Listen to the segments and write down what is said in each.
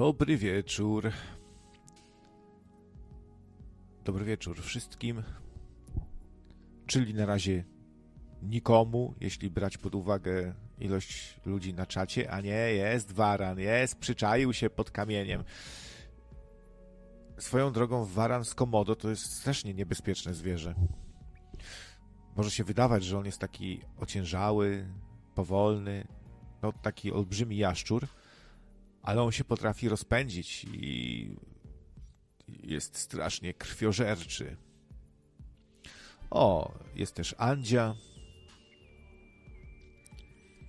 Dobry wieczór. Dobry wieczór wszystkim. Czyli na razie nikomu, jeśli brać pod uwagę ilość ludzi na czacie, a nie, jest waran, jest, przyczaił się pod kamieniem. Swoją drogą waran z komodo to jest strasznie niebezpieczne zwierzę. Może się wydawać, że on jest taki ociężały, powolny, no taki olbrzymi jaszczur, ale on się potrafi rozpędzić i jest strasznie krwiożerczy. O, jest też Andzia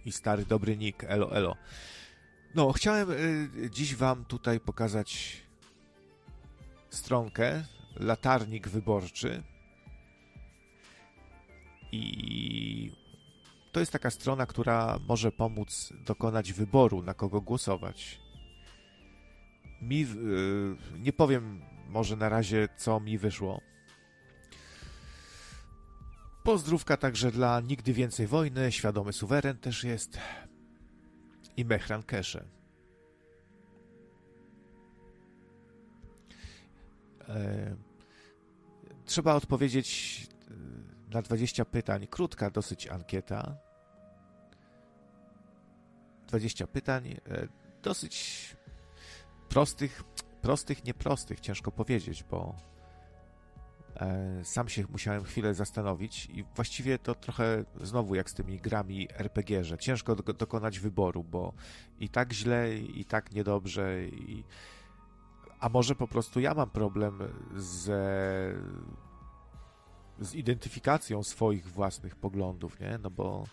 i stary dobry nick, elo elo. No, chciałem y, dziś wam tutaj pokazać stronkę, latarnik wyborczy i to jest taka strona, która może pomóc dokonać wyboru, na kogo głosować. Mi, yy, nie powiem może na razie, co mi wyszło. Pozdrówka także dla Nigdy Więcej Wojny, Świadomy Suweren też jest i Mechran Kesze. E, trzeba odpowiedzieć na 20 pytań. Krótka dosyć ankieta. 20 pytań, e, dosyć prostych, prostych, nieprostych, ciężko powiedzieć, bo e, sam się musiałem chwilę zastanowić i właściwie to trochę znowu jak z tymi grami RPG, że ciężko dokonać wyboru, bo i tak źle, i tak niedobrze, i... a może po prostu ja mam problem ze z identyfikacją swoich własnych poglądów, nie? No bo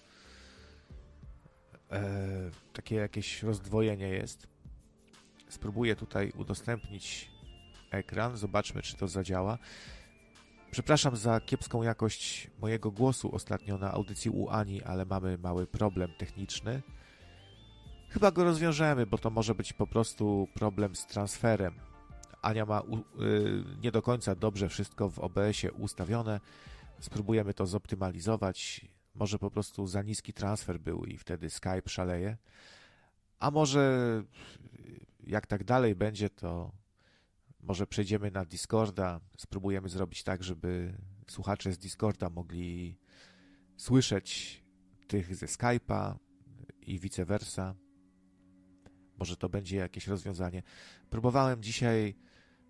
e, takie jakieś rozdwojenie jest. Spróbuję tutaj udostępnić ekran, zobaczmy, czy to zadziała. Przepraszam za kiepską jakość mojego głosu ostatnio na audycji u Ani, ale mamy mały problem techniczny. Chyba go rozwiążemy, bo to może być po prostu problem z transferem. Ania ma u, y, nie do końca dobrze wszystko w OBS-ie ustawione. Spróbujemy to zoptymalizować. Może po prostu za niski transfer był i wtedy Skype szaleje. A może jak tak dalej będzie, to może przejdziemy na Discorda. Spróbujemy zrobić tak, żeby słuchacze z Discorda mogli słyszeć tych ze Skype'a i vice versa. Może to będzie jakieś rozwiązanie. Próbowałem dzisiaj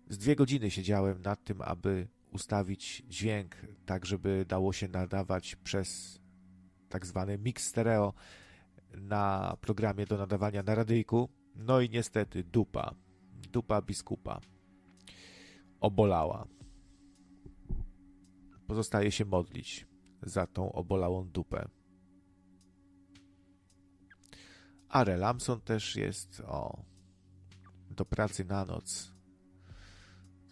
z dwie godziny siedziałem nad tym, aby ustawić dźwięk tak, żeby dało się nadawać przez tak zwany mix stereo na programie do nadawania na radyjku. No i niestety dupa, dupa biskupa obolała. Pozostaje się modlić za tą obolałą dupę. Are Lamson też jest o do pracy na noc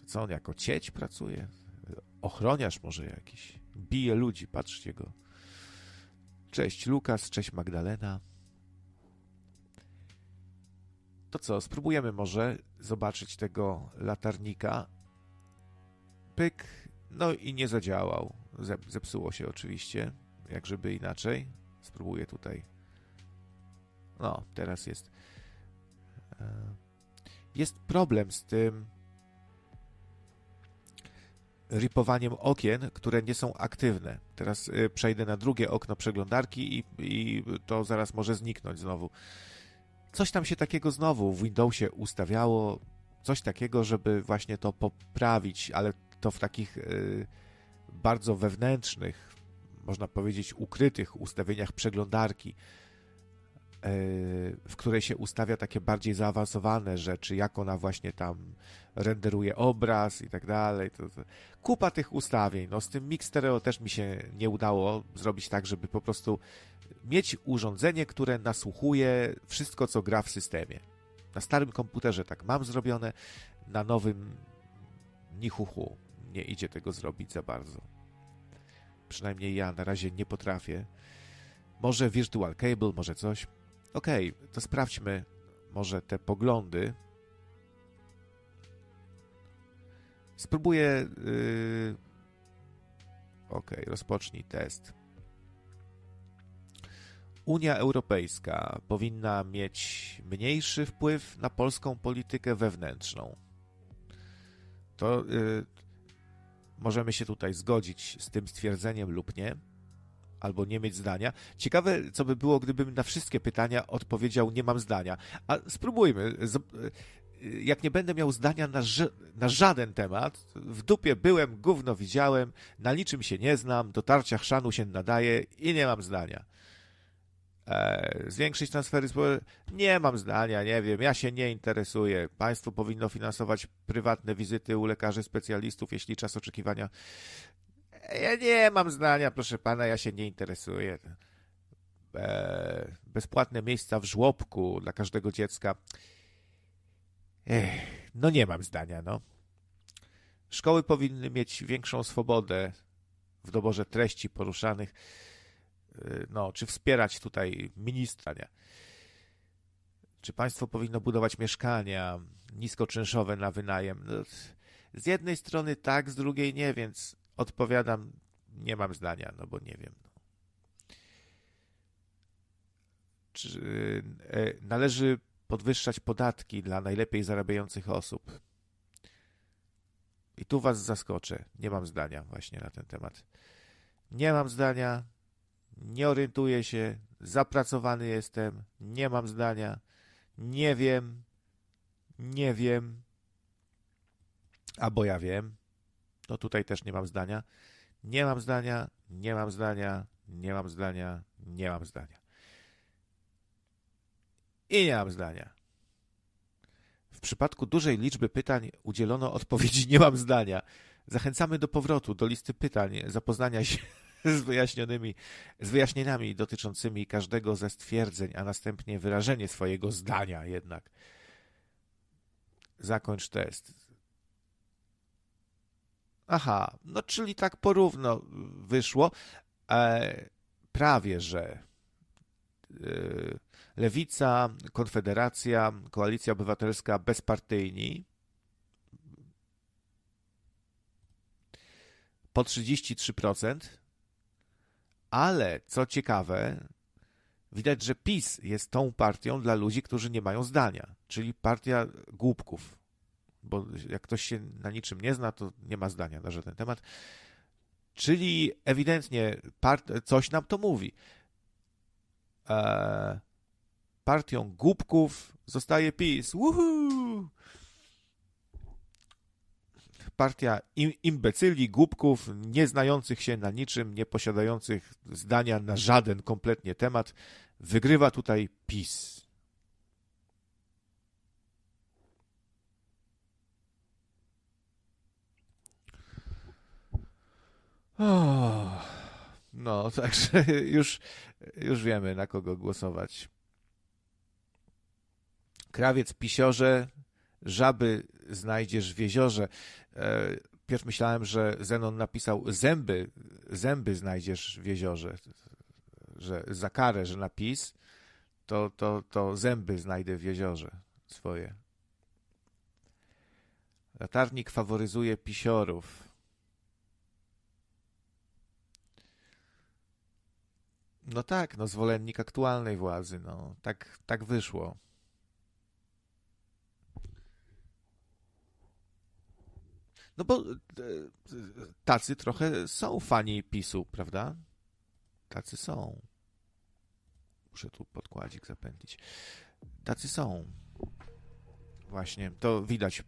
co on jako cieć pracuje? Ochroniarz może jakiś. Bije ludzi, patrzcie go. Cześć Lukas, cześć Magdalena. To co, spróbujemy może zobaczyć tego latarnika. Pyk, no i nie zadziałał. Zepsuło się oczywiście, jak żeby inaczej. Spróbuję tutaj. No, teraz jest. E, jest problem z tym ripowaniem okien, które nie są aktywne. Teraz y, przejdę na drugie okno przeglądarki i, i to zaraz może zniknąć znowu. Coś tam się takiego znowu w Windowsie ustawiało, coś takiego, żeby właśnie to poprawić, ale to w takich y, bardzo wewnętrznych, można powiedzieć ukrytych ustawieniach przeglądarki w której się ustawia takie bardziej zaawansowane rzeczy, jak ona właśnie tam renderuje obraz i tak dalej. Kupa tych ustawień. No, z tym Mix Stereo też mi się nie udało zrobić tak, żeby po prostu mieć urządzenie, które nasłuchuje wszystko, co gra w systemie. Na starym komputerze tak mam zrobione, na nowym nichuchu nie idzie tego zrobić za bardzo. Przynajmniej ja na razie nie potrafię. Może Virtual Cable, może coś. Okej, okay, to sprawdźmy może te poglądy. Spróbuję. Yy... Ok, rozpocznij test. Unia Europejska powinna mieć mniejszy wpływ na polską politykę wewnętrzną. To y, możemy się tutaj zgodzić z tym stwierdzeniem lub nie, albo nie mieć zdania. Ciekawe, co by było, gdybym na wszystkie pytania odpowiedział nie mam zdania. A spróbujmy. Jak nie będę miał zdania na, na żaden temat, w dupie byłem, gówno widziałem, na niczym się nie znam, dotarcia chrzanu się nadaje i nie mam zdania. E, zwiększyć transfery społeczne. Nie mam zdania, nie wiem, ja się nie interesuję. Państwo powinno finansować prywatne wizyty u lekarzy specjalistów, jeśli czas oczekiwania. Ja nie mam zdania, proszę pana, ja się nie interesuję. E, bezpłatne miejsca w żłobku dla każdego dziecka. Ech, no nie mam zdania, no. Szkoły powinny mieć większą swobodę w doborze treści poruszanych Y, no, czy wspierać tutaj ministra? Czy państwo powinno budować mieszkania niskoczynszowe na wynajem? No, z jednej strony tak, z drugiej nie, więc odpowiadam, nie mam zdania, no bo nie wiem. No. Czy e, należy podwyższać podatki dla najlepiej zarabiających osób? I tu was zaskoczę. Nie mam zdania właśnie na ten temat. Nie mam zdania nie orientuję się, zapracowany jestem, nie mam zdania, nie wiem, nie wiem, albo ja wiem, no tutaj też nie mam zdania, nie mam zdania, nie mam zdania, nie mam zdania, nie mam zdania. I nie mam zdania. W przypadku dużej liczby pytań udzielono odpowiedzi nie mam zdania. Zachęcamy do powrotu do listy pytań, zapoznania się z wyjaśnionymi, z wyjaśnieniami dotyczącymi każdego ze stwierdzeń, a następnie wyrażenie swojego zdania jednak. Zakończ test. Aha, no czyli tak porówno wyszło. E, prawie, że e, Lewica, Konfederacja, Koalicja Obywatelska, bezpartyjni po 33%, ale co ciekawe, widać, że PiS jest tą partią dla ludzi, którzy nie mają zdania, czyli partia głupków. Bo jak ktoś się na niczym nie zna, to nie ma zdania na żaden temat. Czyli ewidentnie part- coś nam to mówi. Eee, partią głupków zostaje PiS. Woohoo! partia imbecyli, głupków, nieznających się na niczym, nie posiadających zdania na żaden kompletnie temat, wygrywa tutaj PiS. Oh, no, także już, już wiemy, na kogo głosować. Krawiec pisiorze, żaby znajdziesz w jeziorze. E, pierw myślałem, że Zenon napisał zęby, zęby znajdziesz w jeziorze, że za karę, że napis, to, to, to zęby znajdę w jeziorze swoje. Latarnik faworyzuje pisiorów. No tak, no zwolennik aktualnej władzy, no tak, tak wyszło. No bo e, tacy trochę są fani PiSu, prawda? Tacy są. Muszę tu podkładzik zapętlić. Tacy są. Właśnie, to widać e,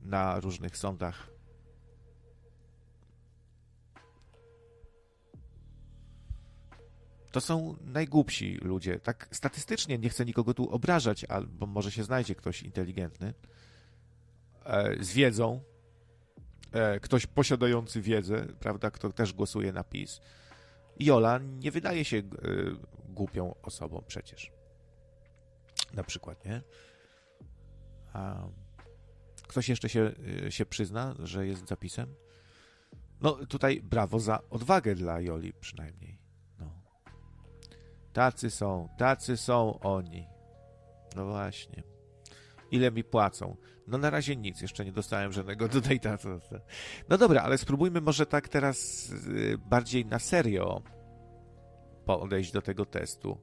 na różnych sądach. To są najgłupsi ludzie. Tak statystycznie nie chcę nikogo tu obrażać, albo może się znajdzie ktoś inteligentny E, z wiedzą, e, ktoś posiadający wiedzę, prawda, kto też głosuje na PiS. Jola nie wydaje się e, głupią osobą przecież. Na przykład, nie? A ktoś jeszcze się, się przyzna, że jest zapisem? No tutaj brawo za odwagę dla Joli przynajmniej. Tacy są, tacy są oni. No właśnie. Ile mi płacą? No na razie nic, jeszcze nie dostałem żadnego donata. No dobra, ale spróbujmy może tak teraz y, bardziej na serio. podejść do tego testu.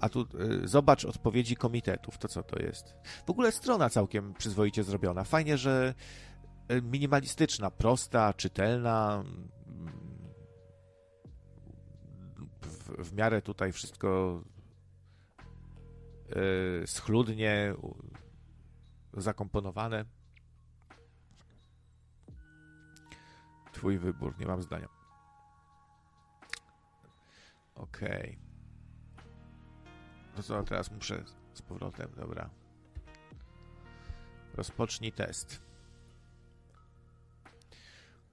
A tu y, zobacz odpowiedzi komitetów, to co to jest. W ogóle strona całkiem przyzwoicie zrobiona. Fajnie, że y, minimalistyczna, prosta, czytelna. W, miarę tutaj wszystko y, schludnie zakomponowane. Twój wybór, nie mam zdania. Okej. Okay. No co, teraz muszę z powrotem, dobra. Rozpocznij test.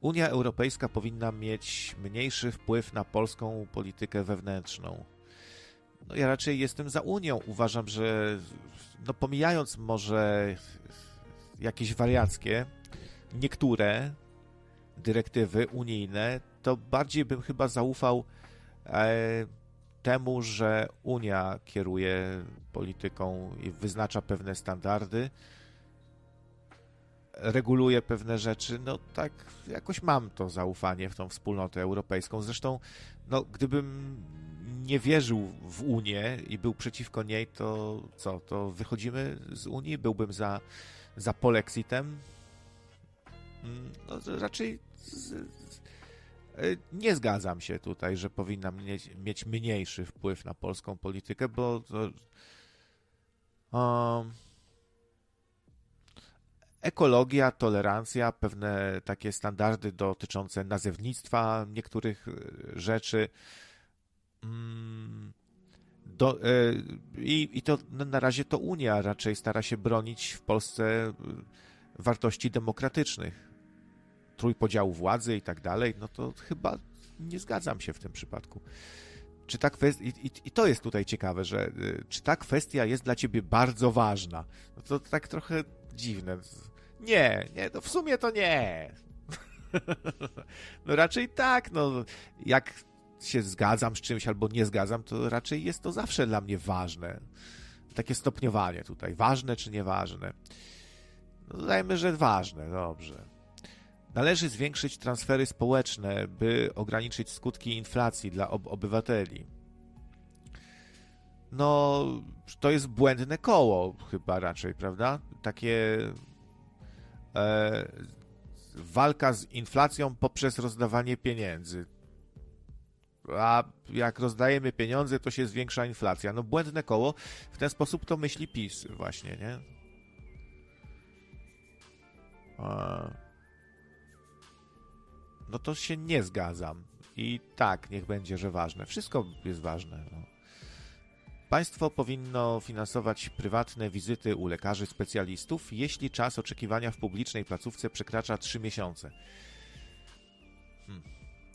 Unia Europejska powinna mieć mniejszy wpływ na polską politykę wewnętrzną. No ja raczej jestem za Unią. Uważam, że no pomijając może jakieś wariackie, niektóre dyrektywy unijne, to bardziej bym chyba zaufał e, temu, że Unia kieruje polityką i wyznacza pewne standardy, reguluje pewne rzeczy, no tak jakoś mam to zaufanie w tą wspólnotę europejską. Zresztą, no gdybym nie wierzył w Unię i był przeciwko niej, to co, to wychodzimy z Unii? Byłbym za, za polexitem? Mm, no, raczej z, E, nie zgadzam się tutaj, że powinna mieć, mieć mniejszy wpływ na polską politykę, bo to, um, ekologia, tolerancja, pewne takie standardy dotyczące nazewnictwa niektórych e, rzeczy. Mm, do, e, i, I to na razie to Unia raczej stara się bronić w Polsce wartości demokratycznych trójpodziału władzy i tak dalej, no to chyba nie zgadzam się w tym przypadku. Czy ta kwestia, i, i, to jest tutaj ciekawe, że czy ta kwestia jest dla ciebie bardzo ważna? No to tak trochę dziwne. Nie, nie, no w sumie to nie. no raczej tak, no jak się zgadzam z czymś albo nie zgadzam, to raczej jest to zawsze dla mnie ważne. Takie stopniowanie tutaj, ważne czy nieważne. No dajmy, że ważne, dobrze. Należy zwiększyć transfery społeczne, by ograniczyć skutki inflacji dla ob obywateli. No, to jest błędne koło, chyba raczej, prawda? Takie walka z inflacją poprzez rozdawanie pieniędzy. A jak rozdajemy pieniądze, to się zwiększa inflacja. No, błędne koło. W ten sposób to myśli PiS, właśnie, nie? No to się nie zgadzam. I tak, niech będzie, że ważne. Wszystko jest ważne. No. Państwo powinno finansować prywatne wizyty u lekarzy specjalistów, jeśli czas oczekiwania w publicznej placówce przekracza 3 miesiące. Hmm.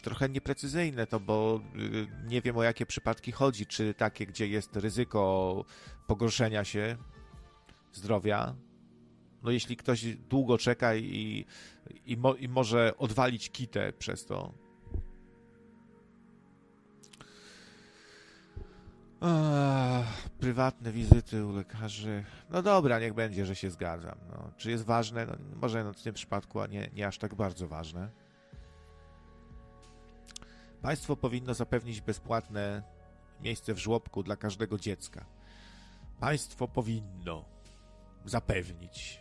Trochę nieprecyzyjne to, bo y, nie wiem o jakie przypadki chodzi. Czy takie, gdzie jest ryzyko pogorszenia się zdrowia, no jeśli ktoś długo czeka i, i, mo, i może odwalić kitę przez to. Ach, prywatne wizyty u lekarzy. No dobra, niech będzie, że się zgadzam. No, czy jest ważne? No, może no, w tym przypadku, a nie, nie aż tak bardzo ważne. Państwo powinno zapewnić bezpłatne miejsce w żłobku dla każdego dziecka. Państwo powinno zapewnić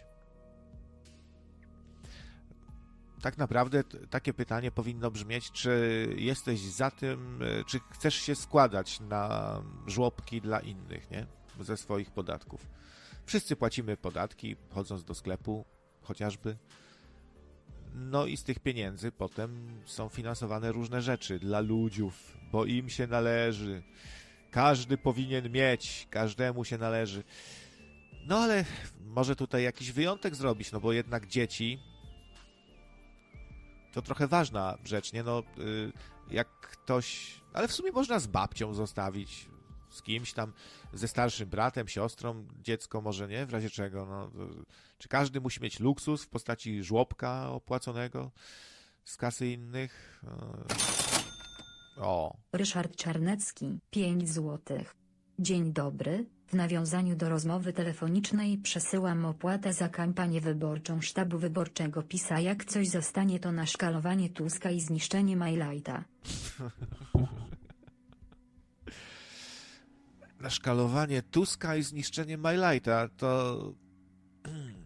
tak naprawdę takie pytanie powinno brzmieć, czy jesteś za tym, e, czy chcesz się składać na żłobki dla innych, nie? Ze swoich podatków. Wszyscy płacimy podatki, chodząc do sklepu chociażby. No i z tych pieniędzy potem są finansowane różne rzeczy dla ludziów, bo im się należy. Każdy powinien mieć, każdemu się należy. No ale może tutaj jakiś wyjątek zrobić, no bo jednak dzieci to trochę ważna rzecz, nie? No, y, jak ktoś... Ale w sumie można z babcią zostawić, z kimś tam, ze starszym bratem, siostrą, dziecko może nie, w razie czego. No, czy każdy musi mieć luksus w postaci żłobka opłaconego z kasy innych? O. Ryszard Czarnecki, 5 złotych. Dzień dobry, w nawiązaniu do rozmowy telefonicznej przesyłam opłatę za kampanię wyborczą sztabu wyborczego PiSa jak coś zostanie to na szkalowanie Tuska i zniszczenie Majlajta. na szkalowanie Tuska i zniszczenie MyLighta, to...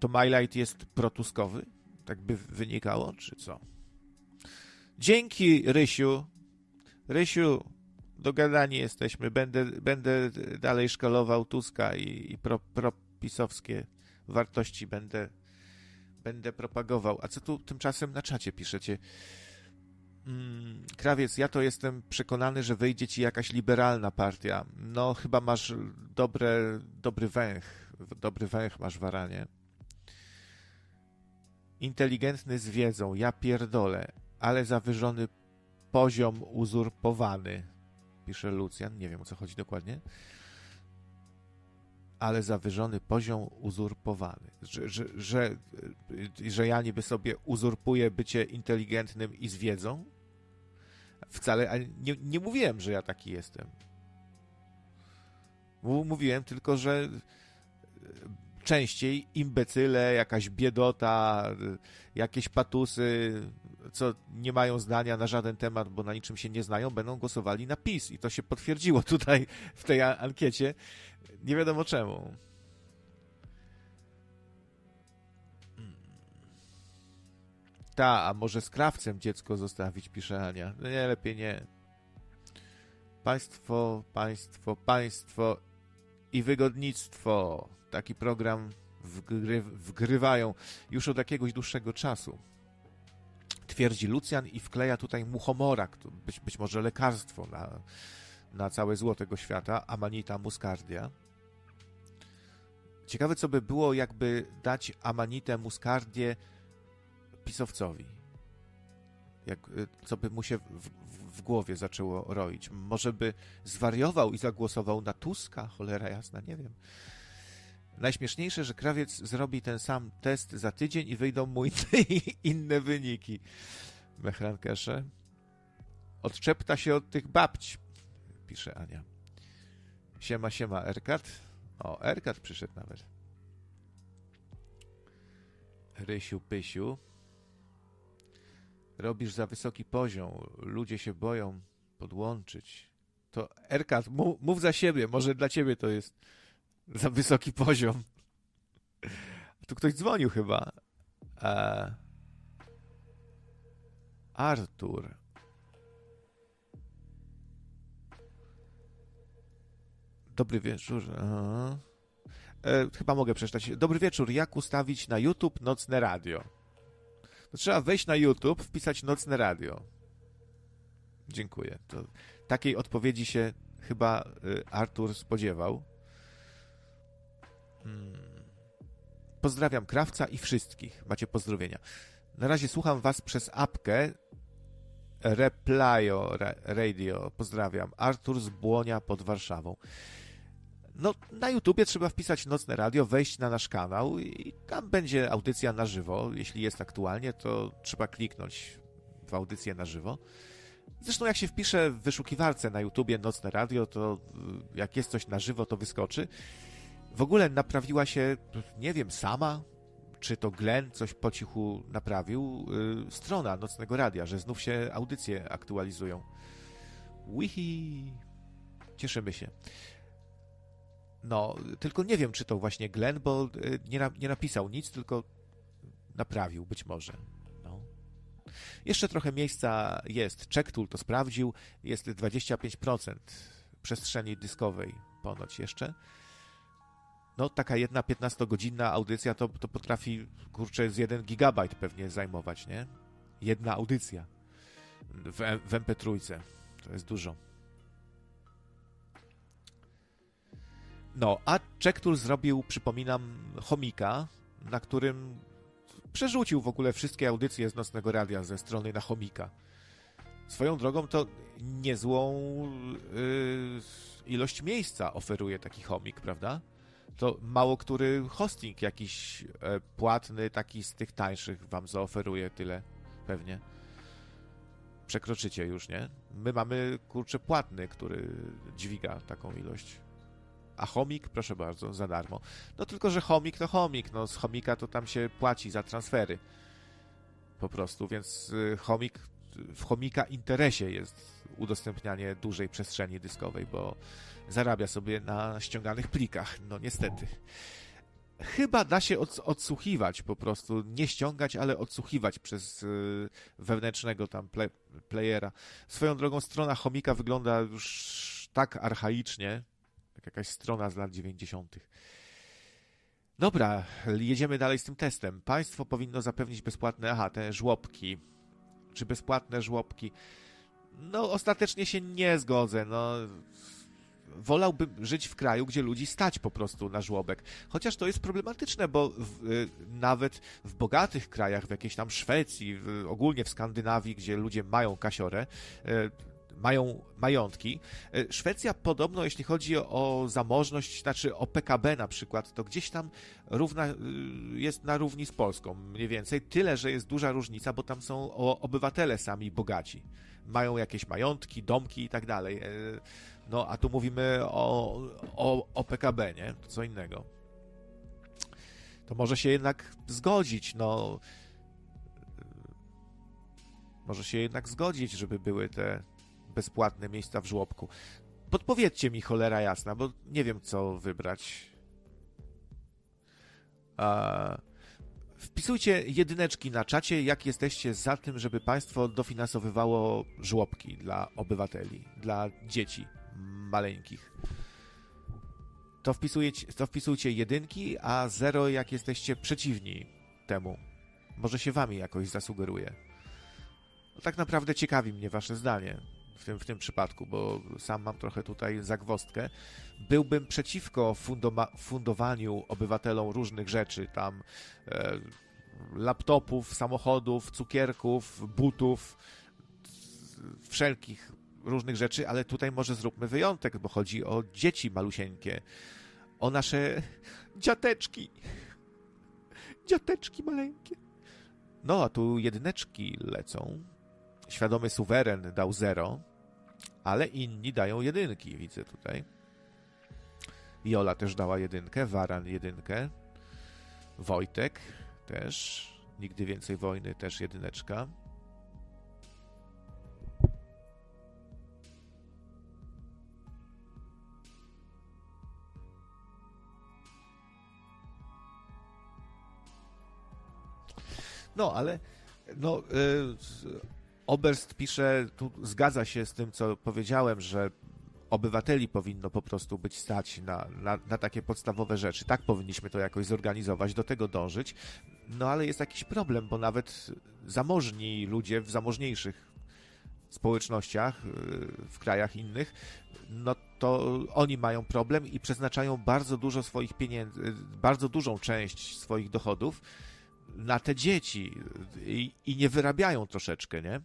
To MyLight jest protuskowy? Tak by wynikało, czy co? Dzięki, Rysiu. Rysiu, dogadani jesteśmy. Będę, będę dalej szkalował Tuska i, i pro, propisowskie wartości będę, będę propagował. A co tu tymczasem na czacie piszecie? Mm, krawiec, ja to jestem przekonany, że wyjdzie ci jakaś liberalna partia. No, chyba masz dobre, dobry węch. Dobry węch masz, Waranie. Inteligentny z wiedzą, ja pierdolę, ale zawyżony poziom uzurpowany, pisze Lucjan. Nie wiem, o co chodzi dokładnie. Ale zawyżony poziom uzurpowany. Że, że, że, że ja niby sobie uzurpuję bycie inteligentnym i z wiedzą? Wcale nie, nie mówiłem, że ja taki jestem. Mówiłem tylko, że częściej imbecyle, jakaś biedota, jakieś patusy, co nie mają zdania na żaden temat, bo na niczym się nie znają, będą głosowali na PiS. I to się potwierdziło tutaj w tej ankiecie. Nie wiadomo czemu. Ta, a może z krawcem dziecko zostawić, pisze Ania. No nie, lepiej nie. Państwo, państwo, państwo i wygodnictwo. Taki program wgry, wgrywają już od jakiegoś dłuższego czasu. Twierdzi Lucjan i wkleja tutaj muchomora, być, być może lekarstwo na, na całe zło tego świata, Amanita muscardia. Ciekawe, co by było, jakby dać Amanitę muscardię pisowcowi. Jak, y, co by mu się w, w, w, głowie zaczęło roić. Może by zwariował i zagłosował na Tuska? Cholera jasna, nie wiem. Najśmieszniejsze, że krawiec zrobi ten sam test za tydzień i wyjdą mu inne, inne wyniki. Mechrankesze. Odczepta się od tych babć, pisze Ania. Siema, siema, Erkat. O, Erkat przyszedł nawet. Rysiu, Pysiu. Robisz za wysoki poziom. Ludzie się boją podłączyć. To Erkat, mów, mów za siebie. Może dla ciebie to jest za wysoki poziom. Tu ktoś dzwonił chyba. E... Artur. Dobry wieczór. E, chyba mogę przeczytać. Dobry wieczór. Jak ustawić na YouTube nocne radio? To trzeba wejść na YouTube, wpisać nocne radio. Dziękuję. To takiej odpowiedzi się chyba y, Artur spodziewał. Pozdrawiam krawca i wszystkich. Macie pozdrowienia. Na razie słucham was przez apkę Replyo Radio. Pozdrawiam. Artur z Błonia pod Warszawą. No, na YouTubie trzeba wpisać Nocne Radio, wejść na nasz kanał i tam będzie audycja na żywo. Jeśli jest aktualnie, to trzeba kliknąć w audycję na żywo. Zresztą jak się wpisze w wyszukiwarce na YouTubie Nocne Radio, to y, jak jest coś na żywo, to wyskoczy. W ogóle naprawiła się, nie wiem, sama, czy to Glenn coś po cichu naprawił, yy, strona Nocnego Radia, że znów się audycje aktualizują. Wihi! Cieszymy się. No, tylko nie wiem, czy to właśnie Glenn, bo y, nie, na, nie napisał nic, tylko naprawił, być może. No. Jeszcze trochę miejsca jest. Checktool to sprawdził. Jest 25% przestrzeni dyskowej ponoć jeszcze no taka jedna 15-godzinna audycja to, to potrafi, kurczę, z 1 gigabajt pewnie zajmować, nie? Jedna audycja w, w MP3. To jest dużo. No, a Checktool zrobił, przypominam, chomika, na którym przerzucił w ogóle wszystkie audycje z Nocnego Radia ze strony na chomika. Swoją drogą to niezłą yy, ilość miejsca oferuje taki chomik, prawda? To mało który hosting jakiś e, płatny, taki z tych tańszych wam zaoferuje tyle, pewnie. Przekroczycie już, nie? My mamy, kurczę, płatny, który dźwiga taką ilość. A chomik, proszę bardzo, za darmo. No tylko, że chomik to chomik, no z chomika to tam się płaci za transfery. Po prostu, więc y, chomik w chomika interesie jest udostępnianie dużej przestrzeni dyskowej, bo zarabia sobie na ściąganych plikach, no niestety. Chyba da się odsłuchiwać po prostu, nie ściągać, ale odsłuchiwać przez y, wewnętrznego tam play, playera. Swoją drogą strona chomika wygląda już tak archaicznie, jak jakaś strona z lat 90. Dobra, jedziemy dalej z tym testem. Państwo powinno zapewnić bezpłatne, aha, te żłobki. Czy bezpłatne żłobki? No, ostatecznie się nie zgodzę. No, wolałbym żyć w kraju, gdzie ludzi stać po prostu na żłobek. Chociaż to jest problematyczne, bo w, y, nawet w bogatych krajach, w jakiejś tam Szwecji, w, ogólnie w Skandynawii, gdzie ludzie mają kasiorę, y, mają majątki. Y, Szwecja podobno, jeśli chodzi o zamożność, znaczy o PKB na przykład, to gdzieś tam równa, jest na równi z Polską, mniej więcej. Tyle, że jest duża różnica, bo tam są obywatele sami bogaci. Mają jakieś majątki, domki i tak dalej. No, a tu mówimy o, o, o PKB, nie? To co innego. To może się jednak zgodzić, no. Może się jednak zgodzić, żeby były te bezpłatne miejsca w żłobku. Podpowiedzcie mi, cholera jasna, bo nie wiem, co wybrać. A... Wpisujcie jedyneczki na czacie, jak jesteście za tym, żeby państwo dofinansowywało żłobki dla obywateli, dla dzieci maleńkich. To wpisujecie, to wpisujcie jedynki, a zero jak jesteście przeciwni temu. Może się wami jakoś zasugeruje. No, tak naprawdę ciekawi mnie wasze zdanie w tym, w tym przypadku, bo sam mam trochę tutaj zagwostkę. Byłbym przeciwko fundowaniu obywatelom różnych rzeczy, tam e, laptopów, samochodów, cukierków, butów, wszelkich różnych rzeczy, ale tutaj może zróbmy wyjątek, bo chodzi o dzieci malusieńkie, o nasze dziateczki. Dziateczki maleńkie. No, a tu jedyneczki lecą. Świadomy suweren dał zero, ale inni dają jedynki, widzę tutaj. Jola też dała jedynkę, Waran jedynkę, Wojtek też, Nigdy Więcej Wojny też jedyneczka. No, ale no, y, Oberst pisze, tu zgadza się z tym, co powiedziałem, że obywateli powinno po prostu być stać na, na, na, takie podstawowe rzeczy. Tak powinniśmy to jakoś zorganizować, do tego dążyć. No ale jest jakiś problem, bo nawet zamożni ludzie w zamożniejszych społecznościach, y, w krajach innych, no to oni mają problem i przeznaczają bardzo dużo swoich pieniędzy, bardzo dużą część swoich dochodów na te dzieci i, i nie wyrabiają troszeczkę, nie?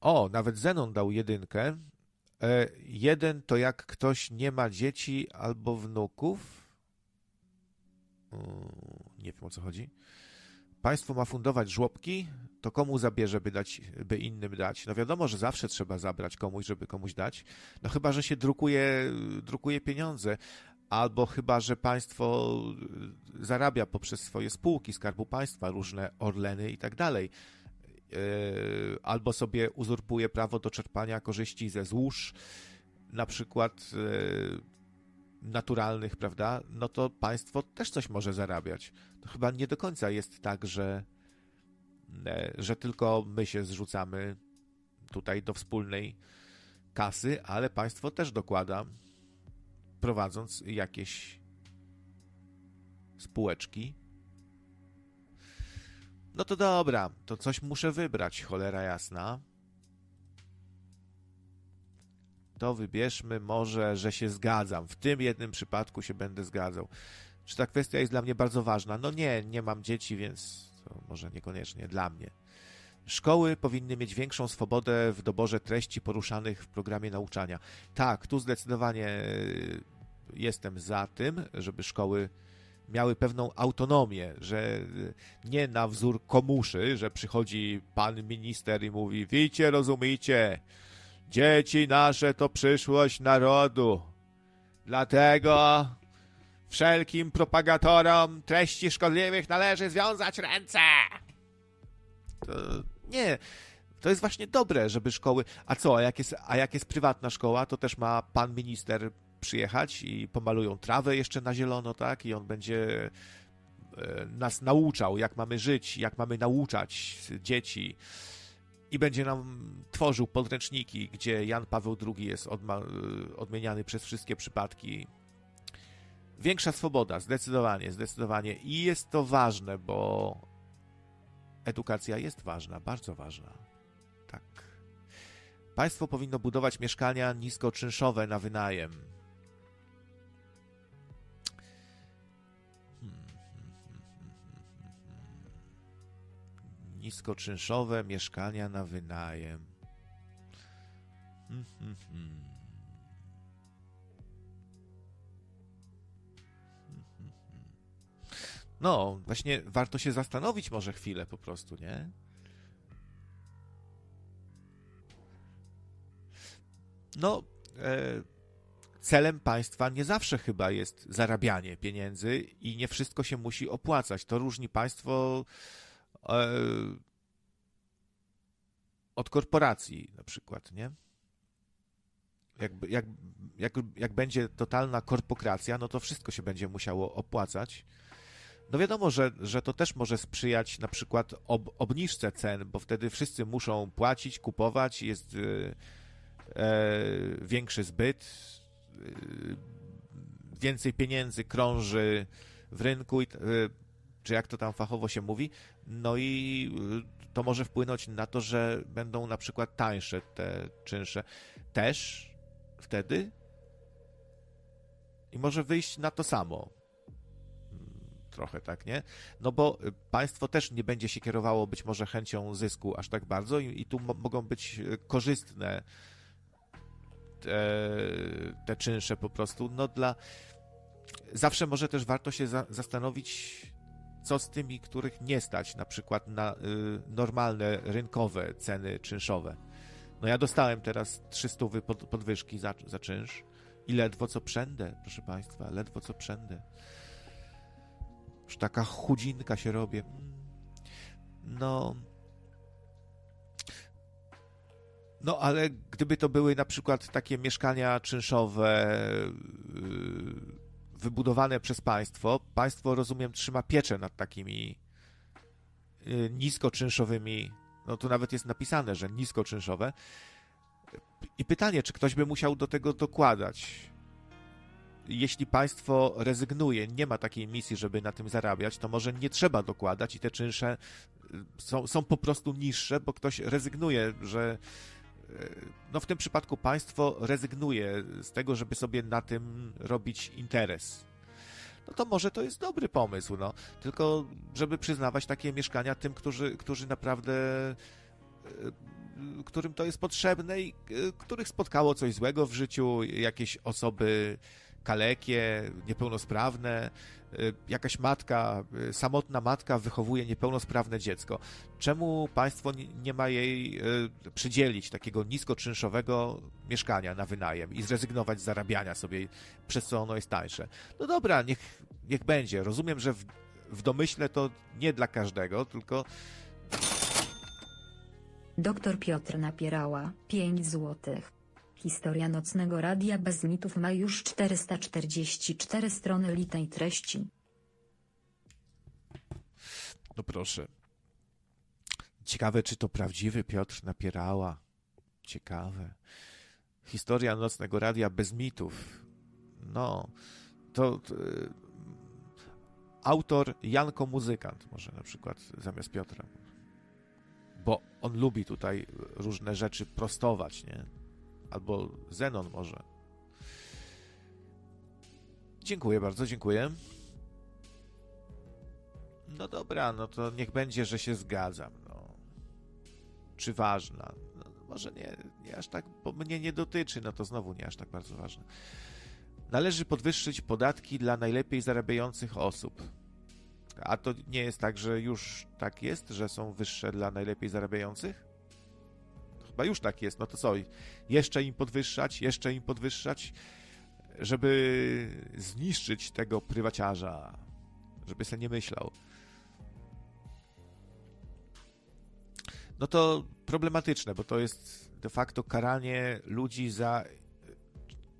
O, nawet Zenon dał jedynkę. E, jeden to jak ktoś nie ma dzieci albo wnuków. nie wiem o co chodzi. Państwo ma fundować żłobki, to komu zabierze, by, dać, by innym dać? No wiadomo, że zawsze trzeba zabrać komuś, żeby komuś dać. No chyba, że się drukuje, drukuje pieniądze, albo chyba, że państwo zarabia poprzez swoje spółki Skarbu Państwa, różne Orleny i tak dalej. E, albo sobie uzurpuje prawo do czerpania korzyści ze złóż, na przykład e, naturalnych, prawda? No to państwo też coś może zarabiać. To chyba nie do końca jest tak, że, e, że tylko my się zrzucamy tutaj do wspólnej kasy, ale państwo też dokłada prowadząc jakieś spółeczki. No to dobra, to coś muszę wybrać, cholera jasna. To wybierzmy może, że się zgadzam. W tym jednym przypadku się będę zgadzał. Czy ta kwestia jest dla mnie bardzo ważna? No nie, nie mam dzieci, więc to może niekoniecznie dla mnie. Szkoły powinny mieć większą swobodę w doborze treści poruszanych w programie nauczania. Tak, tu zdecydowanie y, jestem za tym, żeby szkoły miały pewną autonomię, że nie na wzór komuszy, że przychodzi pan minister i mówi: Wiecie, rozumiecie, dzieci nasze to przyszłość narodu. Dlatego wszelkim propagatorom treści szkodliwych należy związać ręce. To, nie, to jest właśnie dobre, żeby szkoły. A co, a jak, jest, a jak jest prywatna szkoła, to też ma pan minister przyjechać i pomalują trawę jeszcze na zielono, tak? I on będzie e, nas nauczał, jak mamy żyć, jak mamy nauczać dzieci. I będzie nam tworzył podręczniki, gdzie Jan Paweł II jest odmieniany przez wszystkie przypadki. Większa swoboda, zdecydowanie, zdecydowanie. I jest to ważne, bo edukacja jest ważna, bardzo ważna. Tak. Państwo powinno budować mieszkania niskoczynszowe na wynajem. niskoczynszowe mieszkania na wynajem. No, właśnie warto się zastanowić może chwilę po prostu, nie? No, e, celem państwa nie zawsze chyba jest zarabianie pieniędzy i nie wszystko się musi opłacać. To różni państwo e, od korporacji na przykład, nie? Jak, jak, jak, jak będzie totalna korpokracja, no to wszystko się będzie musiało opłacać. No wiadomo, że, że to też może sprzyjać na przykład ob, obniżce cen, bo wtedy wszyscy muszą płacić, kupować, jest y, e, większy zbyt, y, więcej pieniędzy krąży w rynku, y, czy jak to tam fachowo się mówi, no i to może wpłynąć na to, że będą na przykład tańsze te czynsze. Też wtedy i może wyjść na to samo. Trochę tak, nie? No bo państwo też nie będzie się kierowało być może chęcią zysku aż tak bardzo i, i tu mogą być korzystne te, te czynsze po prostu. No dla. Zawsze może też warto się za, zastanowić, co z tymi, których nie stać na przykład na y, normalne, rynkowe ceny czynszowe. No ja dostałem teraz 300 pod, podwyżki za, za czynsz i ledwo co przędę, proszę Państwa, ledwo co przędę. Już taka chudzinka się robię. No... No, ale gdyby to były na przykład takie mieszkania czynszowe, yy, wybudowane przez państwo. Państwo, rozumiem, trzyma pieczę nad takimi y, niskoczynszowymi, no tu nawet jest napisane, że niskoczynszowe. I pytanie, czy ktoś by musiał do tego dokładać? Jeśli państwo rezygnuje, nie ma takiej misji, żeby na tym zarabiać, to może nie trzeba dokładać i te czynsze y, są, są po prostu niższe, bo ktoś rezygnuje, że E, no w tym przypadku państwo rezygnuje z tego, żeby sobie na tym robić interes. No to może to jest dobry pomysł, no. Tylko, żeby przyznawać takie mieszkania tym, którzy, którzy naprawdę e, którym to jest potrzebne i których spotkało coś złego w życiu, jakieś osoby kalekie, niepełnosprawne, y, jakaś matka, y, samotna matka wychowuje niepełnosprawne dziecko. Czemu państwo nie ma jej y, przydzielić takiego niskoczynszowego mieszkania na wynajem i zrezygnować z zarabiania sobie, przez co ono jest tańsze? No dobra, niech, niech będzie. Rozumiem, że w, w domyśle to nie dla każdego, tylko Doktor Piotr Napierała, 5 złotych. Historia nocnego radia bez mitów ma już 444 strony litej treści. No proszę. Ciekawe, czy to prawdziwy Piotr Napierała. Ciekawe. Historia nocnego radia bez mitów. No, to, to autor Janko Muzykant, może na przykład zamiast Piotra. Bo on lubi tutaj różne rzeczy prostować, nie? Albo Zenon może. Dziękuję bardzo, dziękuję. No dobra, no to niech będzie, że się zgadzam. No. Czy ważna? No, może nie, nie aż tak, bo mnie nie dotyczy, no to znowu nie aż tak bardzo ważne. Należy podwyższyć podatki dla najlepiej zarabiających osób. A to nie jest tak, że już tak jest, że są wyższe dla najlepiej zarabiających? Chyba już tak jest, no to co, jeszcze im podwyższać, jeszcze im podwyższać, żeby zniszczyć tego prywaciarza, żeby sobie nie myślał. no to problematyczne, bo to jest de facto karanie ludzi za.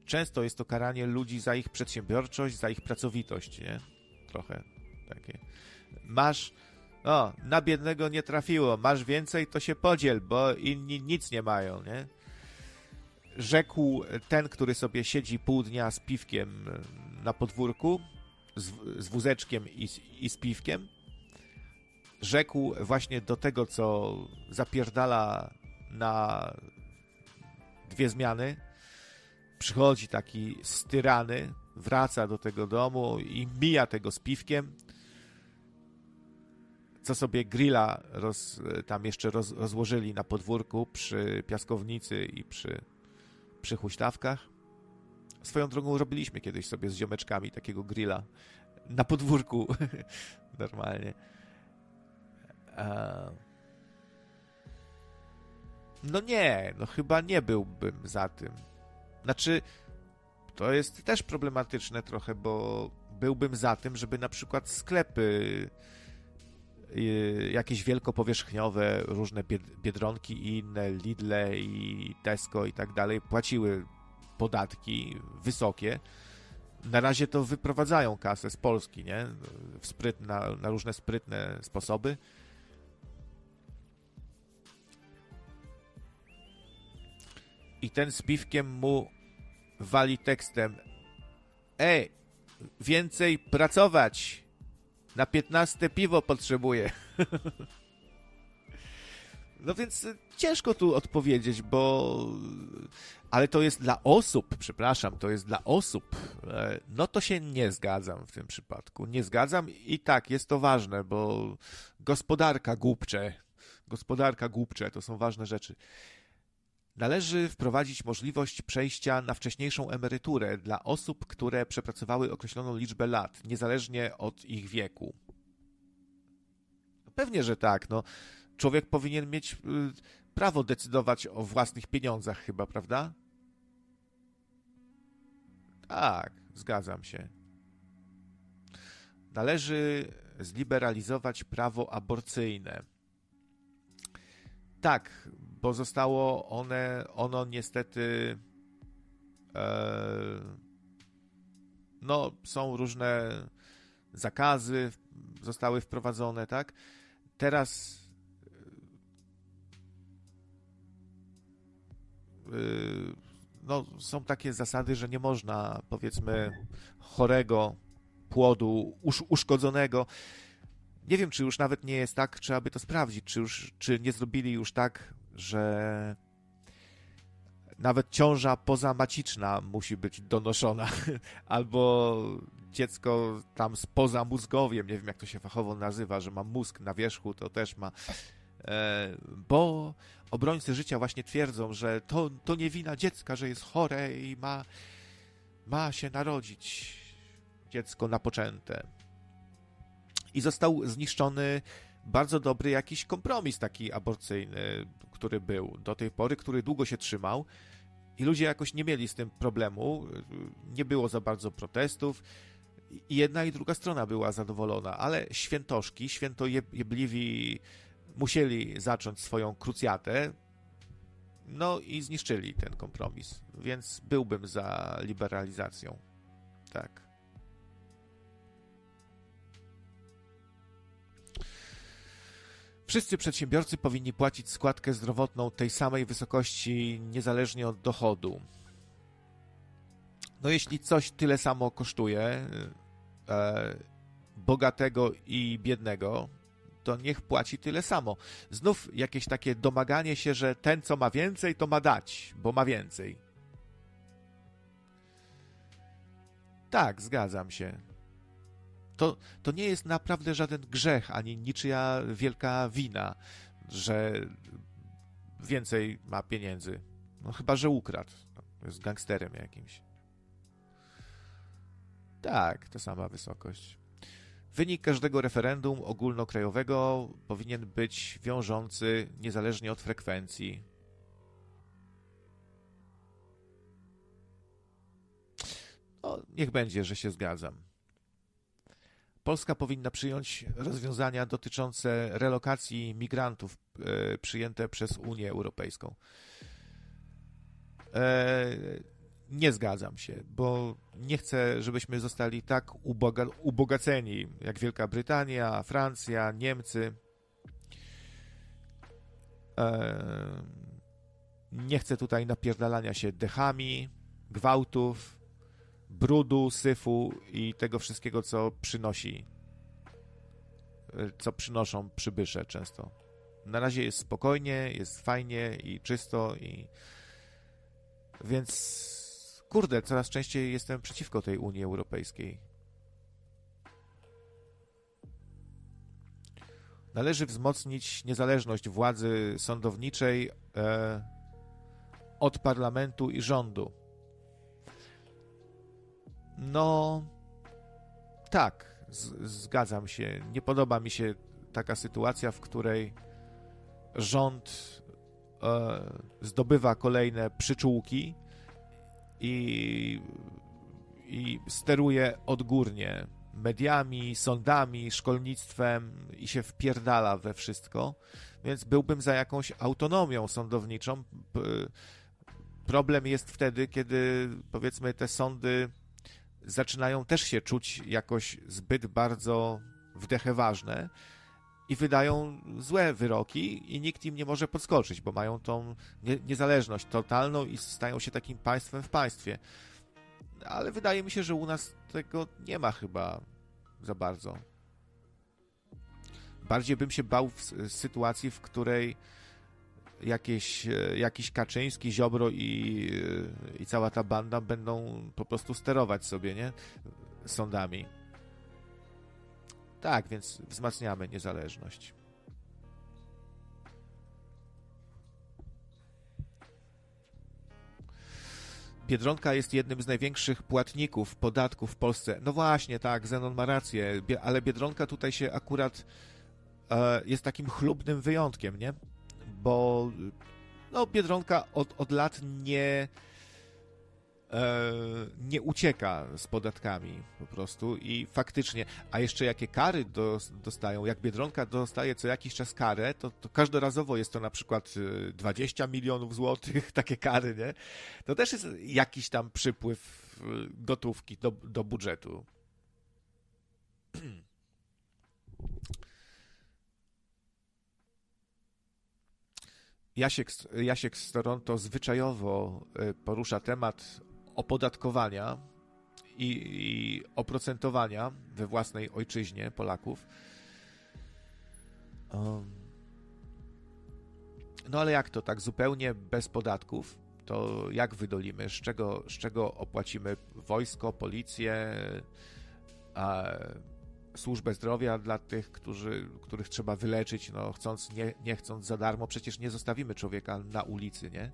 Często jest to karanie ludzi za ich przedsiębiorczość, za ich pracowitość, nie? Trochę takie. Masz. O, na biednego nie trafiło, masz więcej, to się podziel, bo inni nic nie mają, nie? Rzekł ten, który sobie siedzi pół dnia z piwkiem na podwórku, z, z wózeczkiem i, i z piwkiem, rzekł właśnie do tego, co zapierdala na dwie zmiany. Przychodzi taki styrany, wraca do tego domu i mija tego z piwkiem. Co sobie grilla roz, tam jeszcze roz, rozłożyli na podwórku przy piaskownicy i przy, przy huśtawkach. Swoją drogą robiliśmy kiedyś sobie z ziomeczkami takiego grilla na podwórku normalnie. No nie, no chyba nie byłbym za tym. Znaczy, to jest też problematyczne trochę, bo byłbym za tym, żeby na przykład sklepy jakieś wielkopowierzchniowe, różne Biedronki i inne, Lidle i Tesco i tak dalej płaciły podatki wysokie. Na razie to wyprowadzają kasę z Polski, nie? W spryt, na, na różne sprytne sposoby i ten z piwkiem mu wali tekstem Ej, więcej pracować! Na piętnaste piwo potrzebuję. no więc ciężko tu odpowiedzieć, bo... Ale to jest dla osób, przepraszam, to jest dla osób. E, no to się nie zgadzam w tym przypadku. Nie zgadzam i tak, jest to ważne, bo gospodarka głupcze, gospodarka głupcze, to są ważne rzeczy. Należy wprowadzić możliwość przejścia na wcześniejszą emeryturę dla osób, które przepracowały określoną liczbę lat, niezależnie od ich wieku. Pewnie, że tak. No, człowiek powinien mieć y, prawo decydować o własnych pieniądzach, chyba, prawda? Tak, zgadzam się. Należy zliberalizować prawo aborcyjne. Tak, bo zostało one, ono niestety e, no, są różne zakazy, zostały wprowadzone, tak? Teraz e, no, są takie zasady, że nie można, powiedzmy, chorego płodu, usz, uszkodzonego. Nie wiem, czy już nawet nie jest tak, trzeba by to sprawdzić, czy, już, czy nie zrobili już tak że nawet ciąża pozamaciczna musi być donoszona, albo dziecko tam spoza mózgowiem, nie wiem jak to się fachowo nazywa, że ma mózg na wierzchu, to też ma. E, bo obrońcy życia właśnie twierdzą, że to, to nie wina dziecka, że jest chore i ma, ma się narodzić dziecko napoczęte. I został zniszczony bardzo dobry jakiś kompromis taki aborcyjny, który był do tej pory, który długo się trzymał i ludzie jakoś nie mieli z tym problemu, nie było za bardzo protestów i jedna i druga strona była zadowolona, ale świętoszki, świętojebliwi musieli zacząć swoją krucjatę, no i zniszczyli ten kompromis, więc byłbym za liberalizacją. Tak. Wszyscy przedsiębiorcy powinni płacić składkę zdrowotną tej samej wysokości niezależnie od dochodu. No jeśli coś tyle samo kosztuje e, bogatego i biednego, to niech płaci tyle samo. Znów jakieś takie domaganie się, że ten, co ma więcej, to ma dać, bo ma więcej. Tak, zgadzam się to, to nie jest naprawdę żaden grzech, ani niczyja wielka wina, że więcej ma pieniędzy. No chyba, że ukradł. Jest gangsterem jakimś. Tak, ta sama wysokość. Wynik każdego referendum ogólnokrajowego powinien być wiążący niezależnie od frekwencji. No, niech będzie, że się zgadzam. Polska powinna przyjąć rozwiązania dotyczące relokacji migrantów e, przyjęte przez Unię Europejską. E, nie zgadzam się, bo nie chcę, żebyśmy zostali tak uboga ubogaceni jak Wielka Brytania, Francja, Niemcy. E, nie chcę tutaj napierdalania się dechami, gwałtów, brudu, syfu i tego wszystkiego, co przynosi, co przynoszą przybysze często. Na razie jest spokojnie, jest fajnie i czysto i więc kurde, coraz częściej jestem przeciwko tej Unii Europejskiej. Należy wzmocnić niezależność władzy sądowniczej e, od parlamentu i rządu. No, tak, z, zgadzam się. Nie podoba mi się taka sytuacja, w której rząd e, zdobywa kolejne przyczółki i, i steruje odgórnie mediami, sądami, szkolnictwem i się wpierdala we wszystko. Więc byłbym za jakąś autonomią sądowniczą. Problem jest wtedy, kiedy powiedzmy te sądy zaczynają też się czuć jakoś zbyt bardzo wdecheważne i wydają złe wyroki i nikt im nie może podskoczyć, bo mają tą nie, niezależność totalną i stają się takim państwem w państwie. Ale wydaje mi się, że u nas tego nie ma chyba za bardzo. Bardziej bym się bał w sytuacji, w której jakieś, e, jakiś Kaczyński, Ziobro i, e, i cała ta banda będą po prostu sterować sobie, nie? Sądami. Tak, więc wzmacniamy niezależność. Biedronka jest jednym z największych płatników podatków w Polsce. No właśnie, tak, Zenon ma rację, ale Biedronka tutaj się akurat e, jest takim chlubnym wyjątkiem, nie? Bo no, Biedronka od, od lat nie E, nie ucieka z podatkami po prostu i faktycznie, a jeszcze jakie kary dostają, jak Biedronka dostaje co jakiś czas karę, to, to każdorazowo jest to na przykład 20 e, milionów złotych, takie kary, nie? To też jest jakiś tam przypływ e, gotówki do, do budżetu. Jasiek, Jasiek z Toronto zwyczajowo porusza temat opodatkowania i, i oprocentowania we własnej ojczyźnie Polaków. No ale jak to tak zupełnie bez podatków? To jak wydolimy? Z czego, z czego opłacimy wojsko, policję, a, służbę zdrowia dla tych, którzy, których trzeba wyleczyć, no chcąc, nie, nie chcąc za darmo? Przecież nie zostawimy człowieka na ulicy, nie?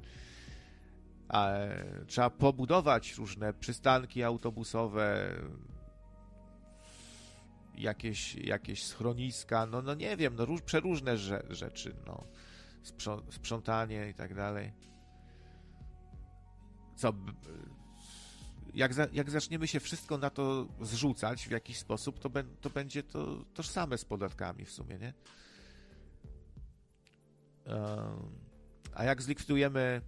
trzeba pobudować różne przystanki autobusowe, jakieś, jakieś schroniska, no, no nie wiem, no róż, przeróżne rzeczy, no. Sprzątanie i tak dalej. Co, jak, za, jak zaczniemy się wszystko na to zrzucać w jakiś sposób, to, to będzie to tożsame z podatkami w sumie, nie? A jak zlikwidujemy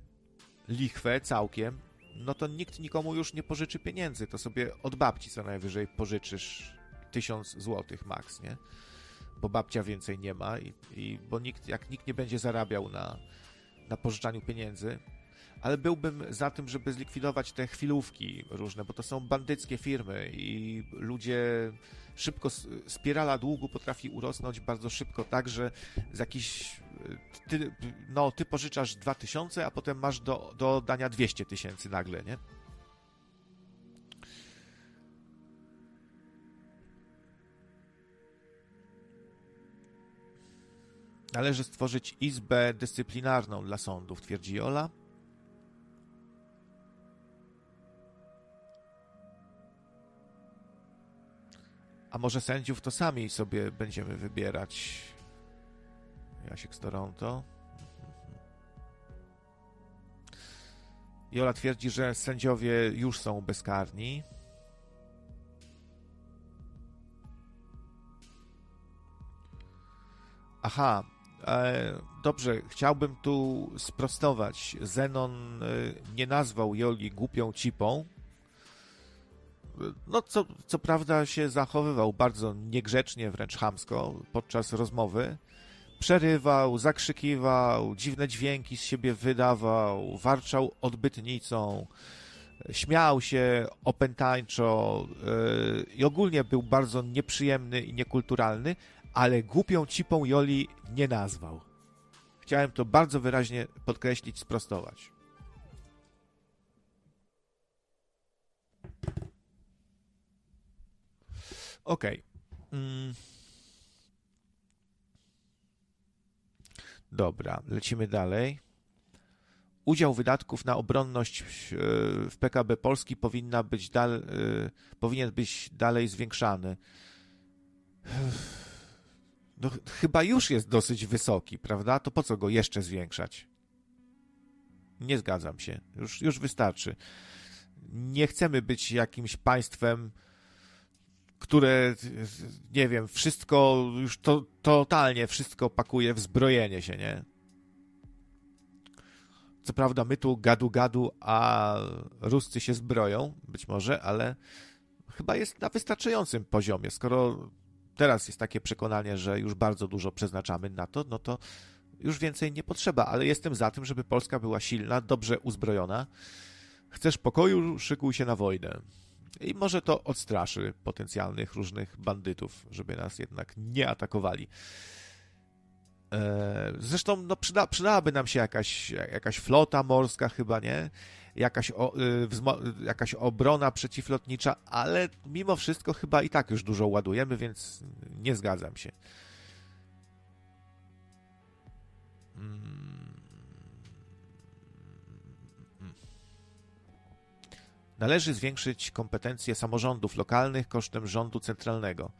lichwę całkiem, no to nikt nikomu już nie pożyczy pieniędzy. To sobie od babci co najwyżej pożyczysz tysiąc złotych max, nie? Bo babcia więcej nie ma i, i bo nikt, jak nikt nie będzie zarabiał na, na pożyczaniu pieniędzy, ale byłbym za tym, żeby zlikwidować te chwilówki różne, bo to są bandyckie firmy i ludzie szybko, spirala długu potrafi urosnąć bardzo szybko, tak, że z jakiś ty, no, ty pożyczasz 2000, a potem masz do, do dania 200 tysięcy nagle, nie? Należy stworzyć izbę dyscyplinarną dla sądów, twierdzi Ola. A może sędziów to sami sobie będziemy wybierać. Jasiek z Toronto. Jola twierdzi, że sędziowie już są bezkarni. Aha, e, dobrze, chciałbym tu sprostować. Zenon e, nie nazwał Joli głupią cipą, no, co, co prawda się zachowywał bardzo niegrzecznie, wręcz chamsko podczas rozmowy. Przerywał, zakrzykiwał, dziwne dźwięki z siebie wydawał, warczał odbytnicą, śmiał się opętańczo yy, i ogólnie był bardzo nieprzyjemny i niekulturalny, ale głupią cipą Joli nie nazwał. Chciałem to bardzo wyraźnie podkreślić, sprostować. Okej. Okay. Mm. Dobra, lecimy dalej. Udział wydatków na obronność w PKB Polski powinna być dal, powinien być dalej zwiększany. No, chyba już jest dosyć wysoki, prawda? To po co go jeszcze zwiększać? Nie zgadzam się. Już, już wystarczy. Nie chcemy być jakimś państwem, które, nie wiem, wszystko, już to, totalnie wszystko pakuje w zbrojenie się, nie? Co prawda my tu gadu gadu, a Ruscy się zbroją, być może, ale chyba jest na wystarczającym poziomie. Skoro teraz jest takie przekonanie, że już bardzo dużo przeznaczamy na to, no to już więcej nie potrzeba, ale jestem za tym, żeby Polska była silna, dobrze uzbrojona. Chcesz pokoju, szykuj się na wojnę. I może to odstraszy potencjalnych różnych bandytów, żeby nas jednak nie atakowali. E, zresztą no, przyda, przydałaby nam się jakaś, jakaś flota morska, chyba nie? Jakaś, o, y, jakaś obrona przeciwlotnicza, ale mimo wszystko chyba i tak już dużo ładujemy, więc nie zgadzam się. Hmm. Należy zwiększyć kompetencje samorządów lokalnych kosztem rządu centralnego.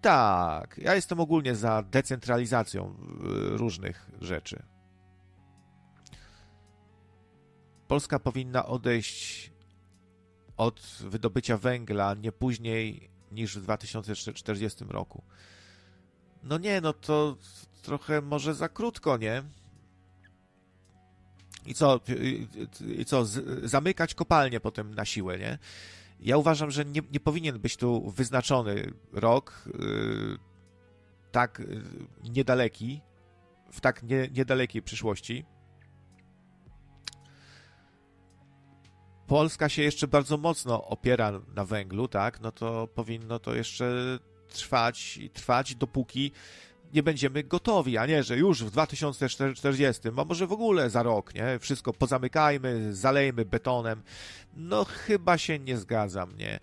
Tak, ja jestem ogólnie za decentralizacją y, różnych rzeczy. Polska powinna odejść od wydobycia węgla nie później niż w 2040 roku. No nie, no to trochę może za krótko, nie? I co, i co zamykać kopalnię potem na siłę, nie? Ja uważam, że nie, nie powinien być tu wyznaczony rok yy, tak yy, niedaleki, w tak nie, niedalekiej przyszłości. Polska się jeszcze bardzo mocno opiera na węglu, tak? No to powinno to jeszcze trwać i trwać, dopóki nie będziemy gotowi, a nie, że już w 2040, a może w ogóle za rok, nie? Wszystko pozamykajmy, zalejmy betonem. No chyba się nie zgadzam, nie?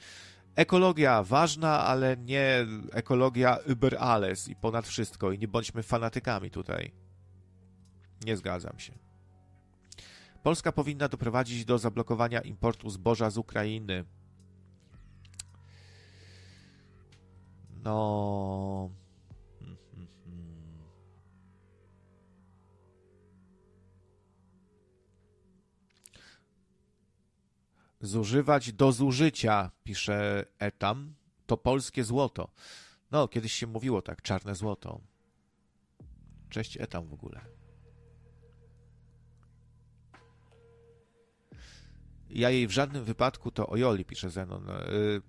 Ekologia ważna, ale nie ekologia über alles i ponad wszystko i nie bądźmy fanatykami tutaj. Nie zgadzam się. Polska powinna doprowadzić do zablokowania importu zboża z Ukrainy. No, Zużywać do zużycia, pisze Etam, to polskie złoto. No, kiedyś się mówiło tak, czarne złoto. Cześć Etam w ogóle. Ja jej w żadnym wypadku to ojoli, pisze Zenon. Yy,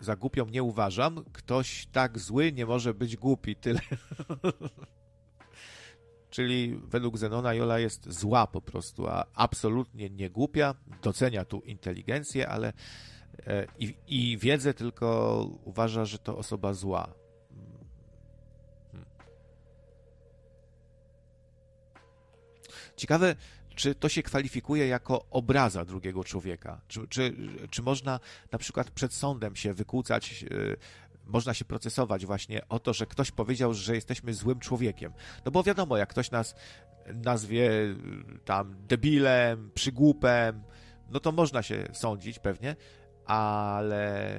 za głupią nie uważam. Ktoś tak zły nie może być głupi. Tyle. Czyli według Zenona Jola jest zła po prostu, a absolutnie nie głupia. Docenia tu inteligencję, ale e, i, i wiedzę, tylko uważa, że to osoba zła. Hmm. Ciekawe, czy to się kwalifikuje jako obraza drugiego człowieka? Czy, czy, czy można na przykład przed sądem się wykłócać e, można się procesować właśnie o to, że ktoś powiedział, że jesteśmy złym człowiekiem. No bo wiadomo, jak ktoś nas nazwie tam debilem, przygłupem, no to można się sądzić pewnie, ale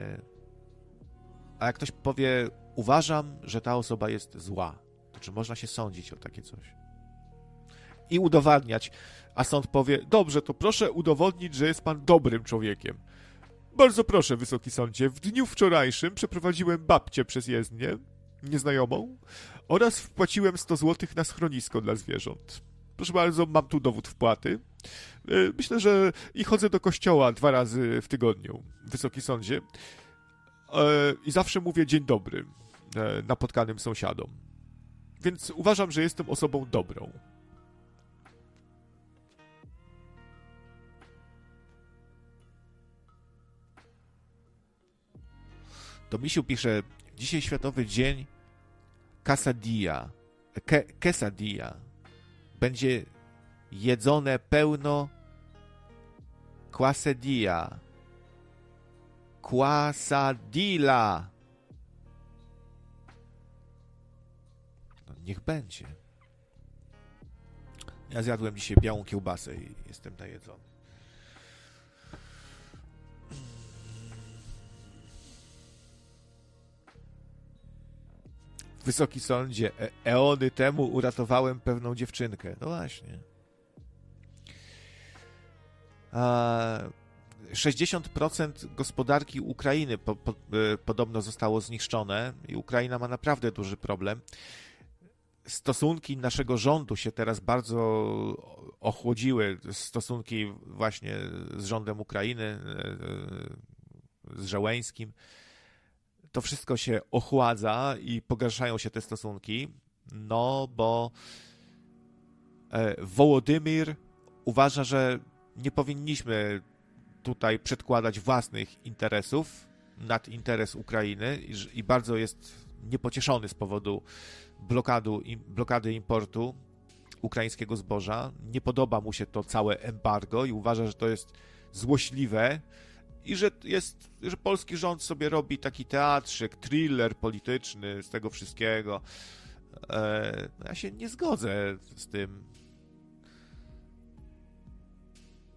a jak ktoś powie, uważam, że ta osoba jest zła, to czy można się sądzić o takie coś? I udowadniać, a sąd powie, dobrze, to proszę udowodnić, że jest pan dobrym człowiekiem. Bardzo proszę, wysoki sądzie, w dniu wczorajszym przeprowadziłem babcię przez jezdnię. nieznajomą oraz wpłaciłem 100 zł na schronisko dla zwierząt. Proszę bardzo, mam tu dowód wpłaty. E, myślę, że i chodzę do kościoła dwa razy w tygodniu, Wysoki Sądzie. E, I zawsze mówię dzień dobry e, napotkanym sąsiadom. Więc uważam, że jestem osobą dobrą. To Misiu pisze, dzisiaj Światowy Dzień Quesadilla. Ke, quesadilla. Będzie jedzone pełno quesadilla. Quesadilla. No, niech będzie. Ja zjadłem dzisiaj białą kiełbasę i jestem najedzony. Wysoki sądzie, e eony temu uratowałem pewną dziewczynkę. No właśnie. A 60% gospodarki Ukrainy po, po, e, podobno zostało zniszczone i Ukraina ma naprawdę duży problem. Stosunki naszego rządu się teraz bardzo ochłodziły, stosunki właśnie z rządem Ukrainy, e, z Żołęskim to wszystko się ochładza i pogarszają się te stosunki, no bo e, Wołodymir uważa, że nie powinniśmy tutaj przedkładać własnych interesów nad interes Ukrainy i, bardzo jest niepocieszony z powodu blokadu, blokady importu ukraińskiego zboża. Nie podoba mu się to całe embargo i uważa, że to jest złośliwe i że jest, że polski rząd sobie robi taki teatrzyk, thriller polityczny z tego wszystkiego. E, no ja się nie zgodzę z tym.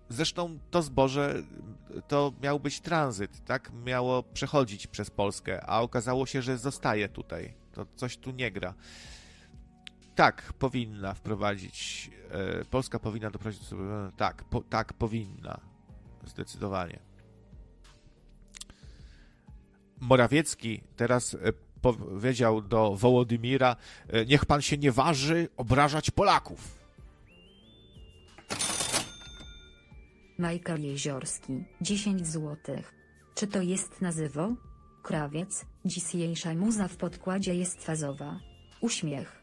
Zresztą to zboże to miał być tranzyt, tak? Miało przechodzić przez Polskę, a okazało się, że zostaje tutaj. To coś tu nie gra. Tak, powinna wprowadzić. E, Polska powinna doprowadzić. Tak, po, tak, powinna. Zdecydowanie. Morawiecki teraz e, powiedział do Wołodymira: e, Niech pan się nie waży obrażać Polaków. Michael Jeziorski, 10 złotych. Czy to jest nazywo? Krawiec, dzisiejsza muza w podkładzie jest fazowa. Uśmiech.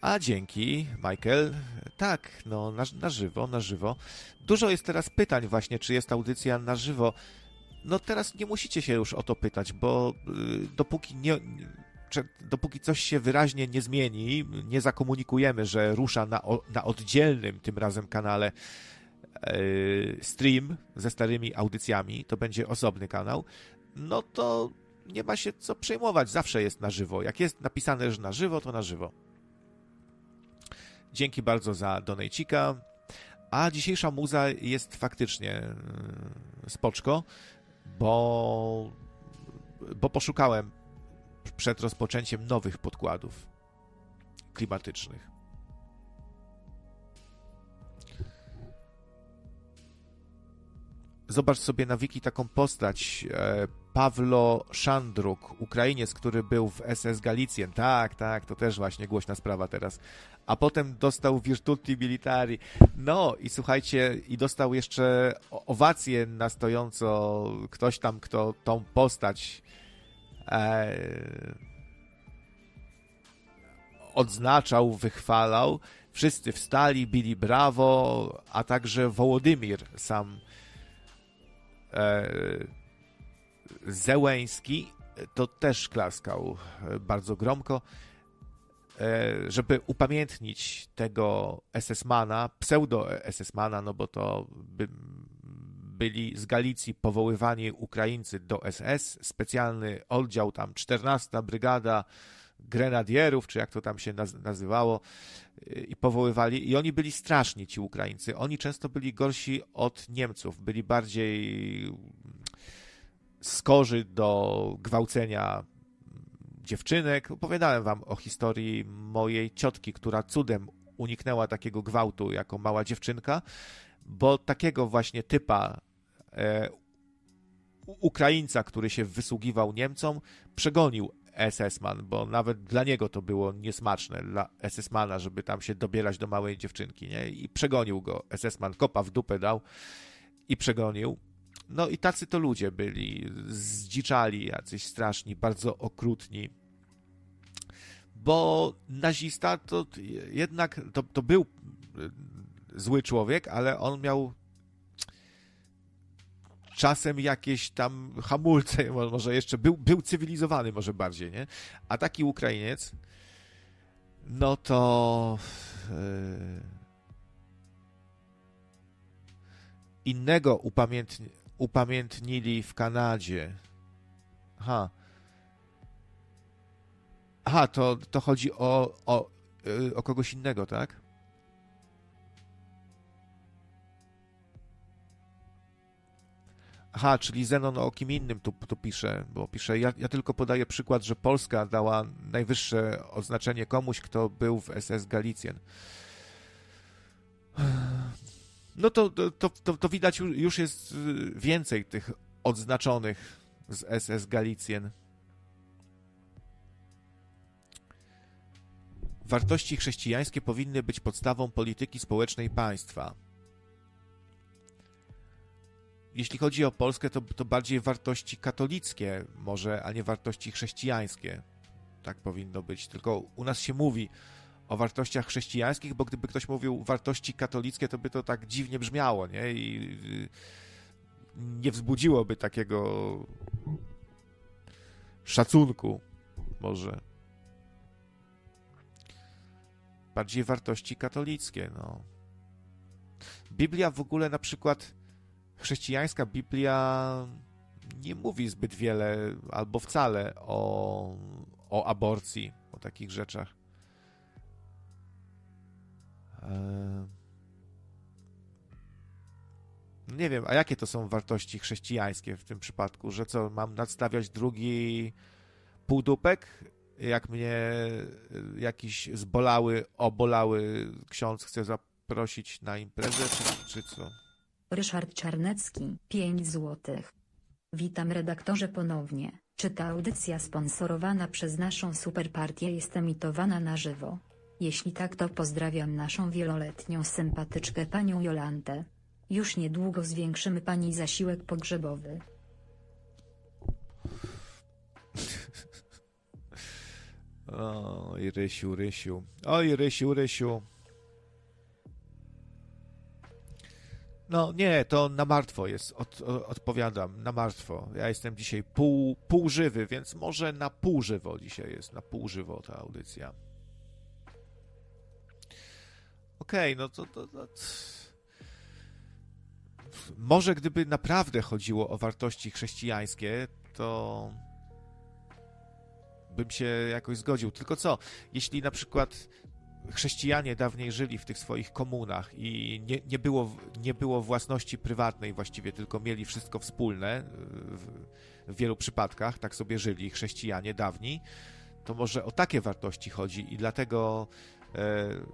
A dzięki, Michael. Tak, no na, na żywo, na żywo. Dużo jest teraz pytań właśnie, czy jest audycja na żywo no teraz nie musicie się już o to pytać, bo y, dopóki nie, dopóki coś się wyraźnie nie zmieni, nie zakomunikujemy, że rusza na, na oddzielnym tym razem kanale yy, stream ze starymi audycjami, to będzie osobny kanał, no to nie ma się co przejmować, zawsze jest na żywo. Jak jest napisane, że na żywo, to na żywo. Dzięki bardzo za donejcika. A dzisiejsza muza jest faktycznie yy, spoczko bo, bo poszukałem przed rozpoczęciem nowych podkładów klimatycznych. Zobacz sobie na wiki taką postać e, Pawlo Szandruk, Ukrainiec, który był w SS Galicjen. Tak, tak, to też właśnie głośna sprawa teraz. A potem dostał Virtuti Militari. No i słuchajcie, i dostał jeszcze owację na stojąco ktoś tam, kto tą postać e, odznaczał, wychwalał. Wszyscy wstali, bili brawo, a także Wołodymir sam e, Zełęński to też klaskał bardzo gromko, żeby upamiętnić tego SS-mana, pseudo-SS-mana, no bo to by, byli z Galicji powoływani Ukraińcy do SS, specjalny oddział tam 14 brygada grenadierów, czy jak to tam się nazywało, i powoływali, i oni byli straszni, ci Ukraińcy. Oni często byli gorsi od Niemców, byli bardziej skorzy do gwałcenia dziewczynek. Opowiadałem wam o historii mojej ciotki, która cudem uniknęła takiego gwałtu jako mała dziewczynka, bo takiego właśnie typa e, Ukraińca, który się wysługiwał Niemcom, przegonił SS-man, bo nawet dla niego to było niesmaczne, dla SS-mana, żeby tam się dobierać do małej dziewczynki, nie? I przegonił go. SS-man kopa w dupę dał i przegonił. No i tacy to ludzie byli, zdziczali, jacyś straszni, bardzo okrutni. Bo nazista to jednak, to, to był zły człowiek, ale on miał czasem jakieś tam hamulce, może jeszcze był, był cywilizowany może bardziej, nie? A taki Ukrainiec, no to yy, innego upamiętni, upamiętnili w Kanadzie. Aha. Aha, to, to chodzi o, o, yy, o kogoś innego, tak? Aha, czyli Zenon o kim innym tu, tu pisze, bo pisze, ja, ja, tylko podaję przykład, że Polska dała najwyższe oznaczenie komuś, kto był w SS Galicjen. No to, to, to, to widać, już jest więcej tych odznaczonych z SS Galicjen. Wartości chrześcijańskie powinny być podstawą polityki społecznej państwa jeśli chodzi o Polskę, to, to bardziej wartości katolickie może, a nie wartości chrześcijańskie. Tak powinno być. Tylko u nas się mówi o wartościach chrześcijańskich, bo gdyby ktoś mówił wartości katolickie, to by to tak dziwnie brzmiało, nie? I nie wzbudziłoby takiego szacunku może. Bardziej wartości katolickie, no. Biblia w ogóle na przykład chrześcijańska Biblia nie mówi zbyt wiele albo wcale o, o aborcji, o takich rzeczach. E, nie wiem, a jakie to są wartości chrześcijańskie w tym przypadku? Że co, mam nadstawiać drugi półdupek? Jak mnie jakiś zbolały, obolały ksiądz chce zaprosić na imprezę, czy, czy co? Ryszard Czarnecki, 5 zł. Witam redaktorze ponownie. Czy ta audycja sponsorowana przez naszą superpartię jest emitowana na żywo? Jeśli tak to pozdrawiam naszą wieloletnią sympatyczkę panią Jolantę. Już niedługo zwiększymy pani zasiłek pogrzebowy. Oj, Rysiu, Rysiu. Oj, Rysiu, Rysiu. No nie, to na martwo jest, Od, odpowiadam, na martwo. Ja jestem dzisiaj pół, pół żywy, więc może na pół żywo dzisiaj jest, na pół żywo ta audycja. Okej, okay, no to, to, to, Może gdyby naprawdę chodziło o wartości chrześcijańskie, to bym się jakoś zgodził. Tylko co, jeśli na przykład chrześcijanie dawniej żyli w tych swoich komunach i nie, nie, było, nie było własności prywatnej właściwie, tylko mieli wszystko wspólne w, w wielu przypadkach, tak sobie żyli chrześcijanie dawni, to może o takie wartości chodzi i dlatego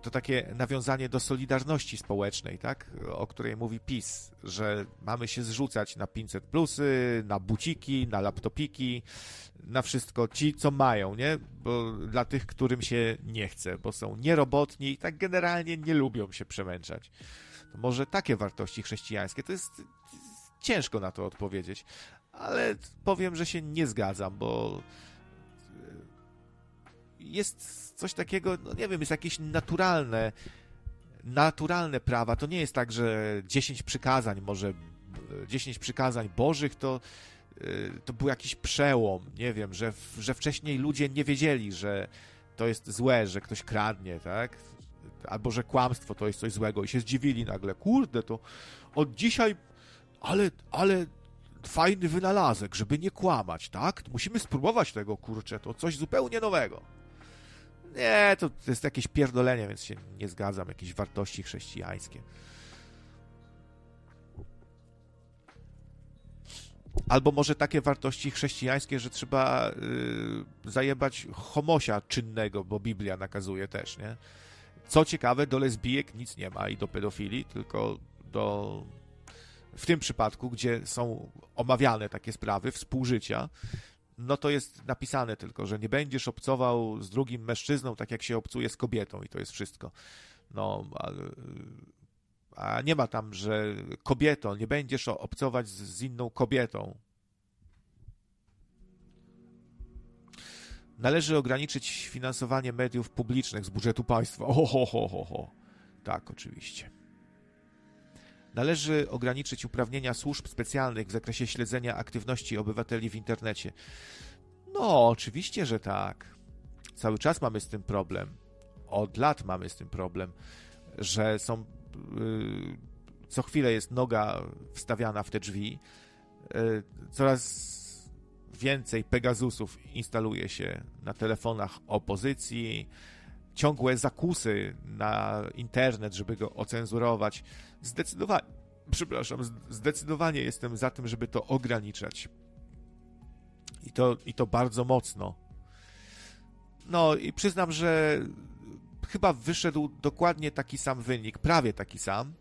to takie nawiązanie do solidarności społecznej, tak? o której mówi PiS, że mamy się zrzucać na 500 plusy, na buciki, na laptopiki, na wszystko ci, co mają, nie? Bo dla tych, którym się nie chce, bo są nierobotni i tak generalnie nie lubią się przemęczać. To może takie wartości chrześcijańskie, to jest ciężko na to odpowiedzieć, ale powiem, że się nie zgadzam, bo jest coś takiego, no nie wiem, jest jakieś naturalne, naturalne prawa. To nie jest tak, że 10 przykazań, może 10 przykazań bożych to, y, to był jakiś przełom, nie wiem, że, że wcześniej ludzie nie wiedzieli, że to jest złe, że ktoś kradnie, tak? Albo że kłamstwo to jest coś złego i się zdziwili nagle, kurde, to od dzisiaj, ale, ale fajny wynalazek, żeby nie kłamać, tak? Musimy spróbować tego, kurczę, to coś zupełnie nowego. Nie, to, jest jakieś pierdolenie, więc się nie zgadzam. Jakieś wartości chrześcijańskie. Albo może takie wartości chrześcijańskie, że trzeba yy, zajebać homosia czynnego, bo Biblia nakazuje też, nie? Co ciekawe, do lesbijek nic nie ma i do pedofilii, tylko do. W tym przypadku, gdzie są omawiane takie sprawy współżycia, no to jest napisane tylko, że nie będziesz obcował z drugim mężczyzną tak jak się obcuje z kobietą i to jest wszystko. No, a, nie ma tam, że kobieto, nie będziesz obcować z, z inną kobietą. Należy ograniczyć finansowanie mediów publicznych z budżetu państwa. Ho, ho, ho, ho, ho. Tak, oczywiście. Należy ograniczyć uprawnienia służb specjalnych w zakresie śledzenia aktywności obywateli w internecie. No, oczywiście, że tak. Cały czas mamy z tym problem. Od lat mamy z tym problem, że są. Yy, co chwilę jest noga wstawiana w te drzwi. Yy, coraz więcej Pegasusów instaluje się na telefonach opozycji, ciągłe zakusy na internet, żeby go ocenzurować. Zdecydowanie, przepraszam, zdecydowanie jestem za tym, żeby to ograniczać. I to, i to bardzo mocno. No i przyznam, że chyba wyszedł dokładnie taki sam wynik, prawie taki sam,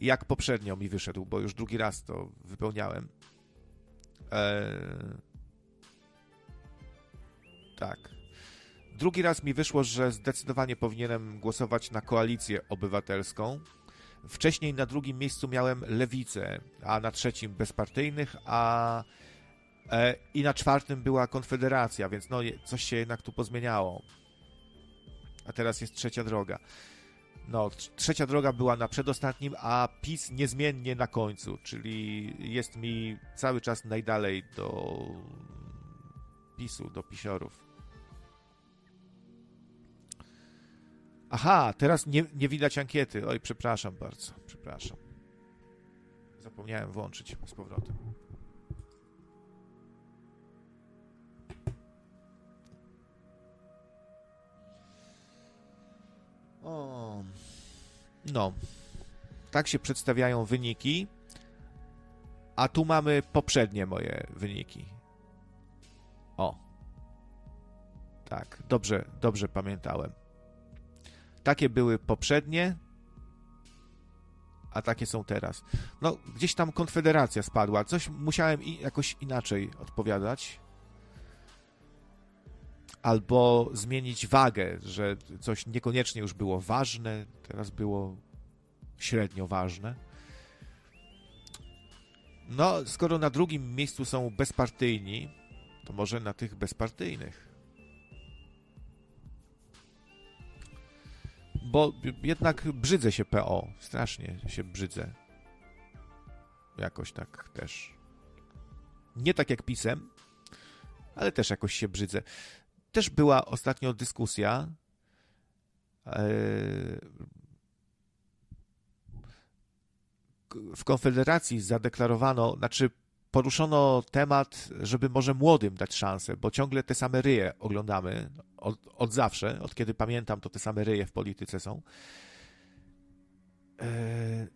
jak poprzednio mi wyszedł, bo już drugi raz to wypełniałem. Eee... Tak. Drugi raz mi wyszło, że zdecydowanie powinienem głosować na koalicję obywatelską. Wcześniej na drugim miejscu miałem lewicę, a na trzecim bezpartyjnych, a e, i na czwartym była Konfederacja, więc no coś się jednak tu pozmieniało. A teraz jest trzecia droga. No, trzecia droga była na przedostatnim, a PiS niezmiennie na końcu, czyli jest mi cały czas najdalej do PiSu, do pisiorów. Aha, teraz nie, nie widać ankiety. Oj, przepraszam bardzo, przepraszam. Zapomniałem włączyć z powrotem. O. No. Tak się przedstawiają wyniki. A tu mamy poprzednie moje wyniki. O. Tak, dobrze, dobrze pamiętałem. Takie były poprzednie, a takie są teraz. No, gdzieś tam Konfederacja spadła. Coś musiałem jakoś inaczej odpowiadać. Albo zmienić wagę, że coś niekoniecznie już było ważne, teraz było średnio ważne. No, skoro na drugim miejscu są bezpartyjni, to może na tych bezpartyjnych. Bo jednak brzydzę się PO. Strasznie się brzydzę. Jakoś tak też. Nie tak jak pisem, ale też jakoś się brzydzę. Też była ostatnio dyskusja. E, w Konfederacji zadeklarowano, znaczy poruszono temat, żeby może młodym dać szansę, bo ciągle te same ryje oglądamy od, od zawsze, od kiedy pamiętam, to te same ryje w polityce są. E,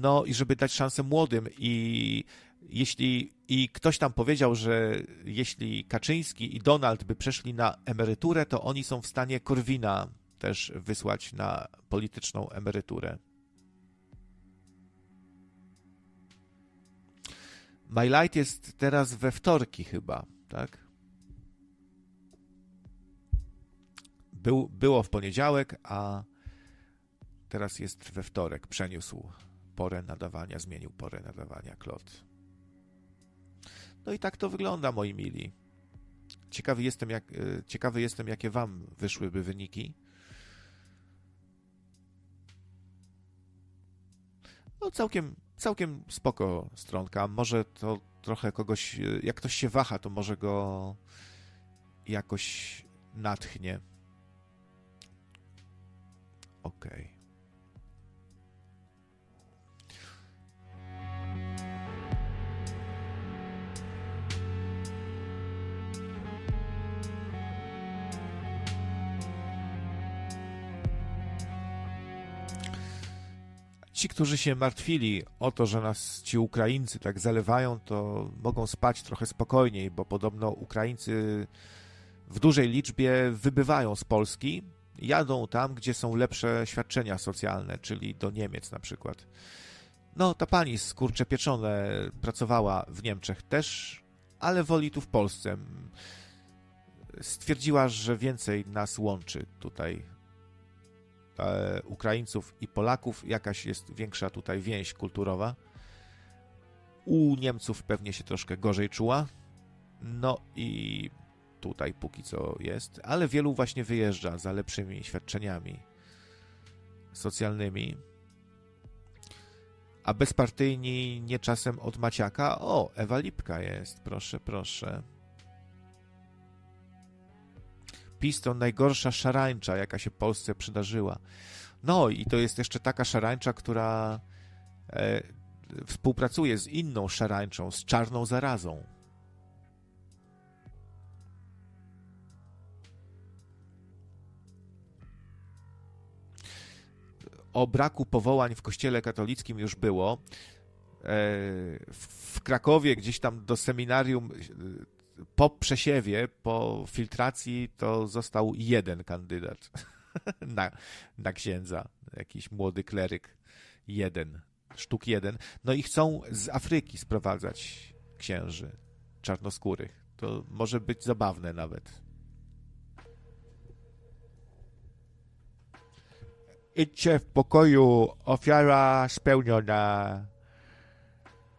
no i żeby dać szansę młodym i jeśli i ktoś tam powiedział, że jeśli Kaczyński i Donald by przeszli na emeryturę, to oni są w stanie Korwina też wysłać na polityczną emeryturę. My Light jest teraz we wtorki chyba, tak? Był, było w poniedziałek, a teraz jest we wtorek. Przeniósł porę nadawania, zmienił porę nadawania klot. No i tak to wygląda, moi mili. Ciekawy jestem, jak, e, ciekawy jestem, jakie wam wyszłyby wyniki. No całkiem, całkiem spoko stronka. Może to trochę kogoś, e, jak ktoś się waha, to może go jakoś natchnie. Okej. Okay. Ci, którzy się martwili o to, że nas ci Ukraińcy tak zalewają, to mogą spać trochę spokojniej, bo podobno Ukraińcy w dużej liczbie wybywają z Polski, jadą tam, gdzie są lepsze świadczenia socjalne, czyli do Niemiec na przykład. No, ta pani z kurcze pieczone pracowała w Niemczech też, ale woli tu w Polsce. Stwierdziła, że więcej nas łączy tutaj Ukraińców i Polaków, jakaś jest większa tutaj więź kulturowa. U Niemców pewnie się troszkę gorzej czuła. No i tutaj póki co jest, ale wielu właśnie wyjeżdża za lepszymi świadczeniami socjalnymi. A bezpartyjni nie czasem od Maciaka? O, Ewa Lipka jest, proszę, proszę. PiS to najgorsza szarańcza, jaka się Polsce przydarzyła. No i to jest jeszcze taka szarańcza, która e, współpracuje z inną szarańczą, z czarną zarazą. o braku powołań w kościele katolickim już było. E, w Krakowie gdzieś tam do seminarium po przesiewie, po filtracji to został jeden kandydat na, na księdza, jakiś młody kleryk. Jeden, sztuk jeden. No i chcą z Afryki sprowadzać księży czarnoskórych. To może być zabawne nawet. Idźcie w pokoju, ofiara spełniona.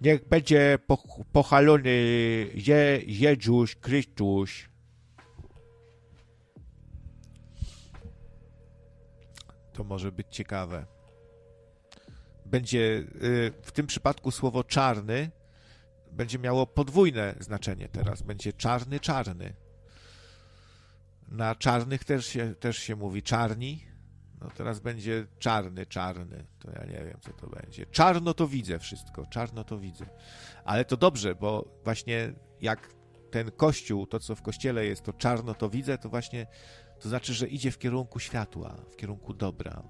Niech będzie pochwalony Je, Jezus Chrystus. To może być ciekawe. Będzie y, w tym przypadku słowo czarny będzie miało podwójne znaczenie teraz. Będzie czarny, czarny. Na czarnych też się, też się mówi czarni, no teraz będzie czarny, czarny. To ja nie wiem, co to będzie. Czarno to widzę wszystko, czarno to widzę. Ale to dobrze, bo właśnie jak ten kościół, to co w kościele jest, to czarno to widzę, to właśnie to znaczy, że idzie w kierunku światła, w kierunku dobra.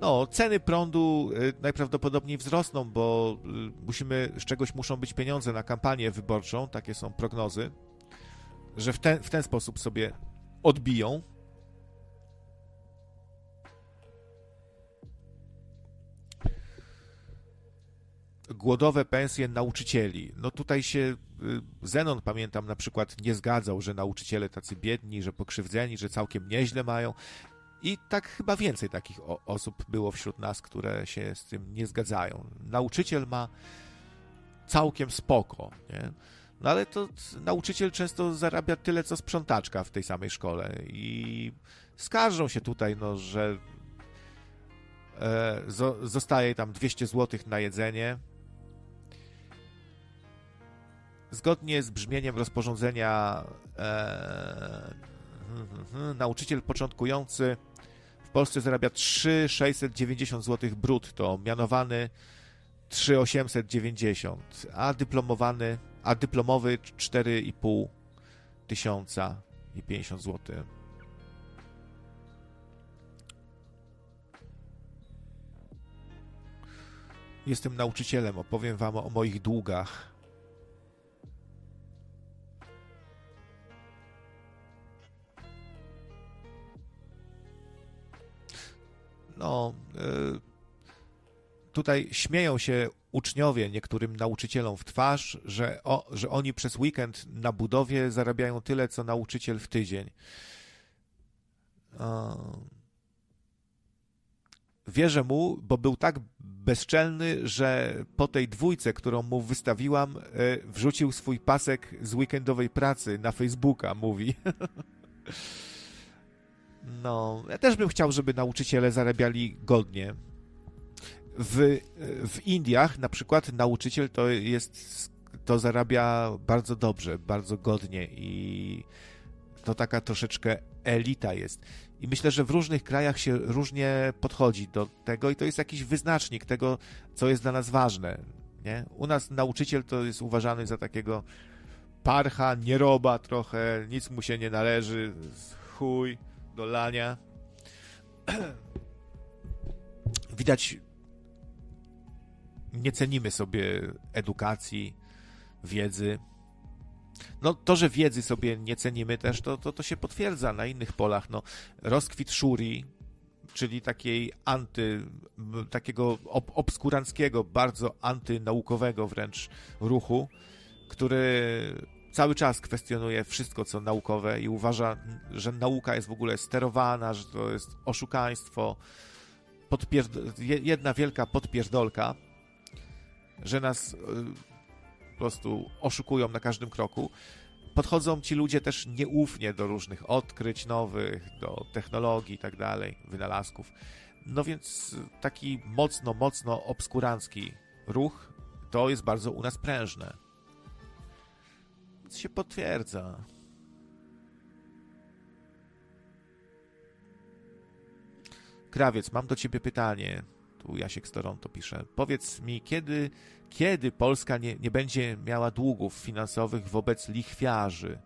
No, ceny prądu y, najprawdopodobniej wzrosną, bo y, musimy, z czegoś muszą być pieniądze na kampanię wyborczą, takie są prognozy, że w ten, w ten sposób sobie odbiją głodowe pensje nauczycieli. No tutaj się y, Zenon, pamiętam, na przykład nie zgadzał, że nauczyciele tacy biedni, że pokrzywdzeni, że całkiem nieźle mają. I tak chyba więcej takich osób było wśród nas, które się z tym nie zgadzają. Nauczyciel ma całkiem spoko, nie? No ale to nauczyciel często zarabia tyle, co sprzątaczka w tej samej szkole i skarżą się tutaj, no, że e, zostaje tam 200 zł na jedzenie, Zgodnie z brzmieniem rozporządzenia e, nauczyciel początkujący w Polsce zarabia 3,690 zł brutto, mianowany 3,890, a dyplomowany, a dyplomowy 4,5 tysiąca i 50 zł. Jestem nauczycielem, opowiem wam o moich długach. No, e, tutaj śmieją się uczniowie niektórym nauczycielom w twarz, że, o, że oni przez weekend na budowie zarabiają tyle, co nauczyciel w tydzień. Wierzę mu, bo był tak bezczelny, że po tej dwójce, którą mu wystawiłam, e, wrzucił swój pasek z weekendowej pracy na Facebooka, mówi. No, ja też bym chciał, żeby nauczyciele zarabiali godnie. W, w Indiach na przykład nauczyciel to jest, to zarabia bardzo dobrze, bardzo godnie i to taka troszeczkę elita jest. I myślę, że w różnych krajach się różnie podchodzi do tego i to jest jakiś wyznacznik tego, co jest dla nas ważne. Nie? U nas nauczyciel to jest uważany za takiego parcha, nieroba trochę, nic mu się nie należy, chuj do lania. Widać, nie cenimy sobie edukacji, wiedzy. No to, że wiedzy sobie nie cenimy też, to, to, to się potwierdza na innych polach. No, rozkwit Shuri, czyli takiej anty, takiego ob obskuranckiego, bardzo antynaukowego wręcz ruchu, który cały czas kwestionuje wszystko, co naukowe i uważa, że nauka jest w ogóle sterowana, że to jest oszukaństwo, jedna wielka podpierdolka, że nas y, po prostu oszukują na każdym kroku. Podchodzą ci ludzie też nieufnie do różnych odkryć nowych, do technologii i tak dalej, wynalazków. No więc taki mocno, mocno obskurancki ruch to jest bardzo u nas prężne. Się potwierdza. Krawiec, mam do ciebie pytanie. Tu Jasiek z Toronto pisze. Powiedz mi, kiedy, kiedy Polska nie, nie będzie miała długów finansowych wobec lichwiarzy?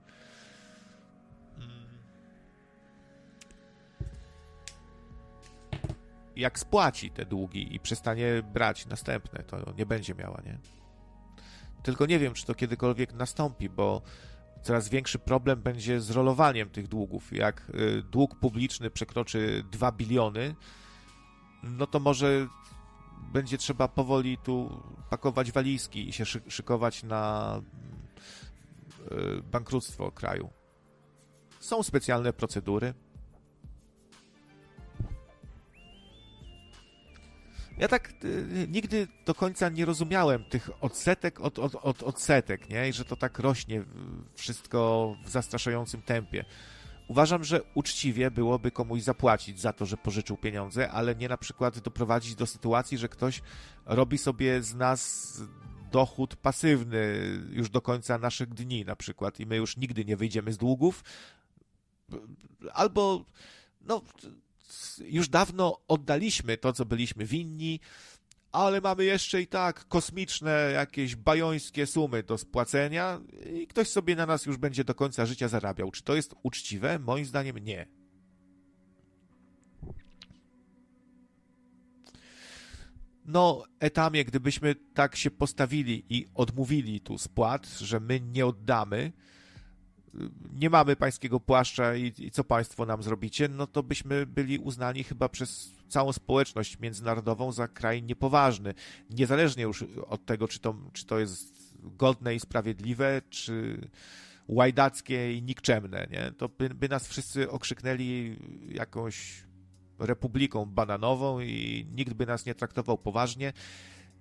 Jak spłaci te długi i przestanie brać następne, to nie będzie miała, nie? Tylko nie wiem, czy to kiedykolwiek nastąpi, bo coraz większy problem będzie z rolowaniem tych długów. Jak y, dług publiczny przekroczy 2 biliony, no to może będzie trzeba powoli tu pakować walizki i się szykować na y, bankructwo kraju. Są specjalne procedury. Ja tak y, nigdy do końca nie rozumiałem tych odsetek od, od, od odsetek, nie? I że to tak rośnie wszystko w zastraszającym tempie. Uważam, że uczciwie byłoby komuś zapłacić za to, że pożyczył pieniądze, ale nie na przykład doprowadzić do sytuacji, że ktoś robi sobie z nas dochód pasywny już do końca naszych dni na przykład i my już nigdy nie wyjdziemy z długów. Albo no już dawno oddaliśmy to, co byliśmy winni, ale mamy jeszcze i tak kosmiczne, jakieś bajońskie sumy do spłacenia i ktoś sobie na nas już będzie do końca życia zarabiał. Czy to jest uczciwe? Moim zdaniem nie. No, etamie, gdybyśmy tak się postawili i odmówili tu spłat, że my nie oddamy, nie mamy pańskiego płaszcza i, i, co państwo nam zrobicie, no to byśmy byli uznani chyba przez całą społeczność międzynarodową za kraj niepoważny. Niezależnie już od tego, czy to, czy to jest godne i sprawiedliwe, czy łajdackie i nikczemne, nie? To by, by nas wszyscy okrzyknęli jakąś republiką bananową i nikt by nas nie traktował poważnie.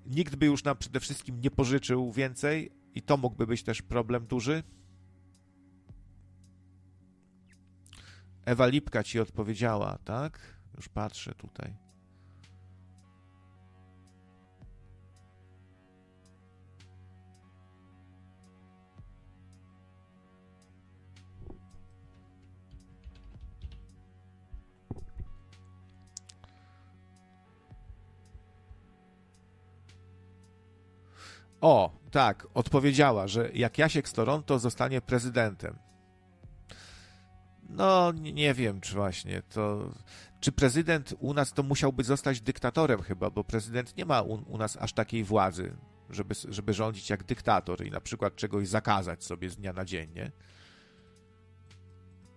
Nikt by już nam przede wszystkim nie pożyczył więcej i to mógłby być też problem duży. Ewa Lipka ci odpowiedziała, tak? Już patrzę tutaj. O, tak, odpowiedziała, że jak Jasiek z Toronto zostanie prezydentem. No, nie wiem, czy właśnie to. Czy prezydent u nas to musiałby zostać dyktatorem chyba, bo prezydent nie ma u, u nas aż takiej władzy, żeby, żeby rządzić jak dyktator i na przykład czegoś zakazać sobie z dnia na dzień, nie?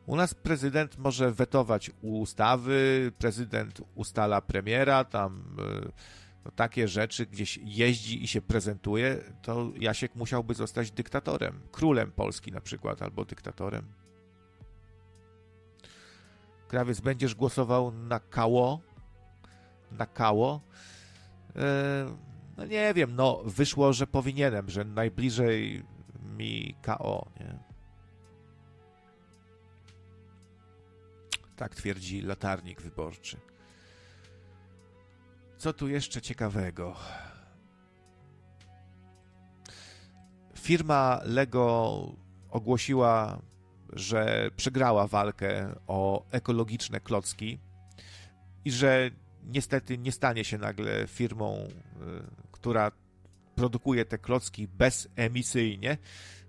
U nas prezydent może wetować ustawy, prezydent ustala premiera, tam e, no, takie rzeczy, gdzieś jeździ i się prezentuje, to Jasiek musiałby zostać dyktatorem, królem Polski na przykład, albo dyktatorem. Krawiec, będziesz głosował na kało? Na kało? E, no nie wiem, no wyszło, że powinienem, że najbliżej mi KO, nie? Tak twierdzi latarnik wyborczy. Co tu jeszcze ciekawego? Firma Lego ogłosiła że przegrała walkę o ekologiczne klocki i że niestety nie stanie się nagle firmą, y, która produkuje te klocki bezemisyjnie.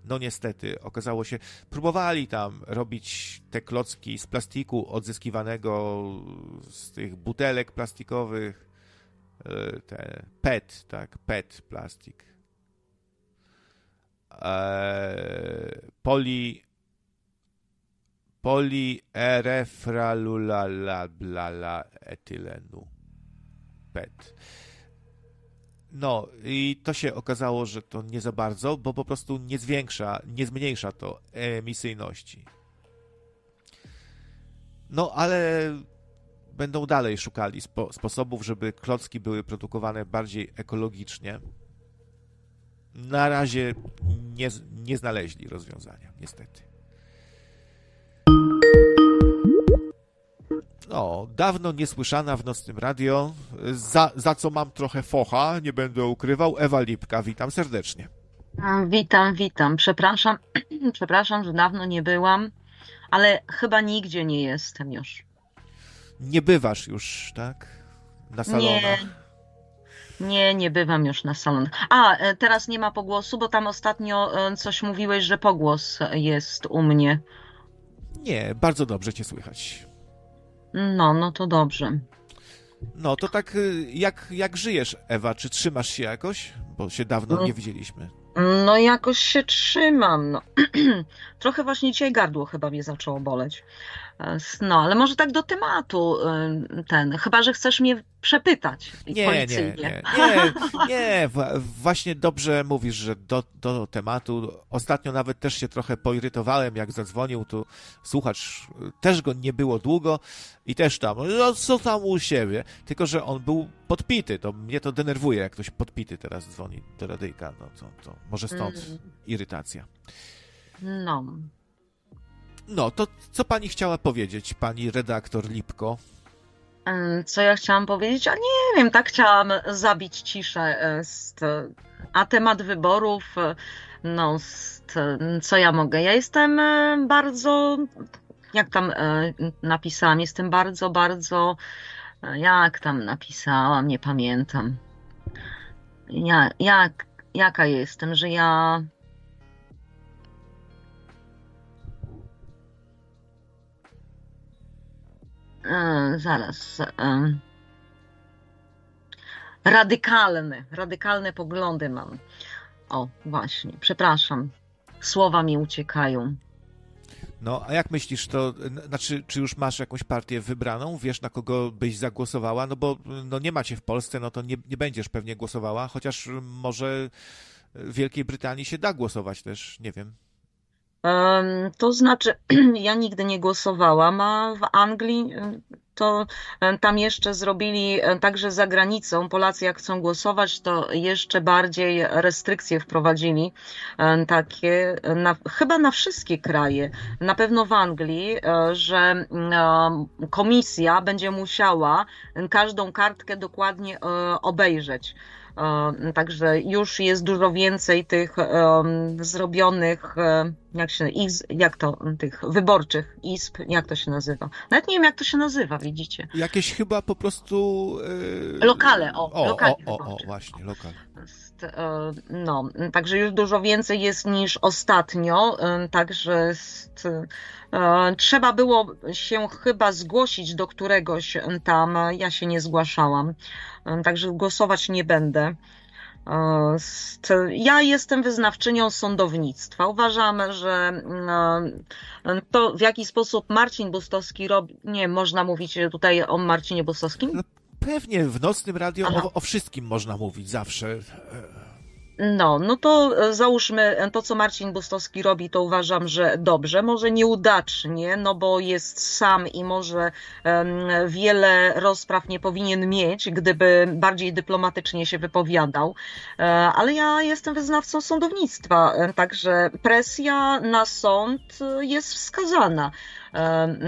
No niestety, okazało się, próbowali tam robić te klocki z plastiku odzyskiwanego z tych butelek plastikowych, y, te PET, tak, PET plastik. Eee, poli polierefralulablala etylenu PET. No i to się okazało, że to nie za bardzo, bo po prostu nie zwiększa, nie zmniejsza to emisyjności. No ale będą dalej szukali spo, sposobów, żeby klocki były produkowane bardziej ekologicznie. Na razie nie, nie znaleźli rozwiązania, niestety. No, dawno niesłyszana w nocnym radio, za, za co mam trochę focha, nie będę ukrywał, Ewa Lipka, witam serdecznie. Witam, witam. Przepraszam, przepraszam, że dawno nie byłam, ale chyba nigdzie nie jestem już. Nie bywasz już, tak? Na salonach? Nie, nie, nie bywam już na salonach. A, e, teraz nie ma pogłosu, bo tam ostatnio e, coś mówiłeś, że pogłos jest u mnie. Nie, bardzo dobrze cię słychać. No, no to dobrze. No, to tak y, jak, jak żyjesz, Ewa? Czy trzymasz się jakoś? Bo się dawno nie widzieliśmy. No jakoś się trzymam. No. Trochę właśnie dzisiaj gardło chyba mnie zaczęło boleć. No, ale może tak do tematu y, ten. Chyba, że chcesz mnie przepytać Nie, nie, nie, nie, nie, właśnie dobrze mówisz, że do, do tematu. Ostatnio nawet też się trochę poirytowałem, jak zadzwonił tu słuchacz, też go nie było długo i też tam, no co tam u siebie, tylko że on był podpity, to mnie to denerwuje, jak ktoś podpity teraz dzwoni do radyjka, no to, to może stąd Mm. irytacja. No. No, to co pani chciała powiedzieć, pani redaktor Lipko? Em, Co ja chciałam powiedzieć? A nie wiem, tak chciałam zabić ciszę. e, A temat wyborów, e, no, co ja mogę? Ja jestem e, bardzo, jak tam napisałam, jestem bardzo, bardzo, jak tam napisałam, nie pamiętam. Ja, jak, jaka jestem, że ja. E, zaraz. E, radykalne, radykalne poglądy mam. O, właśnie, przepraszam. Słowa mi uciekają. No, a jak myślisz, to znaczy, czy już masz jakąś partię wybraną? Wiesz, na kogo byś zagłosowała? No bo no, nie macie w Polsce, no to nie, nie będziesz pewnie głosowała, chociaż może w Wielkiej Brytanii się da głosować też, nie wiem. To znaczy, ja nigdy nie głosowałam, a w Anglii to tam jeszcze zrobili także za granicą. Polacy jak chcą głosować, to jeszcze bardziej restrykcje wprowadzili, takie na, chyba na wszystkie kraje. Na pewno w Anglii, e, że komisja będzie musiała każdą kartkę dokładnie e, obejrzeć. E, Także już jest dużo więcej tych em, zrobionych, e, jak się, iz, jak to, tych wyborczych izb, jak to się nazywa? Nawet nie wiem, jak to się nazywa, widzicie. Jakieś chyba po prostu... Lokale, o, o, lokale o, o, o, właśnie, lokal. E, No, także już dużo więcej jest niż ostatnio, e, także jest, e, trzeba było się chyba zgłosić do któregoś tam, ja się nie zgłaszałam, także głosować nie będę. Ja jestem wyznawczynią sądownictwa. Uważam, że to w jaki sposób Marcin Bustowski robi, nie można mówić tutaj o Marcinie Bustowskim? Pewnie w nocnym radio o, o wszystkim można mówić zawsze. No, no to e, załóżmy e, to, co Marcin Bustowski robi, to uważam, że dobrze, może nieudacznie, no bo jest sam i może em, wiele rozpraw nie powinien mieć, gdyby bardziej dyplomatycznie się wypowiadał, E, ale ja jestem wyznawcą sądownictwa, e, także presja na sąd jest wskazana.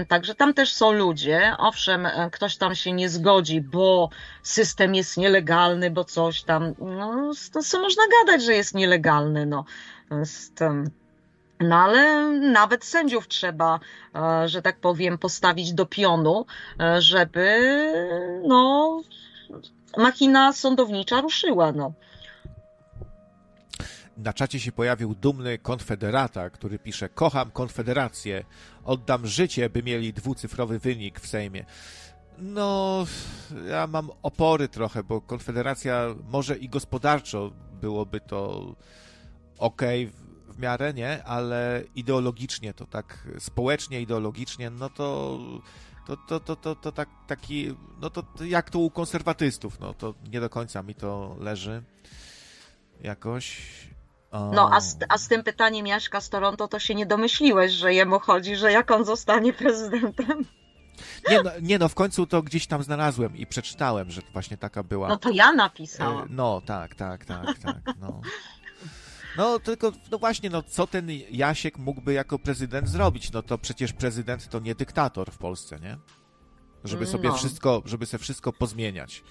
Także tam też są ludzie. Owszem, e, ktoś tam się nie zgodzi, bo system jest nielegalny, bo coś tam. No, co można gadać, że jest nielegalny, no. Tym. No ale nawet sędziów trzeba, e, że tak powiem, postawić do pionu, e, żeby no, machina sądownicza ruszyła. No. Na czacie się pojawił dumny konfederata, który pisze: Kocham konfederację, oddam życie, by mieli dwucyfrowy wynik w Sejmie. No, ja mam opory trochę, bo konfederacja może i gospodarczo byłoby to ok w, miarę, nie? Ale ideologicznie to tak, społecznie, ideologicznie, no to To, to, to, to, to tak, taki, no to jak to u konserwatystów, no to nie do końca mi to leży jakoś. No, a z, a z tym pytaniem Jaśka z Toronto to się nie domyśliłeś, że jemu chodzi, że jak on zostanie prezydentem? Nie no, nie no, w końcu to gdzieś tam znalazłem i przeczytałem, że właśnie taka była. No to ja napisałam. No, tak, tak, tak, tak, no. No tylko, no właśnie, no co ten Jasiek mógłby jako prezydent zrobić? No to przecież prezydent to nie dyktator w Polsce, nie? Żeby sobie no. wszystko, żeby sobie wszystko pozmieniać.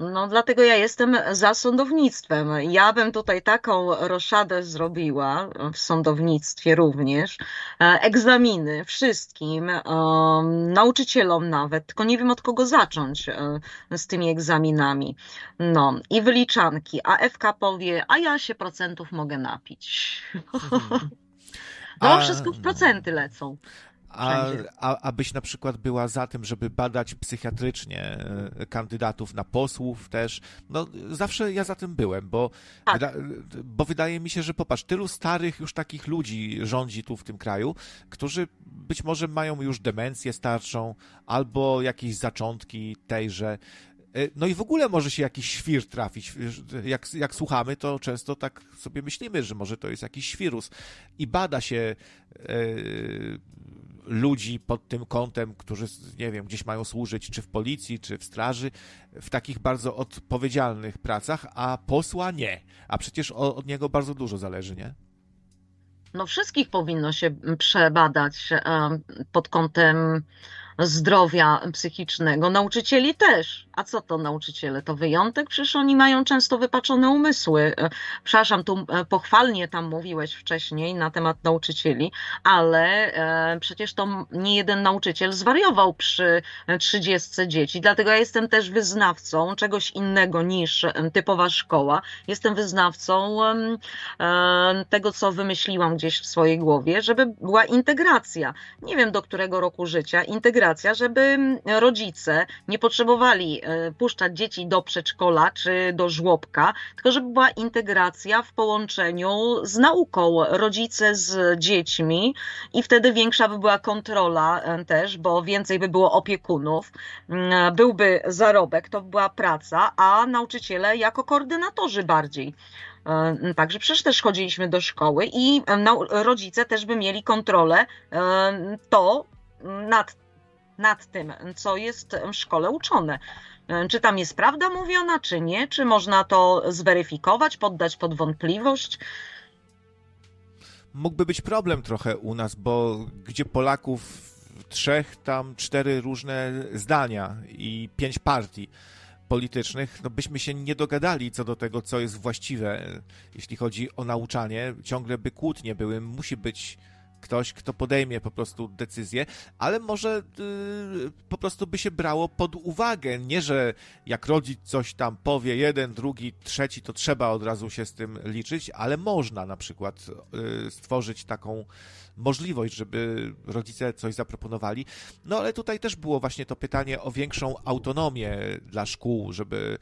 No, dlatego ja jestem za sądownictwem. Ja bym tutaj taką roszadę zrobiła w sądownictwie również. E, egzaminy wszystkim, um, nauczycielom nawet, tylko nie wiem od kogo zacząć um, z tymi egzaminami. No, i wyliczanki. A FK powie, a ja się procentów mogę napić. Mhm. No, wszystko w procenty lecą. A, a, abyś na przykład była za tym, żeby badać psychiatrycznie e, kandydatów na posłów też. No, zawsze ja za tym byłem, bo, tak. bo wydaje mi się, że popatrz, tylu starych już takich ludzi rządzi tu w tym kraju, którzy być może mają już demencję starczą albo jakieś zaczątki tejże. E, no i w ogóle może się jakiś świr trafić. Jak, jak słuchamy, to często tak sobie myślimy, że może to jest jakiś świrus. I bada się e, ludzi pod tym kątem, którzy, nie wiem, gdzieś mają służyć, czy w policji, czy w straży, w takich bardzo odpowiedzialnych pracach, a posła nie. A przecież od niego bardzo dużo zależy, nie? No wszystkich powinno się przebadać pod kątem zdrowia psychicznego. Nauczycieli też. A co to nauczyciele? To wyjątek? Przecież oni mają często wypaczone umysły. E, przepraszam, tu e, pochwalnie tam mówiłeś wcześniej na temat nauczycieli, ale e, przecież to nie jeden nauczyciel zwariował przy 30 dzieci. Dlatego ja jestem też wyznawcą czegoś innego niż typowa szkoła. Jestem wyznawcą tego, co wymyśliłam gdzieś w swojej głowie, żeby była integracja. Nie wiem do którego roku życia, integracja, żeby rodzice nie potrzebowali puszczać dzieci do przedszkola czy do żłobka, tylko żeby była integracja w połączeniu z nauką, rodzice z dziećmi i wtedy większa by była kontrola e, też, bo więcej by było opiekunów, byłby zarobek, to by była praca, a nauczyciele jako koordynatorzy bardziej. E, także przecież też chodziliśmy do szkoły i rodzice też by mieli kontrolę to nad, nad tym, co jest w szkole uczone. E, czy tam jest prawda mówiona, czy nie? Czy można to zweryfikować, poddać pod wątpliwość? Mógłby być problem trochę u nas, bo gdzie Polaków trzech, tam cztery różne zdania i pięć partii politycznych, no byśmy się nie dogadali co do tego, co jest właściwe, jeśli chodzi o nauczanie. Ciągle by kłótnie były. Musi być ktoś, kto podejmie po prostu decyzję, ale może yy, po prostu by się brało pod uwagę. Nie, że jak rodzic coś tam powie, jeden, drugi, trzeci, to trzeba od razu się z tym liczyć, ale można na przykład yy, stworzyć taką możliwość, żeby rodzice coś zaproponowali. No ale tutaj też było właśnie to pytanie o większą autonomię dla szkół, żeby,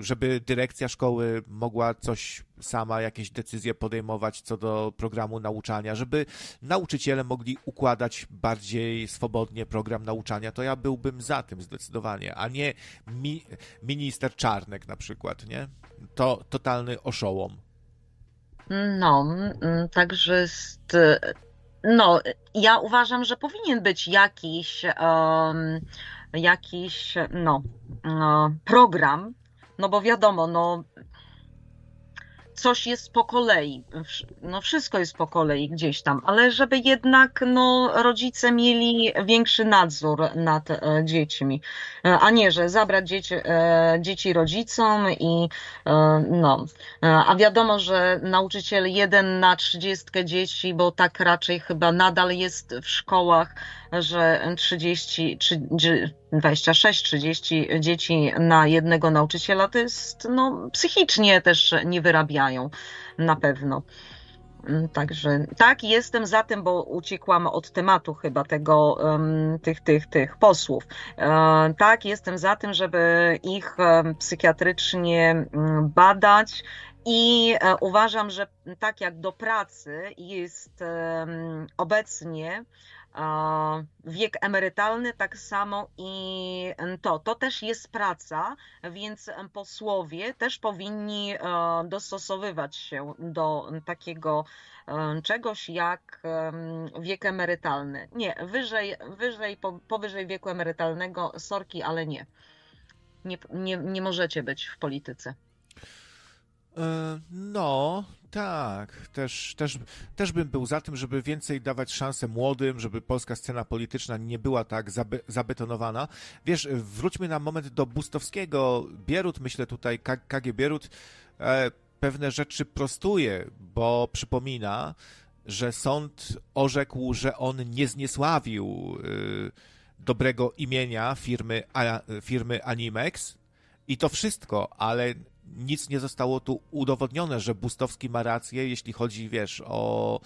żeby dyrekcja szkoły mogła coś sama, jakieś decyzje podejmować co do programu nauczania, żeby nauczyciele mogli układać bardziej swobodnie program nauczania, to ja byłbym za tym zdecydowanie, a nie mi, minister Czarnek na przykład, nie? To totalny oszołom. No, mm, także jest, no, ja uważam, że powinien być jakiś, um, jakiś, no, no, program, no bo wiadomo, no, coś jest po kolei, no wszystko jest po kolei gdzieś tam, ale żeby jednak no, rodzice mieli większy nadzór nad e, dziećmi, e, a nie, że zabrać dzieci, e, dzieci rodzicom i no, a wiadomo, że nauczyciel jeden na trzydziestkę dzieci, bo tak raczej chyba nadal jest w szkołach, że 30, 26-30 dzieci na jednego nauczyciela to jest, no, psychicznie też nie wyrabiają na pewno. Mm, także tak, jestem za tym, bo uciekłam od tematu chyba tego, tych, tych, tych posłów. E, tak, jestem za tym, żeby ich psychiatrycznie mm, badać I uważam, że tak jak do pracy jest obecnie wiek emerytalny, tak samo i to. To też jest praca, więc posłowie też powinni dostosowywać się do takiego czegoś jak wiek emerytalny. Nie, wyżej, wyżej powyżej wieku emerytalnego, sorki, ale nie. Nie, nie, nie możecie być w polityce. E, no, tak. Też, też, też bym był za tym, żeby więcej dawać szansę młodym, żeby polska scena polityczna nie była tak zabe zabetonowana. Wiesz, wróćmy na moment do Bustowskiego. Bierut, myślę tutaj, KG Bierut e, pewne rzeczy prostuje, bo przypomina, że sąd orzekł, że on nie zniesławił e, dobrego imienia firmy, a, firmy Animex i to wszystko, ale nic nie zostało tu udowodnione, że Bustowski ma rację, jeśli chodzi, wiesz, o,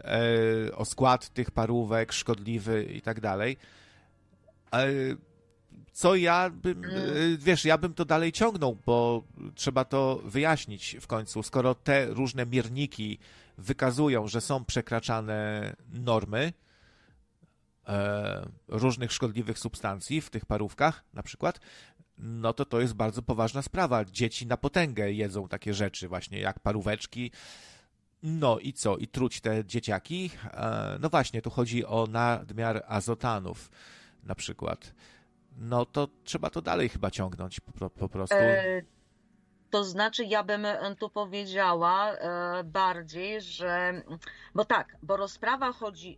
e, o skład tych parówek, szkodliwy i tak dalej. E, co ja bym, e, wiesz, ja bym to dalej ciągnął, bo trzeba to wyjaśnić w końcu. Skoro te różne mierniki wykazują, że są przekraczane normy, e, różnych szkodliwych substancji w tych parówkach, na przykład, no to to jest bardzo poważna sprawa. Dzieci na potęgę jedzą takie rzeczy, właśnie jak paróweczki. No i co? I truć te dzieciaki? E, no właśnie, tu chodzi o nadmiar azotanów na przykład. No to trzeba to dalej chyba ciągnąć po, po prostu. E to znaczy, ja bym e, tu powiedziała e, bardziej, że. Bo tak, bo rozprawa chodzi.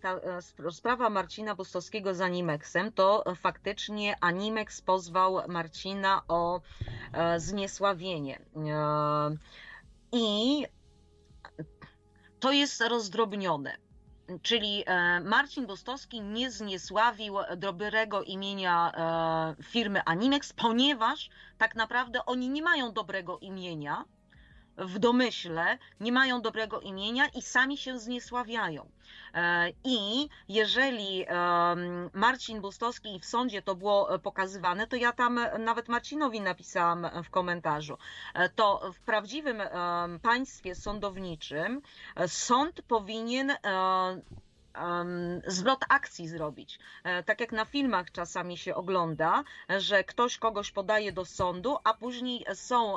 Ta e, rozprawa Marcina Bustowskiego z Animexem, to faktycznie Animex pozwał Marcina o zniesławienie. I to jest rozdrobnione czyli e, Marcin Bostowski nie zniesławił dobrego imienia e, firmy Animex, ponieważ tak naprawdę oni nie mają dobrego imienia w domyśle, nie mają dobrego imienia i sami się zniesławiają. E, I jeżeli Marcin Bustowski w sądzie to było pokazywane, to ja tam nawet Marcinowi napisałam w komentarzu, to w prawdziwym państwie sądowniczym sąd powinien um, zwrot akcji zrobić. E, tak jak na filmach czasami się ogląda, że ktoś kogoś podaje do sądu, a później są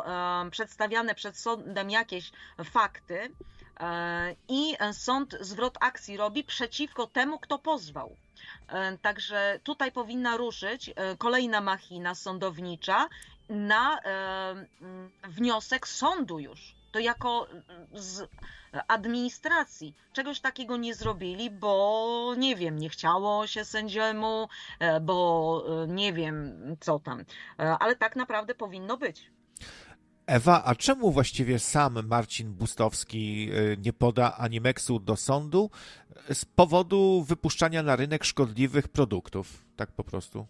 przedstawiane przed sądem jakieś fakty e, i sąd zwrot akcji robi przeciwko temu, kto pozwał. E, także tutaj powinna ruszyć kolejna machina sądownicza na wniosek sądu już. To jako z administracji. Czegoś takiego nie zrobili, bo nie wiem, nie chciało się sędziemu, e, bo e, nie wiem co tam, e, ale tak naprawdę powinno być. Ewa, a czemu właściwie sam Marcin Bustowski nie poda Animexu do sądu z powodu wypuszczania na rynek szkodliwych produktów? Tak po prostu.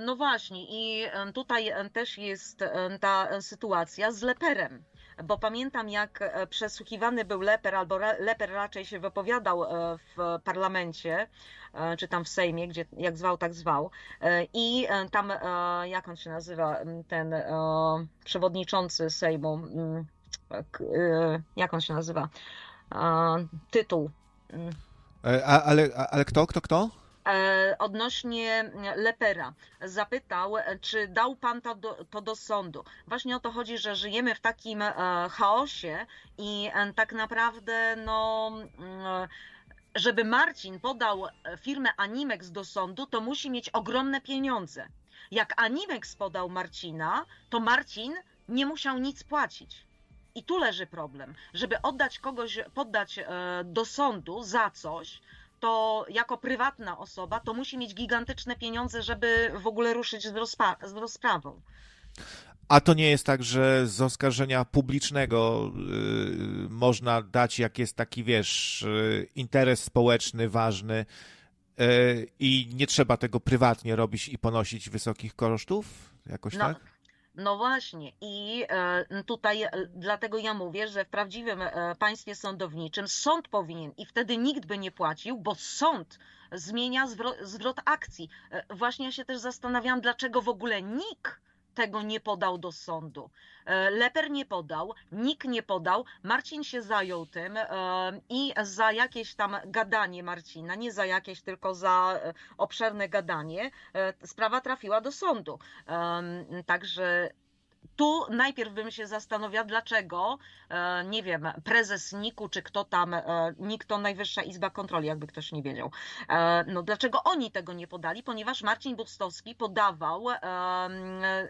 No właśnie, i tutaj też jest ta sytuacja z leperem bo pamiętam jak e, przesłuchiwany był Leper, albo Leper raczej się wypowiadał e, w parlamencie, e, czy tam w Sejmie, gdzie jak zwał, tak zwał. I tam, jak on się nazywa, ten przewodniczący Sejmu, jak on się nazywa, tytuł. A, ale, ale kto, kto, kto? E, odnośnie Lepera. Zapytał, czy dał pan to do, to do sądu. Właśnie o to chodzi, że żyjemy w takim e, chaosie i e, tak naprawdę no mm, żeby Marcin podał firmę Animex do sądu, to musi mieć ogromne pieniądze. Jak Animex podał Marcina, to Marcin nie musiał nic płacić. I tu leży problem. Żeby oddać kogoś, poddać do sądu za coś, to jako prywatna osoba, to musi mieć gigantyczne pieniądze, żeby w ogóle ruszyć z, rozpa- z rozprawą. A to nie jest tak, że z oskarżenia publicznego yy, można dać, jak jest taki, wiesz, yy, interes społeczny ważny yy, i nie trzeba tego prywatnie robić i ponosić wysokich kosztów? Jakoś no, tak? No właśnie, i e, tutaj e, dlatego ja mówię, że w prawdziwym e, państwie sądowniczym sąd powinien i wtedy nikt by nie płacił, bo sąd zmienia zwrot, zwrot akcji. Właśnie ja się też zastanawiam, dlaczego w ogóle NIK tego nie podał do sądu. E, Leper nie podał, nikt nie podał, Marcin się zajął tym e, i za jakieś tam gadanie Marcina, nie za jakieś, tylko za e, obszerne gadanie, sprawa trafiła do sądu. Także tu najpierw bym się zastanowiła, dlaczego, nie wiem, prezes NIK-u, czy kto tam, NIK to Najwyższa Izba Kontroli, jakby ktoś nie wiedział, no dlaczego oni tego nie podali, ponieważ Marcin Bustowski podawał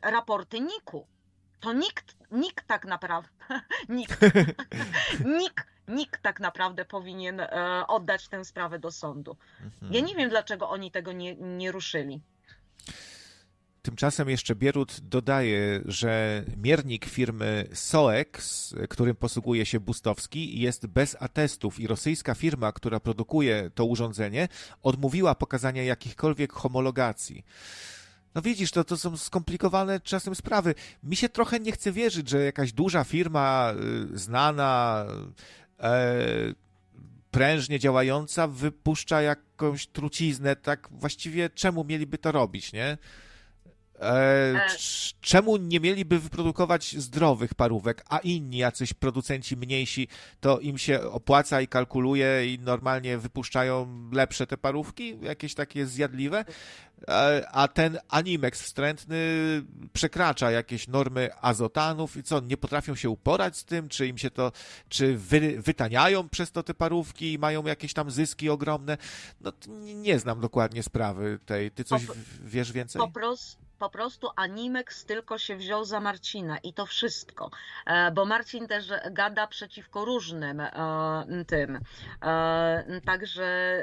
raporty NIK-u to nikt, nikt tak naprawdę, nikt, nikt, nikt tak naprawdę powinien e, oddać tę sprawę do sądu. Ja nie wiem, dlaczego oni tego nie, nie ruszyli. Tymczasem jeszcze Bierut dodaje, że miernik firmy Soex, którym posługuje się Bustowski, jest bez atestów i rosyjska firma, która produkuje to urządzenie, odmówiła pokazania jakichkolwiek homologacji. No widzisz, to, to są skomplikowane czasem sprawy. Mi się trochę nie chce wierzyć, że jakaś duża firma, y, znana, e, prężnie działająca, wypuszcza jakąś truciznę. Tak właściwie czemu mieliby to robić, nie? E, e. czemu nie mieliby wyprodukować zdrowych parówek, a inni jacyś producenci mniejsi, to im się opłaca i kalkuluje i normalnie wypuszczają lepsze te parówki, jakieś takie zjadliwe? E, a ten Animex wstrętny przekracza jakieś normy azotanów i co, nie potrafią się uporać z tym, czy im się to, czy wy, wytaniają przez to te parówki i mają jakieś tam zyski ogromne? No nie znam dokładnie sprawy tej. Ty coś wiesz więcej? Po prostu po prostu Animex tylko się wziął za Marcina i to wszystko, e, bo Marcin też gada przeciwko różnym e, tym. Także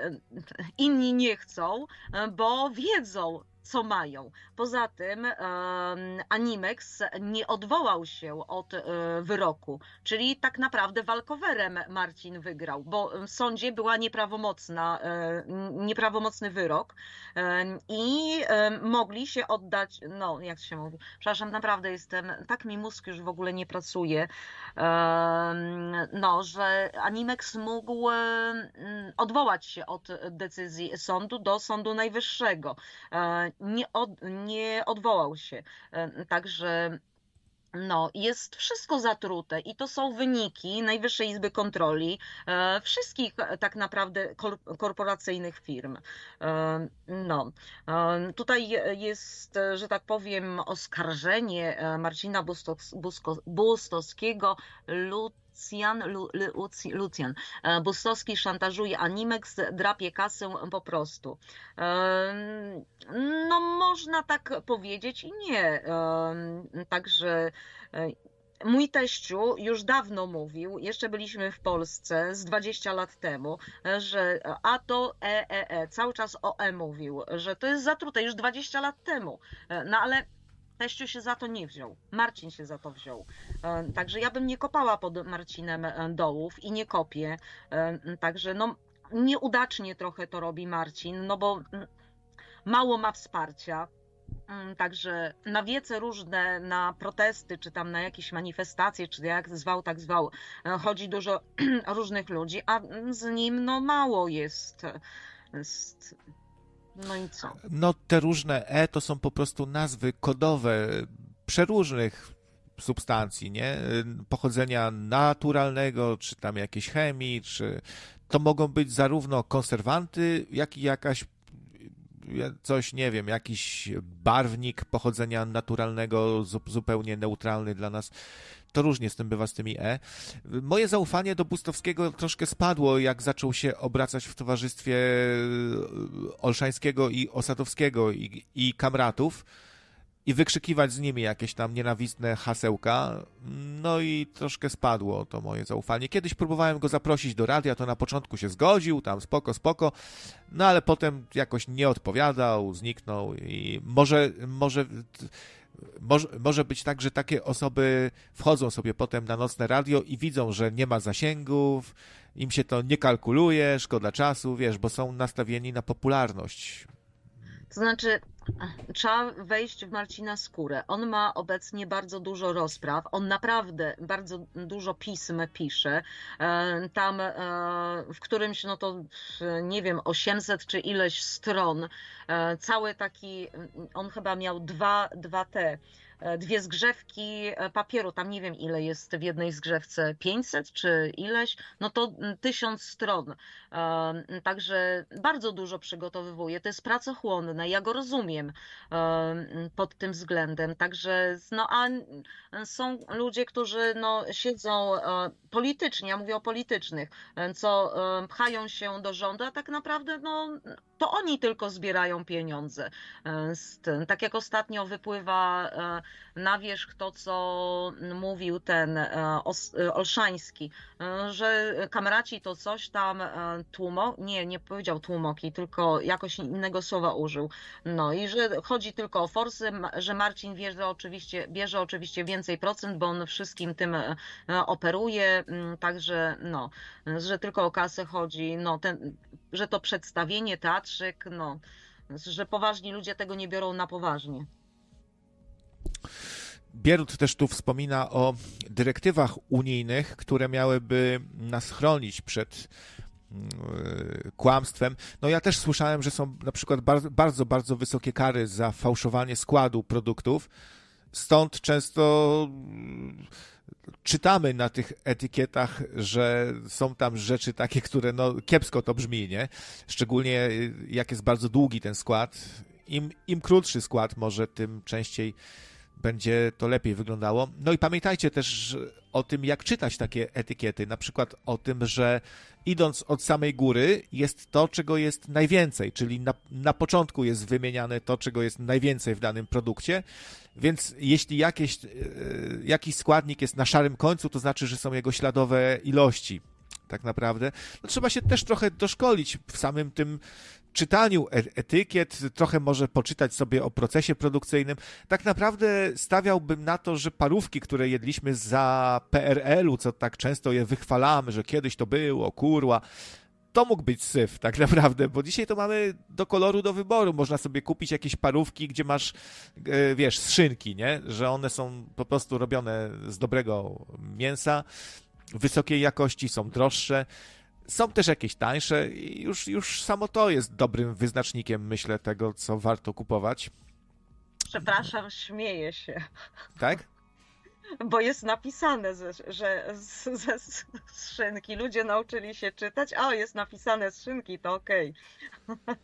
inni nie chcą, bo wiedzą, co mają. Poza tym Animex nie odwołał się od e, wyroku, czyli tak naprawdę walkowerem Marcin wygrał, bo w sądzie była nieprawomocna, e, nieprawomocny wyrok i mogli się oddać, no jak się mówi, przepraszam, naprawdę jestem, tak mi mózg już w ogóle nie pracuje, no, że Animex mógł odwołać się od decyzji sądu do Sądu Najwyższego e, nie, od, nie odwołał się. E, także no, jest wszystko zatrute i to są wyniki Najwyższej Izby Kontroli e, wszystkich tak naprawdę korporacyjnych firm. E, no, e, tutaj jest, że tak powiem, oskarżenie Marcina Bustos, Bustowskiego lud Lucjan, Lu, Lucjan. E, Bustowski szantażuje Animex, drapie kasę po prostu. E, no można tak powiedzieć i nie. E, także Mój teściu już dawno mówił, jeszcze byliśmy w Polsce z 20 lat temu, że a to e, e, e, cały czas o e mówił, że to jest zatrute już 20 lat temu. No ale Teściu się za to nie wziął. Marcin się za to wziął. E, także ja bym nie kopała pod Marcinem e, dołów i nie kopię. E, także no nieudacznie trochę to robi Marcin, no bo mało ma wsparcia. Także na wiece różne, na protesty, czy tam na jakieś manifestacje, czy jak zwał, tak zwał, chodzi dużo różnych ludzi, a z nim no mało jest, jest no i co? No te różne E to są po prostu nazwy kodowe przeróżnych substancji, nie? Pochodzenia naturalnego, czy tam jakiejś chemii, czy to mogą być zarówno konserwanty, jak i jakaś coś, nie wiem, jakiś barwnik pochodzenia naturalnego, zupełnie neutralny dla nas to różnie z tym bywa z tymi E. Moje zaufanie do Bustowskiego troszkę spadło, jak zaczął się obracać w towarzystwie e, Olszańskiego i Osadowskiego i, i kamratów i wykrzykiwać z nimi jakieś tam nienawistne hasełka. No i troszkę spadło to moje zaufanie. Kiedyś próbowałem go zaprosić do radia, to na początku się zgodził, tam spoko, spoko, no ale potem jakoś nie odpowiadał, zniknął i może, może może, może być tak, że takie osoby wchodzą sobie potem na nocne radio i widzą, że nie ma zasięgów, im się to nie kalkuluje, szkoda czasu, wiesz, bo są nastawieni na popularność. To znaczy, trzeba wejść w Marcina skórę. On ma obecnie bardzo dużo rozpraw. On naprawdę bardzo dużo pism pisze. E, tam e, w którymś, no to nie wiem, 800 czy ileś stron. E, cały taki, on chyba miał dwa, dwa te dwie zgrzewki papieru, tam nie wiem ile jest w jednej zgrzewce, 500 czy ileś, no to tysiąc stron. Także bardzo dużo przygotowywuje. To jest pracochłonne, ja go rozumiem pod tym względem. Także, no a są ludzie, którzy no, siedzą politycznie, ja mówię o politycznych, co pchają się do rządu, a tak naprawdę no, to oni tylko zbierają pieniądze. Tak jak ostatnio wypływa na wierzch to, co mówił ten Olszański, że kameraci to coś tam tłumo, nie, nie powiedział tłumoki, tylko jakoś innego słowa użył. No i że chodzi tylko o forsy, że Marcin bierze oczywiście, bierze oczywiście więcej procent, bo on wszystkim tym e, operuje, mm, także no, że tylko o kasę chodzi, no ten, że to przedstawienie, teatrzyk, no, że poważni ludzie tego nie biorą na poważnie. Bierut też tu wspomina o dyrektywach unijnych, które miałyby nas chronić przed mm, kłamstwem. No ja też słyszałem, że są na przykład bardzo, bardzo, bardzo wysokie kary za fałszowanie składu produktów. Stąd często mm, czytamy na tych etykietach, że są tam rzeczy takie, które no kiepsko to brzmi, nie? Szczególnie y, jak jest bardzo długi ten skład. Im, im krótszy skład, może tym częściej będzie to lepiej wyglądało. No i pamiętajcie też o tym, jak czytać takie etykiety. Na przykład o tym, że idąc od samej góry jest to, czego jest najwięcej, czyli na, na początku jest wymieniane to, czego jest najwięcej w danym produkcie. Więc jeśli jakieś, e, jakiś składnik jest na szarym końcu, to znaczy, że są jego śladowe ilości tak naprawdę. No, trzeba się też trochę doszkolić w samym tym czytaniu e, etykiet, trochę może poczytać sobie o procesie produkcyjnym. Tak naprawdę stawiałbym na to, że parówki, które jedliśmy za PRL-u, co tak często je wychwalamy, że kiedyś to było, kurła, to mógł być syf, tak naprawdę, bo dzisiaj to mamy do koloru do wyboru. Można sobie kupić jakieś parówki, gdzie masz, e, wiesz, szynki, nie? Że one są po prostu robione z dobrego mięsa, wysokiej jakości, są droższe. Są też jakieś tańsze i już, już samo to jest dobrym wyznacznikiem, myślę, tego, co warto kupować. Przepraszam, śmieję się. Tak? Bo jest napisane, że z, ze szynki ludzie nauczyli się czytać, a jest napisane z szynki, to okej. Okay.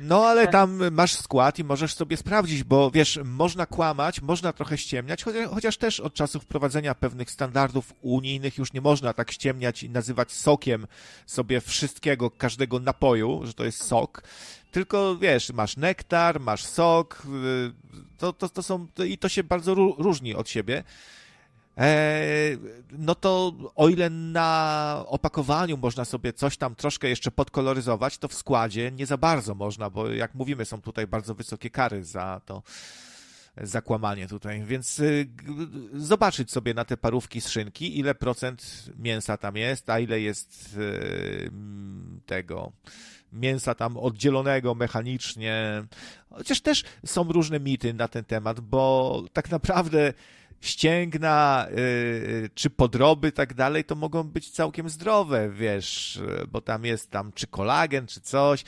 No ale tam masz skład i możesz sobie sprawdzić, bo wiesz, można kłamać, można trochę ściemniać, chociaż, chociaż też od czasu wprowadzenia pewnych standardów unijnych już nie można tak ściemniać i nazywać sokiem sobie wszystkiego, każdego napoju, że to jest sok tylko wiesz, masz nektar, masz sok, y, to, to, to są, i to się bardzo różni od siebie. E, no to o ile na opakowaniu można sobie coś tam troszkę jeszcze podkoloryzować, to w składzie nie za bardzo można, bo jak mówimy, są tutaj bardzo wysokie kary za to zakłamanie tutaj, więc y, zobaczyć sobie na te parówki z szynki, ile procent mięsa tam jest, a ile jest y, tego mięsa tam oddzielonego mechanicznie. Chociaż też są różne mity na ten temat, bo tak naprawdę ścięgna yy, czy podroby tak dalej, to mogą być całkiem zdrowe, wiesz, bo tam jest tam czy kolagen, czy coś.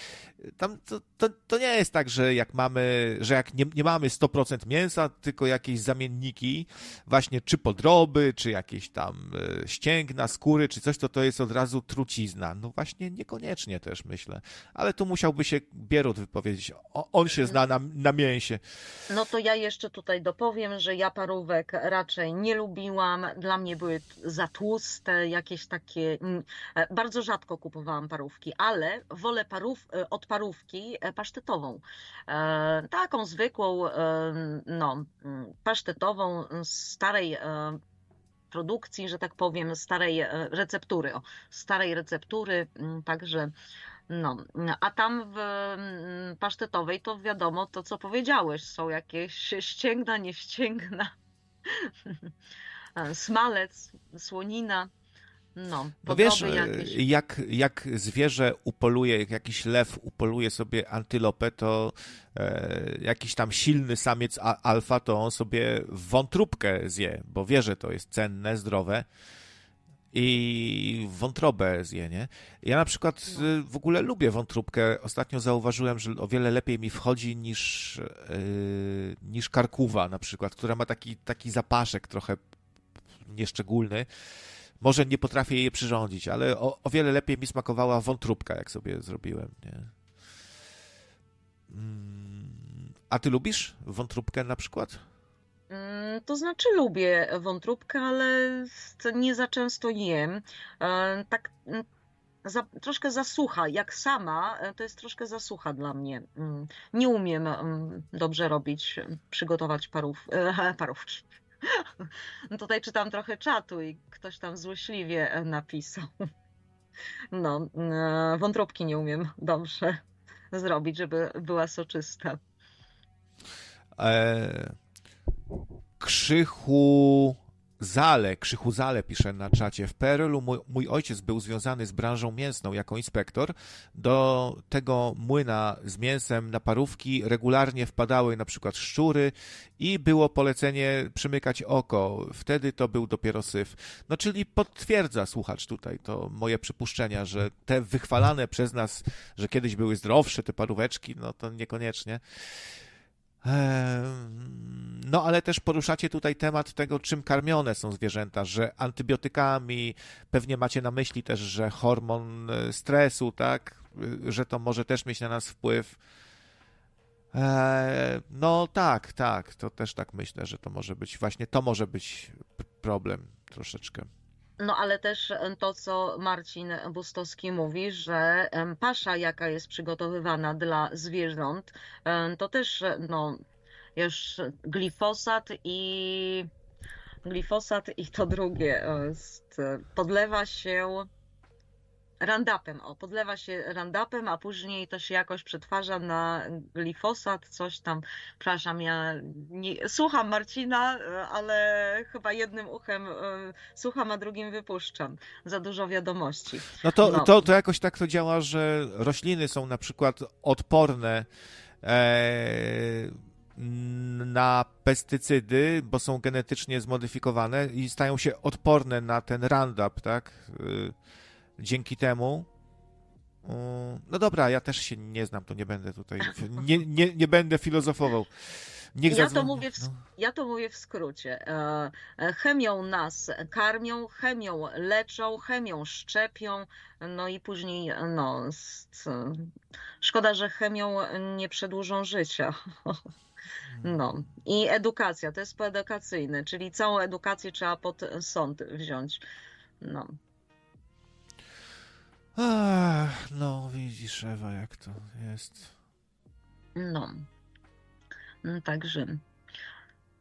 Tam to, to, to nie jest tak, że jak mamy, że jak nie, nie mamy 100% mięsa, tylko jakieś zamienniki, właśnie czy podroby, czy jakieś tam ścięgna, skóry, czy coś, to to jest od razu trucizna. No właśnie niekoniecznie też myślę. Ale tu musiałby się Bierut wypowiedzieć. O, on się zna na, na mięsie. No to ja jeszcze tutaj dopowiem, że ja parówek raczej nie lubiłam. Dla mnie były za tłuste, jakieś takie. Mm, e, bardzo rzadko kupowałam parówki, ale wolę parów, e, od parówki e, pasztetową. Taką zwykłą, no, mm, pasztetową, starej produkcji, że tak powiem, starej receptury. O, starej receptury, mm, także. No, a tam w pasztetowej to wiadomo to, co powiedziałeś, są jakieś ścięgna, nie ścięgna. Smalec, słonina. No, no wiesz, jak, jak zwierzę upoluje, jak jakiś lew upoluje sobie antylopę, to e, jakiś tam silny samiec alfa, to on sobie wątróbkę zje, bo wie, że to jest cenne, zdrowe i wątrobę zje, nie? Ja na przykład No. y, w ogóle lubię wątróbkę. Ostatnio zauważyłem, że o wiele lepiej mi wchodzi niż, yy, niż karkuwa na przykład, która ma taki, taki zapaszek trochę nieszczególny. Może nie potrafię jej przyrządzić, ale o, o wiele lepiej mi smakowała wątróbka, jak sobie zrobiłem, nie? Mm, A ty lubisz wątróbkę na przykład? Mm, To znaczy lubię wątróbkę, ale nie za często jem. E, Tak mm, za, troszkę zasucha. Jak sama, e, to jest troszkę zasucha dla mnie. Mm, Nie umiem dobrze robić, przygotować parów, e, parówki. Tutaj czytam trochę czatu i ktoś tam złośliwie napisał. No, wątróbki nie umiem dobrze zrobić, żeby była soczysta. E, Krzychu Zale, Krzychu Zale pisze na czacie. W PRL-u mój, mój ojciec był związany z branżą mięsną jako inspektor. Do tego młyna z mięsem na parówki regularnie wpadały na przykład szczury i było polecenie przymykać oko. Wtedy to był dopiero syf. No czyli potwierdza słuchacz tutaj to moje przypuszczenia, że te wychwalane przez nas, że kiedyś były zdrowsze te paróweczki, no to niekoniecznie. No, ale też poruszacie tutaj temat tego, czym karmione są zwierzęta, że antybiotykami, pewnie macie na myśli też, że hormon e, stresu, tak, Y, że to może też mieć na nas wpływ. E, No tak, tak, to też tak myślę, że to może być, właśnie to może być problem troszeczkę. No ale też to, co Marcin Bustowski mówi, że pasza, jaka jest przygotowywana dla zwierząt, to też no, już glifosat i glifosat i to drugie e, podlewa się Roundupem, o, podlewa się Roundupem, a później to się jakoś przetwarza na glifosat, coś tam. Przepraszam, ja nie, słucham Marcina, e, ale chyba jednym uchem e, słucham, a drugim wypuszczam. Za dużo wiadomości. No to, No. to, to jakoś tak to działa, że rośliny są na przykład odporne e, na pestycydy, bo są genetycznie zmodyfikowane i stają się odporne na ten Roundup, tak? Dzięki temu. y, No dobra, ja też się nie znam, to nie będę tutaj. Nie, nie, nie będę filozofował. Niech Ja to, mówię w, no. ja to mówię w skrócie. E, e, Chemią nas karmią, chemią leczą, chemią szczepią, no i później, no, szkoda, że chemią nie przedłużą życia. No i edukacja, to jest poedukacyjne, czyli całą edukację trzeba pod sąd wziąć. No. Ach, no, widzisz, Ewa, jak to jest. No. No, Także.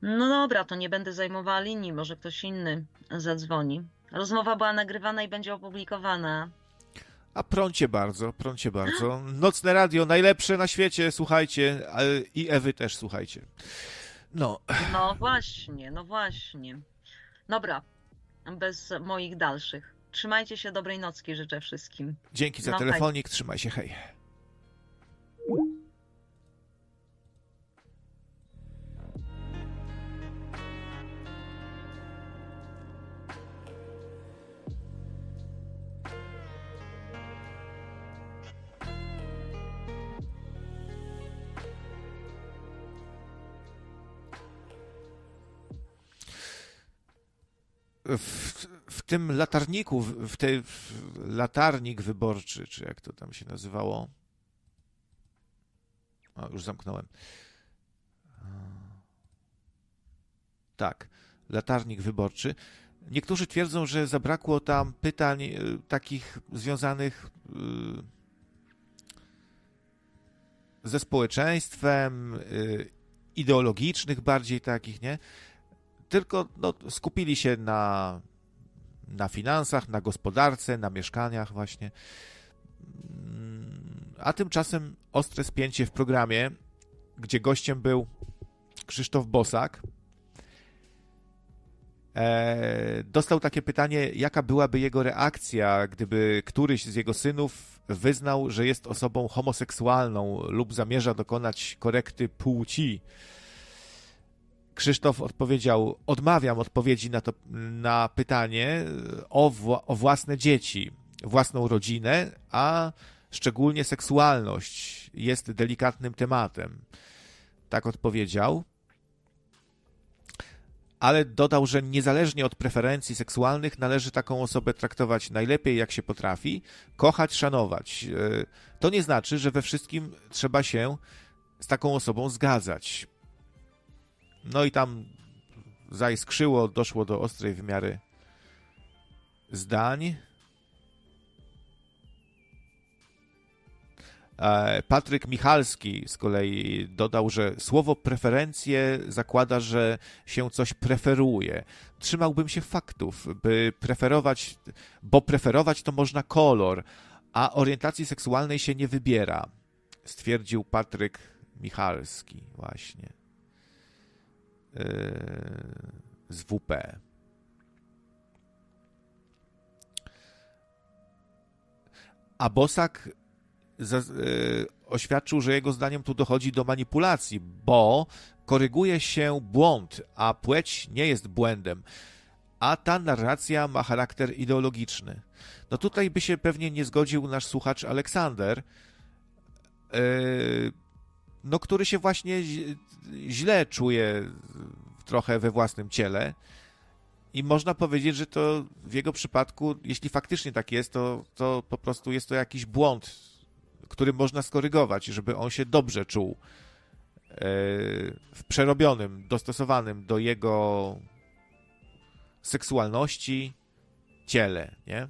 No dobra, to nie będę zajmowała linii, może ktoś inny zadzwoni. Rozmowa była nagrywana i będzie opublikowana. A prącie bardzo, prącie bardzo. Nocne radio, najlepsze na świecie, słuchajcie. I Ewy też słuchajcie. No, No właśnie, no właśnie. Dobra, bez moich dalszych. Trzymajcie się, dobrej nocki życzę wszystkim. dzięki za No, hej. telefonik, trzymaj się, hej. W, w tym latarniku, w, w tej w latarnik wyborczy, czy jak to tam się nazywało. O, już zamknąłem. Tak, latarnik wyborczy. Niektórzy twierdzą, że zabrakło tam pytań y, takich związanych y, ze społeczeństwem, y, ideologicznych bardziej takich, nie? Tylko no, skupili się na, na finansach, na gospodarce, na mieszkaniach właśnie. Mm, A tymczasem ostre spięcie w programie, gdzie gościem był Krzysztof Bosak, e, dostał takie pytanie, jaka byłaby jego reakcja, gdyby któryś z jego synów wyznał, że jest osobą homoseksualną lub zamierza dokonać korekty płci. Krzysztof odpowiedział: Odmawiam odpowiedzi na, to, na pytanie o, wła- o własne dzieci, własną rodzinę, a szczególnie seksualność jest delikatnym tematem. Tak odpowiedział. Ale dodał, że niezależnie od preferencji seksualnych należy taką osobę traktować najlepiej, jak się potrafi, kochać, szanować. E, To nie znaczy, że we wszystkim trzeba się z taką osobą zgadzać. No i tam zaiskrzyło, doszło do ostrej wymiary zdań. E, Patryk Michalski z kolei dodał, że słowo preferencje zakłada, że się coś preferuje. Trzymałbym się faktów, by preferować, bo preferować to można kolor, a orientacji seksualnej się nie wybiera, stwierdził Patryk Michalski właśnie z WP. A Bosak yy, oświadczył, że jego zdaniem tu dochodzi do manipulacji, bo koryguje się błąd, a płeć nie jest błędem, a ta narracja ma charakter ideologiczny. No tutaj by się pewnie nie zgodził nasz słuchacz Aleksander, yy, no który się właśnie źle czuje trochę we własnym ciele. I można powiedzieć, że to w jego przypadku, jeśli faktycznie tak jest, to, to po prostu jest to jakiś błąd, który można skorygować, żeby on się dobrze czuł e, w przerobionym, dostosowanym do jego seksualności ciele, nie?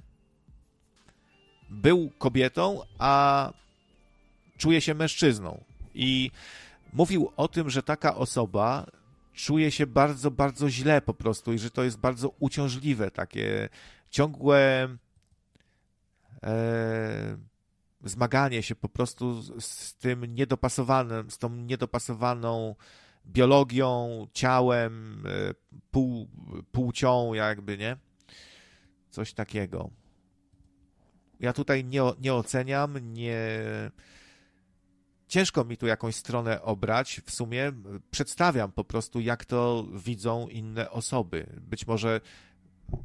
Był kobietą, a czuje się mężczyzną. I mówił o tym, że taka osoba czuje się bardzo, bardzo źle po prostu i że to jest bardzo uciążliwe, takie ciągłe e, zmaganie się po prostu z, tym niedopasowanym, z tą niedopasowaną biologią, ciałem, e, pół, płcią jakby, nie? Coś takiego. Ja tutaj nie, nie oceniam, nie... Ciężko mi tu jakąś stronę obrać. W sumie przedstawiam po prostu, jak to widzą inne osoby. Być może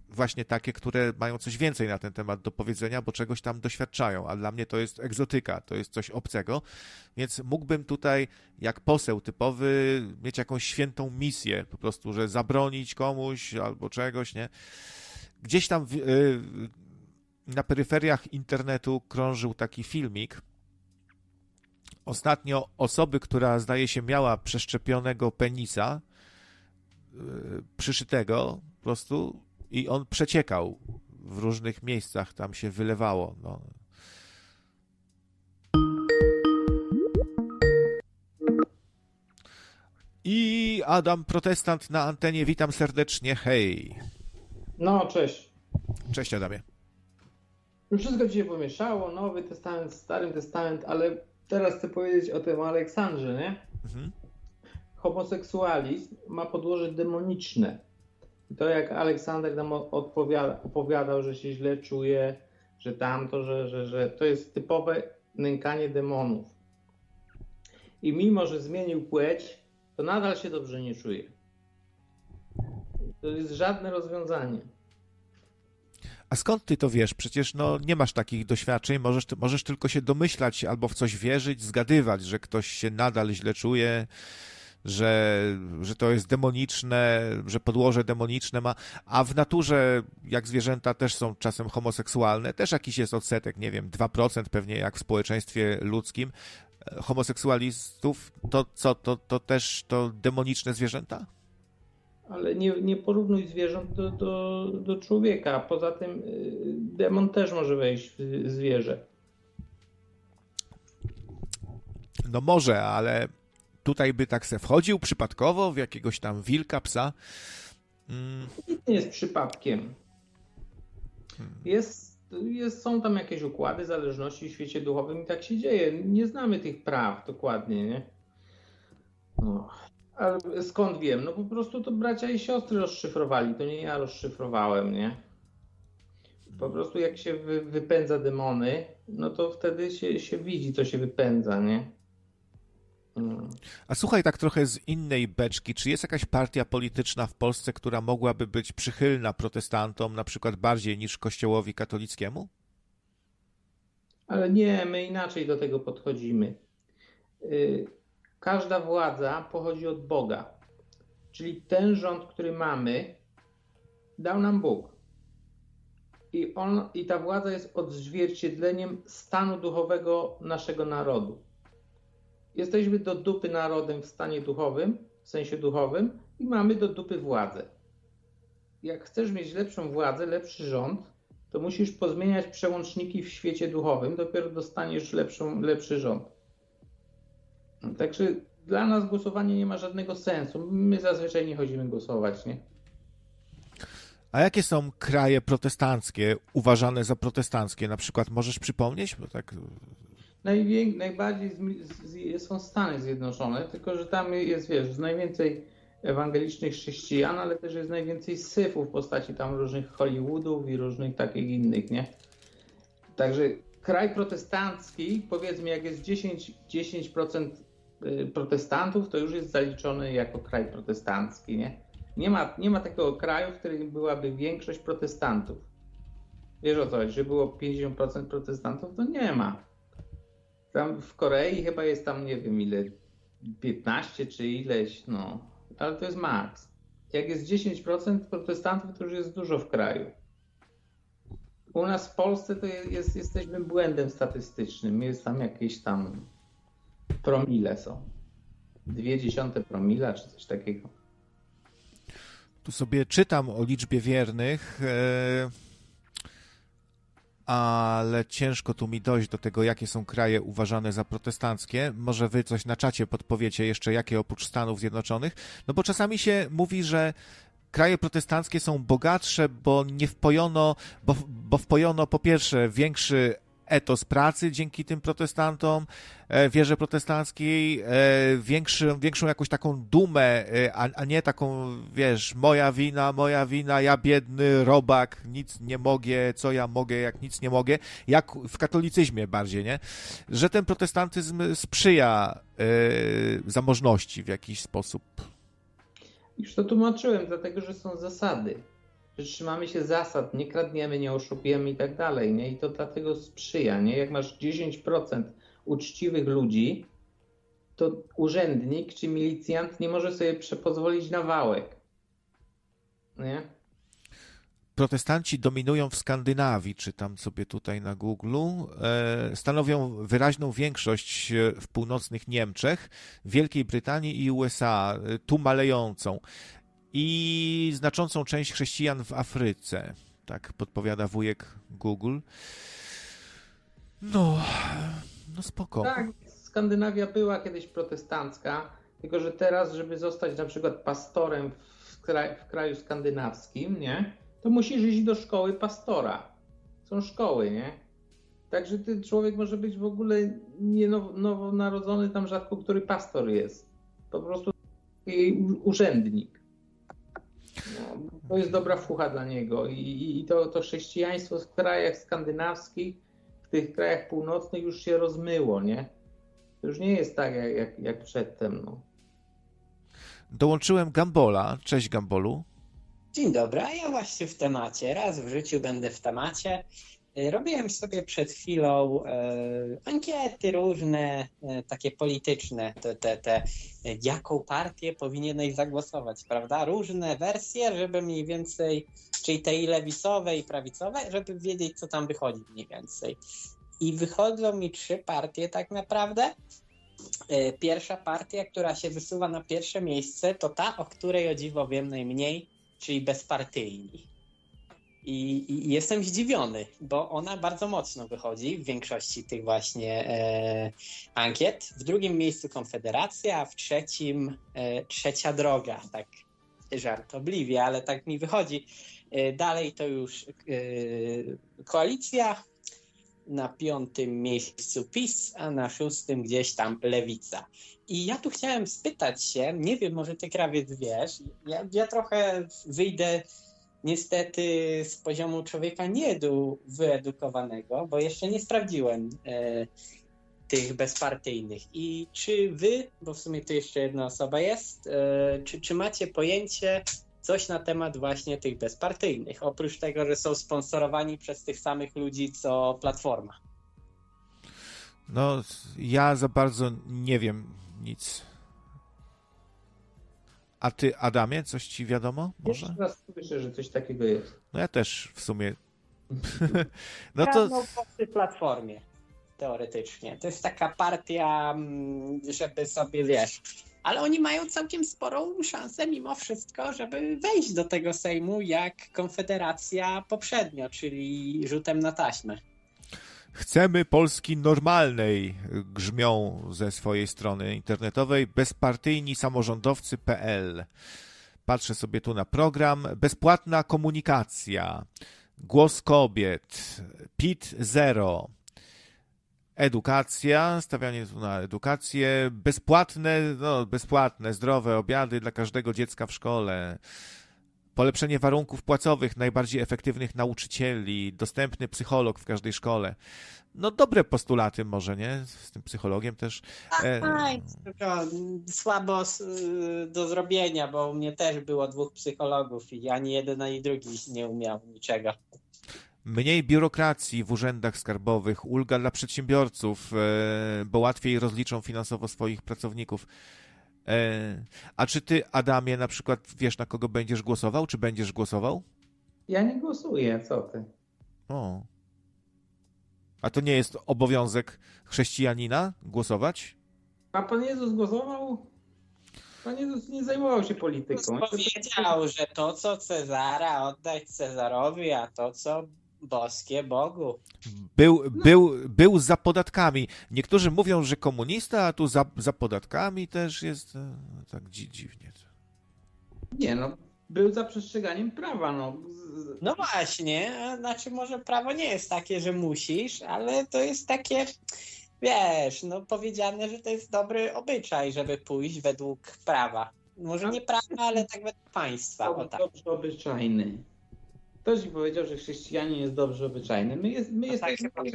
właśnie takie, które mają coś więcej na ten temat do powiedzenia, bo czegoś tam doświadczają, a dla mnie to jest egzotyka, to jest coś obcego, więc mógłbym tutaj, jak poseł typowy, mieć jakąś świętą misję, po prostu, że zabronić komuś albo czegoś, nie? Gdzieś tam w, y, na peryferiach internetu krążył taki filmik. Ostatnio osoby, która zdaje się miała przeszczepionego penisa, y, przyszytego po prostu i on przeciekał w różnych miejscach, tam się wylewało. No. I Adam Protestant na antenie, witam serdecznie, hej. No, cześć. Cześć Adamie. Wszystko ci się pomieszało, Nowy Testament, Stary Testament, ale teraz chcę powiedzieć o tym Aleksandrze, nie? Mhm. Homoseksualizm ma podłoże demoniczne. I to jak Aleksander nam odpowiada, opowiadał, że się źle czuje, że tamto, że, że, że to jest typowe nękanie demonów. I mimo, że zmienił płeć, to nadal się dobrze nie czuje. To jest żadne rozwiązanie. A skąd ty to wiesz? Przecież no, nie masz takich doświadczeń, możesz, możesz tylko się domyślać albo w coś wierzyć, zgadywać, że ktoś się nadal źle czuje, że, że to jest demoniczne, że podłoże demoniczne ma, a w naturze, jak zwierzęta też są czasem homoseksualne, też jakiś jest odsetek, nie wiem, 2% pewnie jak w społeczeństwie ludzkim, e, homoseksualistów, to co, to, to też to demoniczne zwierzęta? Ale nie, nie porównuj zwierząt do, do, do człowieka. Poza tym y, demon też może wejść w zwierzę. No może, ale tutaj by tak se wchodził przypadkowo w jakiegoś tam wilka, psa. Mm, Nic nie jest przypadkiem. Jest, jest, są tam jakieś układy zależności w świecie duchowym i tak się dzieje. Nie znamy tych praw dokładnie, nie? No. Ale skąd wiem? No po prostu to bracia i siostry rozszyfrowali, to nie ja rozszyfrowałem, nie? Po prostu jak się wy, wypędza demony, no to wtedy się, się widzi, co się wypędza, nie? Hmm. A słuchaj, tak trochę z innej beczki, czy jest jakaś partia polityczna w Polsce, która mogłaby być przychylna protestantom, na przykład bardziej niż Kościołowi katolickiemu? Ale nie, my inaczej do tego podchodzimy. Y, każda władza pochodzi od Boga. Czyli ten rząd, który mamy, dał nam Bóg. I, on, I ta władza jest odzwierciedleniem stanu duchowego naszego narodu. Jesteśmy do dupy narodem w stanie duchowym, w sensie duchowym, i mamy do dupy władzę. Jak chcesz mieć lepszą władzę, lepszy rząd, to musisz pozmieniać przełączniki w świecie duchowym, dopiero dostaniesz lepszą, lepszy rząd. Także dla nas głosowanie nie ma żadnego sensu. My zazwyczaj nie chodzimy głosować, nie? A jakie są kraje protestanckie uważane za protestanckie? Na przykład możesz przypomnieć? Bo tak... Najwię... Najbardziej są Stany Zjednoczone, tylko że tam jest, wiesz, najwięcej ewangelicznych chrześcijan, ale też jest najwięcej syfów w postaci tam różnych Hollywoodów i różnych takich innych, nie? Także kraj protestancki, powiedzmy, jak jest 10%, 10% y, protestantów, to już jest zaliczony jako kraj protestancki, nie? Nie ma, nie ma takiego kraju, w którym byłaby większość protestantów. Wiesz o co chodzi, że było 50% protestantów? To nie ma. Tam w Korei chyba jest tam, nie wiem ile, 15 czy ileś, no. Ale to jest maks. Jak jest 10% protestantów, to już jest dużo w kraju. U nas w Polsce to jest, jesteśmy błędem statystycznym. Jest tam jakieś tam promile są. Dwie dziesiąte promila czy coś takiego. Tu sobie czytam o liczbie wiernych, e, ale ciężko tu mi dojść do tego, jakie są kraje uważane za protestanckie. Może wy coś na czacie podpowiecie jeszcze, jakie oprócz Stanów Zjednoczonych? No bo czasami się mówi, że kraje protestanckie są bogatsze, bo nie wpojono, bo, bo wpojono po pierwsze większy etos pracy dzięki tym protestantom, e, wierze protestanckiej, e, większy, większą jakąś taką dumę, e, a, a nie taką, wiesz, moja wina, moja wina, ja biedny robak, nic nie mogę, co ja mogę, jak nic nie mogę, jak w katolicyzmie bardziej, nie? Że ten protestantyzm sprzyja zamożności w jakiś sposób. Już to tłumaczyłem, dlatego że są zasady trzymamy się zasad, nie kradniemy, nie oszukujemy i tak dalej, nie? I to dlatego sprzyja, nie? Jak masz 10% uczciwych ludzi, to urzędnik czy milicjant nie może sobie pozwolić na wałek, nie? protestanci dominują w Skandynawii, czytam sobie tutaj na Google, e, stanowią wyraźną większość w północnych Niemczech, Wielkiej Brytanii i USA, e, tu malejącą i znaczącą część chrześcijan w Afryce. Tak podpowiada wujek Google. No, no spoko. Tak, Skandynawia była kiedyś protestancka, tylko że teraz, żeby zostać na przykład pastorem w, kraju, w kraju skandynawskim, nie, to musisz iść do szkoły pastora. Są szkoły, nie? Także ten człowiek może być w ogóle nie now, nowonarodzony, tam rzadko który pastor jest. Po prostu urzędnik. No, to jest dobra fucha dla niego i, i to, to chrześcijaństwo w krajach skandynawskich, w tych krajach północnych już się rozmyło, nie? To już nie jest tak jak, jak, jak przedtem, no. Dołączyłem Gambola. Cześć Gambolu. Dzień dobry, a ja właśnie w temacie. Raz w życiu będę w temacie. E, robiłem sobie przed chwilą e, ankiety różne, e, takie polityczne, te, te, te, jaką partię powinieneś zagłosować, prawda? Różne wersje, żeby mniej więcej, czyli tej lewicowe i prawicowe, żeby wiedzieć, co tam wychodzi mniej więcej. I wychodzą mi trzy partie tak naprawdę. Pierwsza partia, która się wysuwa na pierwsze miejsce, to ta, o której o dziwo wiem najmniej, czyli bezpartyjni. I, I, jestem zdziwiony, bo ona bardzo mocno wychodzi w większości tych właśnie e, ankiet. W drugim miejscu Konfederacja, a w trzecim e, Trzecia Droga. Tak żartobliwie, ale tak mi wychodzi. E, dalej to już e, Koalicja, na piątym miejscu PiS, a na szóstym gdzieś tam Lewica. I ja tu chciałem spytać się, nie wiem, może ty krawiec wiesz, ja, ja trochę wyjdę niestety z poziomu człowieka nie wyedukowanego, bo jeszcze nie sprawdziłem, e, tych bezpartyjnych. I czy wy, bo w sumie tu jeszcze jedna osoba jest, e, czy, czy macie pojęcie coś na temat właśnie tych bezpartyjnych, oprócz tego, że są sponsorowani przez tych samych ludzi co Platforma? No, ja za bardzo nie wiem nic. A ty, Adamie, coś ci wiadomo? Może? Jeszcze raz słyszę, że coś takiego jest. No ja też w sumie. no to. Przy Platformie, teoretycznie. To jest taka partia, mm, żeby sobie, wiesz... Ale oni mają całkiem sporą szansę mimo wszystko, żeby wejść do tego Sejmu jak Konfederacja poprzednio, czyli rzutem na taśmę. Chcemy Polski normalnej, grzmią ze swojej strony internetowej bezpartyjni samorządowcy.pl. Patrzę sobie tu na program. Bezpłatna komunikacja, głos kobiet, PIT zero, edukacja, stawianie tu na edukację, bezpłatne, no bezpłatne, zdrowe obiady dla każdego dziecka w szkole, polepszenie warunków płacowych najbardziej efektywnych nauczycieli, dostępny psycholog w każdej szkole. No dobre postulaty może, nie? Z tym psychologiem też. E... tylko słabo do zrobienia, bo u mnie też było dwóch psychologów i ani jeden, ani drugi nie umiał niczego. Mniej biurokracji w urzędach skarbowych, ulga dla przedsiębiorców, e, bo łatwiej rozliczą finansowo swoich pracowników. E, a czy ty, Adamie, na przykład wiesz, na kogo będziesz głosował? Czy będziesz głosował? Ja nie głosuję, co ty? O. A to nie jest obowiązek chrześcijanina głosować? A Pan Jezus głosował? Pan Jezus nie zajmował się polityką. Powiedział, że to, co Cezara oddać Cezarowi, a to, co boskie Bogu. Był, no. był, był za podatkami. Niektórzy mówią, że komunista, a tu za, za podatkami też jest e, tak dziwnie. Nie no, był za przestrzeganiem prawa. No. no właśnie, znaczy może prawo nie jest takie, że musisz, ale to jest takie, wiesz, no powiedziane, że to jest dobry obyczaj, żeby pójść według prawa. Może nie prawa, ale tak według państwa. To, tak. Dobrze obyczajny. Ktoś mi powiedział, że chrześcijanin jest dobrze obyczajny. My, jest, my no jesteśmy tak,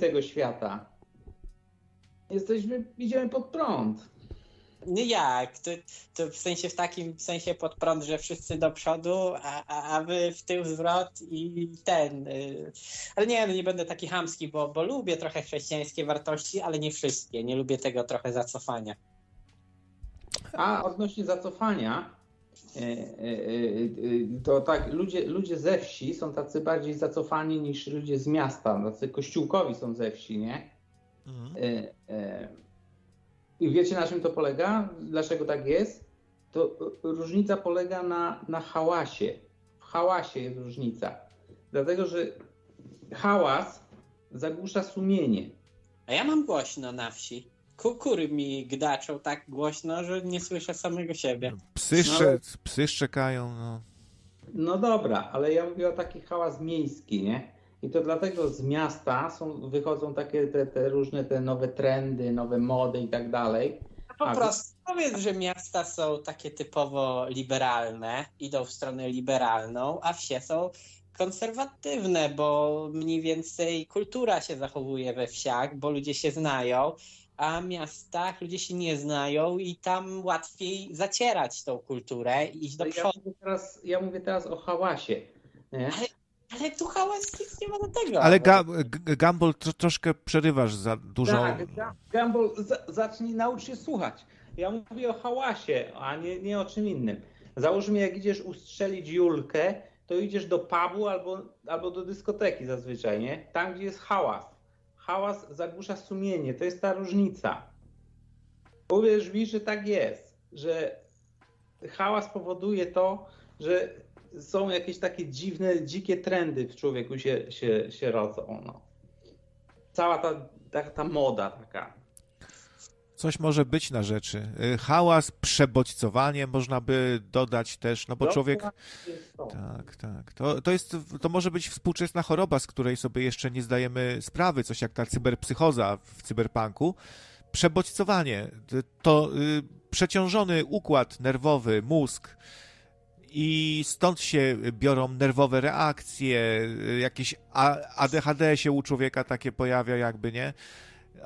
tego świata. Jesteśmy, idziemy pod prąd. Nie jak, to, to, w sensie w takim sensie pod prąd, że wszyscy do przodu, a, a, a wy w tył zwrot i ten. Y, ale nie, no nie będę taki hamski, bo, bo lubię trochę chrześcijańskie wartości, ale nie wszystkie. Nie lubię tego trochę zacofania. A odnośnie zacofania, to tak, ludzie, ludzie ze wsi są tacy bardziej zacofani niż ludzie z miasta. Tacy kościółkowi są ze wsi, nie? Mhm. I wiecie na czym to polega? Dlaczego tak jest? To różnica polega na, na hałasie. W hałasie jest różnica. Dlatego, że hałas zagłusza sumienie. A ja mam głośno na wsi kukury mi gdaczą tak głośno, że nie słyszę samego siebie. Psy, no, psy szczekają, no. No dobra, ale ja mówię o taki hałas miejski, nie? I to dlatego z miasta są, wychodzą takie te, te różne te nowe trendy, nowe mody i tak dalej. Po A prostu powiedz, że miasta są takie typowo liberalne, idą w stronę liberalną, a wsie są konserwatywne, bo mniej więcej kultura się zachowuje we wsiach, bo ludzie się znają a miastach ludzie się nie znają i tam łatwiej zacierać tą kulturę i iść do przodu. Ja mówię teraz, ja mówię teraz o hałasie. Nie? Ale, ale tu hałas nic nie ma do tego. Ale ga, Gumball tro, troszkę przerywasz za dużo. Tak, Gumball, zacznij naucz się słuchać. Ja mówię o hałasie, a nie, nie o czym innym. Załóżmy, jak idziesz ustrzelić Julkę, to idziesz do pubu albo, albo do dyskoteki zazwyczaj, nie? Tam, gdzie jest hałas hałas zagłusza sumienie. To jest ta różnica. Uwierz mi, że tak jest, że hałas powoduje to, że są jakieś takie dziwne, dzikie trendy w człowieku się, się, się rodzą. No. Cała ta, ta, ta moda taka. Coś może być na rzeczy. Y, hałas, przebodźcowanie można by dodać też, no bo człowiek. Tak, tak. To, to, jest, to może być współczesna choroba, z której sobie jeszcze nie zdajemy sprawy, coś jak ta cyberpsychoza w cyberpunku. Przebodźcowanie to y, przeciążony układ nerwowy, mózg. I stąd się biorą nerwowe reakcje, y, jakieś ADHD się u człowieka takie pojawia, jakby nie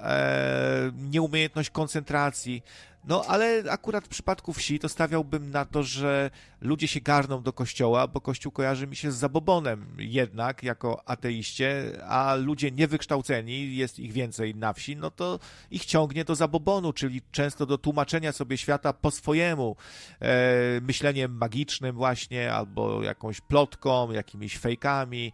e, nieumiejętność koncentracji. No, ale akurat w przypadku wsi to stawiałbym na to, że ludzie się garną do kościoła, bo kościół kojarzy mi się z zabobonem jednak, jako ateiście, a ludzie niewykształceni, jest ich więcej na wsi, no to ich ciągnie do zabobonu, czyli często do tłumaczenia sobie świata po swojemu, e, myśleniem magicznym właśnie, albo jakąś plotką, jakimiś fejkami,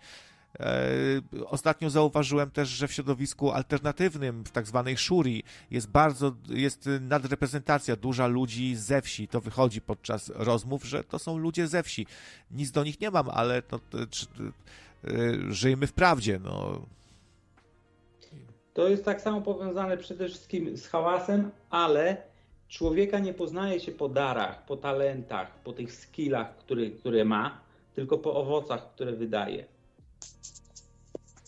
ostatnio zauważyłem też, że w środowisku alternatywnym, w tak zwanej szuri, jest bardzo, jest nadreprezentacja duża ludzi ze wsi. To wychodzi podczas rozmów, że to są ludzie ze wsi. Nic do nich nie mam, ale to, to, to, żyjmy w prawdzie. No. To jest tak samo powiązane przede wszystkim z hałasem, ale człowieka nie poznaje się po darach, po talentach, po tych skillach, które, które ma, tylko po owocach, które wydaje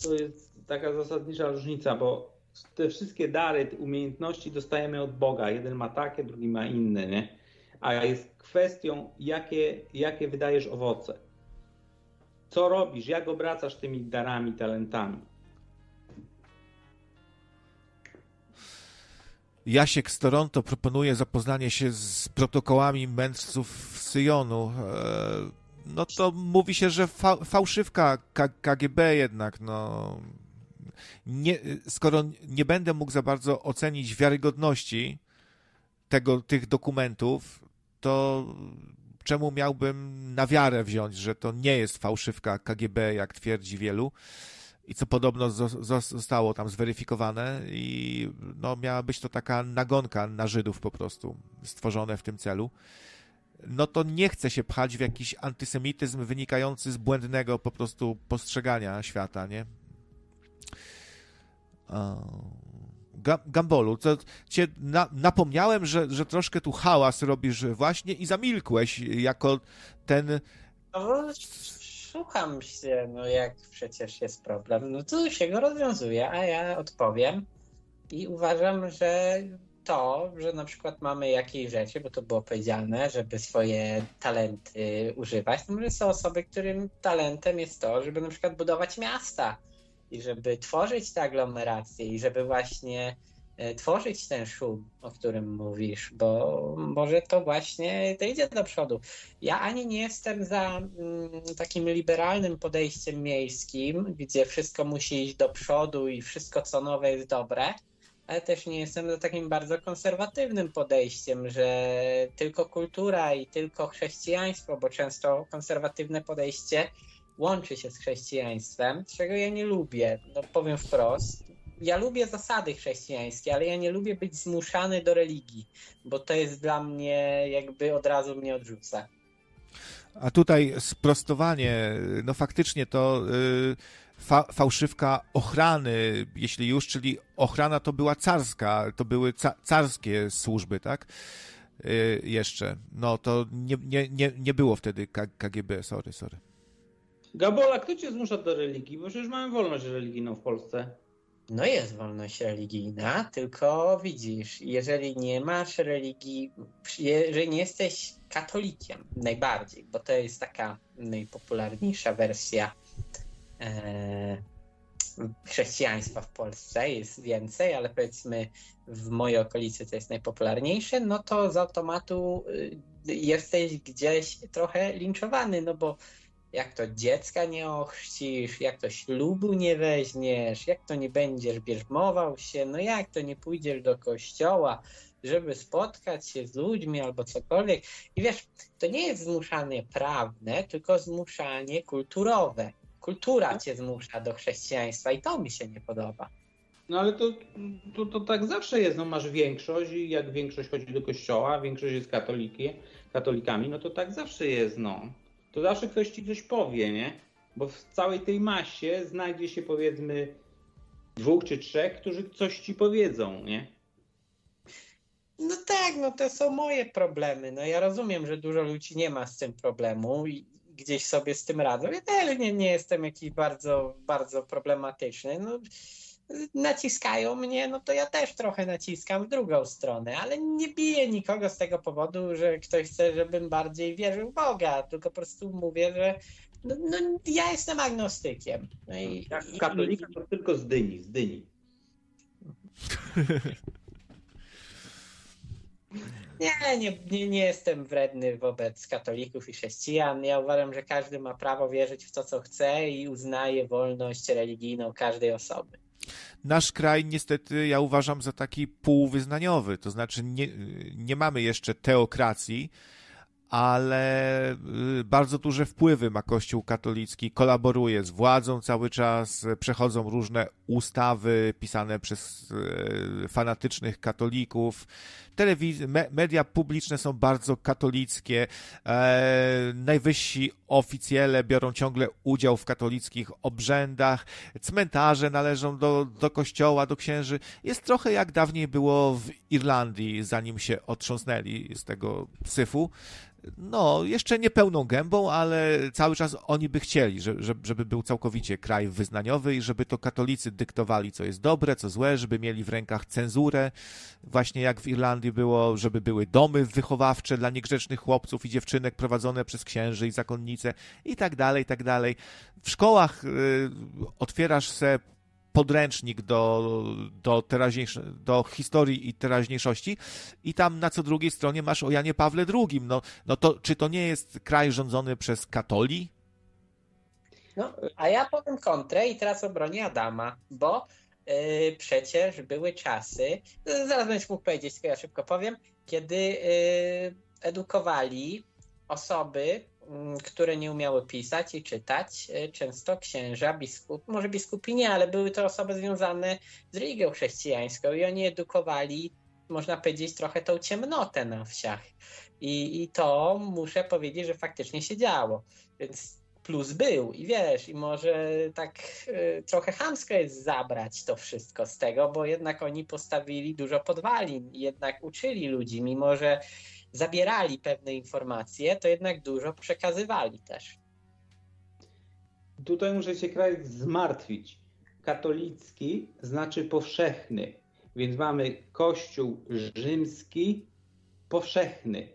to jest taka zasadnicza różnica, bo te wszystkie dary, te umiejętności dostajemy od Boga. Jeden ma takie, drugi ma inne, nie? A jest kwestią, jakie, jakie wydajesz owoce. Co robisz, jak obracasz tymi darami, talentami. Jasiek z Toronto proponuje zapoznanie się z protokołami mędrców Syjonu. No to mówi się, że fa fałszywka K KGB jednak, no. Nie, skoro nie będę mógł za bardzo ocenić wiarygodności tego, tych dokumentów, to czemu miałbym na wiarę wziąć, że to nie jest fałszywka KGB, jak twierdzi wielu, i co podobno zostało tam zweryfikowane i no, miała być to taka nagonka na Żydów po prostu, stworzone w tym celu no to nie chce się pchać w jakiś antysemityzm wynikający z błędnego po prostu postrzegania świata, nie? Gambolu, to cię na, napomniałem, że, że troszkę tu hałas robisz właśnie i zamilkłeś jako ten... No, słucham się, no jak przecież jest problem, no to się go rozwiązuje, a ja odpowiem i uważam, że to, że na przykład mamy jakieś rzeczy, bo to było powiedziane, żeby swoje talenty używać, no są osoby, którym talentem jest to, żeby na przykład budować miasta i żeby tworzyć te aglomeracje i żeby właśnie e, tworzyć ten szum, o którym mówisz, bo może to właśnie to idzie do przodu. Ja ani nie jestem za mm, takim liberalnym podejściem miejskim, gdzie wszystko musi iść do przodu i wszystko co nowe jest dobre, ale też nie jestem za takim bardzo konserwatywnym podejściem, że tylko kultura i tylko chrześcijaństwo, bo często konserwatywne podejście łączy się z chrześcijaństwem, czego ja nie lubię. No powiem wprost. Ja lubię zasady chrześcijańskie, ale ja nie lubię być zmuszany do religii, bo to jest dla mnie jakby od razu mnie odrzuca. A tutaj sprostowanie, no faktycznie to. Yy fa fałszywka ochrany, jeśli już, czyli ochrana to była carska, to były ca carskie służby, tak? Yy, jeszcze. No to nie, nie, nie, nie było wtedy KGB, sorry, sorry. Gabola, kto cię zmusza do religii? Bo przecież mamy wolność religijną w Polsce. No jest wolność religijna, tylko widzisz, jeżeli nie masz religii, jeżeli nie jesteś katolikiem najbardziej, bo to jest taka najpopularniejsza wersja chrześcijaństwa w Polsce jest więcej, ale powiedzmy w mojej okolicy to jest najpopularniejsze, no to z automatu y, jesteś gdzieś trochę linczowany, no bo jak to dziecka nie ochrzcisz, jak to ślubu nie weźmiesz, jak to nie będziesz bierzmował się, no jak to nie pójdziesz do kościoła, żeby spotkać się z ludźmi albo cokolwiek. I wiesz, to nie jest zmuszanie prawne, tylko zmuszanie kulturowe kultura cię zmusza do chrześcijaństwa i to mi się nie podoba. No ale to, to, to tak zawsze jest, no masz większość i jak większość chodzi do kościoła, większość jest katoliki, katolikami, no to tak zawsze jest, no. To zawsze ktoś ci coś powie, nie? Bo w całej tej masie znajdzie się powiedzmy dwóch czy trzech, którzy coś ci powiedzą, nie? No tak, no to są moje problemy. No ja rozumiem, że dużo ludzi nie ma z tym problemu i gdzieś sobie z tym radzą. Ja też nie, nie jestem jakiś bardzo, bardzo problematyczny. No, naciskają mnie, no to ja też trochę naciskam w drugą stronę, ale nie biję nikogo z tego powodu, że ktoś chce, żebym bardziej wierzył w Boga, tylko po prostu mówię, że no, no ja jestem agnostykiem. No i, Jak katolika to tylko z dyni, z dyni. Nie, nie, nie, nie jestem wredny wobec katolików i chrześcijan. Ja uważam, że każdy ma prawo wierzyć w to, co chce i uznaje wolność religijną każdej osoby. Nasz kraj niestety ja uważam za taki półwyznaniowy, to znaczy nie, nie mamy jeszcze teokracji, ale y, bardzo duże wpływy ma Kościół katolicki, kolaboruje z władzą cały czas, przechodzą różne ustawy pisane przez y, fanatycznych katolików. Telewiz- me- media publiczne są bardzo katolickie. E, najwyżsi oficjele biorą ciągle udział w katolickich obrzędach. Cmentarze należą do, do kościoła, do księży. Jest trochę jak dawniej było w Irlandii, zanim się otrząsnęli z tego syfu no, jeszcze nie pełną gębą, ale cały czas oni by chcieli, żeby, był całkowicie kraj wyznaniowy i żeby to katolicy dyktowali, co jest dobre, co złe, żeby mieli w rękach cenzurę, właśnie jak w Irlandii było, żeby były domy wychowawcze dla niegrzecznych chłopców i dziewczynek prowadzone przez księży i zakonnice i tak dalej, i tak dalej. W szkołach y, otwierasz se podręcznik do, do, do historii i teraźniejszości i tam na co drugiej stronie masz o Janie Pawle II. No, no to czy to nie jest kraj rządzony przez katoli? No, a ja powiem kontrę i teraz obronię Adama, bo przecież były czasy, zaraz będziesz mógł powiedzieć, tylko ja szybko powiem, kiedy yy, edukowali osoby Mm, które nie umiały pisać i czytać, e, często księża, biskup, może biskupi nie, ale były to osoby związane z religią chrześcijańską i oni edukowali, można powiedzieć, trochę tą ciemnotę na wsiach. I, i to muszę powiedzieć, że faktycznie się działo. Więc plus był i wiesz, i może tak y, trochę chamsko jest zabrać to wszystko z tego, bo jednak oni postawili dużo podwalin, jednak uczyli ludzi, mimo że zabierali pewne informacje, to jednak dużo przekazywali też. Tutaj muszę się kraj zmartwić. Katolicki znaczy powszechny, więc mamy Kościół rzymski powszechny.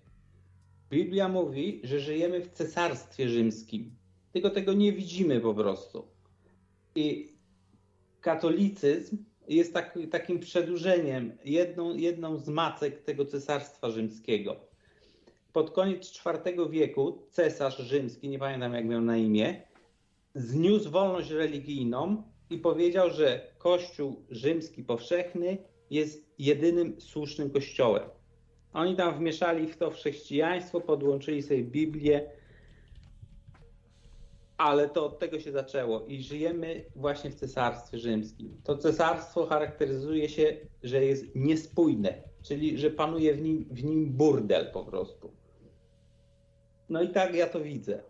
Biblia mówi, że żyjemy w cesarstwie rzymskim, tylko tego nie widzimy po prostu. I katolicyzm jest tak, takim przedłużeniem, jedną, jedną z macek tego cesarstwa rzymskiego pod koniec IV wieku cesarz rzymski, nie pamiętam jak miał na imię, zniósł wolność religijną i powiedział, że Kościół rzymski powszechny jest jedynym słusznym kościołem. Oni tam wmieszali w to chrześcijaństwo, podłączyli sobie Biblię, ale to od tego się zaczęło i żyjemy właśnie w cesarstwie rzymskim. To cesarstwo charakteryzuje się, że jest niespójne, czyli że panuje w nim, w nim burdel po prostu. No i tak ja to widzę.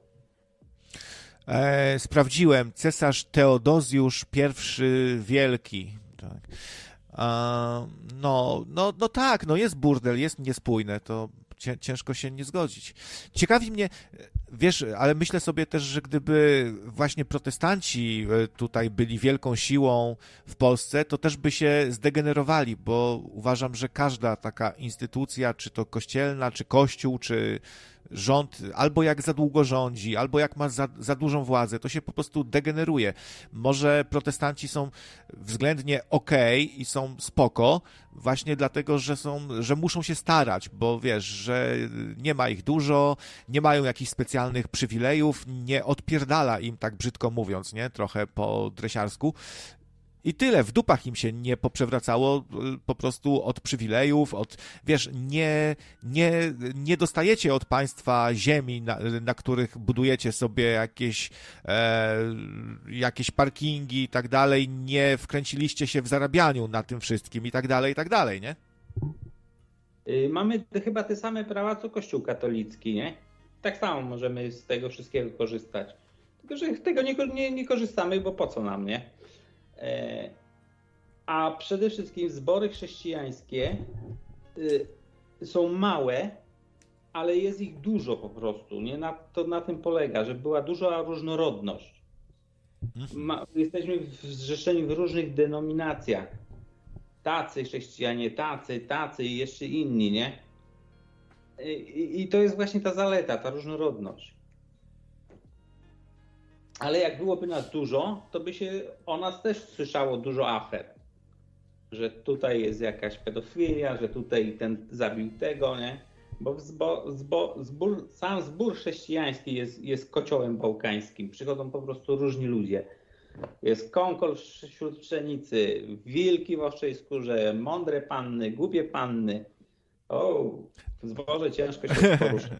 E, sprawdziłem. Cesarz Teodozjusz I Wielki. Tak. E, no, no, no tak, no jest burdel, jest niespójne, to ciężko się nie zgodzić. Ciekawi mnie, wiesz, ale myślę sobie też, że gdyby właśnie protestanci e, tutaj byli wielką siłą w Polsce, to też by się zdegenerowali, bo uważam, że każda taka instytucja, czy to kościelna, czy kościół, czy rząd albo jak za długo rządzi, albo jak ma za, za dużą władzę, to się po prostu degeneruje. Może protestanci są względnie ok i są spoko, właśnie dlatego, że są, że muszą się starać, bo wiesz, że nie ma ich dużo, nie mają jakichś specjalnych przywilejów, nie odpierdala im, tak brzydko mówiąc, nie, trochę po dresiarsku, i tyle, w dupach im się nie poprzewracało y, po prostu od przywilejów, od, wiesz, nie, nie, nie dostajecie od państwa ziemi, na, na których budujecie sobie jakieś, e, jakieś parkingi i tak dalej, nie wkręciliście się w zarabianiu na tym wszystkim i tak dalej, i tak dalej, nie? Y, mamy chyba te same prawa co Kościół katolicki, nie? Tak samo możemy z tego wszystkiego korzystać. Tylko, że tego nie, nie, nie korzystamy, bo po co nam, nie? E, a przede wszystkim zbory chrześcijańskie y, są małe, ale jest ich dużo po prostu. Nie? Na, to na tym polega, że była duża różnorodność. Mhm. Ma, jesteśmy zrzeszeni w różnych denominacjach. Tacy chrześcijanie, tacy, tacy i jeszcze inni, nie? I, I to jest właśnie ta zaleta, ta różnorodność ale jak byłoby nas dużo, to by się o nas też słyszało dużo afer. że tutaj jest jakaś pedofilia, że tutaj ten zabił tego, nie? Bo zbo, zbo, zbór, sam zbór chrześcijański jest, jest kociołem bałkańskim. Przychodzą po prostu różni ludzie. Jest konkol wśród pszenicy, wilki w owczej skórze, mądre panny, głupie panny. O, w zborze ciężko się poruszyć.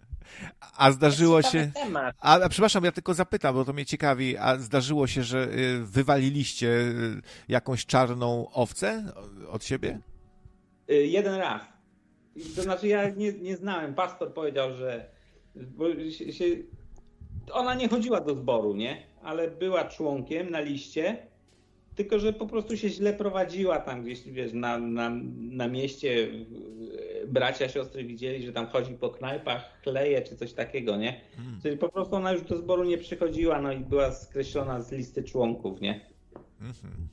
A zdarzyło się. Temat. A, a przepraszam, ja tylko zapytam, bo to mnie ciekawi. A zdarzyło się, że y, wywaliliście y, jakąś czarną owcę od siebie? Y, Jeden raz. To znaczy ja nie, nie znałem. Pastor powiedział, że bo się, się, ona nie chodziła do zboru, nie? Ale była członkiem na liście, tylko że po prostu się źle prowadziła tam gdzieś, wiesz, na, na, na mieście. Bracia, siostry widzieli, że tam chodzi po knajpach, chleje czy coś takiego, nie? Hmm. Czyli po prostu ona już do zboru nie przychodziła, no i była skreślona z listy członków, nie? Mhm.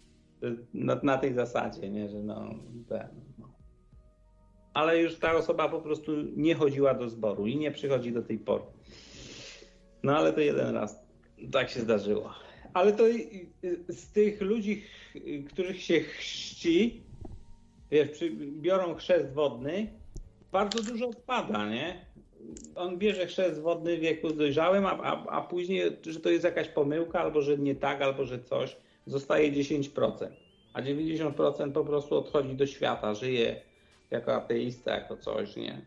na, na tej zasadzie, nie, że no, ten, no. Ale już ta osoba po prostu nie chodziła do zboru i nie przychodzi do tej pory. No ale to jeden raz tak się zdarzyło. Ale to z tych ludzi, ch- których się chrzci, wiesz, biorą chrzest wodny, bardzo dużo odpada, nie? On bierze chrzest wodny w wieku dojrzałym, a, a, a później, że to jest jakaś pomyłka, albo że nie tak, albo że coś, zostaje 10%. A 90% po prostu odchodzi do świata, żyje jako ateista, jako coś, nie?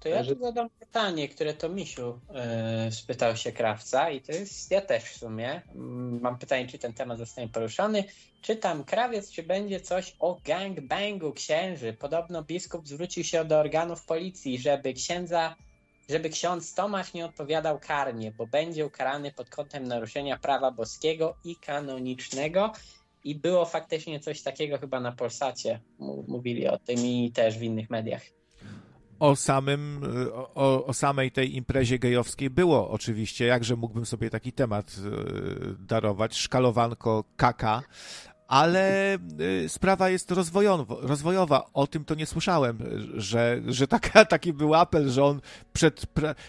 To ja tu zadam pytanie, które to Misiu e, spytał się krawca i to jest, ja też w sumie, mm, mam pytanie, czy ten temat zostanie poruszony. Czytam krawiec, czy będzie coś o gangbangu księży. Podobno biskup zwrócił się do organów policji, żeby księdza, żeby ksiądz Tomasz nie odpowiadał karnie, bo będzie ukarany pod kątem naruszenia prawa boskiego i kanonicznego. I było faktycznie coś takiego chyba na Polsacie. Mówili o tym i też w innych mediach. O samym, y, o, o samej tej imprezie gejowskiej było oczywiście, jakże mógłbym sobie taki temat y, darować, szkalowanko kaka, ale y, sprawa jest rozwojowa. O tym to nie słyszałem, że, że taka, taki był apel, że on przed,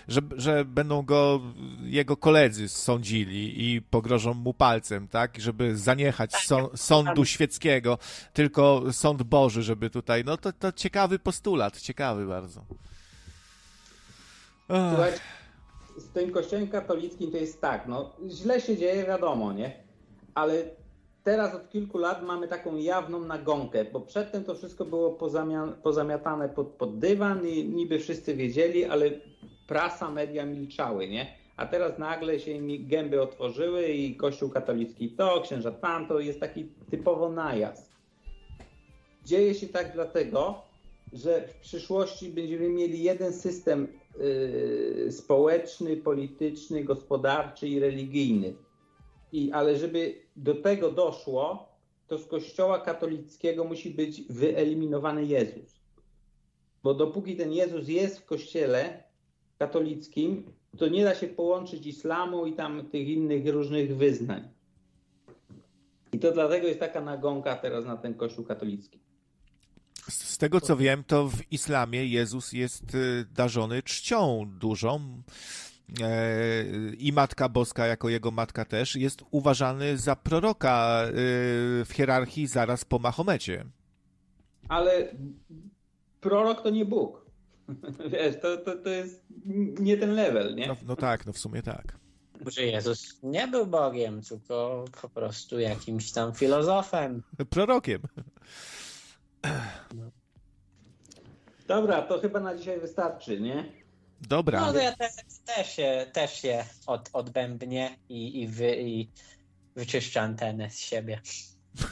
że, że będą go jego koledzy sądzili i pogrożą mu palcem, tak, żeby zaniechać są, sądu świeckiego, tylko sąd Boży, żeby tutaj, no to, to ciekawy postulat, ciekawy bardzo. Ach, z tym kościołem katolickim to jest tak, no źle się dzieje, wiadomo, nie? Ale teraz od kilku lat mamy taką jawną nagonkę, bo przedtem to wszystko było pozamia- pozamiatane pod, pod dywan i niby wszyscy wiedzieli, ale prasa, media milczały, nie? A teraz nagle się im gęby otworzyły i kościół katolicki to, księża tamto, jest taki typowo najazd. Dzieje się tak dlatego, że w przyszłości będziemy mieli jeden system y, społeczny, polityczny, gospodarczy i religijny. I, ale żeby do tego doszło, to z kościoła katolickiego musi być wyeliminowany Jezus. Bo dopóki ten Jezus jest w kościele katolickim, to nie da się połączyć islamu i tam tych innych różnych wyznań. I to dlatego jest taka nagonka teraz na ten kościół katolicki. Z tego co wiem, to w islamie Jezus jest y, darzony czcią dużą. E, I Matka Boska, jako jego matka też, jest uważany za proroka y, w hierarchii zaraz po Mahomecie. Ale prorok to nie Bóg. Wiesz, to, to, to jest nie ten level, nie? No, no tak, no w sumie tak. że Jezus nie był Bogiem, tylko po prostu jakimś tam filozofem. Prorokiem. Dobra, to chyba na dzisiaj wystarczy, nie? Dobra. No to ja też, też się, też się od, odbębnię i, i, wy, i wyczyszczę antenę z siebie.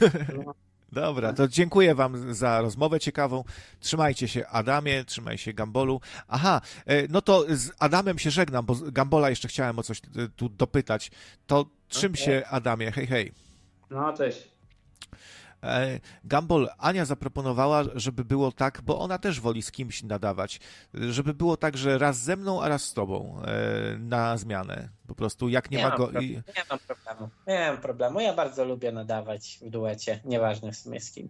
Dobra, to dziękuję Wam za rozmowę ciekawą. Trzymajcie się Adamie, trzymaj się Gambolu. Aha, e, no to z Adamem się żegnam, bo z Gambola jeszcze chciałem o coś e, tu dopytać. To czym Okej. się Adamie? Hej, hej. No, cześć. E, Gumball, Ania zaproponowała, żeby było tak, bo ona też woli z kimś nadawać, żeby było tak, że raz ze mną, a raz z tobą e, na zmianę. Po prostu jak nie, ma mam go... nie mam problemu. Nie mam problemu. Ja bardzo lubię nadawać w duecie, nieważne w sumie z kim.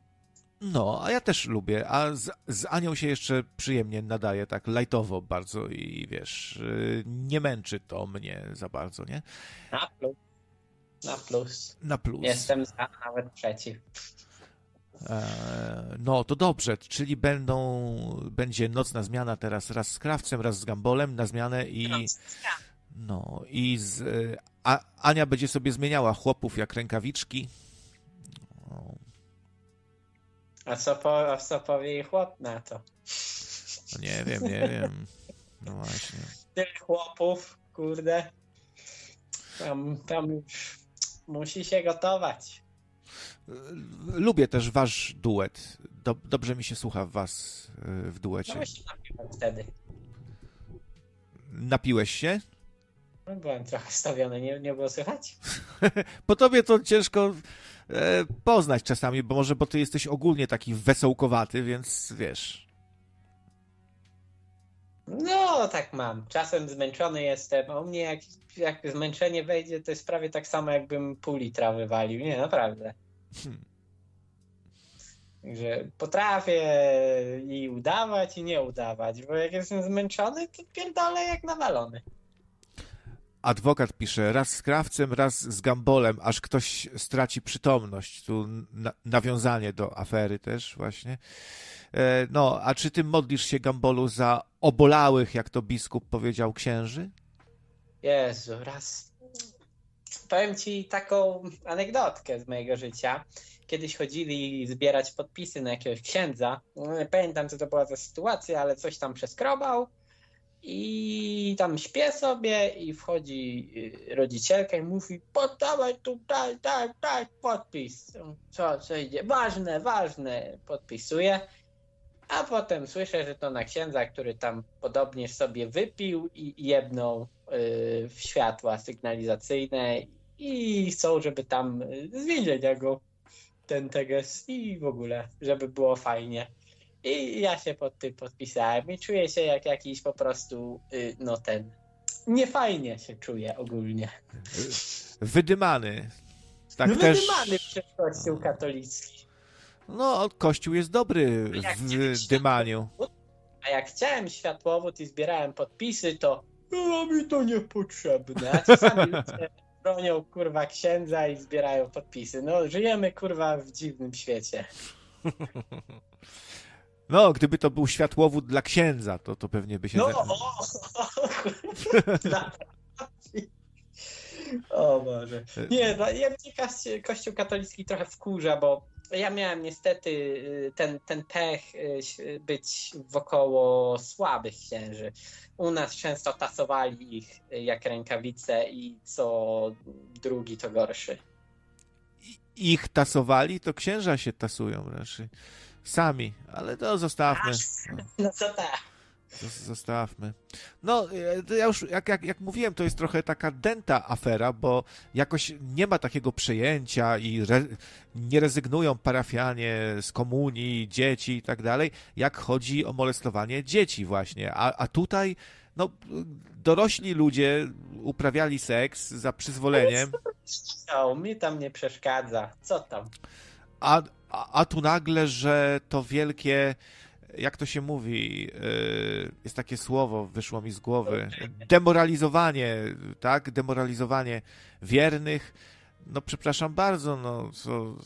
No, a ja też lubię, a z, z Anią się jeszcze przyjemnie nadaje, tak lajtowo bardzo i wiesz, y, nie męczy to mnie za bardzo, nie? A, plus. Na plus. Na plus. Jestem za, nawet przeciw. E, no to dobrze, czyli będą, będzie nocna zmiana teraz raz z Krawcem, raz z Gambolem na zmianę i no i z, e, a, Ania będzie sobie zmieniała chłopów jak rękawiczki. No, A co, po, a co powie jej chłop na to? no nie wiem, nie wiem. No właśnie. Tyle chłopów, kurde. Tam, tam już musi się gotować. Lubię też wasz duet. Dob- dobrze mi się słucha was e, w No duecie. właśnie napiłem wtedy. Napiłeś się? No, byłem trochę stawiony, nie, nie było słychać? Po tobie to ciężko e, poznać czasami, bo może bo ty jesteś ogólnie taki wesołkowaty, więc wiesz. No, tak mam. Czasem zmęczony jestem, a u mnie jak, jak zmęczenie wejdzie, to jest prawie tak samo, jakbym pół litra wywalił. Nie, naprawdę. Hmm. Także potrafię i udawać, i nie udawać, bo jak jestem zmęczony, to pierdolę jak nawalony. Adwokat pisze, raz z krawcem, raz z gambolem, aż ktoś straci przytomność. Tu na, nawiązanie do afery też właśnie. E, no, a czy ty modlisz się gambolu za obolałych, jak to biskup powiedział, księży? Jezu, raz. Powiem ci taką anegdotkę z mojego życia. Kiedyś chodzili zbierać podpisy na jakiegoś księdza. Nie pamiętam, co to była za sytuacja, ale coś tam przeskrobał. I tam śpię sobie i wchodzi y, rodzicielka i mówi poddawaj tu, daj, daj, podpis. Co, co idzie? Ważne, ważne. Podpisuję. A potem słyszę, że to na księdza, który tam podobnież sobie wypił i jebnął y, w światła sygnalizacyjne i chcą, żeby tam y, z więzienia go ten teges i w ogóle, żeby było fajnie. I ja się pod tym podpisałem i czuję się jak jakiś po prostu, y, no ten, niefajnie się czuję ogólnie. Wydymany. Tak no też. wydymany przez kościół katolicki. No, kościół jest dobry w dymaniu. A jak chciałem światłowód i zbierałem podpisy, to no mi to niepotrzebne. A czasami ludzie bronią kurwa księdza i zbierają podpisy. No żyjemy kurwa w dziwnym świecie. No, gdyby to był światłowód dla księdza, to, to pewnie by się. No o! O Boże. Nie, no, ja mnie kościół katolicki trochę wkurza, bo ja miałem niestety y, ten, ten pech y, być wokoło słabych księży. U nas często tasowali ich y, jak rękawice i co drugi to gorszy. Ich tasowali, to księża się tasują raczej. Sami, ale to zostawmy. No. Co tak. Zostawmy. No, e, ja już, jak, jak, jak mówiłem, to jest trochę taka dęta afera, bo jakoś nie ma takiego przejęcia i re, nie rezygnują parafianie z komunii, dzieci i tak dalej, jak chodzi o molestowanie dzieci właśnie. A, a tutaj, no, dorośli ludzie uprawiali seks za przyzwoleniem, No, mi tam nie przeszkadza. Co tam? a, a, a tu nagle, że to wielkie, jak to się mówi, yy, jest takie słowo, wyszło mi z głowy, demoralizowanie, tak? Demoralizowanie wiernych. No przepraszam bardzo, no co...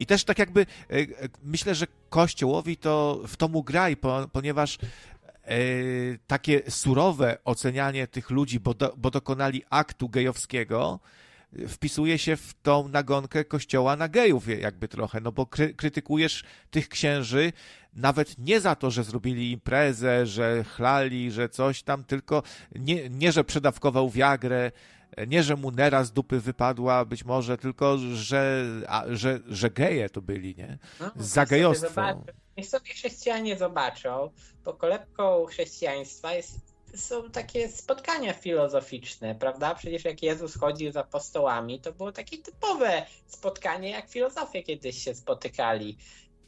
i też tak jakby yy, yy, myślę, że Kościołowi to w to mu graj, po, ponieważ takie surowe ocenianie tych ludzi, bo, do, bo dokonali aktu gejowskiego, wpisuje się w tą nagonkę kościoła na gejów jakby trochę, no bo kry, krytykujesz tych księży nawet nie za to, że zrobili imprezę, że chlali, że coś tam, tylko nie, nie że przedawkował wiagrę, nie, że mu nera z dupy wypadła być może, tylko że, a, że, że geje to byli, nie? No, Za gejostwo. Niech sobie chrześcijanie zobaczą, bo kolebką chrześcijaństwa jest, są takie spotkania filozoficzne, prawda? Przecież jak Jezus chodził z apostołami, to było takie typowe spotkanie, jak filozofie kiedyś się spotykali.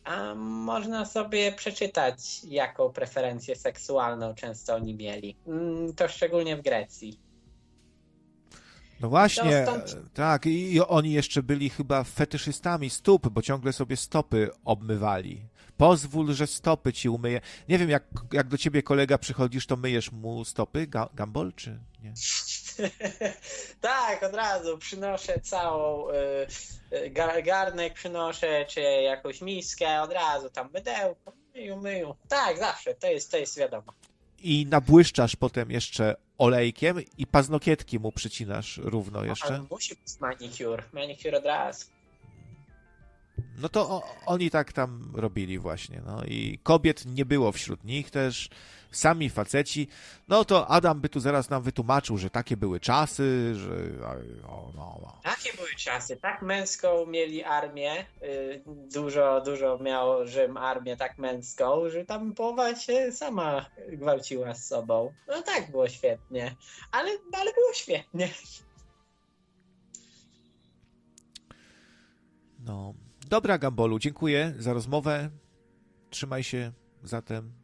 A można sobie przeczytać, jaką preferencję seksualną często oni mieli. Mm, To szczególnie w Grecji. No właśnie, stąd- tak, i, i oni jeszcze byli chyba fetyszystami stóp, bo ciągle sobie stopy obmywali. Pozwól, że stopy ci umyję. Nie wiem, jak, jak do ciebie kolega przychodzisz, to myjesz mu stopy, ga, gambol, czy nie? tak, od razu przynoszę całą y, garnek przynoszę, czy jakąś miskę, od razu tam mydełko, myju, myju. Tak, zawsze, to jest, to jest wiadomo. I nabłyszczasz potem jeszcze olejkiem i paznokietki mu przycinasz równo jeszcze. Ale musi być manicure, manicure od razu. No to o, oni tak tam robili właśnie, no i kobiet nie było wśród nich też, sami faceci, no to Adam by tu zaraz nam wytłumaczył, że takie były czasy, że... O, no, no. Takie były czasy, tak męską mieli armię, y, dużo, dużo miał Rzym armię tak męską, że tam połowa się sama gwałciła z sobą. No tak, było świetnie, ale, ale było świetnie. No, dobra Gambolu, dziękuję za rozmowę, trzymaj się zatem.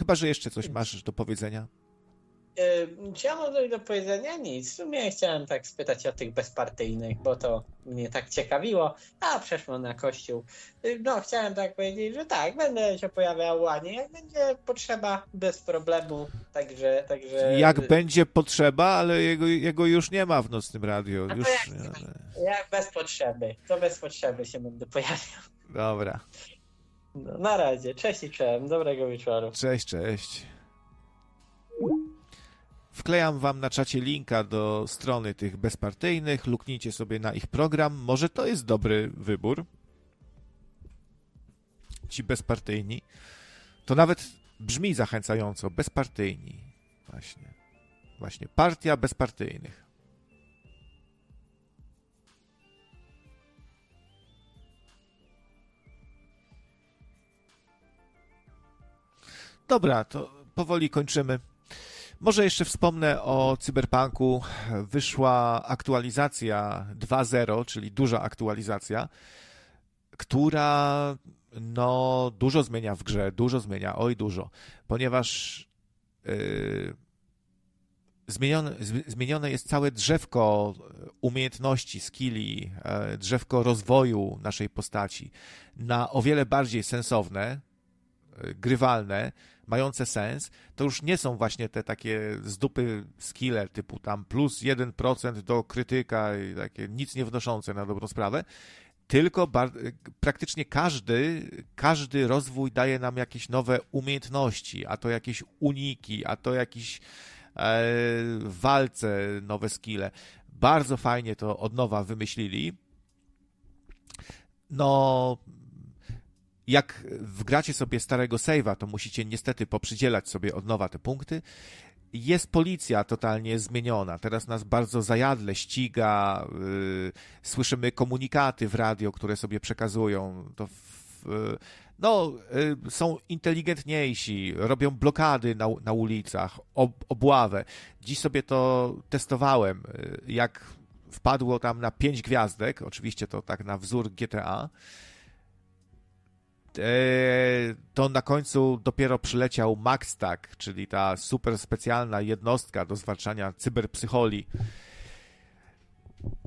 Chyba, że jeszcze coś masz do powiedzenia. Czy ja mam coś do powiedzenia? Nic. W sumie chciałem tak spytać o tych bezpartyjnych, bo to mnie tak ciekawiło, a przeszło na kościół. No, chciałem tak powiedzieć, że tak, będę się pojawiał ładnie, jak będzie potrzeba, bez problemu, także... także... Jak będzie potrzeba, ale jego, jego już nie ma w Nocnym Radio. Już... Jak, jak bez potrzeby, to bez potrzeby się będę pojawiał. Dobra. No, na razie. Cześć i cześć. Dobrego wieczoru. Cześć, cześć. Wklejam wam na czacie linka do strony tych bezpartyjnych. Luknijcie sobie na ich program. Może to jest dobry wybór. Ci bezpartyjni. To nawet brzmi zachęcająco. Bezpartyjni. Właśnie. Właśnie. Partia bezpartyjnych. Dobra, to powoli kończymy. Może jeszcze wspomnę o Cyberpunku. Wyszła aktualizacja 2.0, czyli duża aktualizacja, która no dużo zmienia w grze, dużo zmienia, oj dużo, ponieważ yy, zmienione, zmienione jest całe drzewko umiejętności, skilli, yy, drzewko rozwoju naszej postaci na o wiele bardziej sensowne, yy, grywalne, mające sens, to już nie są właśnie te takie zdupy skille typu tam plus 1% do krytyka i takie nic nie wnoszące na dobrą sprawę, tylko praktycznie każdy, każdy rozwój daje nam jakieś nowe umiejętności, a to jakieś uniki, a to jakieś e, walce, nowe skille. Bardzo fajnie to od nowa wymyślili. No, jak wgracie sobie starego save'a, to musicie niestety poprzydzielać sobie od nowa te punkty. Jest policja totalnie zmieniona. Teraz nas bardzo zajadle ściga. Yy, słyszymy komunikaty w radio, które sobie przekazują. To w, yy, no, yy, są inteligentniejsi, robią blokady na, na ulicach, ob, obławę. Dziś sobie to testowałem, y, jak wpadło tam na pięć gwiazdek, oczywiście to tak na wzór GTA, to na końcu dopiero przyleciał MaxTag, czyli ta super specjalna jednostka do zwalczania cyberpsycholi.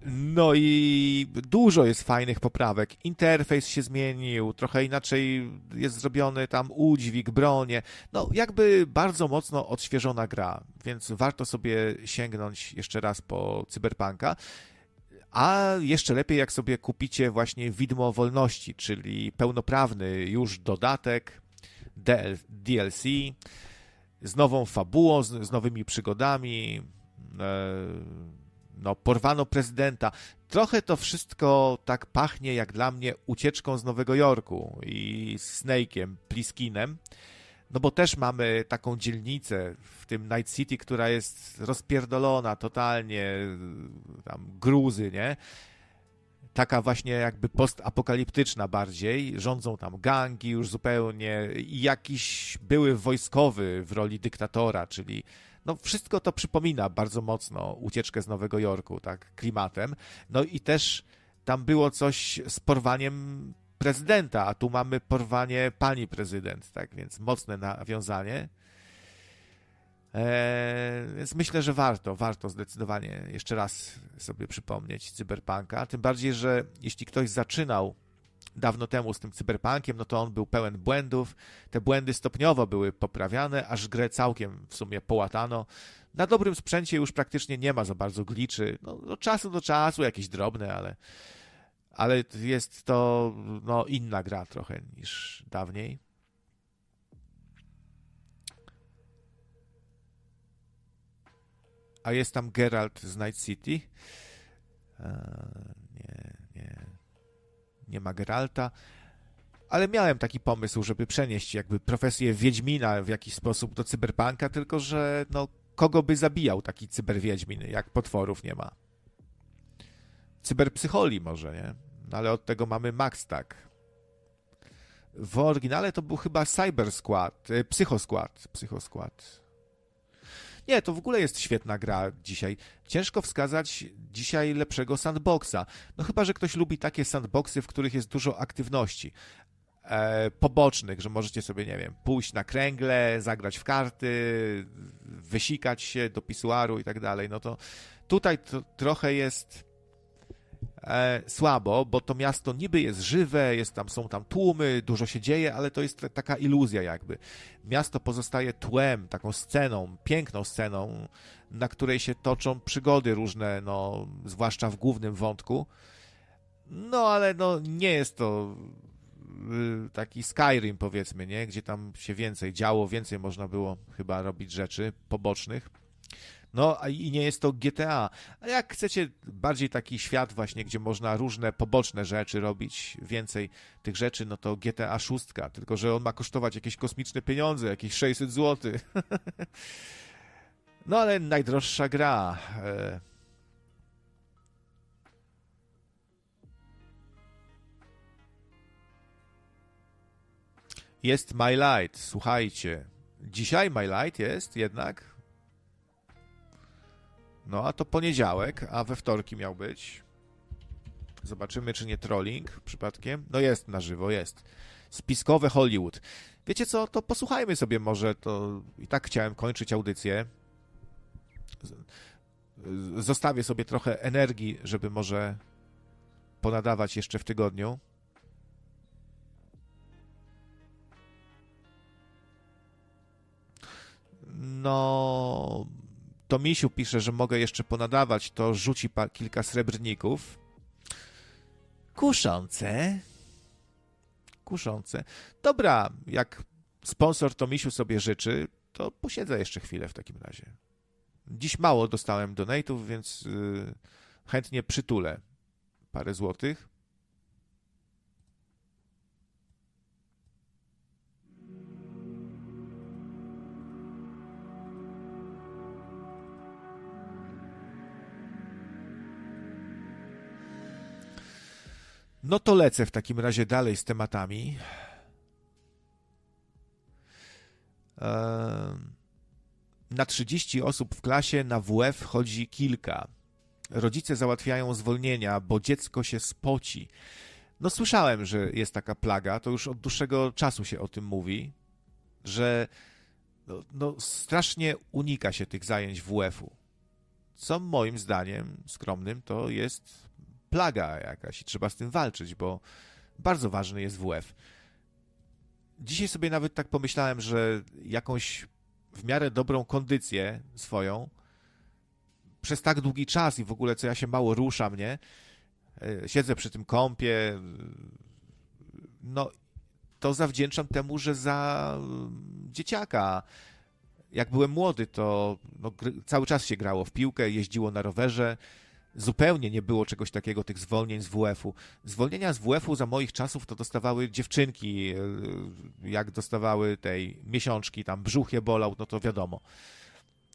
No i dużo jest fajnych poprawek. Interfejs się zmienił, trochę inaczej jest zrobiony tam udźwig, bronie. No, jakby bardzo mocno odświeżona gra, więc warto sobie sięgnąć jeszcze raz po Cyberpunka. A jeszcze lepiej, jak sobie kupicie właśnie widmo wolności, czyli pełnoprawny już dodatek, DLC, z nową fabułą, z, nowymi przygodami. E, no, porwano prezydenta. Trochę to wszystko tak pachnie, jak dla mnie, ucieczką z Nowego Jorku i Snake'iem, Pliskinem. No bo też mamy taką dzielnicę w tym Night City, która jest rozpierdolona totalnie, tam gruzy, nie? Taka właśnie jakby postapokaliptyczna bardziej, rządzą tam gangi już zupełnie i jakiś były wojskowy w roli dyktatora, czyli no wszystko to przypomina bardzo mocno ucieczkę z Nowego Jorku, tak, klimatem. No i też tam było coś z porwaniem prezydenta, a tu mamy porwanie pani prezydent, tak więc mocne nawiązanie. Eee, więc myślę, że warto, warto zdecydowanie jeszcze raz sobie przypomnieć Cyberpunka. Tym bardziej, że jeśli ktoś zaczynał dawno temu z tym cyberpunkiem, no to on był pełen błędów. Te błędy stopniowo były poprawiane, aż grę całkiem w sumie połatano. Na dobrym sprzęcie już praktycznie nie ma za bardzo gliczy. No, do czasu do czasu jakieś drobne, ale, ale jest to no, inna gra trochę niż dawniej. A jest tam Geralt z Night City. Nie, nie, nie ma Geralta. Ale miałem taki pomysł, żeby przenieść jakby profesję Wiedźmina w jakiś sposób do cyberpunka, tylko że no, kogo by zabijał taki cyberwiedźmin, jak potworów nie ma. Cyberpsycholi może, nie? No, ale od tego mamy Max tak. W oryginale to był chyba Cyber Squad, e, Psycho Squad, Psycho Squad. Nie, to w ogóle jest świetna gra dzisiaj. Ciężko wskazać dzisiaj lepszego sandboxa. No chyba, że ktoś lubi takie sandboxy, w których jest dużo aktywności e, pobocznych, że możecie sobie, nie wiem, pójść na kręgle, zagrać w karty, wysikać się do pisuaru i tak dalej. No to tutaj to trochę jest e, słabo, bo to miasto niby jest żywe, jest tam, są tam tłumy, dużo się dzieje, ale to jest taka iluzja jakby. Miasto pozostaje tłem, taką sceną, piękną sceną, na której się toczą przygody różne, no, zwłaszcza w głównym wątku. No, ale no, nie jest to y, taki Skyrim powiedzmy, nie? Gdzie tam się więcej działo, więcej można było chyba robić rzeczy pobocznych. No i nie jest to GTA. A jak chcecie bardziej taki świat właśnie, gdzie można różne poboczne rzeczy robić, więcej tych rzeczy, no to GTA 6, tylko że on ma kosztować jakieś kosmiczne pieniądze, jakieś 600 zł. no ale najdroższa gra. E, jest My Light, słuchajcie. Dzisiaj My Light jest jednak no a to poniedziałek, a we wtorki miał być. Zobaczymy, czy nie trolling przypadkiem. No jest na żywo, jest. Spiskowe Hollywood. Wiecie co, to posłuchajmy sobie może, to i tak chciałem kończyć audycję. Zostawię sobie trochę energii, żeby może ponadawać jeszcze w tygodniu. No, to Misiu pisze, że mogę jeszcze ponadawać, to rzuci kilka srebrników. Kuszące. Kuszące. Dobra, jak sponsor to Misiu sobie życzy, to posiedzę jeszcze chwilę w takim razie. Dziś mało dostałem donate'ów, więc yy, chętnie przytulę parę złotych. No to lecę w takim razie dalej z tematami. Na 30 osób w klasie na WF chodzi kilka. Rodzice załatwiają zwolnienia, bo dziecko się spoci. No słyszałem, że jest taka plaga, to już od dłuższego czasu się o tym mówi, że no, no strasznie unika się tych zajęć WF-u. Co moim zdaniem skromnym to jest plaga jakaś i trzeba z tym walczyć, bo bardzo ważny jest WF. Dzisiaj sobie nawet tak pomyślałem, że jakąś w miarę dobrą kondycję swoją przez tak długi czas i w ogóle co ja się mało ruszam, nie? E, siedzę przy tym kąpie. No, to zawdzięczam temu, że za mm, dzieciaka, jak byłem młody, to no, cały czas się grało w piłkę, jeździło na rowerze zupełnie nie było czegoś takiego, tych zwolnień z WF-u. Zwolnienia z WF-u za moich czasów to dostawały dziewczynki, e, jak dostawały tej miesiączki, tam brzuch je bolał, no to wiadomo.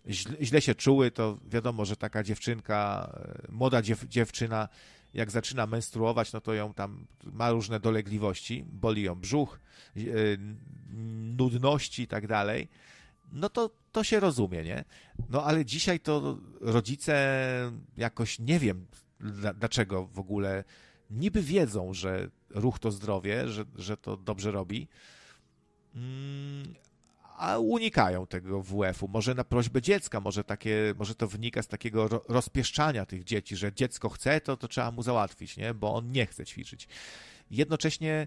Źle, źle się czuły, to wiadomo, że taka dziewczynka, e, młoda dziew, dziewczyna, jak zaczyna menstruować, no to ją tam ma różne dolegliwości, boli ją brzuch, e, nudności i tak dalej no to, to się rozumie, nie? No ale dzisiaj to rodzice jakoś nie wiem dlaczego w ogóle niby wiedzą, że ruch to zdrowie, że, że to dobrze robi, mm, a unikają tego WF-u. Może na prośbę dziecka, może, takie, może to wynika z takiego rozpieszczania tych dzieci, że dziecko chce, to, to trzeba mu załatwić, nie? bo on nie chce ćwiczyć. jednocześnie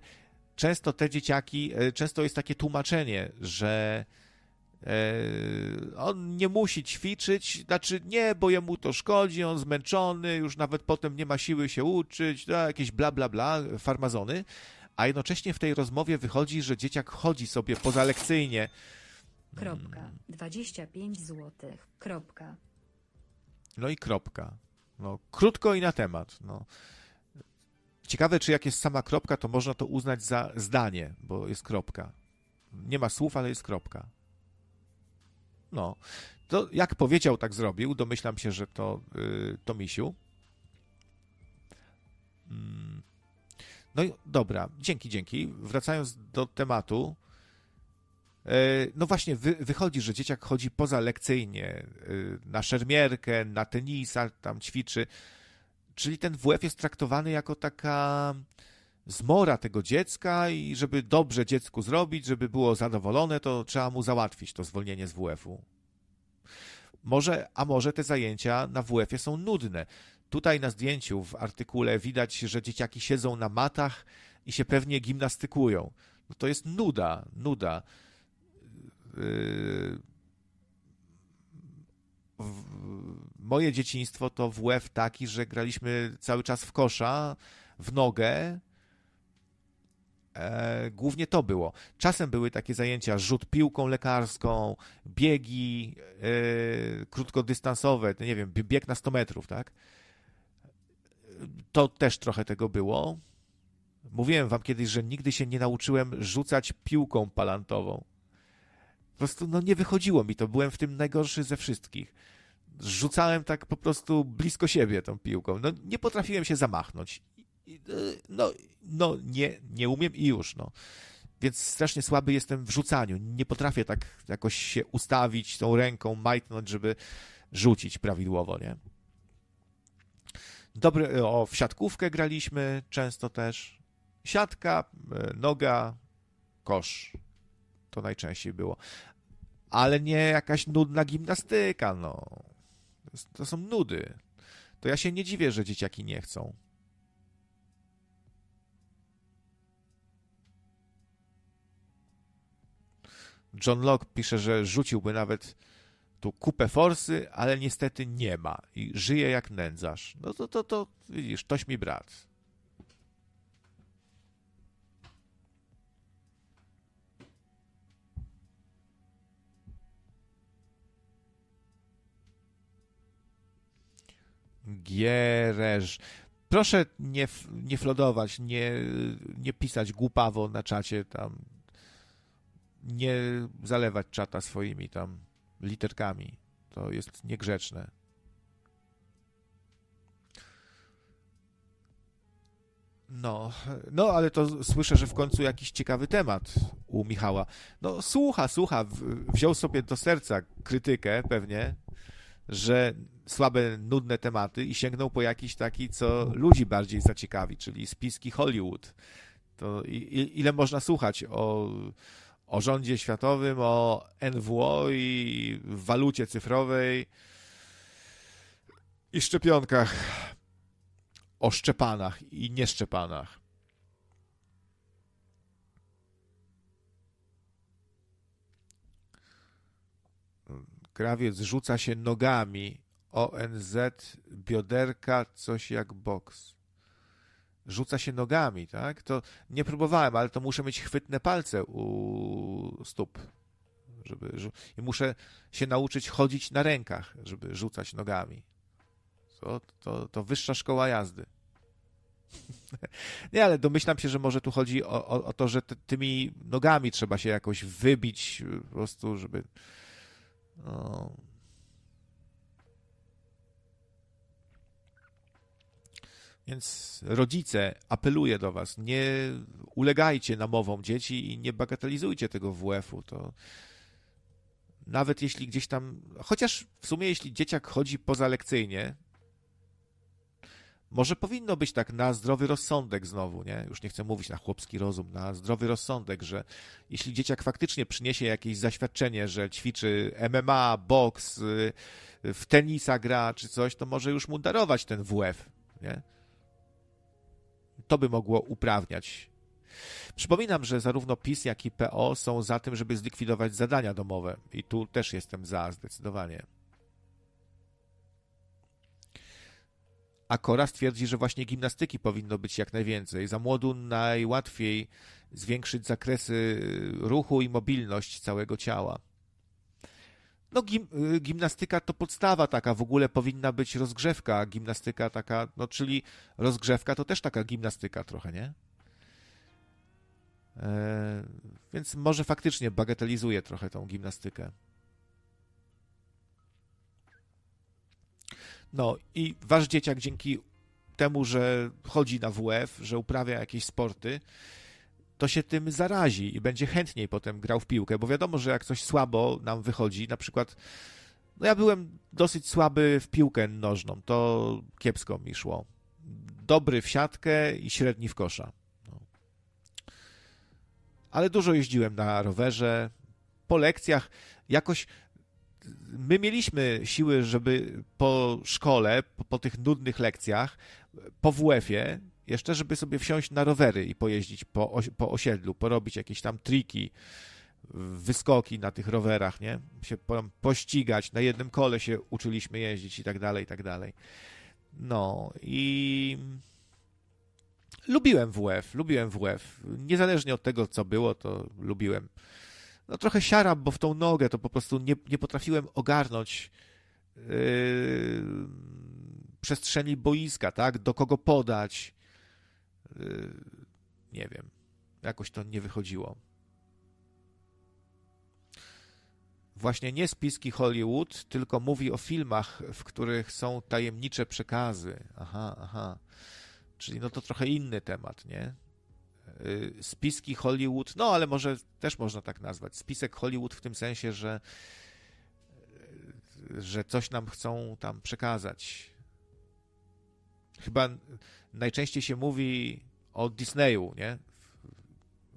często te dzieciaki, e, często jest takie tłumaczenie, że on nie musi ćwiczyć, znaczy nie, bo jemu to szkodzi, on zmęczony, już nawet potem nie ma siły się uczyć, no, jakieś bla bla bla, farmazony, a jednocześnie w tej rozmowie wychodzi, że dzieciak chodzi sobie pozalekcyjnie. Kropka. 25 złotych. Kropka. No i kropka. No, krótko i na temat. No. Ciekawe, czy jak jest sama kropka, to można to uznać za zdanie, bo jest kropka. Nie ma słów, ale jest kropka. No, to jak powiedział, tak zrobił. Domyślam się, że to, yy, to misiu. Mm. No i dobra, dzięki, dzięki. Wracając do tematu. Yy, no właśnie, wy, wychodzi, że dzieciak chodzi pozalekcyjnie yy, na szermierkę, na tenisa, tam ćwiczy. Czyli ten WF jest traktowany jako taka zmora tego dziecka i żeby dobrze dziecku zrobić, żeby było zadowolone, to trzeba mu załatwić to zwolnienie z WF-u. Może, a może te zajęcia na WF-ie są nudne. Tutaj na zdjęciu w artykule widać, że dzieciaki siedzą na matach i się pewnie gimnastykują. No to jest nuda, nuda. Yy moje dzieciństwo to WF taki, że graliśmy cały czas w kosza, w nogę. E, głównie to było. Czasem były takie zajęcia rzut piłką lekarską, biegi e, krótkodystansowe, nie wiem, bieg na 100 metrów, tak? To też trochę tego było. Mówiłem wam kiedyś, że nigdy się nie nauczyłem rzucać piłką palantową. Po prostu no, nie wychodziło mi to. Byłem w tym najgorszy ze wszystkich rzucałem tak po prostu blisko siebie tą piłką. No, nie potrafiłem się zamachnąć. No, no nie, nie umiem i już, no. Więc strasznie słaby jestem w rzucaniu. Nie potrafię tak jakoś się ustawić tą ręką, majtnąć, żeby rzucić prawidłowo, nie? Dobry, o, w siatkówkę graliśmy często też. Siatka, e, noga, kosz. To najczęściej było. Ale nie jakaś nudna gimnastyka, no. To są nudy. To ja się nie dziwię, że dzieciaki nie chcą. John Locke pisze, że rzuciłby nawet tu kupę forsy, ale niestety nie ma i żyje jak nędzarz. No to, to, to widzisz, toś mi brat. Giereż. Proszę nie, nie flodować, nie, nie pisać głupawo na czacie tam. Nie zalewać czata swoimi tam literkami. To jest niegrzeczne. No, no, ale to słyszę, że w końcu jakiś ciekawy temat u Michała. No, słucha, słucha, wziął sobie do serca krytykę pewnie, że słabe, nudne tematy i sięgnął po jakiś taki, co ludzi bardziej zaciekawi, czyli spiski Hollywood. To ile można słuchać o, o rządzie światowym, o NWO i walucie cyfrowej i szczepionkach, o szczepanach i nieszczepanach. Krawiec rzuca się nogami. ONZ, bioderka, coś jak boks. Rzuca się nogami, tak? To nie próbowałem, ale to muszę mieć chwytne palce u stóp. Żeby, I muszę się nauczyć chodzić na rękach, żeby rzucać nogami. To, to, to wyższa szkoła jazdy. Nie, ale domyślam się, że może tu chodzi o, o, o to, że tymi nogami trzeba się jakoś wybić, po prostu, żeby no. Więc rodzice, apeluję do Was, nie ulegajcie namowom dzieci i nie bagatelizujcie tego WF-u. To nawet jeśli gdzieś tam, chociaż w sumie jeśli dzieciak chodzi pozalekcyjnie, może powinno być tak na zdrowy rozsądek znowu, nie? Już nie chcę mówić na chłopski rozum, na zdrowy rozsądek, że jeśli dzieciak faktycznie przyniesie jakieś zaświadczenie, że ćwiczy MMA, boks, y, w tenisa gra czy coś, to może już mu darować ten WF, nie? To by mogło uprawniać. Przypominam, że zarówno PiS, jak i PO są za tym, żeby zlikwidować zadania domowe. I tu też jestem za, zdecydowanie. A Kora twierdzi, że właśnie gimnastyki powinno być jak najwięcej. Za młodu najłatwiej zwiększyć zakresy ruchu i mobilność całego ciała. No, gim, y, gimnastyka to podstawa taka, w ogóle powinna być rozgrzewka, gimnastyka taka, no czyli rozgrzewka to też taka gimnastyka trochę, nie? E, więc może faktycznie bagatelizuje trochę tą gimnastykę. No i wasz dzieciak dzięki temu, że chodzi na WF, że uprawia jakieś sporty, to się tym zarazi i będzie chętniej potem grał w piłkę, bo wiadomo, że jak coś słabo nam wychodzi, na przykład no ja byłem dosyć słaby w piłkę nożną, to kiepsko mi szło. Dobry w siatkę i średni w kosza. No. Ale dużo jeździłem na rowerze, po lekcjach jakoś my mieliśmy siły, żeby po szkole, po, po tych nudnych lekcjach, po WF-ie, jeszcze żeby sobie wsiąść na rowery i pojeździć po, po osiedlu, porobić jakieś tam triki, wyskoki na tych rowerach, nie? Się po, pościgać, na jednym kole się uczyliśmy jeździć i tak dalej, i tak dalej. No i lubiłem WF, lubiłem WF. Niezależnie od tego, co było, to lubiłem no trochę siaram, bo w tą nogę to po prostu nie, nie potrafiłem ogarnąć yy, przestrzeni boiska, tak? Do kogo podać. Yy, nie wiem. Jakoś to nie wychodziło. Właśnie nie spiski Hollywood, tylko mówi o filmach, w których są tajemnicze przekazy. Aha, aha. Czyli no to trochę inny temat, nie? Y, spiski Hollywood, no ale może też można tak nazwać. Spisek Hollywood w tym sensie, że, y, że coś nam chcą tam przekazać. Chyba najczęściej się mówi o Disneyu, nie?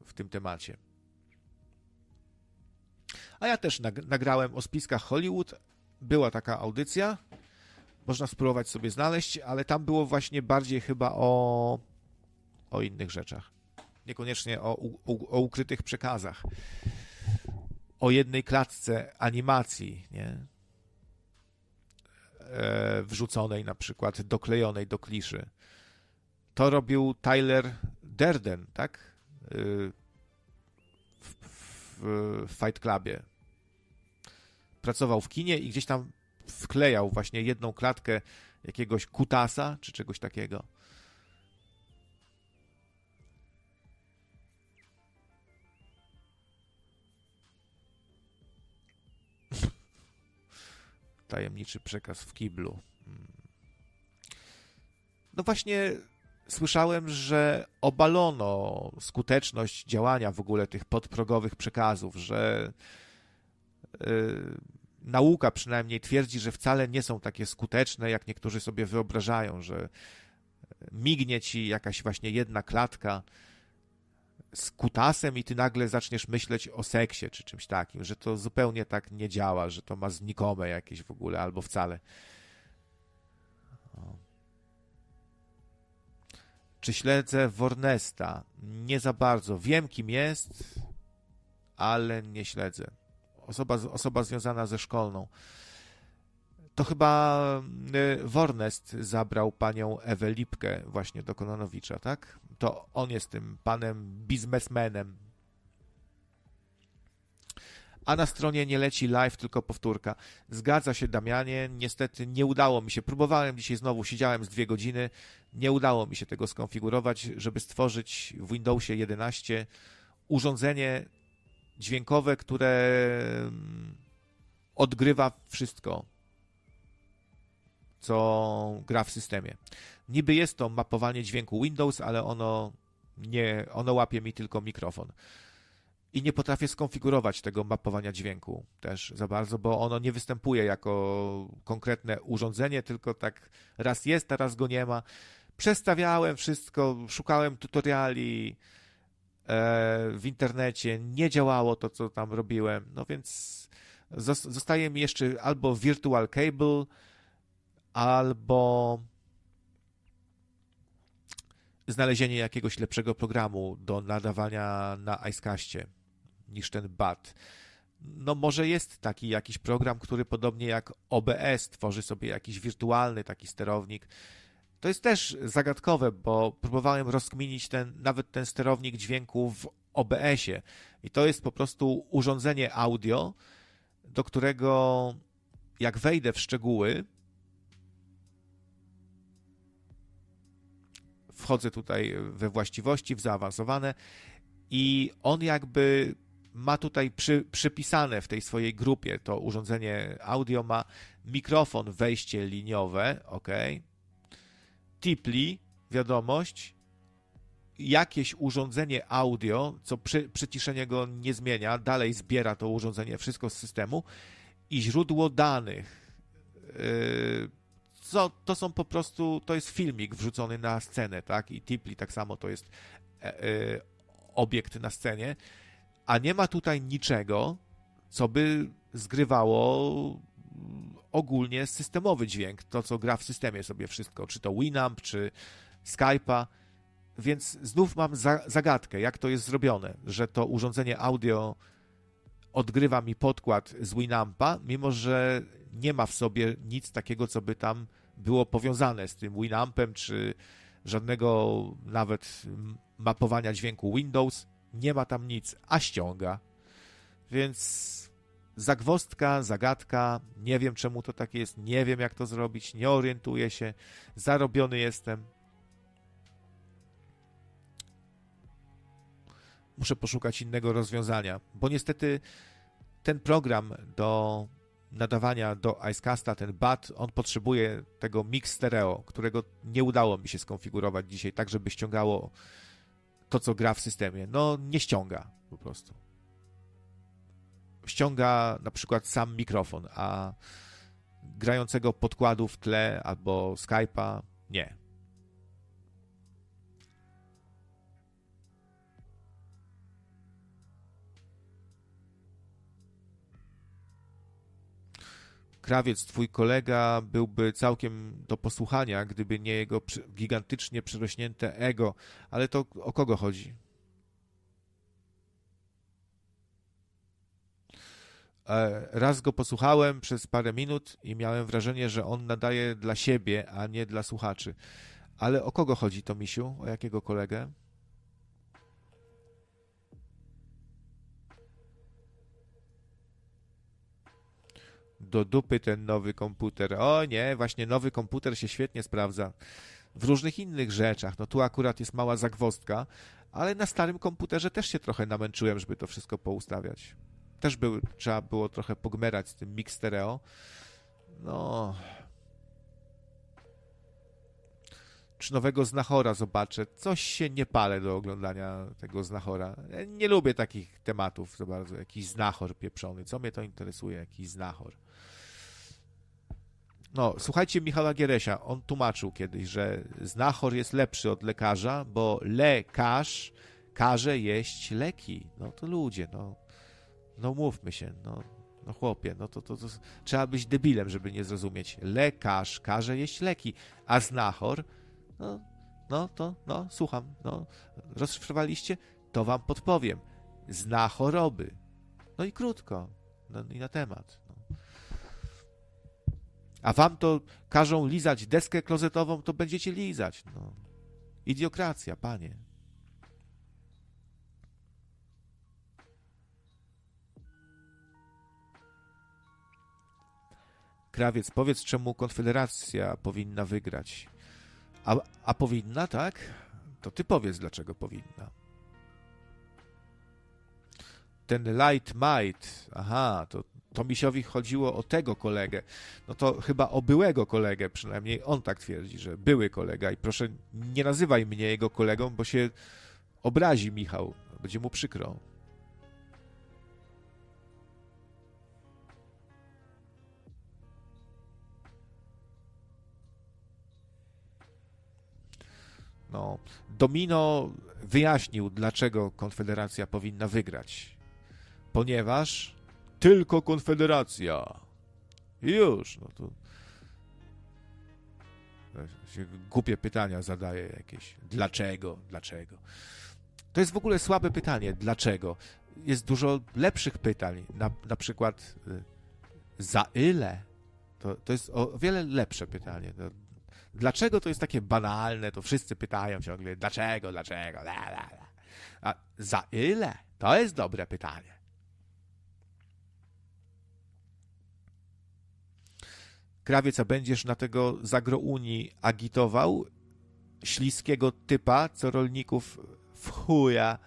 W, w tym temacie. A ja też nagrałem o spiskach Hollywood. Była taka audycja. Można spróbować sobie znaleźć, ale tam było właśnie bardziej chyba o, o innych rzeczach niekoniecznie o, o, o ukrytych przekazach, o jednej klatce animacji, nie? E, wrzuconej na przykład, doklejonej do kliszy. To robił Tyler Derden, tak? E, w, w, w Fight Clubie. Pracował w kinie i gdzieś tam wklejał właśnie jedną klatkę jakiegoś kutasa czy czegoś takiego. Tajemniczy przekaz w kiblu. Hmm. No właśnie słyszałem, że obalono skuteczność działania w ogóle tych podprogowych przekazów, że yy, nauka przynajmniej twierdzi, że wcale nie są takie skuteczne, jak niektórzy sobie wyobrażają, że mignie ci jakaś właśnie jedna klatka z kutasem i ty nagle zaczniesz myśleć o seksie czy czymś takim, że to zupełnie tak nie działa, że to ma znikome jakieś w ogóle albo wcale. Czy śledzę Wornesta? Nie za bardzo. Wiem, kim jest, ale nie śledzę. Osoba, osoba związana ze szkolną. To chyba y, Wornest zabrał panią Ewę Lipkę właśnie do Kononowicza, tak? To on jest tym panem biznesmenem. A na stronie nie leci live, tylko powtórka. Zgadza się, Damianie. Niestety nie udało mi się. Próbowałem dzisiaj znowu, siedziałem z dwie godziny. Nie udało mi się tego skonfigurować, żeby stworzyć w Windowsie 11 urządzenie dźwiękowe, które mm, odgrywa wszystko co gra w systemie. Niby jest to mapowanie dźwięku Windows, ale ono nie, ono łapie mi tylko mikrofon. I nie potrafię skonfigurować tego mapowania dźwięku też za bardzo, bo ono nie występuje jako konkretne urządzenie, tylko tak raz jest, a raz go nie ma. Przestawiałem wszystko, szukałem tutoriali e, w internecie, nie działało to, co tam robiłem. No więc zostaje mi jeszcze albo Virtual Cable, albo znalezienie jakiegoś lepszego programu do nadawania na Icecastie niż ten BAT. No może jest taki jakiś program, który podobnie jak OBS tworzy sobie jakiś wirtualny taki sterownik. To jest też zagadkowe, bo próbowałem rozkminić ten, nawet ten sterownik dźwięku w OBS-ie. I to jest po prostu urządzenie audio, do którego jak wejdę w szczegóły, wchodzę tutaj we właściwości, w zaawansowane i on jakby ma tutaj przy, przypisane w tej swojej grupie to urządzenie audio ma mikrofon, wejście liniowe, ok. Tipli, wiadomość, jakieś urządzenie audio, co przy, przyciszenie go nie zmienia, dalej zbiera to urządzenie, wszystko z systemu i źródło danych. Yy, co, to są po prostu, to jest filmik wrzucony na scenę, tak? I Tipli tak samo to jest yy, obiekt na scenie, a nie ma tutaj niczego, co by zgrywało ogólnie systemowy dźwięk, to co gra w systemie sobie wszystko, czy to Winamp, czy Skype'a, więc znów mam za, zagadkę, jak to jest zrobione, że to urządzenie audio odgrywa mi podkład z Winampa, mimo że nie ma w sobie nic takiego, co by tam było powiązane z tym Winampem, czy żadnego nawet mapowania dźwięku Windows. Nie ma tam nic, a ściąga. Więc zagwostka, zagadka, nie wiem czemu to tak jest, nie wiem jak to zrobić, nie orientuję się, zarobiony jestem. Muszę poszukać innego rozwiązania, bo niestety ten program do nadawania do Icecasta, ten BAT, on potrzebuje tego mix stereo, którego nie udało mi się skonfigurować dzisiaj tak, żeby ściągało to, co gra w systemie. No, nie ściąga po prostu. Ściąga na przykład sam mikrofon, a grającego podkładu w tle albo Skype'a nie. Krawiec, twój kolega, byłby całkiem do posłuchania, gdyby nie jego gigantycznie przerośnięte ego. Ale to o kogo chodzi? E, raz go posłuchałem przez parę minut i miałem wrażenie, że on nadaje dla siebie, a nie dla słuchaczy. Ale o kogo chodzi to, Misiu? O jakiego kolegę? Do dupy ten nowy komputer. O nie, właśnie nowy komputer się świetnie sprawdza w różnych innych rzeczach. No tu akurat jest mała zagwostka, ale na starym komputerze też się trochę namęczyłem, żeby to wszystko poustawiać. Też był, trzeba było trochę pogmerać z tym mix stereo. No, czy nowego Znachora zobaczę. Coś się nie palę do oglądania tego Znachora. nie lubię takich tematów za bardzo. Jakiś Znachor pieprzony. Co mnie to interesuje? Jakiś Znachor. No, słuchajcie Michała Gieresia. On tłumaczył kiedyś, że Znachor jest lepszy od lekarza, bo lekarz każe jeść leki. No to ludzie, no. No mówmy się, no. No chłopie, no to, to, to trzeba być debilem, żeby nie zrozumieć. Lekarz każe jeść leki, a znachor no, no, to, no, słucham, no, rozszyfrowaliście? To wam podpowiem. Zna choroby. No i krótko, no i na temat. A wam to każą lizać deskę klozetową, to będziecie lizać. No. Idiokracja, panie. Krawiec, powiedz, czemu Konfederacja powinna wygrać. A, a powinna, tak? To ty powiedz, dlaczego powinna. Ten Light Might, aha, to, to misiowi chodziło o tego kolegę. No to chyba o byłego kolegę, przynajmniej on tak twierdzi, że były kolega. I proszę, nie nazywaj mnie jego kolegą, bo się obrazi Michał. Będzie mu przykro. No, Domino wyjaśnił, dlaczego Konfederacja powinna wygrać. Ponieważ tylko Konfederacja. I już, no to. Głupie pytania zadaje jakieś. Dlaczego? Dlaczego? To jest w ogóle słabe pytanie. Dlaczego? Jest dużo lepszych pytań. Na, na przykład y, za ile? To, to jest o wiele lepsze pytanie. Dlaczego to jest takie banalne? To wszyscy pytają ciągle, dlaczego, dlaczego, la, la, la. A za ile? To jest dobre pytanie. Krawiec, a będziesz na tego zagrouni agitował śliskiego typa, co rolników w chuja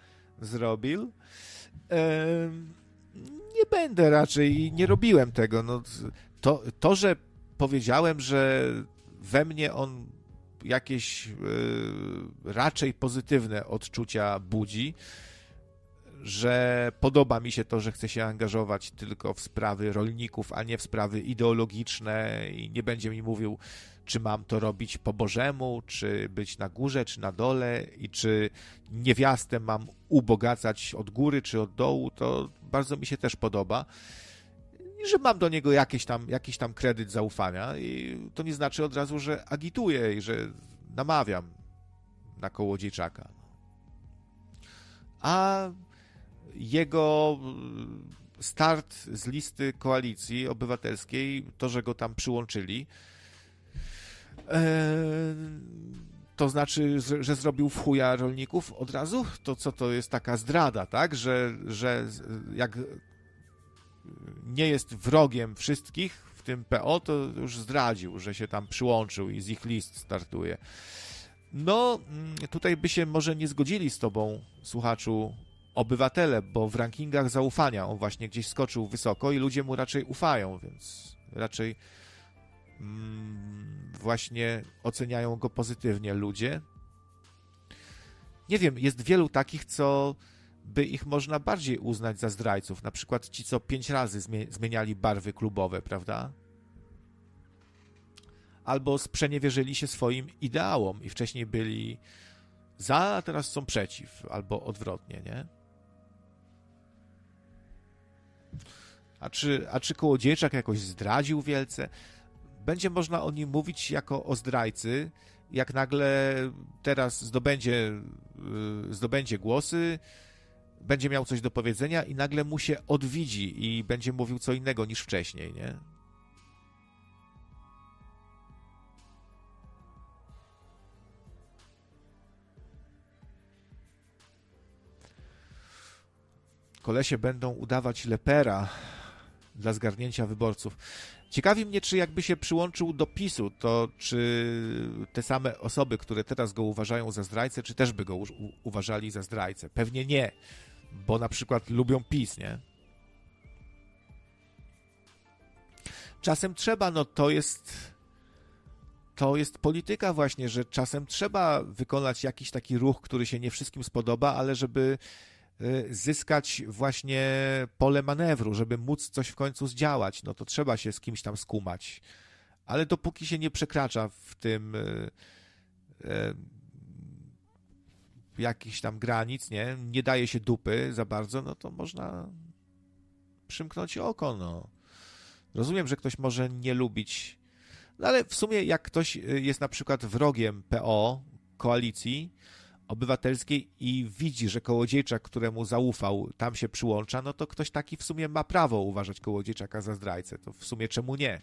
zrobił? Nie będę raczej, nie robiłem tego. No, to, to, że powiedziałem, że we mnie on jakieś yy, raczej pozytywne odczucia budzi, że podoba mi się to, że chce się angażować tylko w sprawy rolników, a nie w sprawy ideologiczne i nie będzie mi mówił, czy mam to robić po Bożemu, czy być na górze, czy na dole i czy niewiastę mam ubogacać od góry, czy od dołu, to bardzo mi się też podoba. I że mam do niego jakiś tam, jakiś tam kredyt zaufania i to nie znaczy od razu, że agituję i że namawiam na kołodziejczaka. A jego mm, start z listy koalicji obywatelskiej, to, że go tam przyłączyli, e, to znaczy, że zrobił w chuja rolników od razu? To co to jest taka zdrada, tak? Że, że jak nie jest wrogiem wszystkich, w tym PO, to już zdradził, że się tam przyłączył i z ich list startuje. No, mm, tutaj by się może nie zgodzili z tobą, słuchaczu, obywatele, bo w rankingach zaufania on właśnie gdzieś skoczył wysoko i ludzie mu raczej ufają, więc raczej mm, właśnie oceniają go pozytywnie ludzie. Nie wiem, jest wielu takich, co by ich można bardziej uznać za zdrajców. Na przykład ci, co pięć razy zmieniali barwy klubowe, prawda? Albo sprzeniewierzyli się swoim ideałom i wcześniej byli za, a teraz są przeciw, albo odwrotnie, nie? A czy, a czy Kołodziejczak jakoś zdradził wielce? Będzie można o nim mówić jako o zdrajcy, jak nagle teraz zdobędzie, y, zdobędzie głosy, będzie miał coś do powiedzenia i nagle mu się odwidzi i będzie mówił co innego niż wcześniej, nie? Kolesie będą udawać lepera dla zgarnięcia wyborców. Ciekawi mnie, czy jakby się przyłączył do PiSu, to czy te same osoby, które teraz go uważają za zdrajcę, czy też by go uważali za zdrajcę? Pewnie nie, bo na przykład lubią PiS, nie? Czasem trzeba, no to jest to jest polityka właśnie, że czasem trzeba wykonać jakiś taki ruch, który się nie wszystkim spodoba, ale żeby zyskać właśnie pole manewru, żeby móc coś w końcu zdziałać, no to trzeba się z kimś tam skumać. Ale dopóki się nie przekracza w tym y, y, jakichś tam granic, nie, nie daje się dupy za bardzo, no to można przymknąć oko, no. Rozumiem, że ktoś może nie lubić, no ale w sumie jak ktoś jest na przykład wrogiem PO, koalicji, obywatelskiej i widzi, że kołodziejczak, któremu zaufał, tam się przyłącza, no to ktoś taki w sumie ma prawo uważać kołodziejczaka za zdrajcę. To w sumie czemu nie?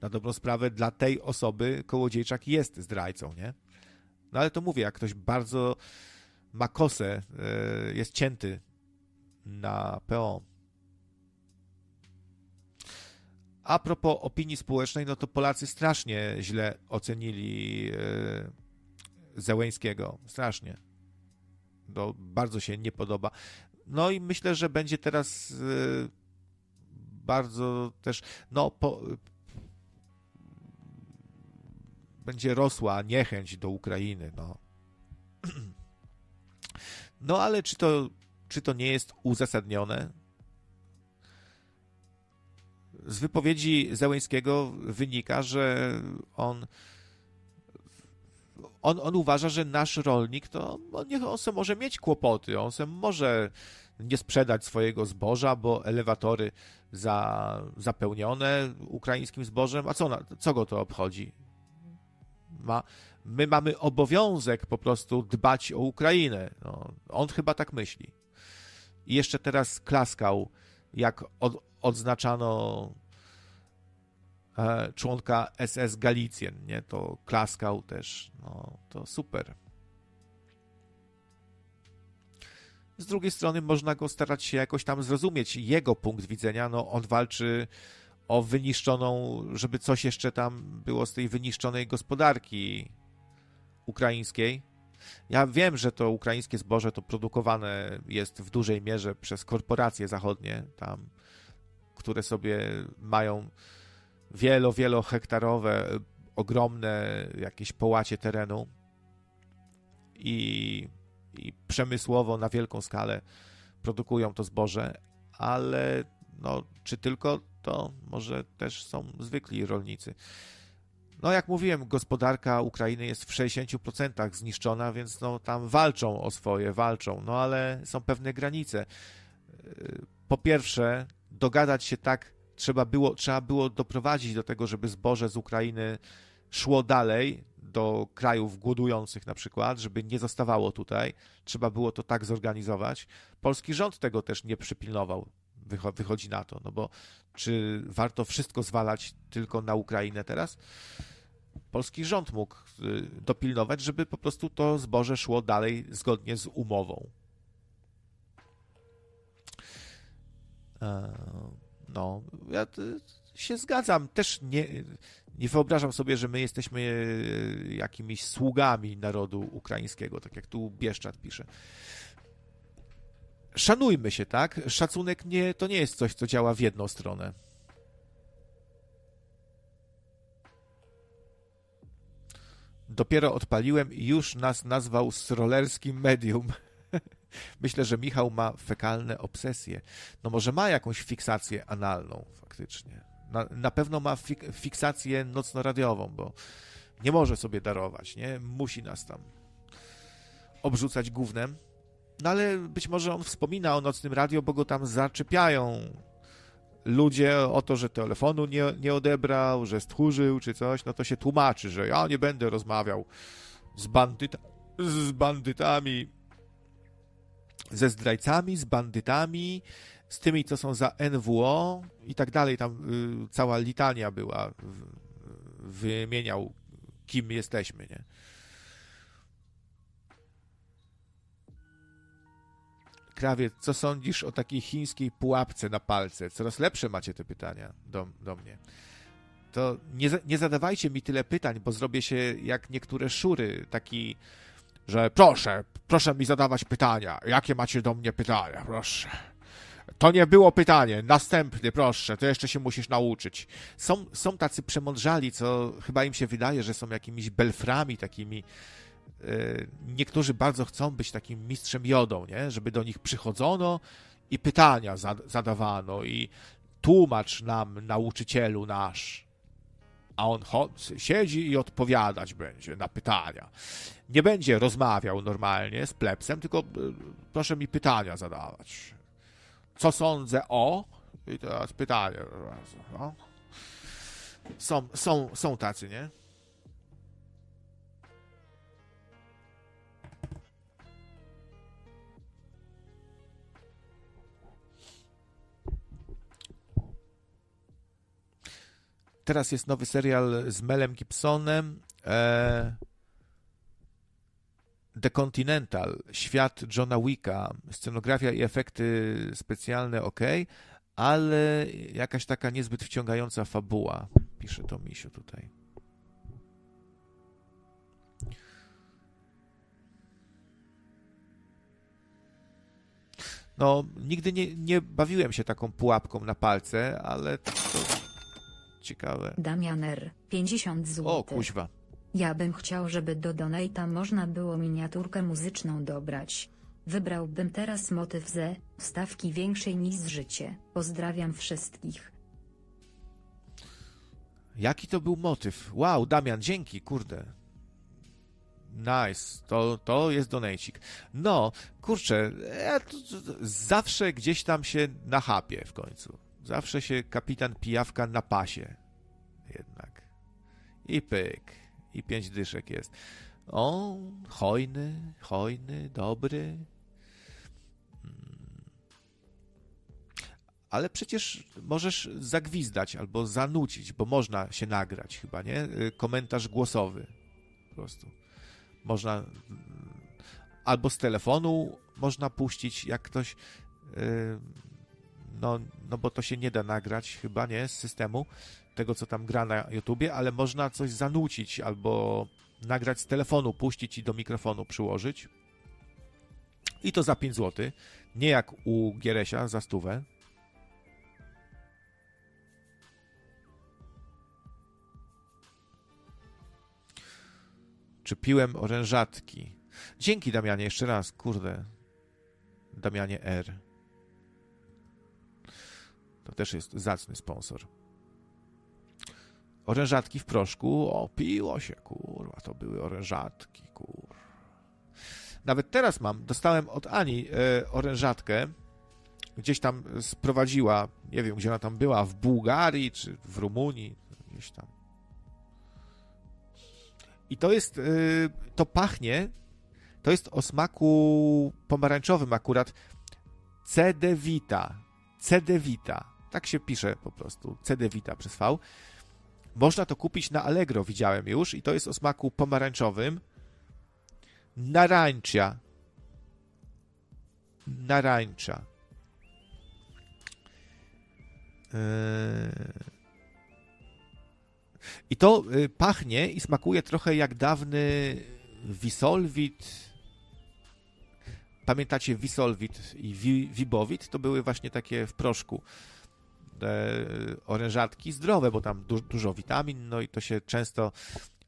Na dobrą sprawę dla tej osoby kołodziejczak jest zdrajcą, nie? No ale to mówię, jak ktoś bardzo ma kosę, e, jest cięty na PO. A propos opinii społecznej, no to Polacy strasznie źle ocenili e, Zełęńskiego. Strasznie. To bardzo się nie podoba. No i myślę, że będzie teraz yy, bardzo też, no, po, będzie rosła niechęć do Ukrainy, no. No ale czy to, czy to nie jest uzasadnione? Z wypowiedzi Zełęńskiego wynika, że on on, on uważa, że nasz rolnik, to on, niech on se może mieć kłopoty, on se może nie sprzedać swojego zboża, bo elewatory za, zapełnione ukraińskim zbożem, a co, co go to obchodzi? ma, my mamy obowiązek po prostu dbać o Ukrainę. No, on chyba tak myśli. I jeszcze teraz klaskał, jak od, odznaczano członka SS Galicjen, nie? To klaskał też. No, to super. Z drugiej strony można go starać się jakoś tam zrozumieć, jego punkt widzenia. No, on walczy o wyniszczoną, żeby coś jeszcze tam było z tej wyniszczonej gospodarki ukraińskiej. Ja wiem, że to ukraińskie zboże to produkowane jest w dużej mierze przez korporacje zachodnie, tam, które sobie mają wielo, wielohektarowe, ogromne jakieś połacie terenu i, i przemysłowo na wielką skalę produkują to zboże, ale no, czy tylko to może też są zwykli rolnicy. No, jak mówiłem, gospodarka Ukrainy jest w 60% zniszczona, więc no, tam walczą o swoje, walczą, no ale są pewne granice. Po pierwsze, dogadać się tak trzeba było, trzeba było doprowadzić do tego, żeby zboże z Ukrainy szło dalej do krajów głodujących na przykład, żeby nie zostawało tutaj. Trzeba było to tak zorganizować. Polski rząd tego też nie przypilnował wychodzi na to. No bo czy warto wszystko zwalać tylko na Ukrainę teraz? Polski rząd mógł y, dopilnować, żeby po prostu to zboże szło dalej zgodnie z umową. E, no, ja się zgadzam. Też nie, nie wyobrażam sobie, że my jesteśmy y, jakimiś sługami narodu ukraińskiego, tak jak tu Bieszczat pisze szanujmy się, tak? Szacunek nie, to nie jest coś, co działa w jedną stronę. Dopiero odpaliłem i już nas nazwał srolerskim medium. Myślę, że Michał ma fekalne obsesje. No może ma jakąś fiksację analną faktycznie. Na, na pewno ma fik fiksację nocno-radiową, bo nie może sobie darować, nie? Musi nas tam obrzucać gównem. No ale być może on wspomina o nocnym radio, bo go tam zaczepiają ludzie o to, że telefonu nie, nie odebrał, że stchórzył czy coś, no to się tłumaczy, że ja nie będę rozmawiał z, bandyta, z bandytami, ze zdrajcami, z bandytami, z tymi, co są za NWO i tak dalej. Tam y, cała litania była, y, wymieniał, kim jesteśmy, nie? Krawiec, co sądzisz o takiej chińskiej pułapce na palce? Coraz lepsze macie te pytania do, do mnie. To nie, nie zadawajcie mi tyle pytań, bo zrobię się jak niektóre szury, taki, że proszę, proszę mi zadawać pytania. Jakie macie do mnie pytania? Proszę. To nie było pytanie. Następny, proszę, to jeszcze się musisz nauczyć. Są, są tacy przemądrzali, co chyba im się wydaje, że są jakimiś belframi takimi Y, niektórzy bardzo chcą być takim mistrzem jodą, nie? żeby do nich przychodzono i pytania zadawano i tłumacz nam, nauczycielu nasz. A on siedzi i odpowiadać będzie na pytania. Nie będzie rozmawiał normalnie z plepsem, tylko y, proszę mi pytania zadawać. Co sądzę o? I teraz pytanie. No. Są, są, są tacy, nie? Teraz jest nowy serial z Melem Gibsonem. E, The Continental, świat Johna Wicka, scenografia i efekty specjalne ok, ale jakaś taka niezbyt wciągająca fabuła, pisze to Misiu tutaj. No, nigdy nie, nie bawiłem się taką pułapką na palce, ale to Ciekawe. Damianer, 50 zł. O, kuźwa. Ja bym chciał, żeby do Donata można było miniaturkę muzyczną dobrać. Wybrałbym teraz motyw ze stawki większej niż życie. Pozdrawiam wszystkich. Jaki to był motyw? Wow, Damian, dzięki, kurde. Nice, to, to jest donajcik. No, kurczę, ja to, to, zawsze gdzieś tam się nachapie w końcu. Zawsze się kapitan pijawka na pasie. Jednak. I pyk. i pięć dyszek jest. O, hojny, hojny, dobry. Mm. Ale przecież możesz zagwizdać albo zanucić, bo można się nagrać chyba, nie? Y, komentarz głosowy po prostu. Można albo z telefonu można puścić, jak ktoś y, no, no bo to się nie da nagrać chyba, nie, z systemu tego, co tam gra na YouTubie, ale można coś zanucić albo nagrać z telefonu, puścić i do mikrofonu przyłożyć. I to za 5 zł. Nie jak u Gieresia za stówę. Czy piłem orężatki? Dzięki Damianie, jeszcze raz, kurde. Damianie R. To też jest zacny sponsor. Orężatki w proszku. O, piło się, kurwa, to były orężatki, kur. Nawet teraz mam, dostałem od Ani e, orężatkę. Gdzieś tam sprowadziła, nie wiem, gdzie ona tam była, w Bułgarii czy w Rumunii, gdzieś tam. I to jest, e, to pachnie, to jest o smaku pomarańczowym akurat. CD Vita. Tak się pisze po prostu. CD Vita przez V. Można to kupić na Allegro, widziałem już, i to jest o smaku pomarańczowym. Narańcza. Narańcza. Yy. I to y, pachnie i smakuje trochę jak dawny Wisolwit. Pamiętacie Wisolwit i Wibowit? To były właśnie takie w proszku te orężatki zdrowe, bo tam du dużo witamin, no i to się często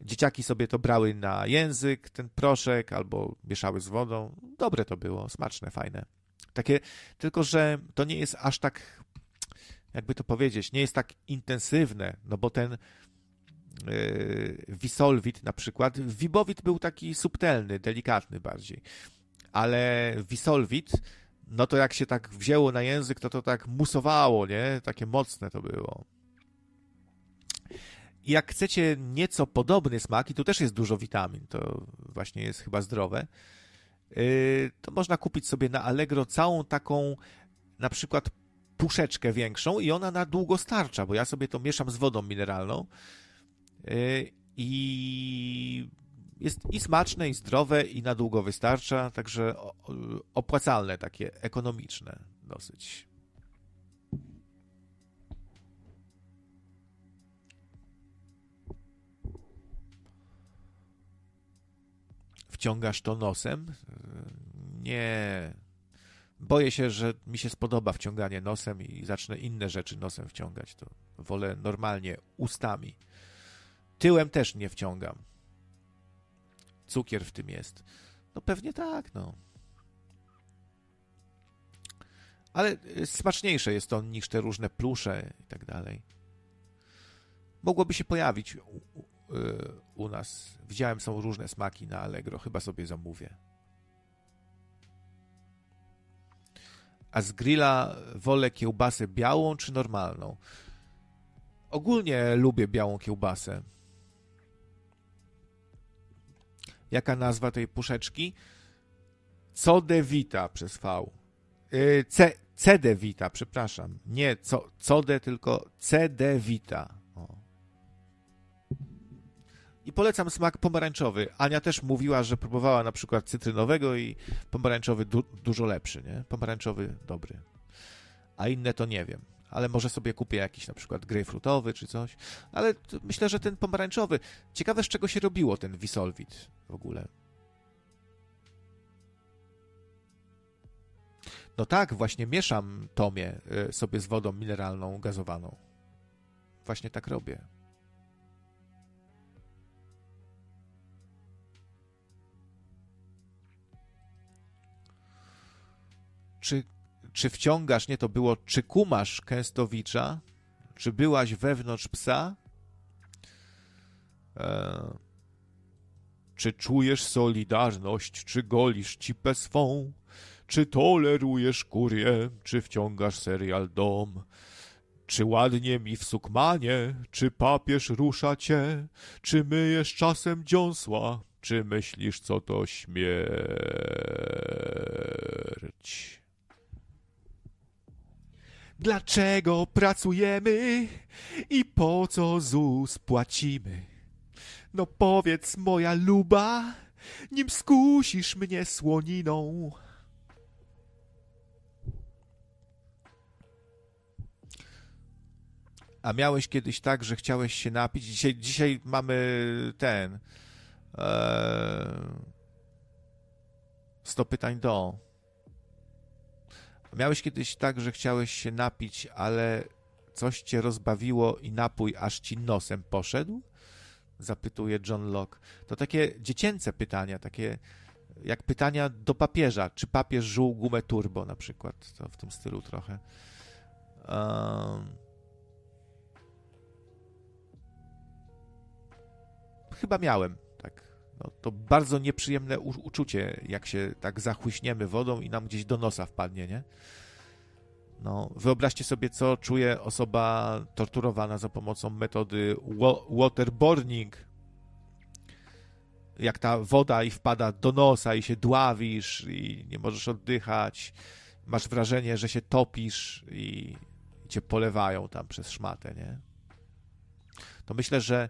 dzieciaki sobie to brały na język, ten proszek, albo mieszały z wodą. Dobre to było, smaczne, fajne. Takie, tylko że to nie jest aż tak, jakby to powiedzieć, nie jest tak intensywne, no bo ten yy, na przykład, Wibowit był taki subtelny, delikatny bardziej, ale Wisolwit no to jak się tak wzięło na język, to to tak musowało, nie? Takie mocne to było. Jak chcecie nieco podobny smak, i tu też jest dużo witamin, to właśnie jest chyba zdrowe, yy, to można kupić sobie na Allegro całą taką na przykład puszeczkę większą i ona na długo starcza, bo ja sobie to mieszam z wodą mineralną yy, i jest i smaczne, i zdrowe, i na długo wystarcza, także opłacalne, takie ekonomiczne dosyć. Wciągasz to nosem? Nie. Boję się, że mi się spodoba wciąganie nosem i zacznę inne rzeczy nosem wciągać. To wolę normalnie ustami. Tyłem też nie wciągam cukier w tym jest. No pewnie tak, no. Ale y, smaczniejsze jest to niż te różne plusze i tak dalej. Mogłoby się pojawić u, u, y, u nas. Widziałem, są różne smaki na Allegro. Chyba sobie zamówię. A z grilla wolę kiełbasę białą czy normalną? Ogólnie lubię białą kiełbasę. Jaka nazwa tej puszeczki? Codevita przez V. Yy, C, Cedevita, przepraszam. Nie co, Code, tylko Cedevita. O. I polecam smak pomarańczowy. Ania też mówiła, że próbowała na przykład cytrynowego i pomarańczowy du dużo lepszy, nie? Pomarańczowy dobry. A inne to nie wiem ale może sobie kupię jakiś na przykład grejpfrutowy czy coś. Ale myślę, że ten pomarańczowy. Ciekawe, z czego się robiło ten Wisolwit w ogóle. No tak, właśnie mieszam tomie y, sobie z wodą mineralną, gazowaną. Właśnie tak robię. Czy czy wciągasz, nie to było, czy kumasz Kęstowicza, czy byłaś wewnątrz psa, e, czy czujesz solidarność, czy golisz cipę swą, czy tolerujesz kurię, czy wciągasz serial Dom, Czy ładnie mi w sukmanie, czy papież rusza cię, czy myjesz czasem dziąsła, czy myślisz, co to śmierć? Dlaczego pracujemy i po co ZUS płacimy? No powiedz, moja luba, nim skusisz mnie słoniną. A miałeś kiedyś tak, że chciałeś się napić? Dzisiaj, dzisiaj mamy ten. Ee, 100 pytań do. Miałeś kiedyś tak, że chciałeś się napić, ale coś cię rozbawiło i napój aż ci nosem poszedł? Zapytuje John Locke. To takie dziecięce pytania, takie jak pytania do papieża. Czy papież żuł gumę turbo na przykład? To w tym stylu trochę. Um, chyba miałem. No, to bardzo nieprzyjemne uczucie, jak się tak zachłyśniemy wodą i nam gdzieś do nosa wpadnie, nie? No, wyobraźcie sobie, co czuje osoba torturowana za pomocą metody waterboarding. Jak ta woda i wpada do nosa i się dławisz i nie możesz oddychać. Masz wrażenie, że się topisz i, i cię polewają tam przez szmatę, nie? To myślę, że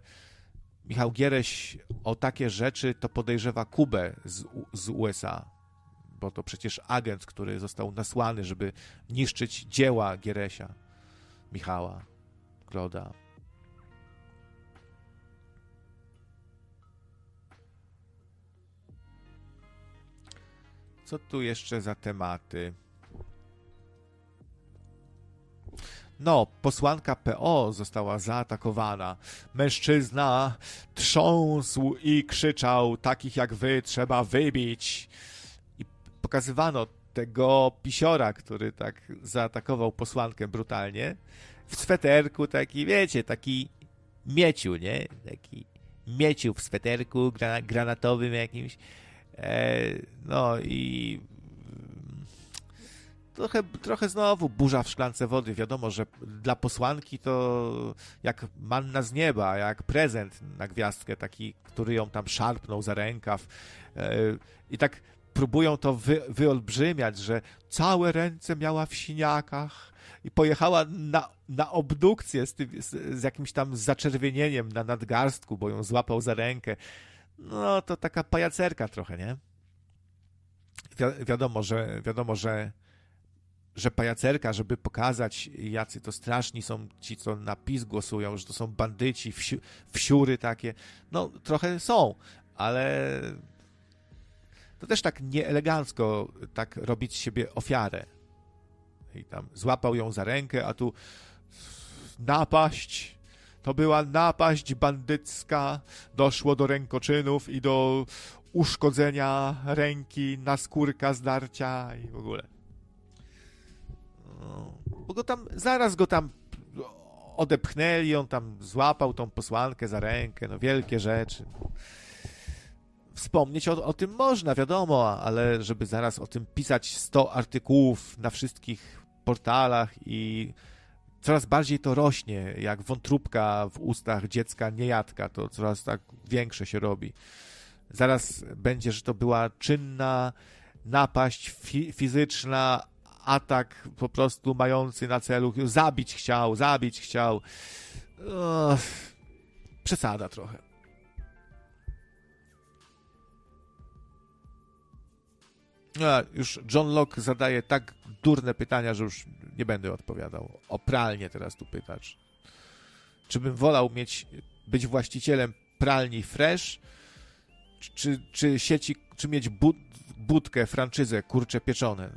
Michał Giereś o takie rzeczy to podejrzewa Kubę z, z USA, bo to przecież agent, który został nasłany, żeby niszczyć dzieła Gieresia, Michała, Kloda. Co tu jeszcze za tematy? No, posłanka PO została zaatakowana. Mężczyzna trząsł i krzyczał: Takich jak wy trzeba wybić. I pokazywano tego pisiora, który tak zaatakował posłankę brutalnie. W sweterku taki, wiecie, taki mieciu, nie? Taki mieciu w sweterku granatowym jakimś. E, no i trochę, trochę znowu burza w szklance wody. Wiadomo, że dla posłanki to jak manna z nieba, jak prezent na gwiazdkę, taki, który ją tam szarpnął za rękaw. E, I tak próbują to wy, wyolbrzymiać, że całe ręce miała w siniakach i pojechała na, na obdukcję z, tym, z, z jakimś tam zaczerwienieniem na nadgarstku, bo ją złapał za rękę. No to taka pajacerka trochę, nie? Wi wiadomo, że wiadomo, że że pajacerka, żeby pokazać, jacy to straszni są ci, co na PiS głosują, że to są bandyci, wsi wsiury takie. No, trochę są, ale to też tak nieelegancko tak robić z siebie ofiarę. I tam złapał ją za rękę, a tu napaść. To była napaść bandycka. Doszło do rękoczynów i do uszkodzenia ręki, naskórka, zdarcia i w ogóle. Bo go tam, zaraz go tam odepchnęli, on tam złapał tą posłankę za rękę, no wielkie rzeczy. Wspomnieć o, o tym można, wiadomo, ale żeby zaraz o tym pisać 100 artykułów na wszystkich portalach i coraz bardziej to rośnie, jak wątróbka w ustach dziecka niejadka, to coraz tak większe się robi. Zaraz będzie, że to była czynna napaść fi fizyczna, atak po prostu mający na celu zabić chciał, zabić chciał. Uff, przesada trochę. A, już John Locke zadaje tak durne pytania, że już nie będę odpowiadał. O pralnię teraz tu pytacz. Czy bym wolał mieć, być właścicielem pralni Fresh, czy, czy sieci, czy mieć bud, budkę, franczyzę, kurcze pieczone?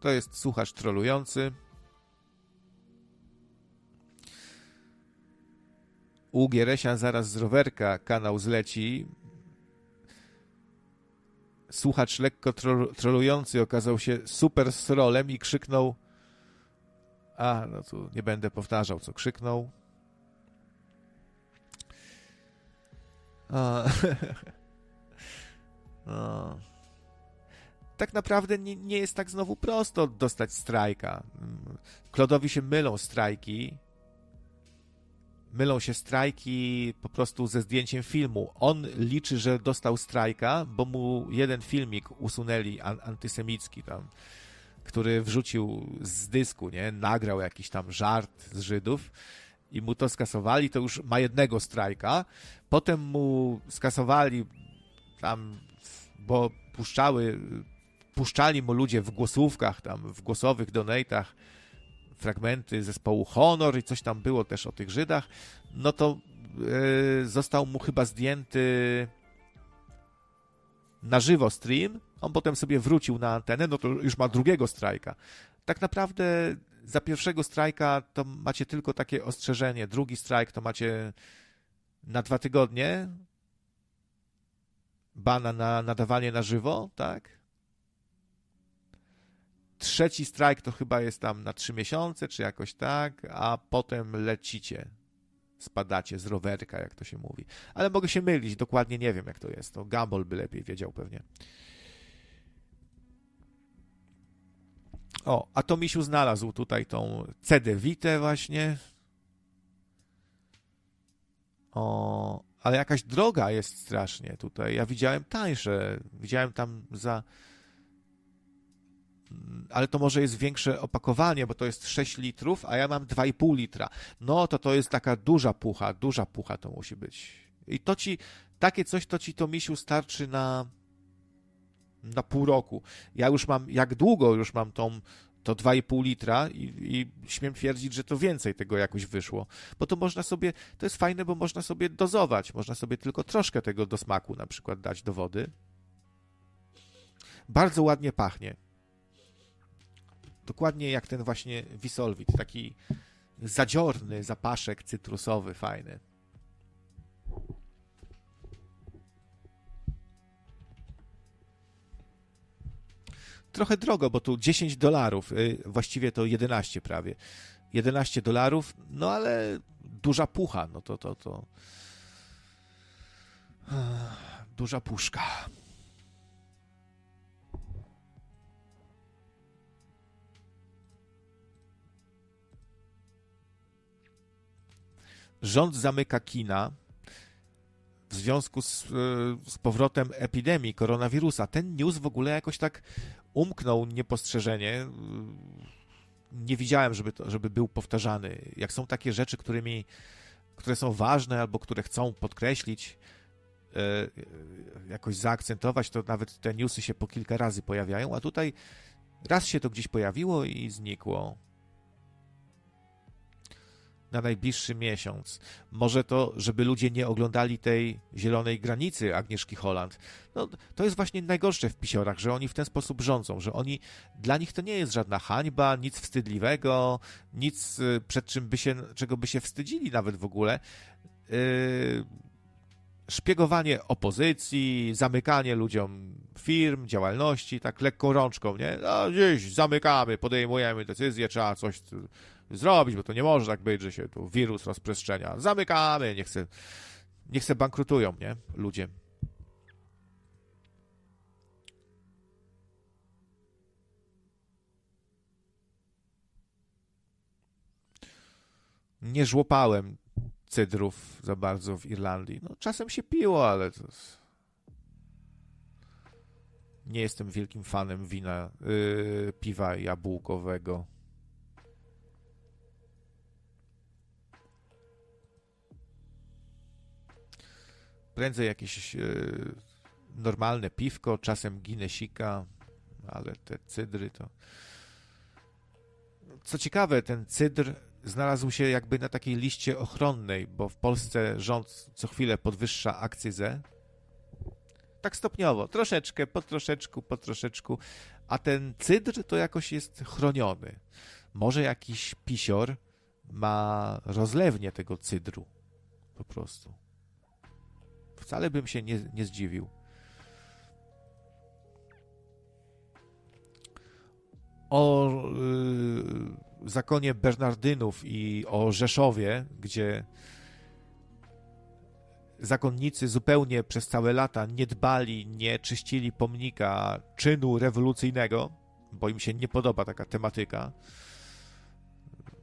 To jest słuchacz trolujący. U Gieresia zaraz z rowerka kanał zleci. Słuchacz lekko trolujący okazał się super srolem i krzyknął a, no tu nie będę powtarzał, co krzyknął. A, tak naprawdę nie, nie jest tak znowu prosto dostać strajka. Klodowi się mylą strajki, mylą się strajki po prostu ze zdjęciem filmu. On liczy, że dostał strajka, bo mu jeden filmik usunęli an antysemicki tam, który wrzucił z dysku, nie? Nagrał jakiś tam żart z Żydów i mu to skasowali, to już ma jednego strajka. Potem mu skasowali tam, bo puszczały, puszczali mu ludzie w głosówkach, tam w głosowych donatach fragmenty zespołu Honor i coś tam było też o tych Żydach, no to yy, został mu chyba zdjęty na żywo stream, on potem sobie wrócił na antenę, no to już ma drugiego strajka. Tak naprawdę za pierwszego strajka to macie tylko takie ostrzeżenie, drugi strajk to macie na dwa tygodnie bana na nadawanie na żywo, tak? Trzeci strajk to chyba jest tam na trzy miesiące, czy jakoś tak, a potem lecicie, spadacie z rowerka, jak to się mówi. Ale mogę się mylić, dokładnie nie wiem, jak to jest. To Gumball by lepiej wiedział pewnie. O, a to Misiu znalazł tutaj tą CD Vita właśnie. O, ale jakaś droga jest strasznie tutaj. Ja widziałem tańsze. Widziałem tam za ale to może jest większe opakowanie, bo to jest 6 litrów, a ja mam 2,5 litra. No to to jest taka duża pucha, duża pucha to musi być. I to ci, takie coś to ci to misiu starczy na, na pół roku. Ja już mam, jak długo już mam tą, to 2,5 litra i, i śmiem twierdzić, że to więcej tego jakoś wyszło. Bo to można sobie, to jest fajne, bo można sobie dozować, można sobie tylko troszkę tego do smaku na przykład dać do wody. Bardzo ładnie pachnie. Dokładnie jak ten właśnie Wisolwit, taki zadziorny zapaszek cytrusowy, fajny. Trochę drogo, bo tu 10 dolarów, y, właściwie to 11 prawie. 11 dolarów, no ale duża pucha, no to to to. Duża puszka. Rząd zamyka kina w związku z, z, powrotem epidemii koronawirusa. Ten news w ogóle jakoś tak umknął niepostrzeżenie. Nie widziałem, żeby, to, żeby był powtarzany. Jak są takie rzeczy, którymi, które są ważne albo które chcą podkreślić, e, jakoś zaakcentować, to nawet te newsy się po kilka razy pojawiają, a tutaj raz się to gdzieś pojawiło i znikło na najbliższy miesiąc. Może to, żeby ludzie nie oglądali tej zielonej granicy Agnieszki Holland. No, to jest właśnie najgorsze w pisiorach, że oni w ten sposób rządzą, że oni, dla nich to nie jest żadna hańba, nic wstydliwego, nic y, przed czym by się, czego by się wstydzili nawet w ogóle. Yy, szpiegowanie opozycji, zamykanie ludziom firm, działalności, tak lekką rączką, nie? No, gdzieś zamykamy, podejmujemy decyzję, trzeba coś zrobić, bo to nie może tak być, że się tu wirus rozprzestrzenia. Zamykamy, niech se, niech se bankrutują, nie? Ludzie. Nie żłopałem cydrów za bardzo w Irlandii. No, czasem się piło, ale to... nie jestem wielkim fanem wina, yy, piwa jabłkowego. Prędzej jakieś e, normalne piwko, czasem ginesika, ale te cydry to... Co ciekawe, ten cydr znalazł się jakby na takiej liście ochronnej, bo w Polsce rząd co chwilę podwyższa akcyzę. Tak stopniowo, troszeczkę, po troszeczku, po troszeczku, a ten cydr to jakoś jest chroniony. Może jakiś pisior ma rozlewnię tego cydru. Po prostu. Wcale bym się nie, nie zdziwił. O y, zakonie Bernardynów i o Rzeszowie, gdzie zakonnicy zupełnie przez całe lata nie dbali, nie czyścili pomnika czynu rewolucyjnego, bo im się nie podoba taka tematyka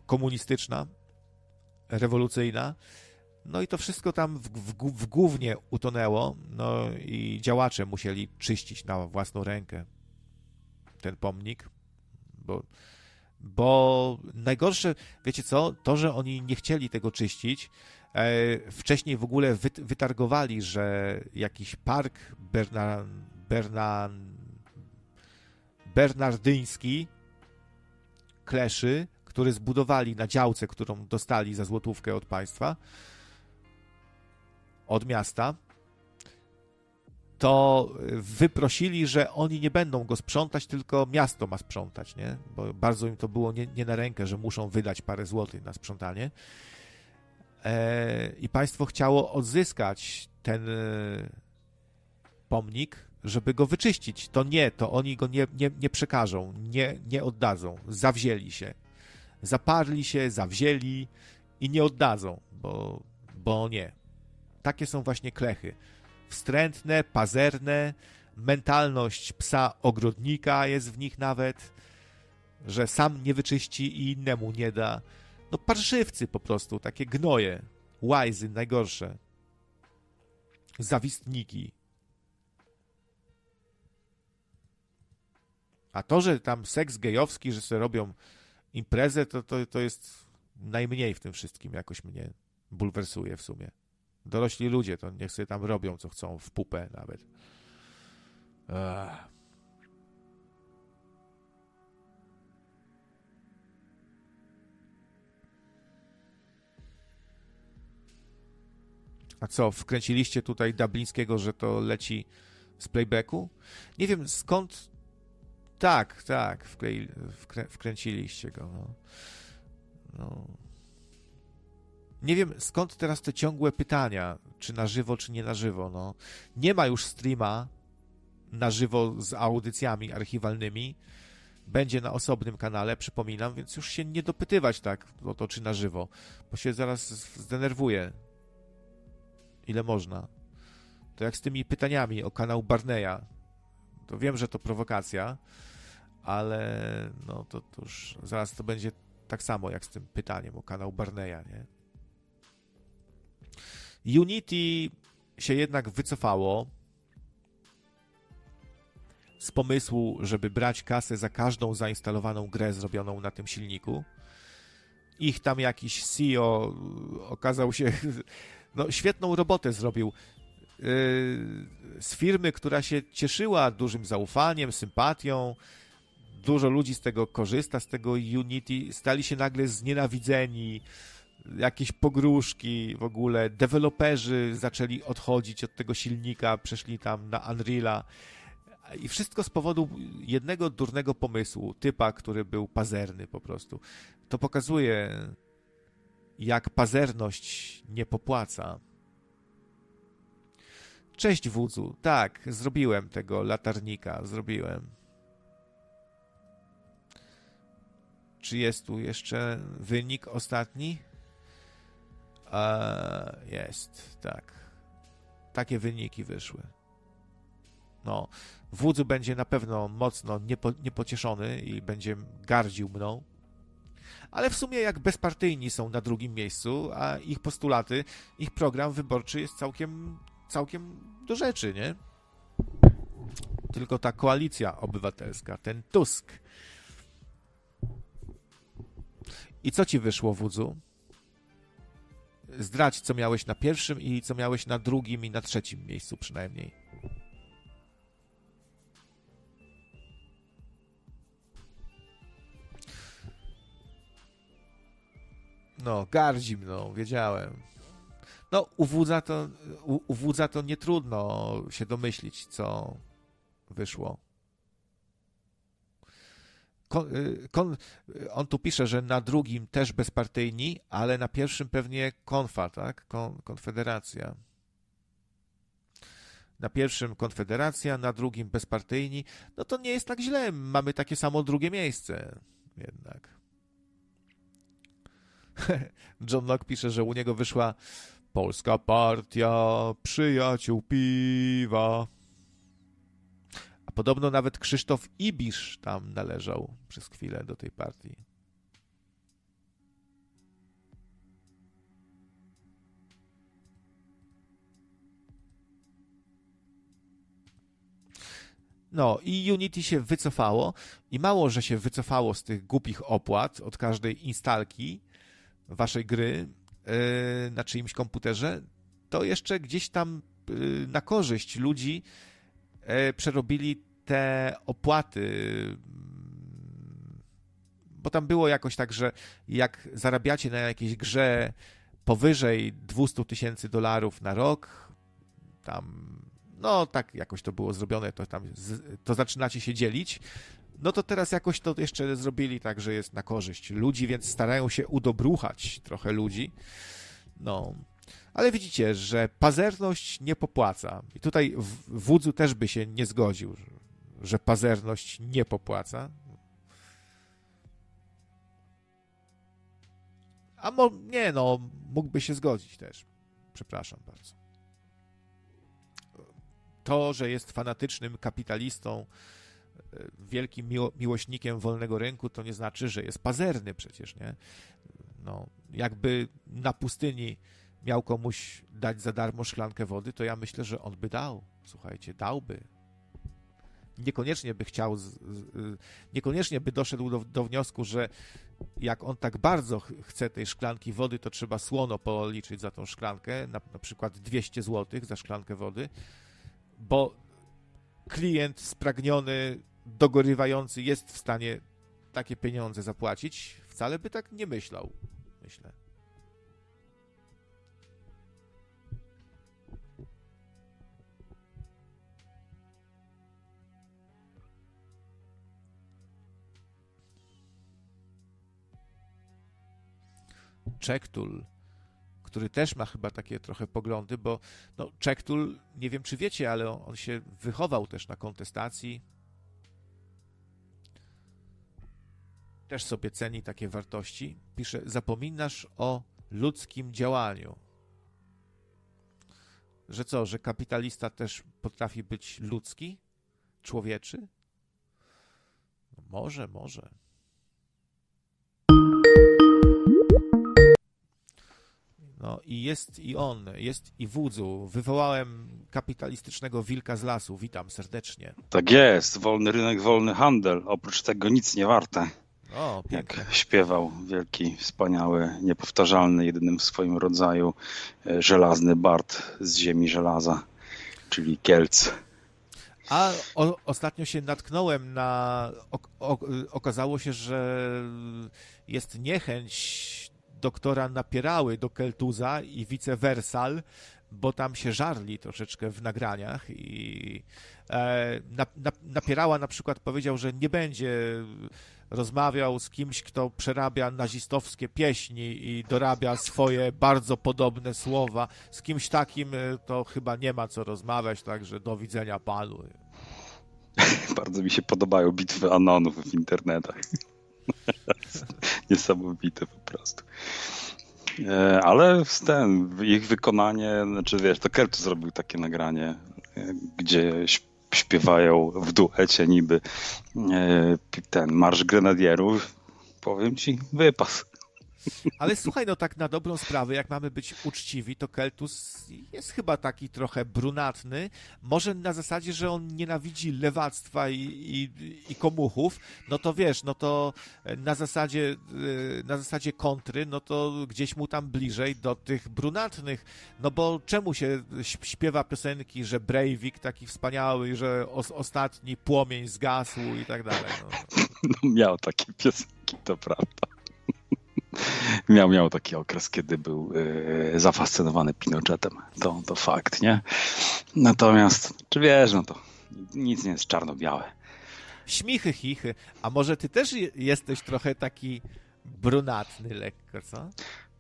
komunistyczna, rewolucyjna. No i to wszystko tam w, w, w głównie utonęło, no i działacze musieli czyścić na własną rękę ten pomnik, bo, bo najgorsze, wiecie co, to, że oni nie chcieli tego czyścić, e, wcześniej w ogóle wyt, wytargowali, że jakiś park Berna, Berna, bernardyński Kleszy, który zbudowali na działce, którą dostali za złotówkę od państwa, od miasta, to wyprosili, że oni nie będą go sprzątać, tylko miasto ma sprzątać, nie? Bo bardzo im to było nie, nie na rękę, że muszą wydać parę złotych na sprzątanie. E, I państwo chciało odzyskać ten e, pomnik, żeby go wyczyścić. To nie, to oni go nie, nie, nie przekażą, nie, nie oddadzą. Zawzięli się. Zaparli się, zawzięli i nie oddadzą, bo, bo nie. Takie są właśnie klechy. Wstrętne, pazerne, mentalność psa ogrodnika jest w nich nawet, że sam nie wyczyści i innemu nie da. No parszywcy po prostu, takie gnoje, łajzy najgorsze. Zawistniki. A to, że tam seks gejowski, że sobie robią imprezę, to, to, to jest najmniej w tym wszystkim jakoś mnie bulwersuje w sumie. Dorośli ludzie to niech sobie tam robią, co chcą, w pupę nawet. Ech. A co, wkręciliście tutaj Dublińskiego, że to leci z playbacku? Nie wiem skąd. Tak, tak, wklei... wkrę... wkręciliście go. No. no. Nie wiem skąd teraz te ciągłe pytania, czy na żywo, czy nie na żywo. No. Nie ma już streama na żywo z audycjami archiwalnymi. Będzie na osobnym kanale, przypominam, więc już się nie dopytywać tak o to, czy na żywo, bo się zaraz zdenerwuję. Ile można. To jak z tymi pytaniami o kanał Barneya. To wiem, że to prowokacja, ale no to, to już zaraz to będzie tak samo jak z tym pytaniem o kanał Barneya, nie? Unity się jednak wycofało z pomysłu, żeby brać kasę za każdą zainstalowaną grę zrobioną na tym silniku. Ich tam jakiś CEO okazał się, no świetną robotę zrobił. Yy, z firmy, która się cieszyła dużym zaufaniem, sympatią, dużo ludzi z tego korzysta, z tego Unity, stali się nagle znienawidzeni, jakieś pogróżki w ogóle, deweloperzy zaczęli odchodzić od tego silnika, przeszli tam na Unreala i wszystko z powodu jednego durnego pomysłu, typa, który był pazerny po prostu. To pokazuje, jak pazerność nie popłaca. Cześć wódzu, tak, zrobiłem tego latarnika, zrobiłem. Czy jest tu jeszcze wynik ostatni? Jest, tak. Takie wyniki wyszły. No, wódz będzie na pewno mocno niepo, niepocieszony i będzie gardził mną. Ale w sumie jak bezpartyjni są na drugim miejscu, a ich postulaty, ich program wyborczy jest całkiem, całkiem do rzeczy, nie? Tylko ta koalicja obywatelska, ten Tusk. I co ci wyszło, wódzu? Zdradź, co miałeś na pierwszym i co miałeś na drugim i na trzecim miejscu przynajmniej. No, gardzi mną, wiedziałem. No, u to, u, to nie trudno się domyślić, co wyszło. Kon, y, kon, on tu pisze, że na drugim też bezpartyjni, ale na pierwszym pewnie konfa, tak? Kon, konfederacja. Na pierwszym Konfederacja, na drugim bezpartyjni. No to nie jest tak źle. Mamy takie samo drugie miejsce jednak. John Locke pisze, że u niego wyszła Polska Partia Przyjaciół Piwa. Podobno nawet Krzysztof Ibisz tam należał przez chwilę do tej partii. No i Unity się wycofało i mało, że się wycofało z tych głupich opłat od każdej instalki waszej gry yy, na czyimś komputerze, to jeszcze gdzieś tam yy, na korzyść ludzi yy, przerobili te opłaty. Bo tam było jakoś tak, że jak zarabiacie na jakiejś grze powyżej 200 tysięcy dolarów na rok, tam no tak jakoś to było zrobione, to tam to zaczynacie się dzielić, no to teraz jakoś to jeszcze zrobili tak, że jest na korzyść ludzi, więc starają się udobruchać trochę ludzi. No, ale widzicie, że pazerność nie popłaca. I tutaj wódzu też by się nie zgodził, że pazerność nie popłaca. A mo, nie, no, mógłby się zgodzić też. Przepraszam bardzo to, że jest fanatycznym kapitalistą, e, wielkim miło, miłośnikiem wolnego rynku, to nie znaczy, że jest pazerny przecież, nie? No, jakby na pustyni miał komuś dać za darmo szklankę wody, to ja myślę, że on by dał. Słuchajcie, dałby. Niekoniecznie by chciał, z, z, niekoniecznie by doszedł do, do wniosku, że jak on tak bardzo chce tej szklanki wody, to trzeba słono policzyć za tą szklankę, na, na przykład 200 zł za szklankę wody, bo klient spragniony, dogorywający jest w stanie takie pieniądze zapłacić, wcale by tak nie myślał, myślę. Czektul który też ma chyba takie trochę poglądy, bo no, Czektul, nie wiem czy wiecie, ale on, on się wychował też na kontestacji. Też sobie ceni takie wartości. Pisze, zapominasz o ludzkim działaniu. Że co, że kapitalista też potrafi być ludzki? Człowieczy? No może, może. No i jest i on, jest i wódzu. Wywołałem kapitalistycznego wilka z lasu. Witam serdecznie. Tak jest, wolny rynek, wolny handel. Oprócz tego nic nie warte. O, pięknie. Jak śpiewał wielki, wspaniały, niepowtarzalny, jedynym w swoim rodzaju e, żelazny Bart z ziemi żelaza, czyli Kielc. A o, ostatnio się natknąłem na. O, o, okazało się, że jest niechęć doktora napierały do Keltuza i vice versal, bo tam się żarli troszeczkę w nagraniach i e, na, na, napierała na przykład powiedział, że nie będzie rozmawiał z kimś, kto przerabia nazistowskie pieśni i dorabia swoje bardzo podobne słowa. Z kimś takim e, to chyba nie ma co rozmawiać, także do widzenia panu. Bardzo mi się podobają bitwy anonów w internetach. Niesamowite po prostu. E, ale ten, ich wykonanie, znaczy wiesz, to Kertu zrobił takie nagranie, e, gdzie śpiewają w duecie niby e, ten Marsz Grenadierów. Powiem ci, wypas. Ale słuchaj, no tak na dobrą sprawę, jak mamy być uczciwi, to Keltus jest chyba taki trochę brunatny. Może na zasadzie, że on nienawidzi lewactwa i, i, i komuchów, no to wiesz, no to na zasadzie, e, na zasadzie kontry, no to gdzieś mu tam bliżej do tych brunatnych. No bo czemu się śpiewa piosenki, że Breivik taki wspaniały, że os, ostatni płomień zgasł i tak dalej. No. no miał takie piosenki, to prawda. Miał, miał taki okres, kiedy był yy, zafascynowany Pinochetem. To, to fakt, nie? Natomiast, czy wiesz, no to nic nie jest czarno-białe. Śmichy, chichy. A może ty też jesteś trochę taki brunatny lekko, co?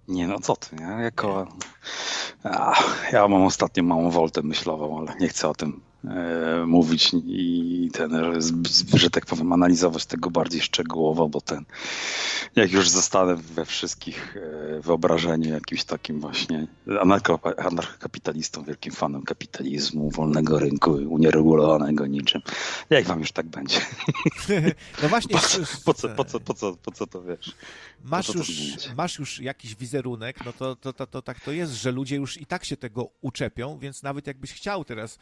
Nie, no co ty, nie? Jako Ja mam ostatnio małą woltę myślową, ale nie chcę o tym E, mówić i ten, że tak powiem, analizować tego bardziej szczegółowo, bo ten, jak już zostanę we wszystkich e, wyobrażeniu jakimś takim właśnie anarchokapitalistą, wielkim fanem kapitalizmu, wolnego rynku, unieregulowanego niczym. Jak wam już tak będzie? No właśnie. Po co, po co, po co, po co, po co to wiesz? Masz już, masz już jakiś wizerunek, no to, to, to, to tak to jest, że ludzie już i tak się tego uczepią, więc nawet jakbyś chciał teraz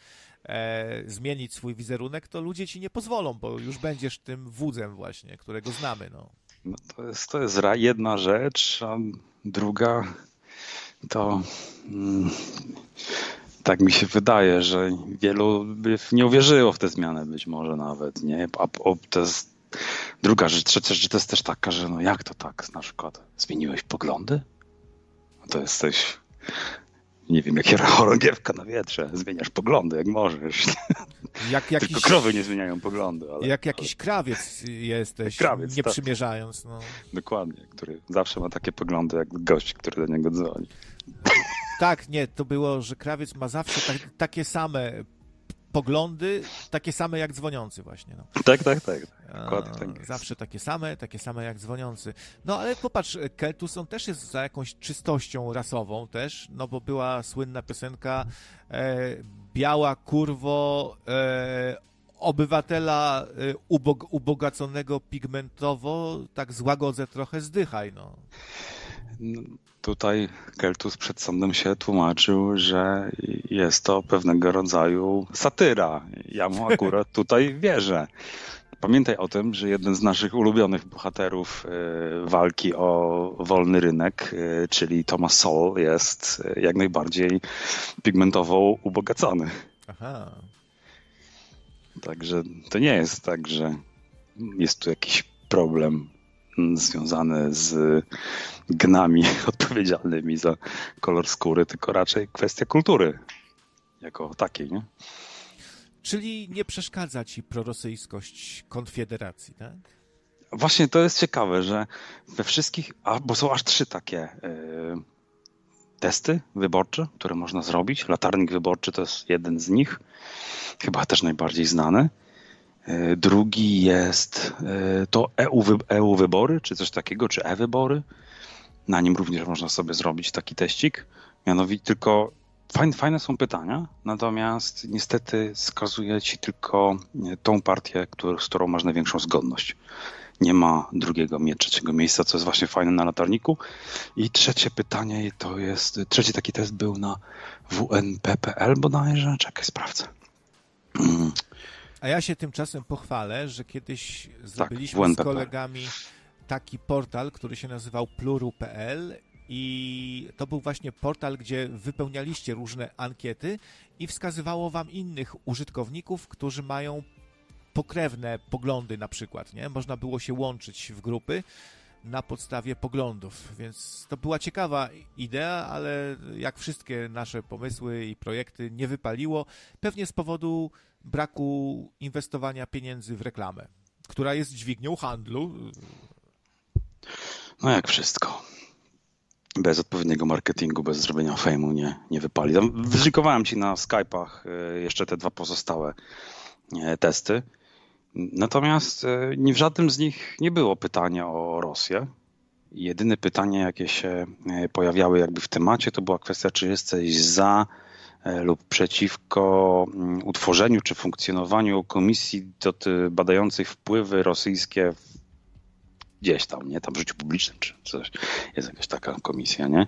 e, zmienić swój wizerunek, to ludzie ci nie pozwolą, bo już będziesz tym wudzem właśnie, którego znamy. No. no to, jest, to jest jedna rzecz, a druga to mm, tak mi się wydaje, że wielu by nie uwierzyło w tę zmianę być może nawet, nie? A, a to jest druga rzecz, trzecia rzecz to jest też taka, że no jak to tak na przykład zmieniłeś poglądy? To jesteś nie wiem, jak chorągiewka na wietrze, zmieniasz poglądy, jak możesz. Jak jakiś, Tylko krowy nie zmieniają poglądy. Ale, jak jakiś krawiec jesteś, krawiec, nie tak. przymierzając. No. Dokładnie, który zawsze ma takie poglądy jak gość, który do niego dzwoni. Tak, nie, to było, że krawiec ma zawsze tak, takie same poglądy takie same jak dzwoniący właśnie. No. Tak, tak, tak. Dokładnie tak Zawsze takie same, takie same jak dzwoniący. No ale popatrz, Keltus on też jest za jakąś czystością rasową też, no bo była słynna piosenka e, Biała kurwo e, obywatela e, ubog ubogaconego pigmentowo, tak złagodzę trochę, zdychaj, no. no tutaj Keltus przed sądem się tłumaczył, że jest to pewnego rodzaju satyra. Ja mu akurat tutaj wierzę. Pamiętaj o tym, że jeden z naszych ulubionych bohaterów e, walki o wolny rynek, e, czyli Thomas Sowell, jest e, jak najbardziej pigmentowo ubogacony. Aha. Także to nie jest tak, że jest tu jakiś problem związane z gnami odpowiedzialnymi za kolor skóry, tylko raczej kwestia kultury jako takiej, nie? Czyli nie przeszkadza ci prorosyjskość Konfederacji, tak? Właśnie to jest ciekawe, że we wszystkich, a, bo są aż trzy takie y, testy wyborcze, które można zrobić. Latarnik wyborczy to jest jeden z nich, chyba też najbardziej znany. E, drugi jest e, to EU, EU wybory, czy coś takiego, czy e-wybory. Na nim również można sobie zrobić taki teścik. Mianowicie tylko fajne, fajne są pytania, natomiast niestety wskazuje ci tylko e, tą partię, który, z którą masz największą zgodność. Nie ma drugiego, trzeciego miejsca, co jest właśnie fajne na latarniku. I trzecie pytanie to jest, trzeci taki test był na WNPPL bodajże. Czekaj, sprawdzę. A ja się tymczasem pochwalę, że kiedyś tak, zrobiliśmy z kolegami taki portal, który się nazywał pluru.pl i to był właśnie portal, gdzie wypełnialiście różne ankiety i wskazywało wam innych użytkowników, którzy mają pokrewne poglądy na przykład, nie? Można było się łączyć w grupy na podstawie poglądów, więc to była ciekawa idea, ale jak wszystkie nasze pomysły i projekty nie wypaliło, pewnie z powodu braku inwestowania pieniędzy w reklamę, która jest dźwignią handlu. No jak wszystko. Bez odpowiedniego marketingu, bez zrobienia fejmu nie, nie wypali. Wyszykowałem ci na Skype'ach e, jeszcze te dwa pozostałe e, testy. Natomiast e, nie w żadnym z nich nie było pytania o Rosję. Jedyne pytanie, jakie się pojawiały jakby w temacie, to była kwestia, czy jesteś za E, lub przeciwko mm, utworzeniu czy funkcjonowaniu komisji badającej wpływy rosyjskie gdzieś tam, nie? Tam w życiu publicznym czy coś. Jest jakaś taka komisja, nie?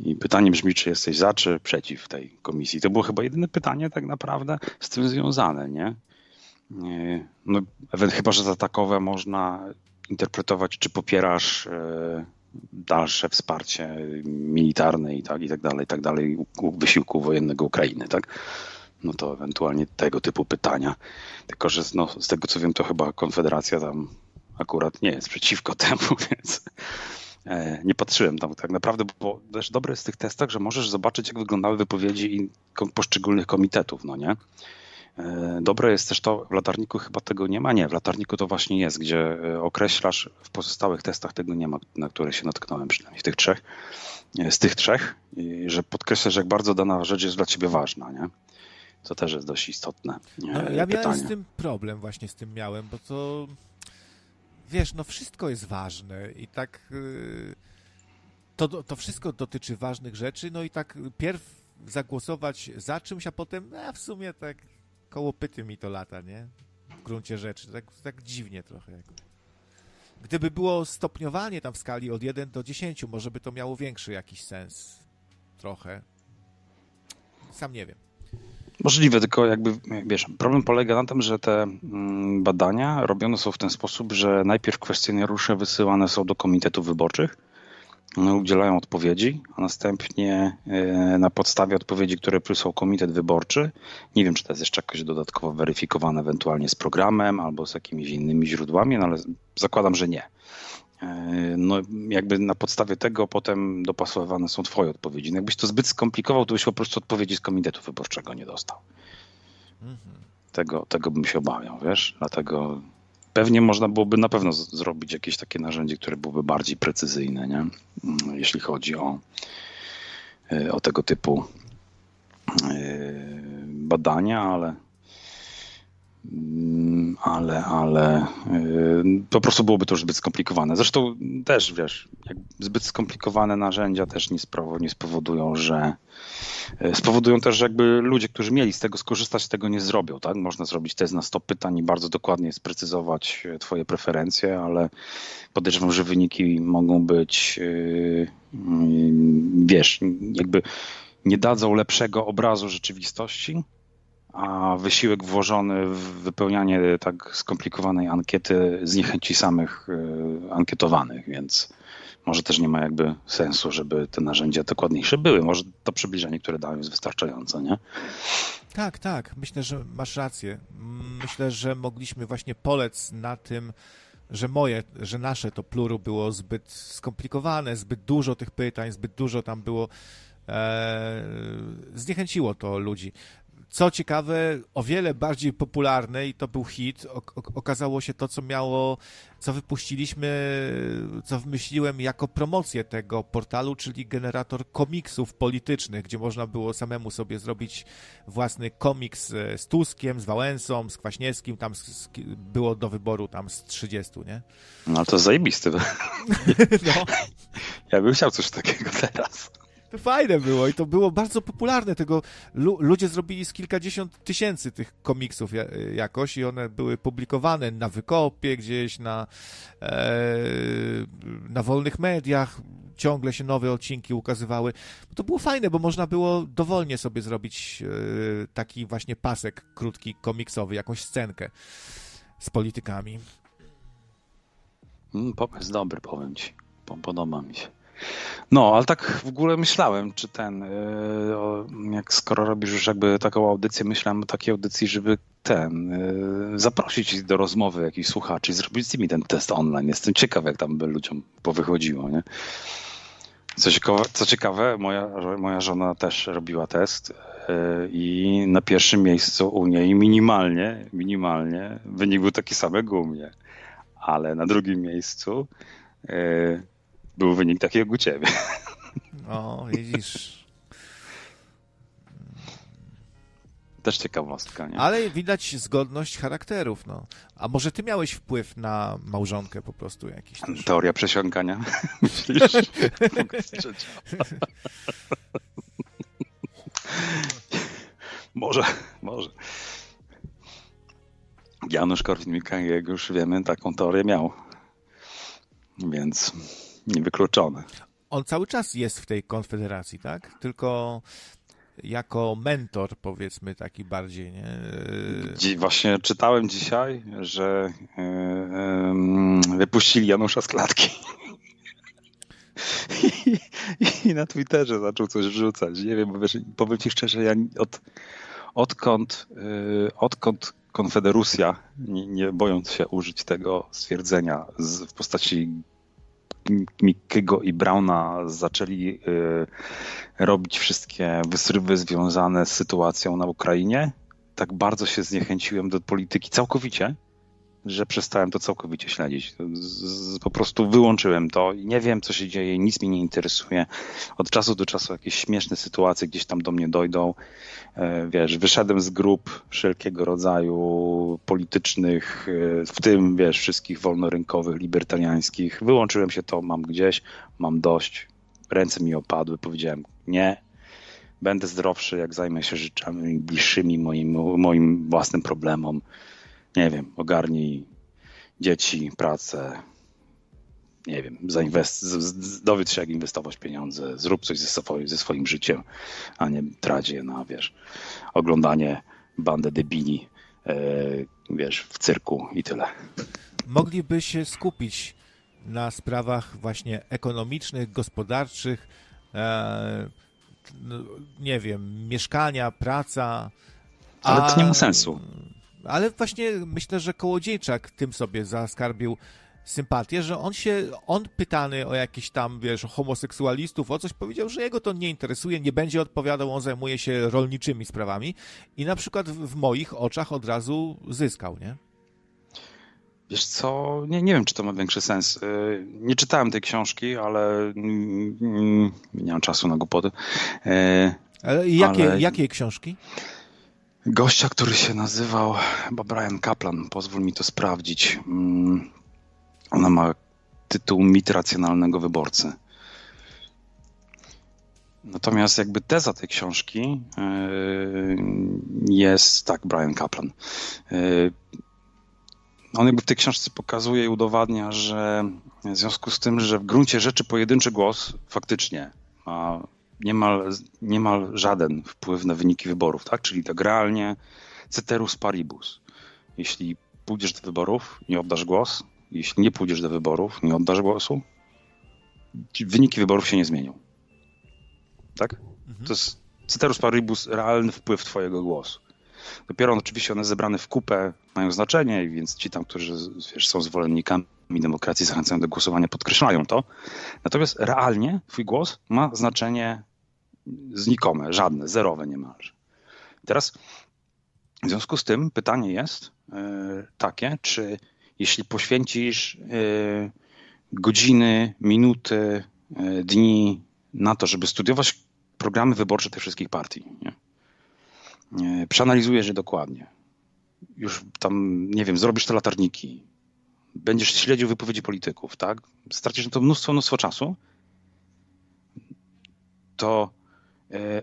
I pytanie brzmi, czy jesteś za, czy przeciw tej komisji. To było chyba jedyne pytanie tak naprawdę z tym związane, nie? No, chyba, że za takowe można interpretować, czy popierasz e, dalsze wsparcie militarne i tak, i tak dalej, i tak dalej, wysiłku wojennego Ukrainy, tak? No to ewentualnie tego typu pytania. Tylko, że no, z tego co wiem, to chyba Konfederacja tam akurat nie jest przeciwko temu, więc e, nie patrzyłem tam tak naprawdę, bo też dobre jest w tych testach, że możesz zobaczyć, jak wyglądały wypowiedzi poszczególnych komitetów, no nie? E, dobre jest też to, w latarniku chyba tego nie ma. Nie, w latarniku to właśnie jest, gdzie e, określasz, w pozostałych testach tego nie ma, na które się natknąłem, przynajmniej w tych trzech, z tych trzech, że podkreślasz, jak bardzo dana rzecz jest dla ciebie ważna, nie? To też jest dość istotne. No, ja pytanie. miałem z tym problem, właśnie z tym miałem, bo to wiesz, no wszystko jest ważne i tak y, to, to wszystko dotyczy ważnych rzeczy, no i tak pierw zagłosować za czymś, a potem, no w sumie tak koło pyty mi to lata, nie? W gruncie rzeczy, tak, tak dziwnie trochę. Jakby. Gdyby było stopniowanie tam w skali od 1 do 10, może by to miało większy jakiś sens. Trochę. Sam nie wiem. Możliwe, tylko jakby, wiesz, problem polega na tym, że te mm, badania robione są w ten sposób, że najpierw kwestionariusze wysyłane są do komitetów wyborczych, one udzielają odpowiedzi, a następnie e, na podstawie odpowiedzi, które przysłał komitet wyborczy, nie wiem, czy to jest jeszcze jakoś dodatkowo weryfikowane ewentualnie z programem albo z jakimiś innymi źródłami, no ale zakładam, że nie. E, no jakby na podstawie tego potem dopasowywane są twoje odpowiedzi. No jakbyś to zbyt skomplikował, to byś po prostu odpowiedzi z komitetu wyborczego nie dostał. Mhm. Tego, tego bym się obawiał, wiesz? Dlatego pewnie można byłoby na pewno zrobić jakieś takie narzędzie, które byłoby bardziej precyzyjne, nie? Mm, jeśli chodzi o, e, o tego typu e, badania, ale ale, ale y, po prostu byłoby to już zbyt skomplikowane. Zresztą też, wiesz, zbyt skomplikowane narzędzia też nie, nie spowodują, że y, spowodują też, że jakby ludzie, którzy mieli z tego skorzystać, tego nie zrobią, tak? Można zrobić test na 100 pytań i bardzo dokładnie sprecyzować y, twoje preferencje, ale podejrzewam, że wyniki mogą być, wiesz, jakby nie dadzą lepszego obrazu rzeczywistości, a wysiłek włożony w wypełnianie tak skomplikowanej ankiety zniechęci samych e, ankietowanych, więc może też nie ma jakby sensu, żeby te narzędzia dokładniejsze były. Może to przybliżenie, które dałem, jest wystarczające, nie? Tak, tak. Myślę, że masz rację. Myślę, że mogliśmy właśnie polec na tym, że moje, że nasze to pluru było zbyt skomplikowane, zbyt dużo tych pytań, zbyt dużo tam było. E, zniechęciło to ludzi. Co ciekawe, o wiele bardziej popularne i to był hit, okazało się to, co miało, co wypuściliśmy, co wymyśliłem jako promocję tego portalu, czyli generator komiksów politycznych, gdzie można było samemu sobie zrobić własny komiks z Tuskiem, z Wałęsą, z Kwaśniewskim, tam było do wyboru tam z 30, nie? No to zajebiste. no. Ja bym chciał coś takiego teraz. To fajne było i to było bardzo popularne. Tego ludzie zrobili z kilkadziesiąt tysięcy tych komiksów jakoś i one były publikowane na wykopie gdzieś, na, e, na wolnych mediach. Ciągle się nowe odcinki ukazywały. To było fajne, bo można było dowolnie sobie zrobić e, taki właśnie pasek krótki, komiksowy, jakąś scenkę z politykami. Mm, pomysł dobry, powiem ci. Podoba mi się. No, ale tak w ogóle myślałem, czy ten, e, jak skoro robisz już jakby taką audycję, myślałem o takiej audycji, żeby ten, e, zaprosić do rozmowy jakichś słuchaczy i zrobić z nimi ten test online. Jestem ciekaw, jak tam by ludziom powychodziło, nie? Co ciekawe, co ciekawe moja, moja żona też robiła test e, i na pierwszym miejscu u niej minimalnie, minimalnie wynik był taki sam jak u mnie, ale na drugim miejscu był wynik taki jak u ciebie. O, widzisz. Też ciekawostka, nie? Ale widać zgodność charakterów, no. A może ty miałeś wpływ na małżonkę po prostu jakiś też? Teoria przesiąkania. Myślisz? może, może. Janusz Korwin-Mikke, jak już wiemy, taką teorię miał. Więc niewykluczone. On cały czas jest w tej konfederacji, tak? Tylko jako mentor, powiedzmy, taki bardziej, nie? Dzi właśnie czytałem dzisiaj, że yy, wypuścili Janusza z klatki. I, I, na Twitterze zaczął coś wrzucać. Nie wiem, bo wiesz, powiem ci szczerze, ja od, odkąd, yy, odkąd Konfederusja, nie, nie, bojąc się użyć tego stwierdzenia z, w postaci Mickiego i Brauna zaczęli y, robić wszystkie wysrywy związane z sytuacją na Ukrainie, tak bardzo się zniechęciłem do polityki całkowicie, że przestałem to całkowicie śledzić. Po prostu wyłączyłem to i nie wiem, co się dzieje, nic mnie nie interesuje. Od czasu do czasu jakieś śmieszne sytuacje gdzieś tam do mnie dojdą. E, wiesz, wyszedłem z grup wszelkiego rodzaju politycznych, e, w tym, wiesz, wszystkich wolnorynkowych, libertariańskich. Wyłączyłem się to, mam gdzieś, mam dość. Ręce mi opadły, powiedziałem nie, będę zdrowszy, jak zajmę się rzeczami bliższymi moim, moim własnym problemom nie wiem, ogarnij dzieci, pracę, nie wiem, zainwest, dowiedz się, jak inwestować pieniądze, zrób coś ze, swoim, ze swoim życiem, a nie trać je na, wiesz, oglądanie bandy debili, e, wiesz, w cyrku i tyle. Mogliby się skupić na sprawach właśnie ekonomicznych, gospodarczych, e, no, nie wiem, mieszkania, praca. Ale to nie ma sensu. Ale właśnie myślę, że Kołodziejczak tym sobie zaskarbił sympatię, że on się, on pytany o jakieś tam, wiesz, homoseksualistów, o coś powiedział, że jego to nie interesuje, nie będzie odpowiadał, on zajmuje się rolniczymi sprawami i na przykład w moich oczach od razu zyskał, nie? Wiesz co, nie, nie wiem, czy to ma większy sens. Y, nie czytałem tej książki, ale mm, mm, nie mam czasu na głupoty. Y, ale jakie, ale... jakiej książki? Gościa, który się nazywał chyba Brian Kaplan, pozwól mi to sprawdzić. Mm, ona ma tytuł Mit racjonalnego wyborcy. Natomiast jakby teza tej książki yy, jest, tak, Brian Kaplan. Yy, on jakby w tej książce pokazuje i udowadnia, że w związku z tym, że w gruncie rzeczy pojedynczy głos faktycznie ma niemal, niemal żaden wpływ na wyniki wyborów, tak? Czyli tak realnie ceterus paribus. Jeśli pójdziesz do wyborów, nie oddasz głos, jeśli nie pójdziesz do wyborów, nie oddasz głosu, wyniki wyborów się nie zmienią. Tak? Mhm. To jest ceterus paribus, realny wpływ twojego głosu. Dopiero oczywiście one zebrane w kupę mają znaczenie, więc ci tam, którzy wiesz, są zwolennikami demokracji, zachęcają do głosowania, podkreślają to. Natomiast realnie twój głos ma znaczenie znikome, żadne, zerowe niemalże. Teraz w związku z tym pytanie jest e, takie, czy jeśli poświęcisz e, godziny, minuty, e, dni na to, żeby studiować programy wyborcze tych wszystkich partii, nie? przeanalizujesz je dokładnie, już tam, nie wiem, zrobisz te latarniki, będziesz śledził wypowiedzi polityków, tak? Stracisz na to mnóstwo, mnóstwo czasu, to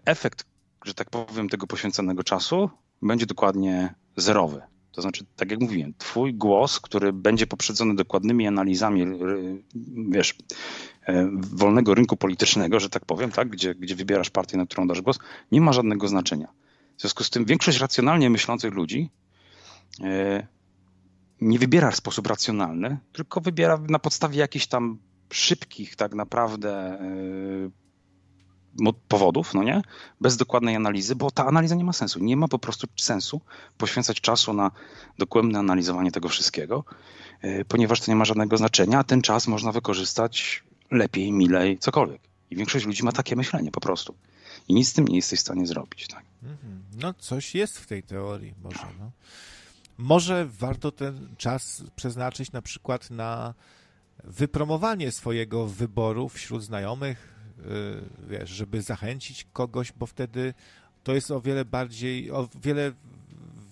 efekt, że tak powiem, tego poświęconego czasu będzie dokładnie zerowy. To znaczy, tak jak mówiłem, twój głos, który będzie poprzedzony dokładnymi analizami, e, wiesz, e, wolnego rynku politycznego, że tak powiem, tak, gdzie, gdzie wybierasz partię, na którą dasz głos, nie ma żadnego znaczenia. W związku z tym większość racjonalnie myślących ludzi nie wybiera w sposób racjonalny, tylko wybiera na podstawie jakichś tam szybkich tak naprawdę powodów, no nie? Bez dokładnej analizy, bo ta analiza nie ma sensu. Nie ma po prostu sensu poświęcać czasu na dokładne analizowanie tego wszystkiego, e, ponieważ to nie ma żadnego znaczenia, a ten czas można wykorzystać lepiej, milej, cokolwiek. I większość ludzi ma takie myślenie po prostu. I nic z tym nie jesteś w stanie zrobić. Tak? Mhm. No, coś jest w tej teorii, może. No. Może warto ten czas przeznaczyć na przykład na wypromowanie swojego wyboru wśród znajomych, wiesz, żeby zachęcić kogoś, bo wtedy to jest o wiele bardziej, o wiele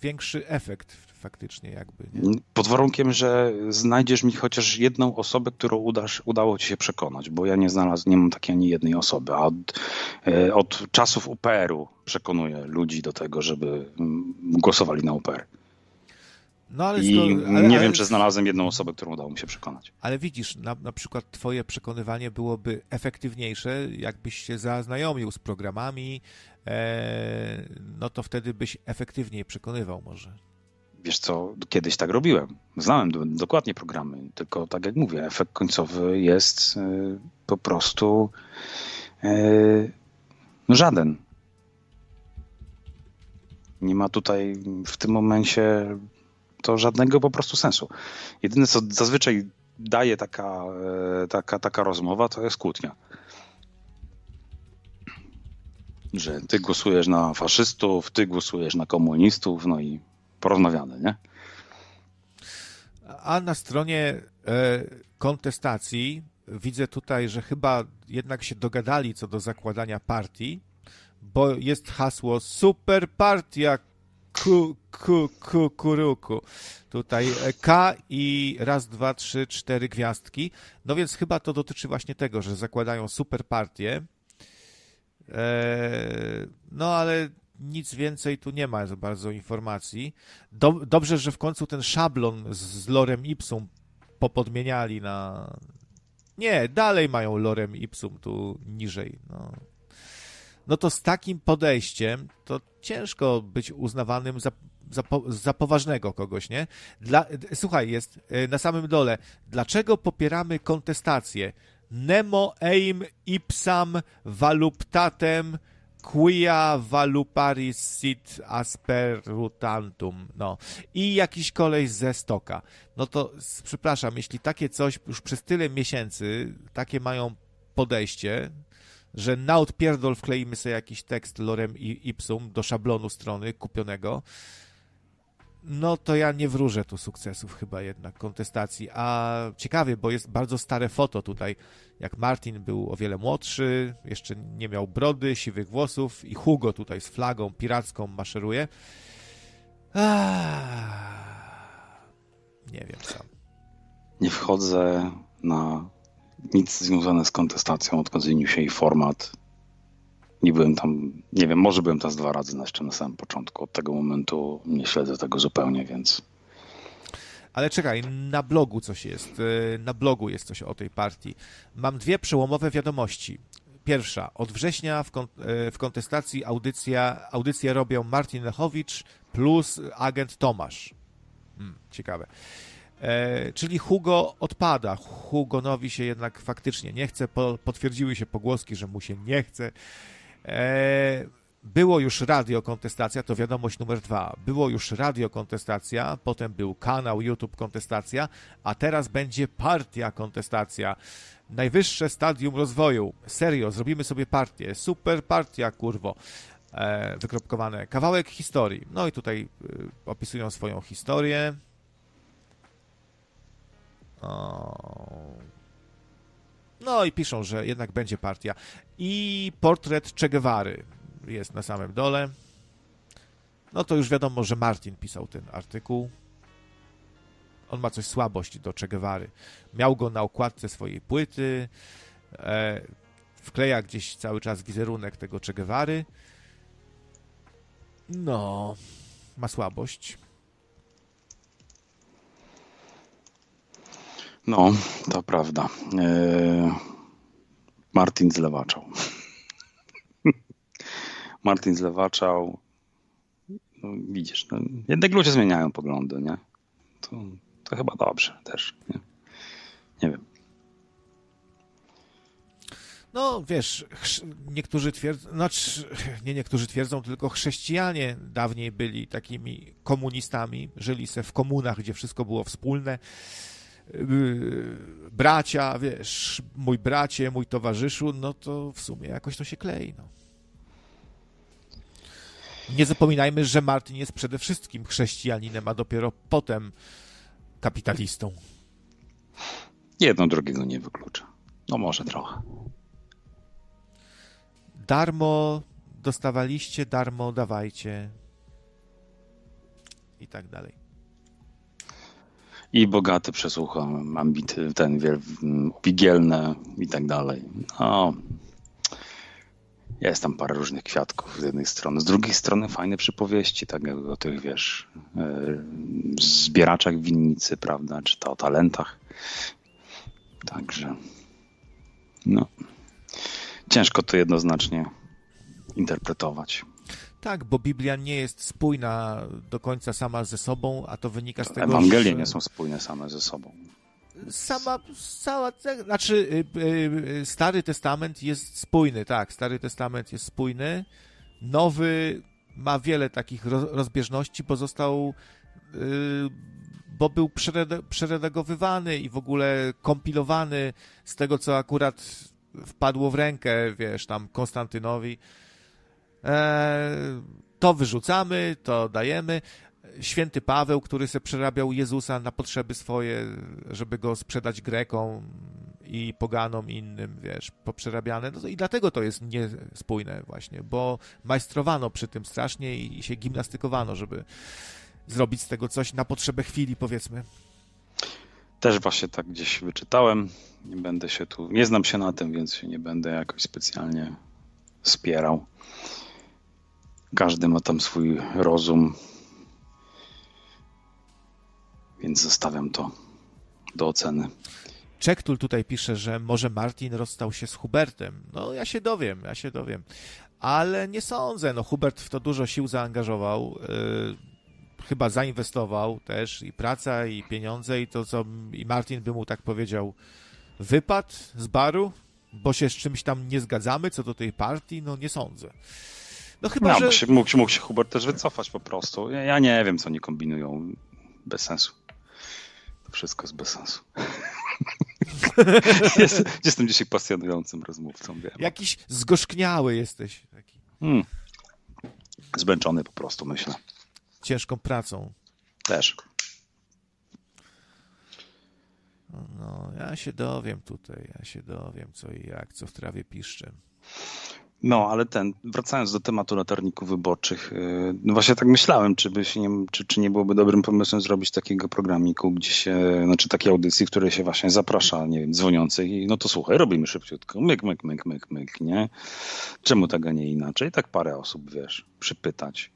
większy efekt faktycznie jakby. Nie? Pod warunkiem, że znajdziesz mi chociaż jedną osobę, którą udasz, udało ci się przekonać, bo ja nie znalazłem, nie mam takiej ani jednej osoby, a od, e, od czasów UPR-u przekonuję ludzi do tego, żeby mm, głosowali na UPR. No, ale I ale, nie ale, wiem, czy znalazłem jedną osobę, którą udało mi się przekonać. Ale widzisz, na, na przykład twoje przekonywanie byłoby efektywniejsze, jakbyś się zaznajomił z programami, e, no to wtedy byś efektywniej przekonywał może. Wiesz co, kiedyś tak robiłem. Znałem do, dokładnie programy, tylko tak jak mówię, efekt końcowy jest e, po prostu no żaden. Nie ma tutaj w tym momencie to żadnego po prostu sensu. Jedyne, co zazwyczaj daje taka, e, taka, taka rozmowa, to jest kłótnia. że ty głosujesz na faszystów, ty głosujesz na komunistów, no i porozmawiamy, nie? A na stronie e, kontestacji widzę tutaj, że chyba jednak się dogadali co do zakładania partii, bo jest hasło Super Partia ku, ku, ku, kuruku. Tutaj e, K i raz, dwa, trzy, cztery gwiazdki. No więc chyba to dotyczy właśnie tego, że zakładają super partię. Eee, no ale nic więcej tu nie ma za bardzo informacji. Do, dobrze, że w końcu ten szablon z, z lorem ipsum popodmieniali na... Nie, dalej mają lorem ipsum tu niżej. No. No to z takim podejściem to ciężko być uznawanym za, za, za poważnego kogoś, nie? Dla, słuchaj, jest e, na samym dole. Dlaczego popieramy kontestację? Nemo eim ipsam valuptatem quia valuparis sit asperutantum. No. I jakiś kolej ze stoka. No to przepraszam, jeśli takie coś już przez tyle miesięcy, takie mają podejście, że na odpierdol wkleimy sobie jakiś tekst lorem ipsum do szablonu strony kupionego, no to ja nie wróżę tu sukcesów chyba jednak, kontestacji. A ciekawie, bo jest bardzo stare foto tutaj, jak Martin był o wiele młodszy, jeszcze nie miał brody, siwych włosów i Hugo tutaj z flagą piracką maszeruje. nie wiem sam. Nie wchodzę na nic związane z kontestacją, odchodzeniu się i format. Nie byłem tam, nie wiem, może byłem tam dwa razy jeszcze na samym początku. Od tego momentu nie śledzę tego zupełnie, więc. Ale czekaj, na blogu coś jest. E, na blogu jest coś o tej partii. Mam dwie przełomowe wiadomości. Pierwsza, od września w, kon e, w kontestacji audycja, audycję robią Martin Lechowicz plus agent Tomasz. Hmm, ciekawe. E, czyli Hugo odpada. Hugonowi się jednak faktycznie nie chce. Po, potwierdziły się pogłoski, że mu się nie chce. E, było już radio kontestacja, to wiadomość numer dwa. Było już radio kontestacja, potem był kanał YouTube kontestacja, a teraz będzie partia kontestacja. Najwyższe stadium rozwoju. Serio, zrobimy sobie partię. Super partia, kurwo. E, wykropkowane. Kawałek historii. No i tutaj opisują swoją historię. No i piszą, że jednak będzie partia. I portret Che Guevary jest na samym dole. No to już wiadomo, że Martin pisał ten artykuł. On ma coś słabość do Che Guevary. Miał go na okładce swojej płyty. E, wkleja gdzieś cały czas wizerunek tego Che Guevary. No, ma słabość. No, to prawda. E, Martin zlewaczał. Martin zlewaczał. No, widzisz, no, jednak ludzie zmieniają poglądy, nie? To, to chyba dobrze też. Nie, nie wiem. No, wiesz, niektórzy twierdzą, znaczy, nie niektórzy twierdzą, tylko chrześcijanie dawniej byli takimi komunistami, żyli se w komunach, gdzie wszystko było wspólne bracia, wiesz, mój bracie, mój towarzyszu, no to w sumie jakoś to się klei. No. Nie zapominajmy, że Martin jest przede wszystkim chrześcijaninem, a dopiero potem kapitalistą. Jedno drugiego nie wyklucza. No może trochę. Darmo dostawaliście, darmo dawajcie. I tak dalej i bogaty przesłucham, ambity, ten wigielne i tak dalej. No, jest tam parę różnych kwiatków z jednej strony. Z drugiej strony fajne przypowieści, tak jak o tych, wiesz, e, zbieraczach winnicy, prawda, czy to o talentach. Także, no, ciężko to jednoznacznie interpretować. Tak, bo Biblia nie jest spójna do końca sama ze sobą, a to wynika z tego, Ewangelie że... nie są spójne same ze sobą. Sama, cała, znaczy y, y, Stary Testament jest spójny, tak, Stary Testament jest spójny, Nowy ma wiele takich rozbieżności, bo został, y, bo był przeredagowywany i w ogóle kompilowany z tego, co akurat wpadło w rękę, wiesz, tam Konstantynowi, to wyrzucamy, to dajemy. Święty Paweł, który se przerabiał Jezusa na potrzeby swoje, żeby go sprzedać Grekom i poganom innym, wiesz, poprzerabiane. No i dlatego to jest niespójne właśnie, bo majstrowano przy tym strasznie i się gimnastykowano, żeby zrobić z tego coś na potrzebę chwili, powiedzmy. Też właśnie tak gdzieś wyczytałem. Nie będę się tu, nie znam się na tym, więc się nie będę jakoś specjalnie spierał. Każdy ma tam swój rozum, więc zostawiam to do oceny. Czektul tutaj pisze, że może Martin rozstał się z Hubertem. No, ja się dowiem, ja się dowiem. Ale nie sądzę. No, Hubert w to dużo sił zaangażował. Yy, chyba zainwestował też i praca, i pieniądze, i to, co i Martin by mu tak powiedział, wypadł z baru, bo się z czymś tam nie zgadzamy co do tej partii, no nie sądzę. No chyba, no, że... Mógł się, mógł, mógł się Hubert też wycofać po prostu. Ja, ja nie wiem, co oni kombinują. Bez sensu. To wszystko jest bez sensu. Jest, jestem dzisiaj pasjonującym rozmówcą, wiem. Jakiś zgorzkniały jesteś. Taki. Hmm. Zmęczony po prostu, myślę. Ciężką pracą. Też. No, ja się dowiem tutaj, ja się dowiem co i jak, co w trawie piszczę. No, ale ten, wracając do tematu latarników wyborczych, y, no właśnie tak myślałem, czy, by nie, czy, czy nie byłoby dobrym pomysłem zrobić takiego programiku, gdzie się, znaczy takiej audycji, w której się właśnie zaprasza, nie wiem, dzwoniących i no to słuchaj, robimy szybciutko, myk, myk, myk, myk, myk, nie? Czemu tego nie inaczej? Tak parę osób, wiesz, przypytać.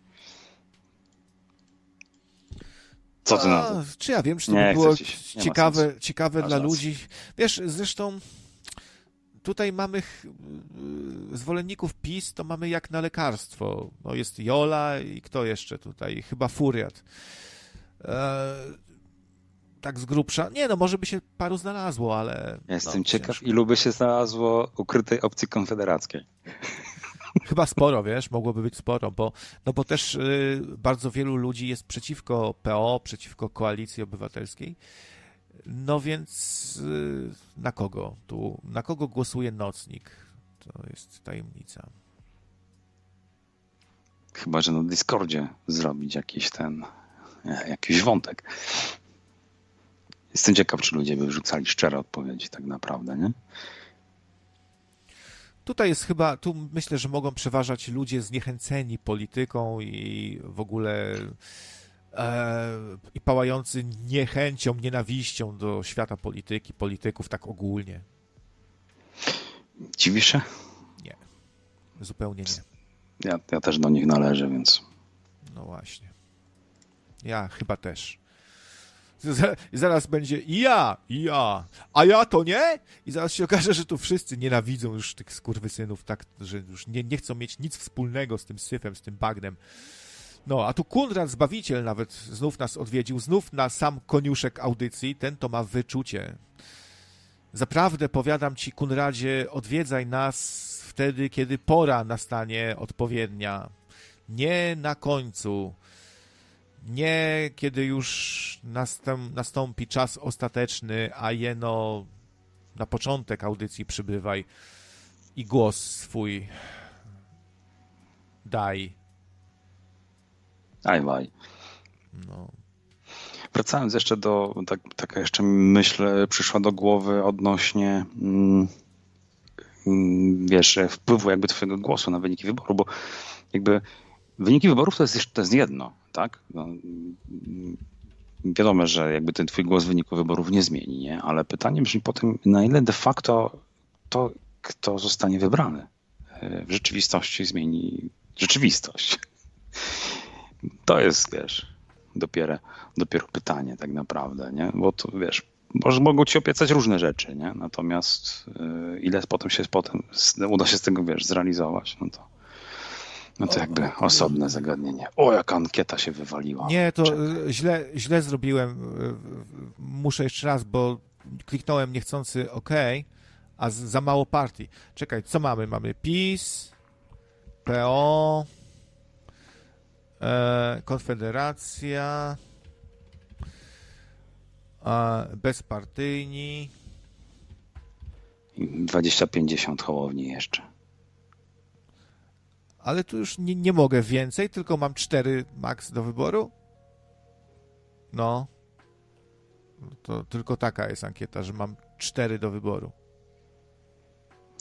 Co ty na to? Czy ja wiem, czy to nie, by było ciekawe, ciekawe dla ludzi. Wiesz, zresztą tutaj mamy zwolenników PiS, to mamy jak na lekarstwo. No jest Jola i kto jeszcze tutaj? Chyba Furiat. E, tak z grubsza. Nie, no może by się paru znalazło, ale... jestem no, ciekaw, ciężko. ilu by się znalazło ukrytej opcji konfederackiej. Chyba sporo, wiesz, mogłoby być sporo, bo, no bo też y, bardzo wielu ludzi jest przeciwko PO, przeciwko koalicji obywatelskiej. No więc y, na kogo tu, na kogo głosuje nocnik? To jest tajemnica. Chyba, że na Discordzie zrobić jakiś ten, jakiś wątek. Jestem ciekaw, czy ludzie by wrzucali szczere odpowiedzi tak naprawdę, nie? Tutaj jest chyba, tu myślę, że mogą przeważać ludzie zniechęceni polityką i w ogóle i pałający niechęcią, nienawiścią do świata polityki, polityków tak ogólnie. Dziwisz się? Nie. Zupełnie nie. Ja, ja też do nich należę, więc. No właśnie. Ja chyba też. Zaraz będzie ja, ja, a ja to nie? I zaraz się okaże, że tu wszyscy nienawidzą już tych skurwysynów, tak, że już nie, nie chcą mieć nic wspólnego z tym syfem, z tym bagnem. No, a tu Kunrad Zbawiciel nawet znów nas odwiedził, znów na sam koniuszek audycji, ten to ma wyczucie. Zaprawdę powiadam ci, Kunradzie, odwiedzaj nas wtedy, kiedy pora nastanie odpowiednia. Nie na końcu, nie kiedy już nastąpi czas ostateczny, a jeno na początek audycji przybywaj i głos swój daj. Daj. No. Wracając jeszcze do, tak, taka jeszcze myśl przyszła do głowy odnośnie mm, mm wiesz, wpływu jakby twojego głosu na wyniki wyboru, bo jakby wyniki wyborów to jest, to jest jedno, tak? No, wiadomo, że jakby ten twój głos w wyniku wyborów nie zmieni, nie? Ale pytanie brzmi po tym, na ile de facto to, kto zostanie wybrany e, w rzeczywistości zmieni rzeczywistość. To jest, wiesz, dopiero, dopiero pytanie tak naprawdę, nie? Bo to, wiesz, może mogą ci opiecać różne rzeczy, nie? Natomiast yy, ile potem się potem uda się z tego, wiesz, zrealizować, no to no to jakby osobne zagadnienie. O, jaka ankieta się wywaliła. Nie, to Czekaj. źle, źle zrobiłem. Muszę jeszcze raz, bo kliknąłem niechcący OK, a za mało partii. Czekaj, co mamy? Mamy PiS, PO, Konfederacja, e, bezpartyjni. 20-50 Hołowni jeszcze. ale tu już nie, nie mogę więcej, tylko mam cztery max do wyboru. No. To tylko taka jest ankieta, że mam cztery do wyboru.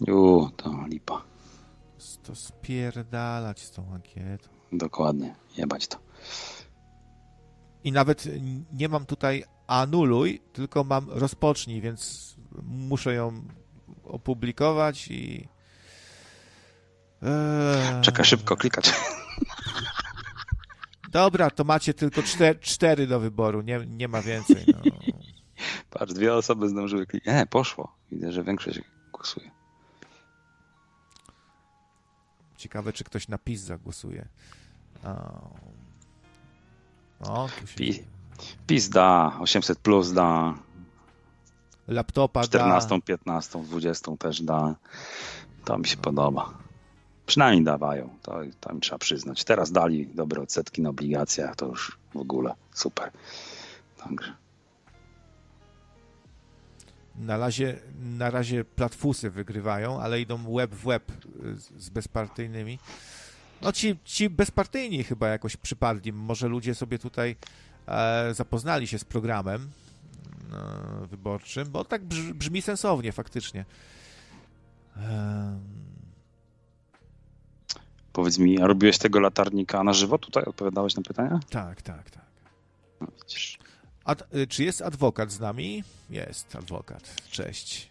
Uuu, to lipa. To spierdalać z tą ankietą. Dokładnie, jebać to. I nawet nie mam tutaj anuluj, tylko mam rozpocznij, więc muszę ją opublikować i. Eee... Czekaj, szybko klikać. Dobra, to macie tylko cztery, cztery do wyboru, nie, nie ma więcej. No. Patrz, dwie osoby zdążyły klikać. Nie, poszło. Widzę, że większość głosuje. Ciekawe, czy ktoś na PiS zagłosuje. O, tu się... PiS, PiS da, 800 plus da. Laptopa 14, da. 15, 20 też da. To mi się podoba. Przynajmniej dawają, to, to mi trzeba przyznać. Teraz dali dobre odsetki na obligacjach, to już w ogóle super. Także. Na razie, na razie platfusy wygrywają, ale idą web w web z bezpartyjnymi. No ci, ci bezpartyjni chyba jakoś przypadli. Może ludzie sobie tutaj e, zapoznali się z programem e, wyborczym, bo tak brzmi, brzmi sensownie faktycznie. E... Powiedz mi, a robiłeś tego latarnika na żywo? Tutaj odpowiadałeś na pytania? Tak, tak, tak. No, widzisz. Ad, y, czy jest adwokat z nami? Jest adwokat. Cześć.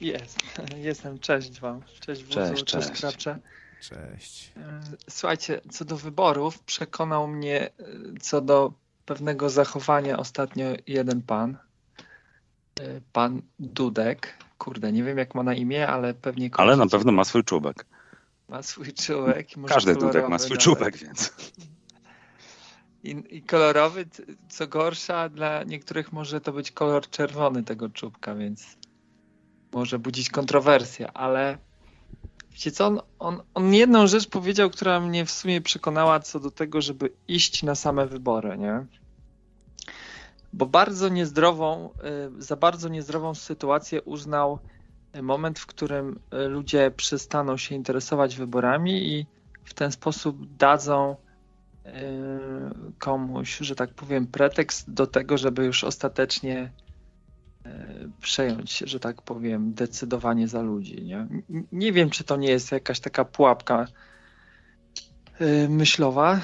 Jest. Jestem. Cześć wam. Cześć Wuzu, cześć, cześć, cześć. Cześć. Słuchajcie, co do wyborów, przekonał mnie e, co do pewnego zachowania ostatnio jeden pan. E, pan Dudek. Kurde, nie wiem jak ma na imię, ale pewnie... Ale na pewno ma swój czubek. Ma swój czubek. Każdy Dudek ma swój czubek, więc... I, I, kolorowy, co gorsza, dla niektórych może to być kolor czerwony tego czubka, więc może budzić kontrowersję, ale wiecie co, on, on, on jedną rzecz powiedział, która mnie w sumie przekonała co do tego, żeby iść na same wybory, nie? Bo bardzo niezdrową, y, za bardzo niezdrową sytuację uznał moment, w którym y, ludzie przestaną się interesować wyborami i w ten sposób dadzą Y, komuś, że tak powiem, pretekst do tego, żeby już ostatecznie y, przejąć, że tak powiem, decydowanie za ludzi. Nie, nie wiem, czy to nie jest jakaś taka pułapka y, myślowa,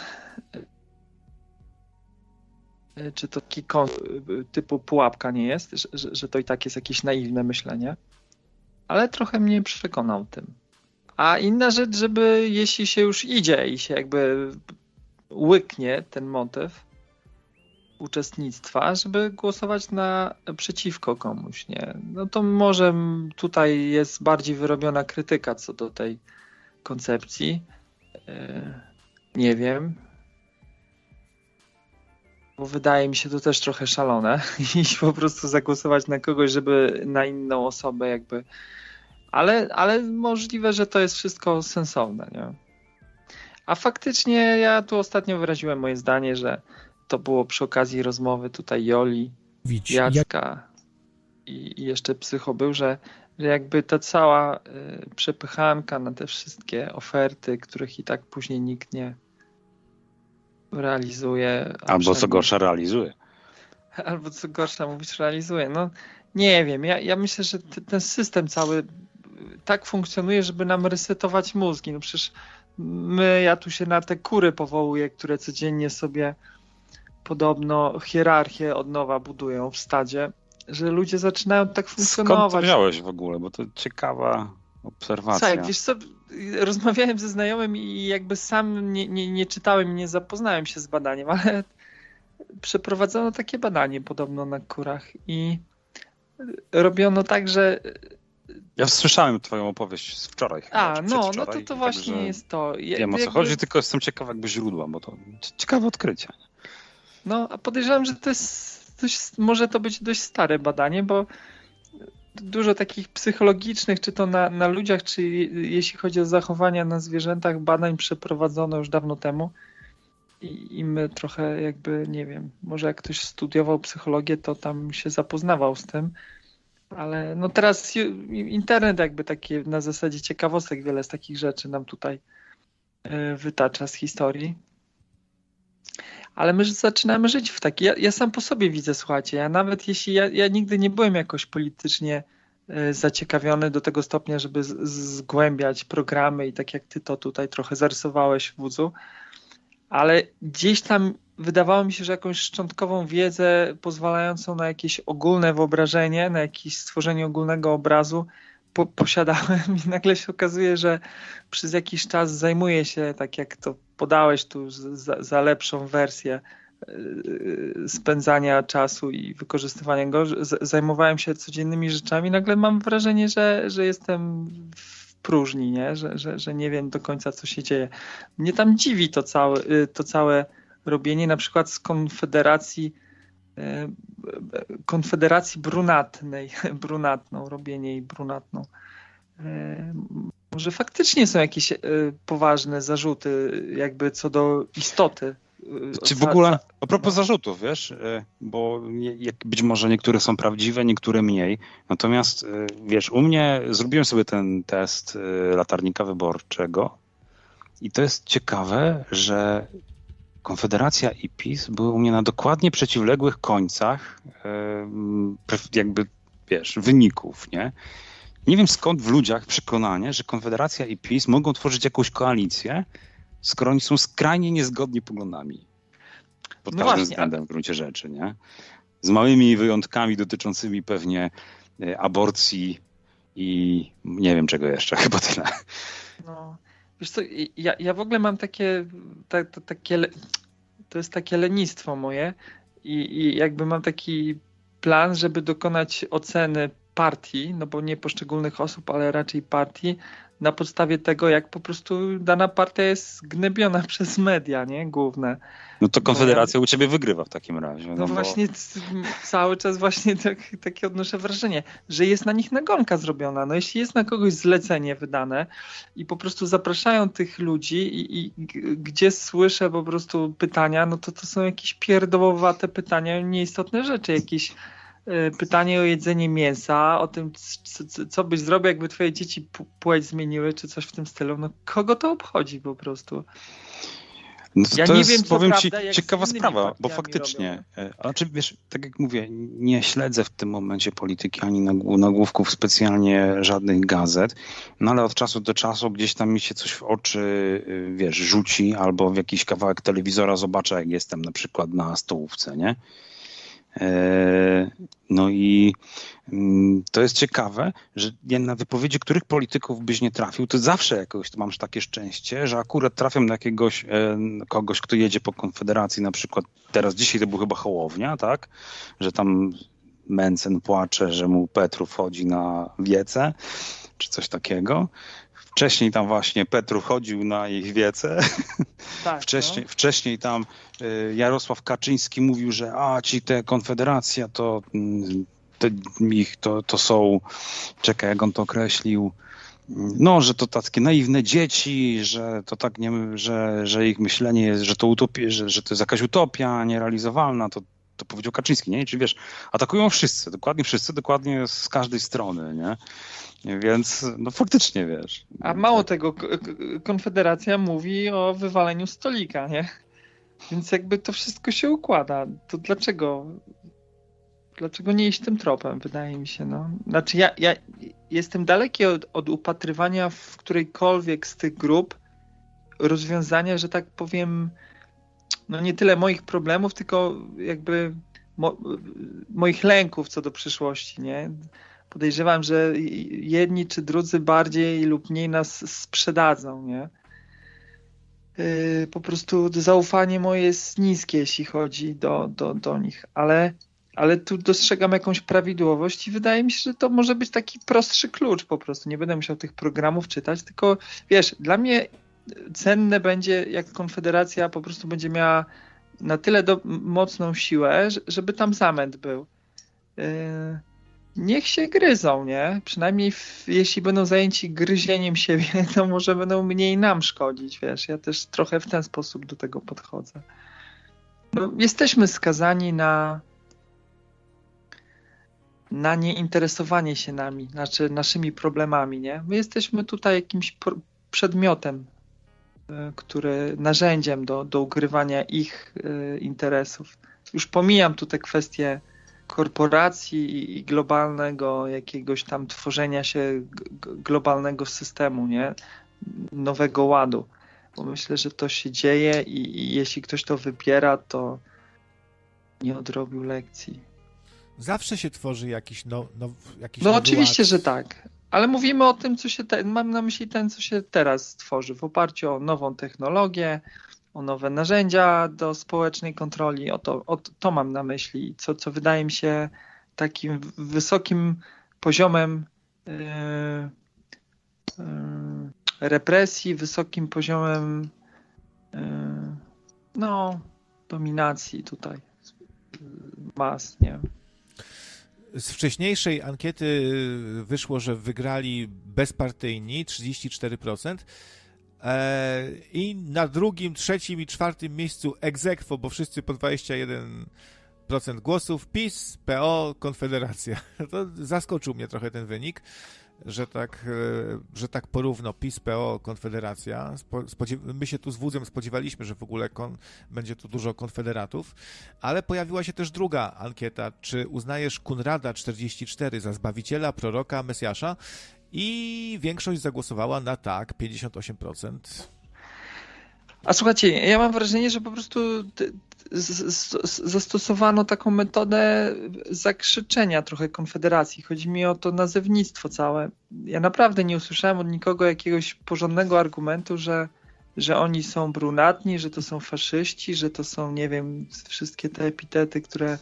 czy to taki typu pułapka nie jest, że, że to i tak jest jakieś naiwne myślenie, ale trochę mnie przekonał tym. A inna rzecz, żeby jeśli się już idzie i się jakby łyknie ten motyw uczestnictwa, żeby głosować na przeciwko komuś, nie? No to może tutaj jest bardziej wyrobiona krytyka co do tej koncepcji. E, nie wiem. Bo wydaje mi się to też trochę szalone iść po prostu zagłosować na kogoś, żeby na inną osobę jakby. Ale, ale możliwe, że to jest wszystko sensowne, nie? A faktycznie ja tu ostatnio wyraziłem moje zdanie, że to było przy okazji rozmowy tutaj Joli, Widz, Jacka i, i, jeszcze Psycho był, że, że jakby ta cała y, przepychanka na te wszystkie oferty, których i tak później nikt nie realizuje. Albo co gorsza realizuje. Albo co gorsza mówisz realizuje. No nie wiem, ja, ja myślę, że ten system cały tak funkcjonuje, żeby nam resetować mózgi. No przecież my, ja tu się na te kury powołuję, które codziennie sobie podobno hierarchię od nowa budują w stadzie, że ludzie zaczynają tak funkcjonować. Skąd to miałeś w ogóle? Bo to ciekawa obserwacja. Tak, wiesz co, rozmawiałem ze znajomym i jakby sam nie, nie, nie czytałem i nie zapoznałem się z badaniem, ale przeprowadzono takie badanie podobno na kurach i robiono tak, że ja słyszałem twoją opowieść z wczoraj. A, no, no to to właśnie jest to. Ja, wiem o co jakby... chodzi, tylko jestem ciekaw jakby źródła, bo to ciekawe odkrycie. No, a podejrzewam, że to jest dość, może to być dość stare badanie, bo dużo takich psychologicznych, czy to na, na ludziach, czy jeśli chodzi o zachowania na zwierzętach, badań przeprowadzono już dawno temu. I, I my trochę jakby, nie wiem, może jak ktoś studiował psychologię, to tam się zapoznawał z tym ale no teraz internet jakby takie na zasadzie ciekawostek wiele z takich rzeczy nam tutaj e, wytacza z historii. Ale my zaczynamy żyć w taki. Ja, ja sam po sobie widzę, słuchajcie, ja nawet jeśli ja, ja nigdy nie byłem jakoś politycznie e, zaciekawiony do tego stopnia, żeby zgłębiać programy i tak jak ty to tutaj trochę zarysowałeś w wódzu, ale gdzieś tam wydawało mi się, że jakąś szczątkową wiedzę pozwalającą na jakieś ogólne wyobrażenie, na jakieś stworzenie ogólnego obrazu po, posiadałem i nagle się okazuje, że przez jakiś czas zajmuję się, tak jak to podałeś tu za, za lepszą wersję yy, spędzania czasu i wykorzystywania go, zajmowałem się codziennymi rzeczami, nagle mam wrażenie, że, że jestem w próżni, nie? Że, że, że nie wiem do końca, co się dzieje. Mnie tam dziwi to całe, yy, to całe robienie na przykład z Konfederacji Konfederacji Brunatnej, brunatną, robienie jej brunatną. E, może faktycznie są jakieś e, poważne zarzuty, jakby co do istoty. Czy w ogóle, a propos zarzutów, wiesz, bo być może niektóre są prawdziwe, niektóre mniej. Natomiast, wiesz, u mnie zrobiłem sobie ten test latarnika wyborczego i to jest ciekawe, że Konfederacja i PiS były u mnie na dokładnie przeciwległych końcach jakby, wiesz, wyników, nie? Nie wiem skąd w ludziach przekonanie, że Konfederacja i PiS mogą tworzyć jakąś koalicję, skoro oni są skrajnie niezgodni poglądami. Pod no każdym właśnie, względem w gruncie rzeczy, nie? Z małymi wyjątkami dotyczącymi pewnie e, aborcji i nie wiem czego jeszcze, chyba tyle. No. Wiesz co, ja, ja w ogóle mam takie, ta, ta, takie, to jest takie lenistwo moje i, i jakby mam taki plan, żeby dokonać oceny partii, no bo nie poszczególnych osób, ale raczej partii, na podstawie tego, jak po prostu dana partia jest gnębiona przez media, nie? Główne. No to Konfederacja u ciebie wygrywa w takim razie. No, no bo... właśnie cały czas właśnie tak, takie odnoszę wrażenie, że jest na nich nagonka zrobiona. No jeśli jest na kogoś zlecenie wydane i po prostu zapraszają tych ludzi i, i gdzie słyszę po prostu pytania, no to to są jakieś pierdołowate pytania, nieistotne rzeczy, jakieś pytanie o jedzenie mięsa, o tym, co byś zrobił, jakby twoje dzieci płeć zmieniły, czy coś w tym stylu. No kogo to obchodzi po prostu? No to, ja to nie jest, wiem, powiem ci, ciekawa sprawa, bo faktycznie, robią. E, a czy wiesz, tak jak mówię, nie śledzę w tym momencie polityki ani nagłówków specjalnie żadnych gazet, no ale od czasu do czasu gdzieś tam mi się coś w oczy, y, wiesz, rzuci albo w jakiś kawałek telewizora zobaczę, jak jestem na przykład na stołówce, nie? E, no i mm, to jest ciekawe, że na wypowiedzi których polityków byś nie trafił, to zawsze jakoś to masz takie szczęście, że akurat trafiam na jakiegoś e, kogoś, kto jedzie po Konfederacji, na przykład teraz dzisiaj to był chyba Hołownia, tak? Że tam Mencen płacze, że mu Petru wchodzi na wiece, czy coś takiego. Wcześniej tam właśnie Petru chodził na ich wiece. Tak, wcześniej, no. wcześniej tam y, Jarosław Kaczyński mówił, że a ci te Konfederacja to, mm, te, ich, to, to są, czekaj jak on to określił, no, że to takie naiwne dzieci, że to tak nie, że, że ich myślenie jest, że to utopia, że, że to jest jakaś utopia nierealizowalna, to, to powiedział Kaczyński, nie? Czyli wiesz, atakują wszyscy, dokładnie wszyscy, dokładnie z każdej strony, nie? Więc no faktycznie wiesz. A mało tego, Konfederacja mówi o wywaleniu stolika, nie? Więc jakby to wszystko się układa. To dlaczego? Dlaczego nie iść tym tropem, wydaje mi się. No. Znaczy ja, ja jestem daleki od, od upatrywania w którejkolwiek z tych grup rozwiązania, że tak powiem, no nie tyle moich problemów, tylko jakby mo, moich lęków co do przyszłości, nie? podejrzewam, że jedni czy drudzy bardziej lub mniej nas sprzedadzą, nie? Yy, po prostu zaufanie moje jest niskie, jeśli chodzi do, do, do nich, ale, ale tu dostrzegam jakąś prawidłowość i wydaje mi się, że to może być taki prostszy klucz po prostu. Nie będę musiał tych programów czytać, tylko wiesz, dla mnie cenne będzie, jak Konfederacja po prostu będzie miała na tyle do, mocną siłę, żeby tam zamęt był. Yy, niech się gryzą, nie? Przynajmniej w, jeśli będą zajęci gryzieniem siebie, to może będą mniej nam szkodzić, wiesz. Ja też trochę w ten sposób do tego podchodzę. No, jesteśmy skazani na na nieinteresowanie się nami, znaczy naszymi problemami, nie? My jesteśmy tutaj jakimś przedmiotem które narzędziem do, do ukrywania ich interesów. Już pomijam tutaj kwestię korporacji i globalnego jakiegoś tam tworzenia się globalnego systemu, nie? Nowego ładu. Bo myślę, że to się dzieje i, i jeśli ktoś to wybiera, to nie odrobił lekcji. Zawsze się tworzy jakiś, no, no, jakiś No oczywiście, ład. że tak. Ale mówimy o tym, co się. Te, mam na myśli ten, co się teraz tworzy w oparciu o nową technologię, o nowe narzędzia do społecznej kontroli. O to, o to mam na myśli, co, co wydaje mi się takim wysokim poziomem yy, yy, represji, wysokim poziomem yy, no, dominacji tutaj mas, nie wiem. Z wcześniejszej ankiety wyszło, że wygrali bezpartyjni 34%. E, I na drugim, trzecim i czwartym miejscu egzekwo, bo wszyscy po 21% głosów, PiS, PO, Konfederacja. To zaskoczył mnie trochę ten wynik, że tak, e, że tak porówno PiS, PO, Konfederacja. My się tu z Wudzem spodziewaliśmy, że w ogóle kon, będzie tu dużo konfederatów, ale pojawiła się też druga ankieta. Czy uznajesz Kunrada 44 za zbawiciela, proroka, Mesjasza? i większość zagłosowała na tak, 58%. A słuchajcie, ja mam wrażenie, że po prostu zastosowano taką metodę zakrzyczenia trochę Konfederacji. Chodzi mi o to nazewnictwo całe. Ja naprawdę nie usłyszałem od nikogo jakiegoś porządnego argumentu, że, że oni są brunatni, że to są faszyści, że to są, nie wiem, wszystkie te epitety, które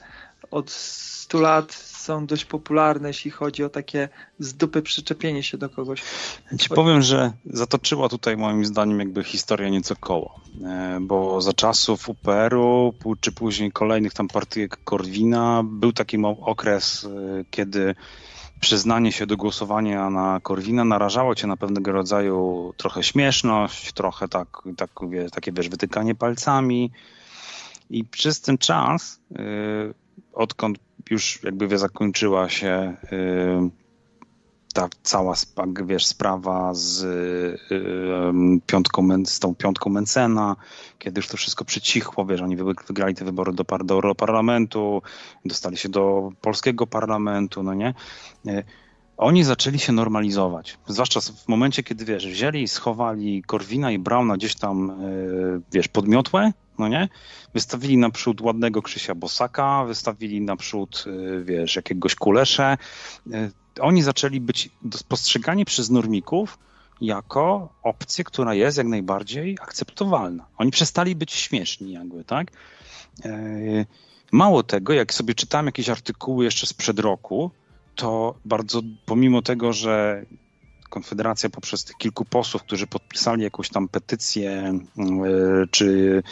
od 100 lat są dość popularne, jeśli chodzi o takie z dupy przyczepienie się do kogoś. Ci powiem, że zatoczyła tutaj moim zdaniem jakby historia nieco koło, e, bo za czasów UPR-u, czy później kolejnych tam partyjek Korwina, był taki okres, e, kiedy przyznanie się do głosowania na Korwina narażało cię na pewnego rodzaju trochę śmieszność, trochę tak, tak, takie wiesz, wytykanie palcami i przez ten czas, e, odkąd już jakby wie, zakończyła się y, ta cała wiesz, sprawa z, y, piątką, z tą piątką Mencena, kiedy już to wszystko przycichło, wiesz, oni wygrali te wybory do, do Europarlamentu, dostali się do polskiego parlamentu, no nie? Y, oni zaczęli się normalizować. Zwłaszcza w momencie, kiedy wiesz, wzięli, schowali Korwina i Brauna gdzieś tam, wiesz, podmiotłe, no nie? Wystawili naprzód ładnego Krzysia Bosaka, wystawili naprzód, y, wiesz, jakiegoś Kulesze. Y, oni zaczęli być postrzegani przez normików jako opcję, która jest jak najbardziej akceptowalna. Oni przestali być śmieszni jakby, tak? Y, mało tego, jak sobie czytałem jakieś artykuły jeszcze sprzed roku, to bardzo, pomimo tego, że Konfederacja poprzez tych kilku posłów, którzy podpisali jakąś tam petycję, e, czy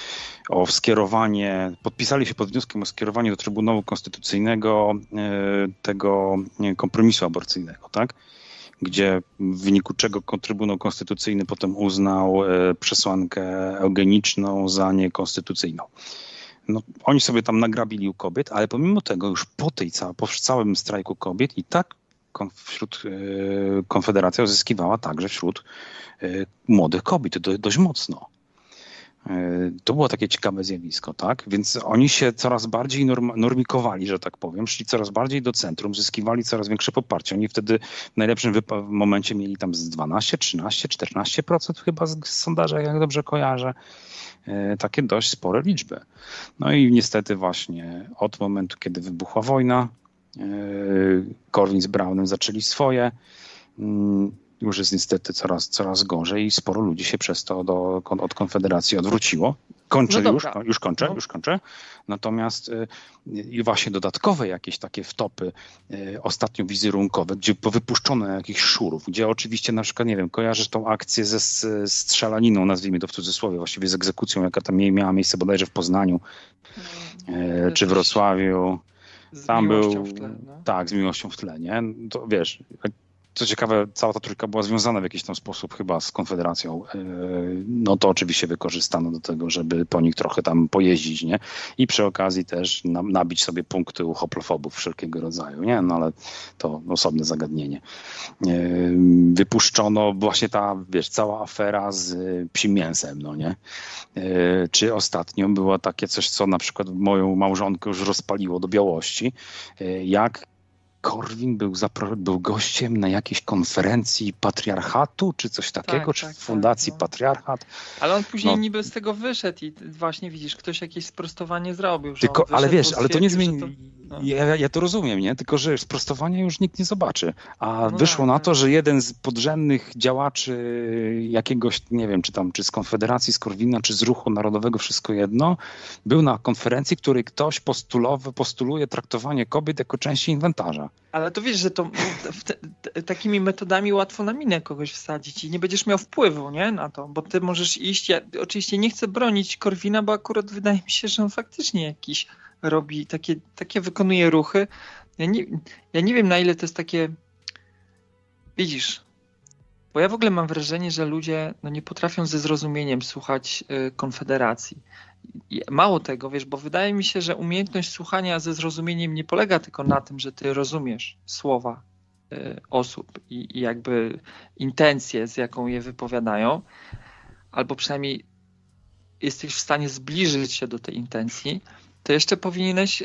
o skierowanie, podpisali się pod wnioskiem o skierowanie do Trybunału Konstytucyjnego e, tego kompromisu aborcyjnego, tak? Gdzie w wyniku czego Trybunał Konstytucyjny potem uznał e, przesłankę eugeniczną za niekonstytucyjną. No, oni sobie tam nagrabili u kobiet, ale pomimo tego już po tej po całym strajku kobiet i tak wśród e, Konfederacja uzyskiwała także wśród e, młodych kobiet dość mocno. E, to było takie ciekawe zjawisko, tak? Więc oni się coraz bardziej norm normikowali, że tak powiem, szli coraz bardziej do centrum, zyskiwali coraz większe poparcie. Oni wtedy w najlepszym momencie mieli tam z 12, 13, 14% chyba z, z sondaża, jak dobrze kojarzę. Takie dość spore liczby. No i niestety właśnie od momentu, kiedy wybuchła wojna, Korwin z Brownem zaczęli swoje. Mm, już jest niestety coraz, coraz gorzej i sporo ludzi się przez to do, od Konfederacji odwróciło. Kończę no już, już kończę, no. już kończę. Natomiast y, i właśnie dodatkowe jakieś takie wtopy y, ostatnio wizerunkowe, gdzie wypuszczono jakichś szurów, gdzie oczywiście na przykład, nie wiem, kojarzysz tą akcję ze strzelaniną, nazwijmy to w cudzysłowie, właściwie z egzekucją, jaka tam miała miejsce bodajże w Poznaniu, no, czy w Wrocławiu. Z tam był. W tle, no? Tak, z miłością w tle, nie? To wiesz, co ciekawe, cała ta trójka była związana w jakiś tam sposób chyba z Konfederacją. E, no to oczywiście wykorzystano do tego, żeby po nich trochę tam pojeździć, nie? I przy okazji też nabić sobie punkty u hoplofobów wszelkiego rodzaju, nie? No ale to osobne zagadnienie. E, wypuszczono właśnie ta, wiesz, cała afera z psim mięsem, no nie? E, czy ostatnio było takie coś, co na przykład moją małżonkę już rozpaliło do białości, jak Korwin był, był gościem na jakiejś konferencji patriarchatu, czy coś takiego, tak, czy tak, fundacji tak, no. patriarchat. Ale on później no. niby z tego wyszedł i właśnie widzisz, ktoś jakieś sprostowanie zrobił. Tylko, ale wiesz, ale to nie zmieni. No. Ja, ja, to rozumiem, nie? Tylko, że sprostowania już nikt nie zobaczy. A no wyszło tak, na to, tak. że jeden z podrzędnych działaczy jakiegoś, nie wiem, czy tam, czy z Konfederacji, z Korwina, czy z Ruchu Narodowego, wszystko jedno, był na konferencji, której ktoś postulowy, postuluje traktowanie kobiet jako części inwentarza. Ale to wiesz, że to te, te, takimi metodami łatwo na minę kogoś wsadzić i nie będziesz miał wpływu nie, na to, bo ty możesz iść. Ja oczywiście nie chcę bronić Korwina, bo akurat wydaje mi się, że on faktycznie jakiś robi takie, takie wykonuje ruchy. Ja nie, ja nie wiem, na ile to jest takie. Widzisz, bo ja w ogóle mam wrażenie, że ludzie no, nie potrafią ze zrozumieniem słuchać y, Konfederacji. Mało tego, wiesz, bo wydaje mi się, że umiejętność słuchania ze zrozumieniem nie polega tylko na tym, że ty rozumiesz słowa y, osób i, i jakby intencje, z jaką je wypowiadają, albo przynajmniej jesteś w stanie zbliżyć się do tej intencji, to jeszcze powinieneś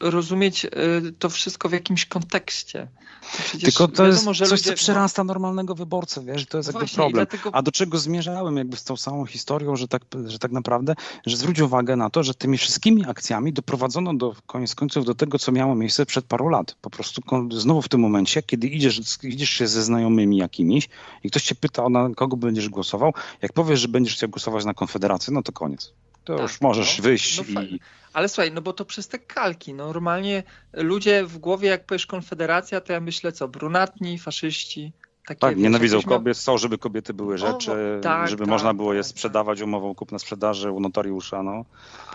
rozumieć y, to wszystko w jakimś kontekście. Przecież Tylko to wiadomo, jest coś, ludzie... co przerasta normalnego wyborcę, wiesz, to jest no jakby problem. Dlatego... A do czego zmierzałem jakby z tą samą historią, że tak, że tak naprawdę, że zwróć uwagę na to, że tymi wszystkimi akcjami doprowadzono do koniec końców do tego, co miało miejsce przed paru lat. Po prostu znowu w tym momencie, kiedy idziesz, idziesz się ze znajomymi jakimiś i ktoś cię pyta, na kogo będziesz głosował, jak powiesz, że będziesz chciał głosować na Konfederację, no to koniec. To tak, już możesz no, wyjść no, i... Ale słuchaj, no bo to przez te kalki, no normalnie ludzie w głowie, jak powiesz Konfederacja, to ja myślę co, brunatni, faszyści, takie, tak, wiesz, nienawidzą kobiet, chcą, żeby kobiety były rzeczy, tak, żeby tak, można było je tak, sprzedawać umową kupna-sprzedaży u notariusza. No.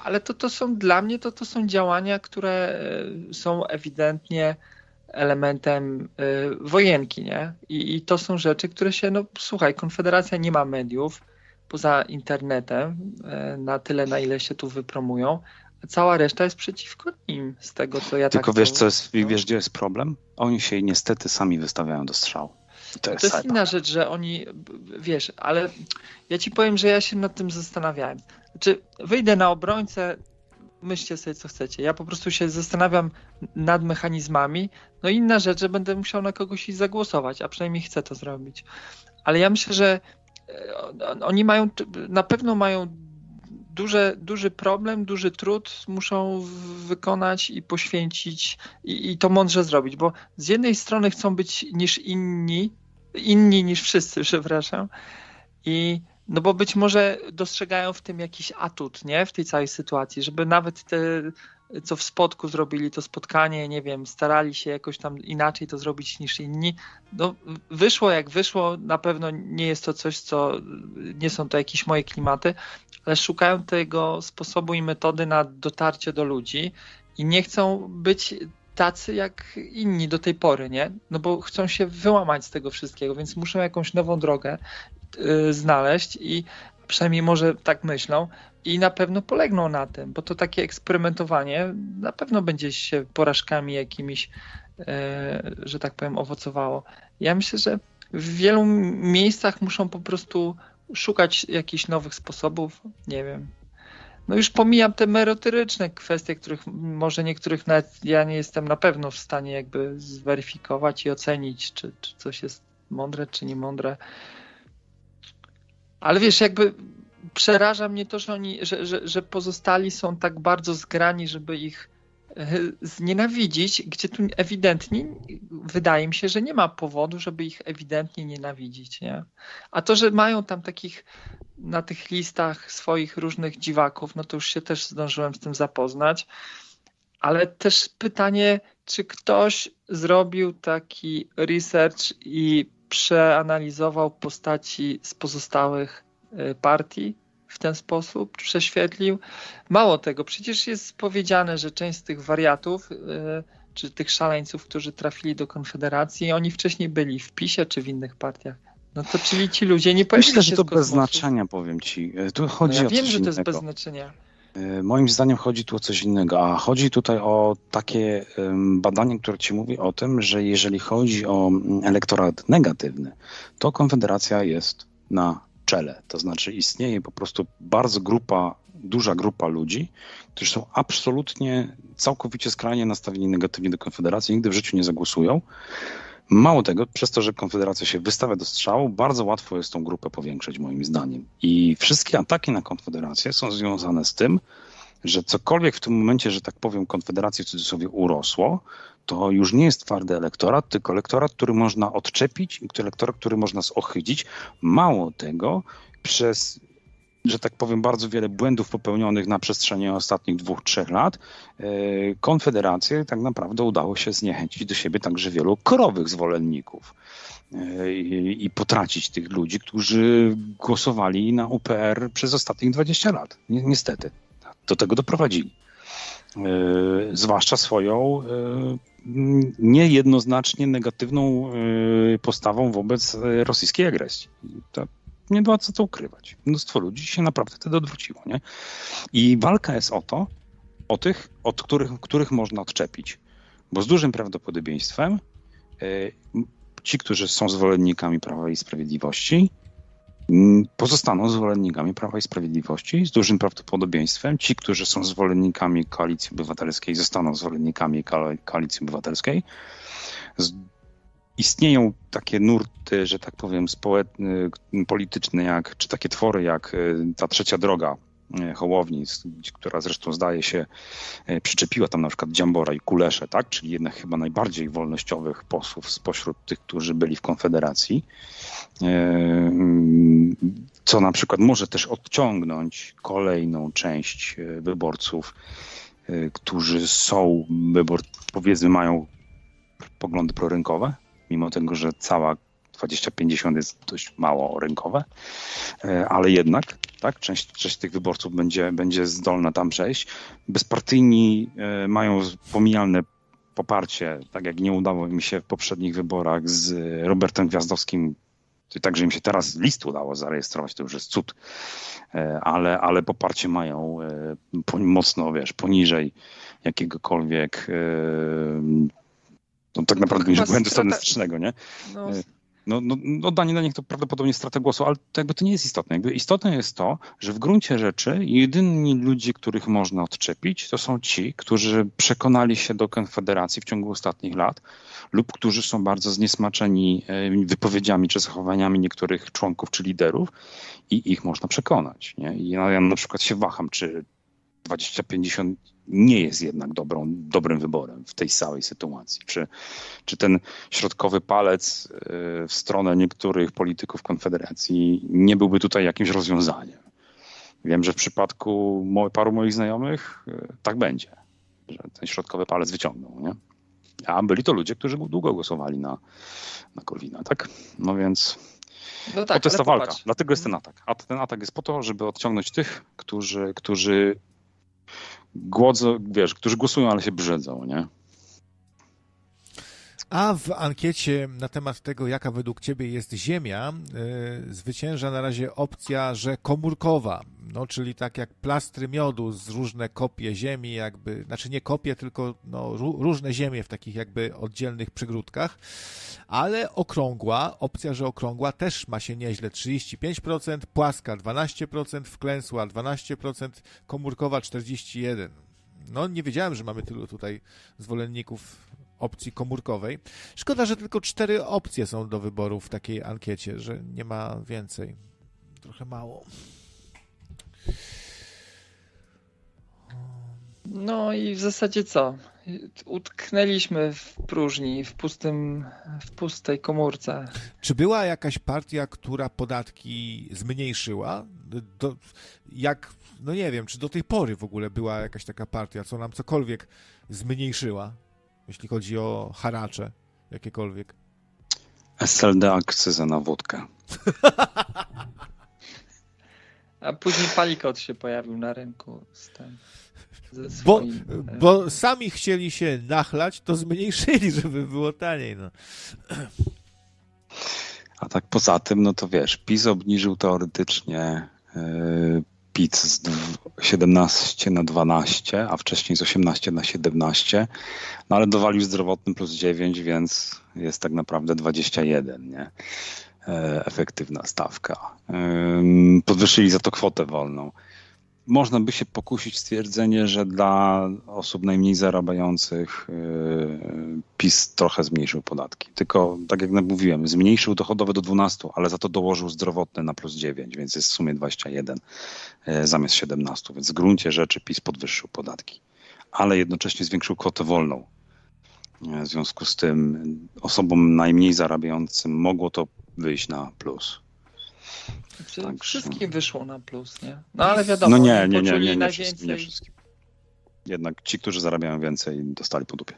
Ale to, to są dla mnie to, to są działania, które e, są ewidentnie elementem y, wojenki, nie? I, I to są rzeczy, które się, no słuchaj, Konfederacja nie ma mediów, poza internetem e, na tyle, na ile się tu wypromują, a cała reszta jest przeciwko nim, z tego co ja Tylko tak wiesz, co jest, no. wiesz, gdzie jest problem? Oni się niestety sami wystawiają do strzału. To jest, to jest inna rzecz, że oni, wiesz, ale ja ci powiem, że ja się nad tym zastanawiałem. Znaczy, wyjdę na obrońcę, myślcie sobie, co chcecie. Ja po prostu się zastanawiam nad mechanizmami. No inna rzecz, że będę musiał na kogoś zagłosować, a przynajmniej chcę to zrobić. Ale ja myślę, że oni mają, na pewno mają duże, duży problem, duży trud muszą wykonać i poświęcić i, i, to mądrze zrobić, bo z jednej strony chcą być niż inni, inni niż wszyscy, przepraszam, i no bo być może dostrzegają w tym jakiś atut, nie, w tej całej sytuacji, żeby nawet te co w spotku zrobili to spotkanie, nie wiem, starali się jakoś tam inaczej to zrobić niż inni. No, wyszło jak wyszło, na pewno nie jest to coś, co nie są to jakieś moje klimaty, ale szukają tego sposobu i metody na dotarcie do ludzi i nie chcą być tacy jak inni do tej pory, nie? No bo chcą się wyłamać z tego wszystkiego, więc muszą jakąś nową drogę yy, znaleźć i przynajmniej może tak myślą, i na pewno polegną na tym, bo to takie eksperymentowanie na pewno będzie się porażkami jakimiś, e, że tak powiem, owocowało. Ja myślę, że w wielu miejscach muszą po prostu szukać jakichś nowych sposobów, nie wiem. No już pomijam te merytoryczne kwestie, których może niektórych nawet ja nie jestem na pewno w stanie jakby zweryfikować i ocenić, czy, czy coś jest mądre, czy nie mądre. Ale wiesz, jakby przeraża mnie to, że oni, że, że, że pozostali są tak bardzo zgrani, żeby ich e, znienawidzić, gdzie tu ewidentnie wydaje mi się, że nie ma powodu, żeby ich ewidentnie nienawidzić. Nie? A to, że mają tam takich na tych listach swoich różnych dziwaków, no to już się też zdążyłem z tym zapoznać. Ale też pytanie, czy ktoś zrobił taki research i przeanalizował postaci z pozostałych Y, partii w ten sposób prześwietlił. Mało tego, przecież jest powiedziane, że część z tych wariatów y, czy tych szaleńców, którzy trafili do Konfederacji, oni wcześniej byli w PiSie czy w innych partiach. No to czyli ci ludzie nie pojawili Myślę, się że to bez znaczenia, powiem ci. E, Tu No chodzi ja o wiem, że to jest innego. bez znaczenia. E, Moim zdaniem chodzi tu o coś innego, a chodzi tutaj o takie badanie, które ci mówi o tym, że jeżeli chodzi o mm, elektorat negatywny, to Konfederacja jest na czele. To znaczy istnieje po prostu bardzo grupa, duża grupa ludzi, którzy są absolutnie, całkowicie skrajnie nastawieni negatywnie do Konfederacji, nigdy w życiu nie zagłosują. Mało tego, przez to, że Konfederacja się wystawia do strzału, bardzo łatwo jest tą grupę powiększyć, moim zdaniem. I wszystkie ataki na Konfederację są związane z tym, że cokolwiek w tym momencie, że tak powiem, Konfederacji w cudzysłowie urosło, to już nie jest twardy elektorat, tylko elektorat, który można odczepić i elektorat, który można zohydzić. Mało tego, przez że tak powiem, bardzo wiele błędów popełnionych na przestrzeni ostatnich dwóch, trzech lat, e, Konfederację tak naprawdę udało się zniechęcić do siebie także wielu korowych zwolenników e, i, potracić tych ludzi, którzy głosowali na UPR przez ostatnich 20 lat. Ni- Niestety. Do tego doprowadzili. E, Zwłaszcza swoją e, niejednoznacznie negatywną e, postawą wobec rosyjskiej agresji. To nie ma co to ukrywać. Mnóstwo ludzi się naprawdę wtedy odwróciło. Nie? I walka jest o to, o tych, od których, których można odczepić. Bo z dużym prawdopodobieństwem ci, którzy są zwolennikami Prawa i Sprawiedliwości, pozostaną zwolennikami Prawa i Sprawiedliwości. Z dużym prawdopodobieństwem ci, którzy są zwolennikami Koalicji Obywatelskiej, zostaną zwolennikami Ko- Koalicji Obywatelskiej. Istnieją takie nurty, że tak powiem, polityczne, jak, czy takie twory jak e, ta trzecia droga Hołowni, z- która zresztą zdaje się e, przyczepiła tam na przykład Dziambora i Kulesze, tak? czyli jednak chyba najbardziej wolnościowych posłów spośród tych, którzy byli w Konfederacji, E, co na przykład może też odciągnąć kolejną część e, wyborców, e, którzy są, wybor, powiedzmy, mają poglądy prorynkowe, mimo tego, że cała 2050 jest dość mało rynkowe, e, ale jednak tak, część, część tych wyborców będzie, będzie zdolna tam przejść. Bezpartyjni e, mają pomijalne poparcie, tak jak nie udało im się w poprzednich wyborach z Robertem Gwiazdowskim, także im się teraz list udało zarejestrować, to już jest cud, E, ale, ale poparcie mają mocno, wiesz, poniżej jakiegokolwiek no tak naprawdę niż błędu statystycznego, nie? No, No, no, no danie na nich to prawdopodobnie strata głosu, ale to jakby to nie jest istotne. Jakby istotne jest to, że w gruncie rzeczy jedyni ludzie, których można odczepić, to są ci, którzy przekonali się do Konfederacji w ciągu ostatnich lat lub którzy są bardzo zniesmaczeni e, wypowiedziami czy zachowaniami niektórych członków czy liderów i ich można przekonać. Nie? Ja na przykład się waham, czy 2050 nie jest jednak dobrą, dobrym wyborem w tej całej sytuacji. Czy, czy ten środkowy palec y, w stronę niektórych polityków Konfederacji nie byłby tutaj jakimś rozwiązaniem? Wiem, że w przypadku paru moich znajomych y, tak będzie, że ten środkowy palec wyciągnął. Nie? A byli to ludzie, którzy długo głosowali na, na Korwina, tak? No więc no tak, to jest ta walka. popatrz. Dlatego jest ten atak. A ten atak jest po to, żeby odciągnąć tych, którzy, którzy głodzą, wiesz, którzy głosują, ale się brzydzą, nie? A w ankiecie na temat tego, jaka według Ciebie jest Ziemia, y, zwycięża na razie opcja, że komórkowa, no czyli tak jak plastry miodu z różne kopie Ziemi, jakby, znaczy nie kopie, tylko no, ró- różne Ziemie w takich jakby oddzielnych przygródkach, ale okrągła, opcja, że okrągła też ma się nieźle, 35%, płaska 12%, wklęsła 12%, komórkowa 41%. No nie wiedziałem, że mamy tylu tutaj zwolenników opcji komórkowej. Szkoda, że tylko cztery opcje są do wyboru w takiej ankiecie, że nie ma więcej. Trochę mało. No i w zasadzie co? Utknęliśmy w próżni, w pustym, w pustej komórce. Czy była jakaś partia, która podatki zmniejszyła? Do, jak, no nie wiem, czy do tej pory w ogóle była jakaś taka partia, co nam cokolwiek zmniejszyła, jeśli chodzi o haracze jakiekolwiek? SLD akcyza na wódkę. A później palikot się pojawił na rynku z tym. Bo, bo sami chcieli się nachlać, to zmniejszyli, żeby było taniej. No. A tak poza tym, no to wiesz, PiS obniżył teoretycznie yy, PIT z 17 na 12, a wcześniej z 18 na 17, no ale dowalił zdrowotny plus 9, więc jest tak naprawdę 21, nie? E, efektywna stawka. Podwyższyli za to kwotę wolną można by się pokusić stwierdzenie, że dla osób najmniej zarabiających yy, PiS trochę zmniejszył podatki. Tylko, tak jak mówiłem, zmniejszył dochodowe do 12, ale za to dołożył zdrowotne na plus 9, więc jest w sumie 21 yy, zamiast 17. Więc w gruncie rzeczy PiS podwyższył podatki, ale jednocześnie zwiększył kwotę wolną. W związku z tym osobom najmniej zarabiającym mogło to wyjść na plus. Znaczy, Wszystkim wyszło na plus, nie? No ale wiadomo, no nie, nie, nie, nie, nie, wszystkim, nie wszystkim. Jednak ci, którzy zarabiają więcej, dostali po dupie.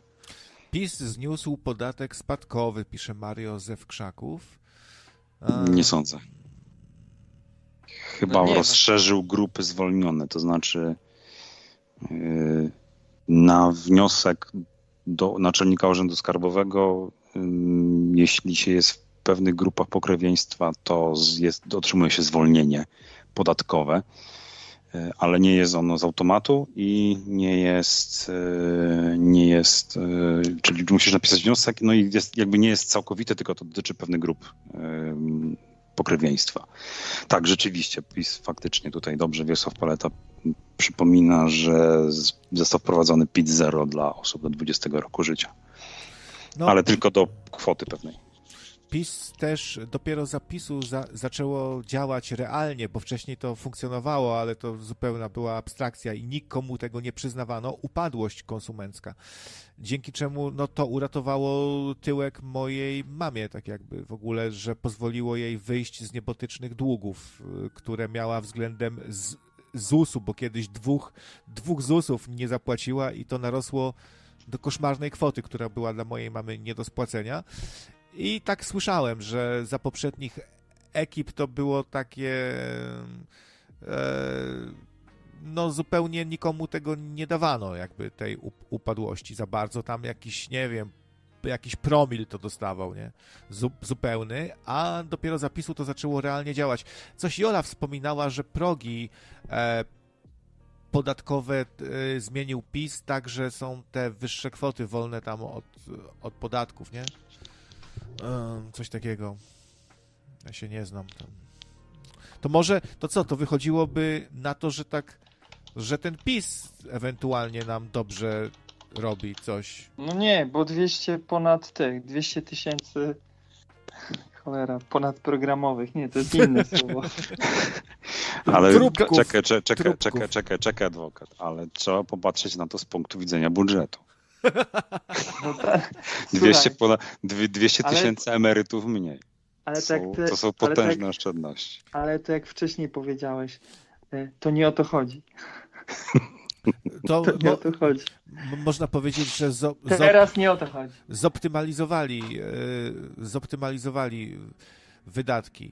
PiS zniósł podatek spadkowy, pisze Mario ze Krzaków. Nie sądzę. Chyba no rozszerzył grupy zwolnione, to znaczy yy, na wniosek do naczelnika Urzędu Skarbowego, yy, jeśli się jest pewnych grupach pokrewieństwa to jest, otrzymuje się zwolnienie podatkowe, e, ale nie jest ono z automatu i nie jest, e, nie jest, e, czyli musisz napisać wniosek, no i jest, jakby nie jest całkowite, tylko to dotyczy pewnych grup pokrewieństwa. Tak, rzeczywiście, PiS faktycznie tutaj dobrze Wiesław Paleta przypomina, że został wprowadzony PIT zero dla osób do 20 roku życia. No. Ale tylko do kwoty pewnej. PiS też dopiero zapisu za, zaczęło działać realnie, bo wcześniej to funkcjonowało, ale to zupełna była abstrakcja i nikomu tego nie przyznawano, upadłość konsumencka. Dzięki czemu no, to uratowało tyłek mojej mamie, tak jakby w ogóle, że pozwoliło jej wyjść z niebotycznych długów, które miała względem z, ZUS-u, bo kiedyś dwóch, dwóch ZUS-ów nie zapłaciła i to narosło do koszmarnej kwoty, która była dla mojej mamy nie do spłacenia. I tak słyszałem, że za poprzednich ekip to było takie. E, no, zupełnie nikomu tego nie dawano, jakby tej upadłości za bardzo. Tam jakiś, nie wiem, jakiś promil to dostawał, nie? zupełny, a dopiero zapisu to zaczęło realnie działać. Coś Jola wspominała, że progi e, podatkowe e, zmienił PiS, tak, że są te wyższe kwoty wolne tam od, od podatków, nie? Coś takiego. Ja się nie znam. To może, to co, to wychodziłoby na to, że tak, że ten PiS ewentualnie nam dobrze robi coś. No nie, bo 200 ponad tych, 200 tysięcy cholera, ponadprogramowych. Nie, to jest inne słowo. Ale czekaj, czekaj, czekaj, czekaj, czekaj, czekaj, adwokat, ale trzeba popatrzeć na to z punktu widzenia budżetu. No tak. 200, ponad, 200 tysięcy ale, emerytów mniej. Ale są, tak ty, to są potężne tak, oszczędności. Ale to jak wcześniej powiedziałeś, e, to nie o to chodzi. To, to nie o to chodzi. Można powiedzieć, że zo, teraz nie o to chodzi. Zoptymalizowali, e, zoptymalizowali wydatki.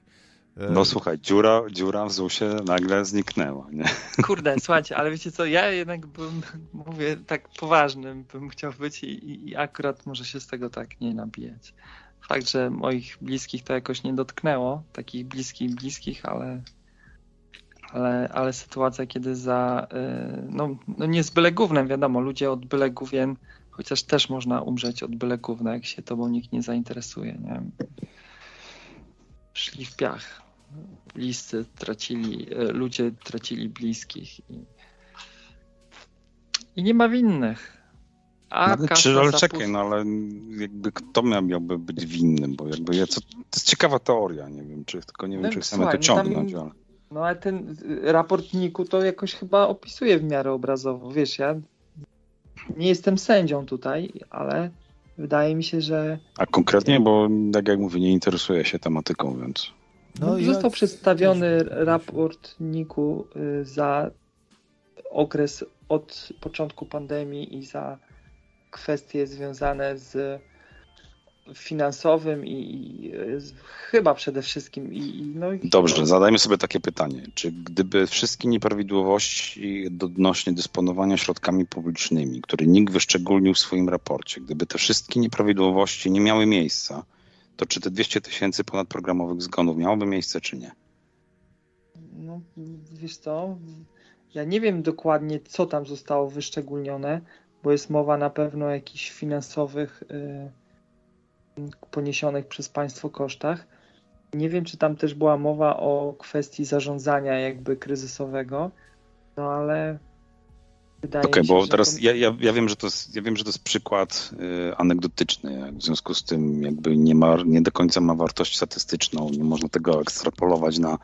No słuchaj, dziura, dziura w ZUS-ie nagle zniknęła, nie? Kurde, słuchajcie, ale wiecie co, ja jednak bym, mówię tak poważnym, bym chciał być i, i akurat może się z tego tak nie nabijać. Fakt, że moich bliskich to jakoś nie dotknęło, takich bliskich, bliskich, ale ale, ale sytuacja, kiedy za, y, no, no nie z byle gównem, wiadomo, ludzie od byle główien, chociaż też można umrzeć od byle gówna, jak się tobą nikt nie zainteresuje, nie? Szli w piach bliscy tracili, e, ludzie tracili bliskich i, i nie ma winnych. A no, czy, ale czekaj, no ale jakby kto miałby być winnym, bo jakby ja, co, to jest ciekawa teoria, nie wiem, czy tylko nie wiem, no, czy chcemy słuchaj, to ciągnąć, no, tam, ale... No ale ten raport Niku to jakoś chyba opisuje w miarę obrazowo, wiesz, ja nie jestem sędzią tutaj, ale wydaje mi się, że... A konkretnie, bo tak jak mówię, nie interesuję się tematyką, więc... No, został przedstawiony raport NIK-u y, za okres od początku pandemii i za kwestie związane z finansowym i, i chyba przede wszystkim. I, i no, Dobrze, zadajmy sobie takie pytanie. Czy gdyby wszystkie nieprawidłowości odnośnie dysponowania środkami publicznymi, które NIK wyszczególnił w swoim raporcie, gdyby te wszystkie nieprawidłowości nie miały miejsca, to czy te 200 tysięcy ponadprogramowych zgonów miałoby miejsce, czy nie? No, wiesz co, ja nie wiem dokładnie, co tam zostało wyszczególnione, bo jest mowa na pewno o jakichś finansowych y, poniesionych przez państwo kosztach. Nie wiem, czy tam też była mowa o kwestii zarządzania jakby kryzysowego, no ale Okej, okay, bo teraz ja, ja, ja, wiem, że to jest, ja wiem, że to jest przykład y, anegdotyczny, w związku z tym jakby nie, ma, nie do końca ma wartość statystyczną, nie można tego ekstrapolować na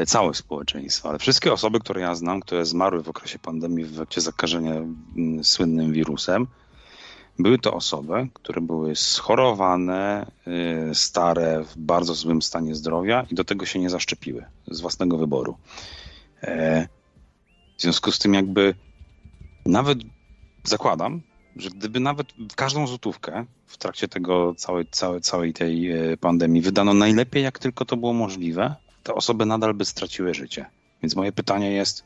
y, całe społeczeństwo, ale wszystkie osoby, które ja znam, które zmarły w okresie pandemii w trakcie zakażenia y, słynnym wirusem, były to osoby, które były schorowane, y, stare, w bardzo złym stanie zdrowia i do tego się nie zaszczepiły z własnego wyboru. E, w związku z tym jakby nawet zakładam, że gdyby nawet każdą złotówkę w trakcie tego całej, całej, całej tej e, pandemii wydano najlepiej, jak tylko to było możliwe, te osoby nadal by straciły życie. Więc moje pytanie jest,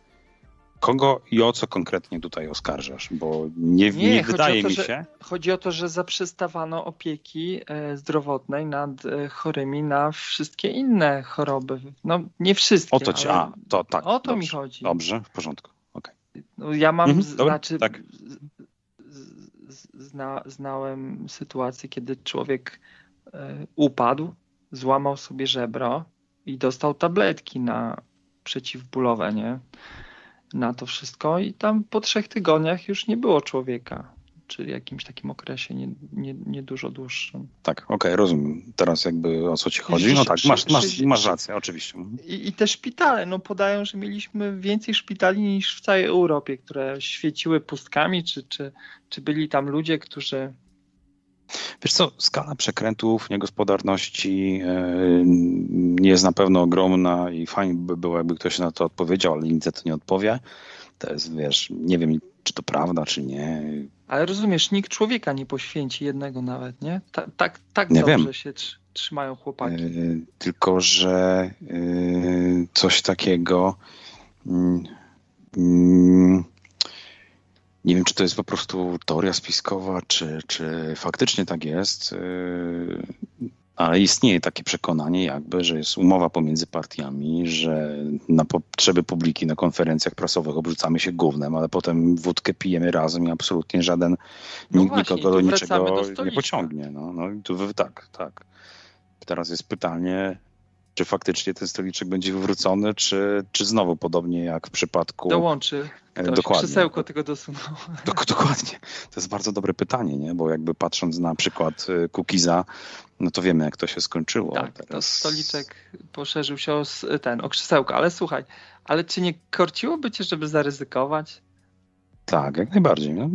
kogo i o co konkretnie tutaj oskarżasz? Bo nie, nie, nie wydaje to, mi się. Że, chodzi o to, że zaprzestawano opieki e, zdrowotnej nad e, chorymi na wszystkie inne choroby. No nie wszystkie. O to ci, a, to tak. O to dobrze, mi chodzi. Dobrze, w porządku. No, ja mam, mhm, znaczy, tak. zna, znałem sytuację, kiedy człowiek e, upadł, złamał sobie żebro i dostał tabletki na przeciwbólowe, nie? Na to wszystko i tam po trzech tygodniach już nie było człowieka czy jakimś takim okresie nie, nie, nie dużo dłuższym. Tak, okej, okay, rozumiem teraz jakby o co ci chodzi. No tak, masz, masz, masz rację, oczywiście. Mhm. I, I te szpitale, no podają, że mieliśmy więcej szpitali niż w całej Europie, które świeciły pustkami, czy, czy, czy byli tam ludzie, którzy Wiesz co, skala przekrętów, niegospodarności yy, jest na pewno ogromna i fajnie by było, jakby ktoś na to odpowiedział, ale nic to nie odpowie. To jest, wiesz, nie wiem, czy to prawda, czy nie. Ale rozumiesz, nikt człowieka nie poświęci jednego nawet, nie? Ta, tak tak nie dobrze wiem. się trzymają chłopaki. Yy, tylko, że yy, coś takiego. Yy, nie wiem, czy to jest po prostu teoria spiskowa, czy, czy faktycznie tak jest. Y, ale istnieje takie przekonanie, jakby, że jest umowa pomiędzy partiami, że na potrzeby publiki na konferencjach prasowych obrzucamy się głównym, ale potem wódkę pijemy razem i absolutnie żaden no nikt właśnie, nikogo do niczego do nie pociągnie. No, no i tu tak, tak. Teraz jest pytanie, czy faktycznie ten stoliczek będzie wywrócony, czy, czy znowu podobnie jak w przypadku. Dołączy. E, Ktoś dokładnie. Krzesełko tego dosunął. Dok dokładnie. To jest bardzo dobre pytanie, nie? bo jakby patrząc na przykład e, Kukiza, no to wiemy, jak to się skończyło. Tak, Teraz... to stoliczek poszerzył się o ten, o krzesełko, ale słuchaj, ale czy nie korciłoby cię, żeby zaryzykować? Tak, jak najbardziej. No,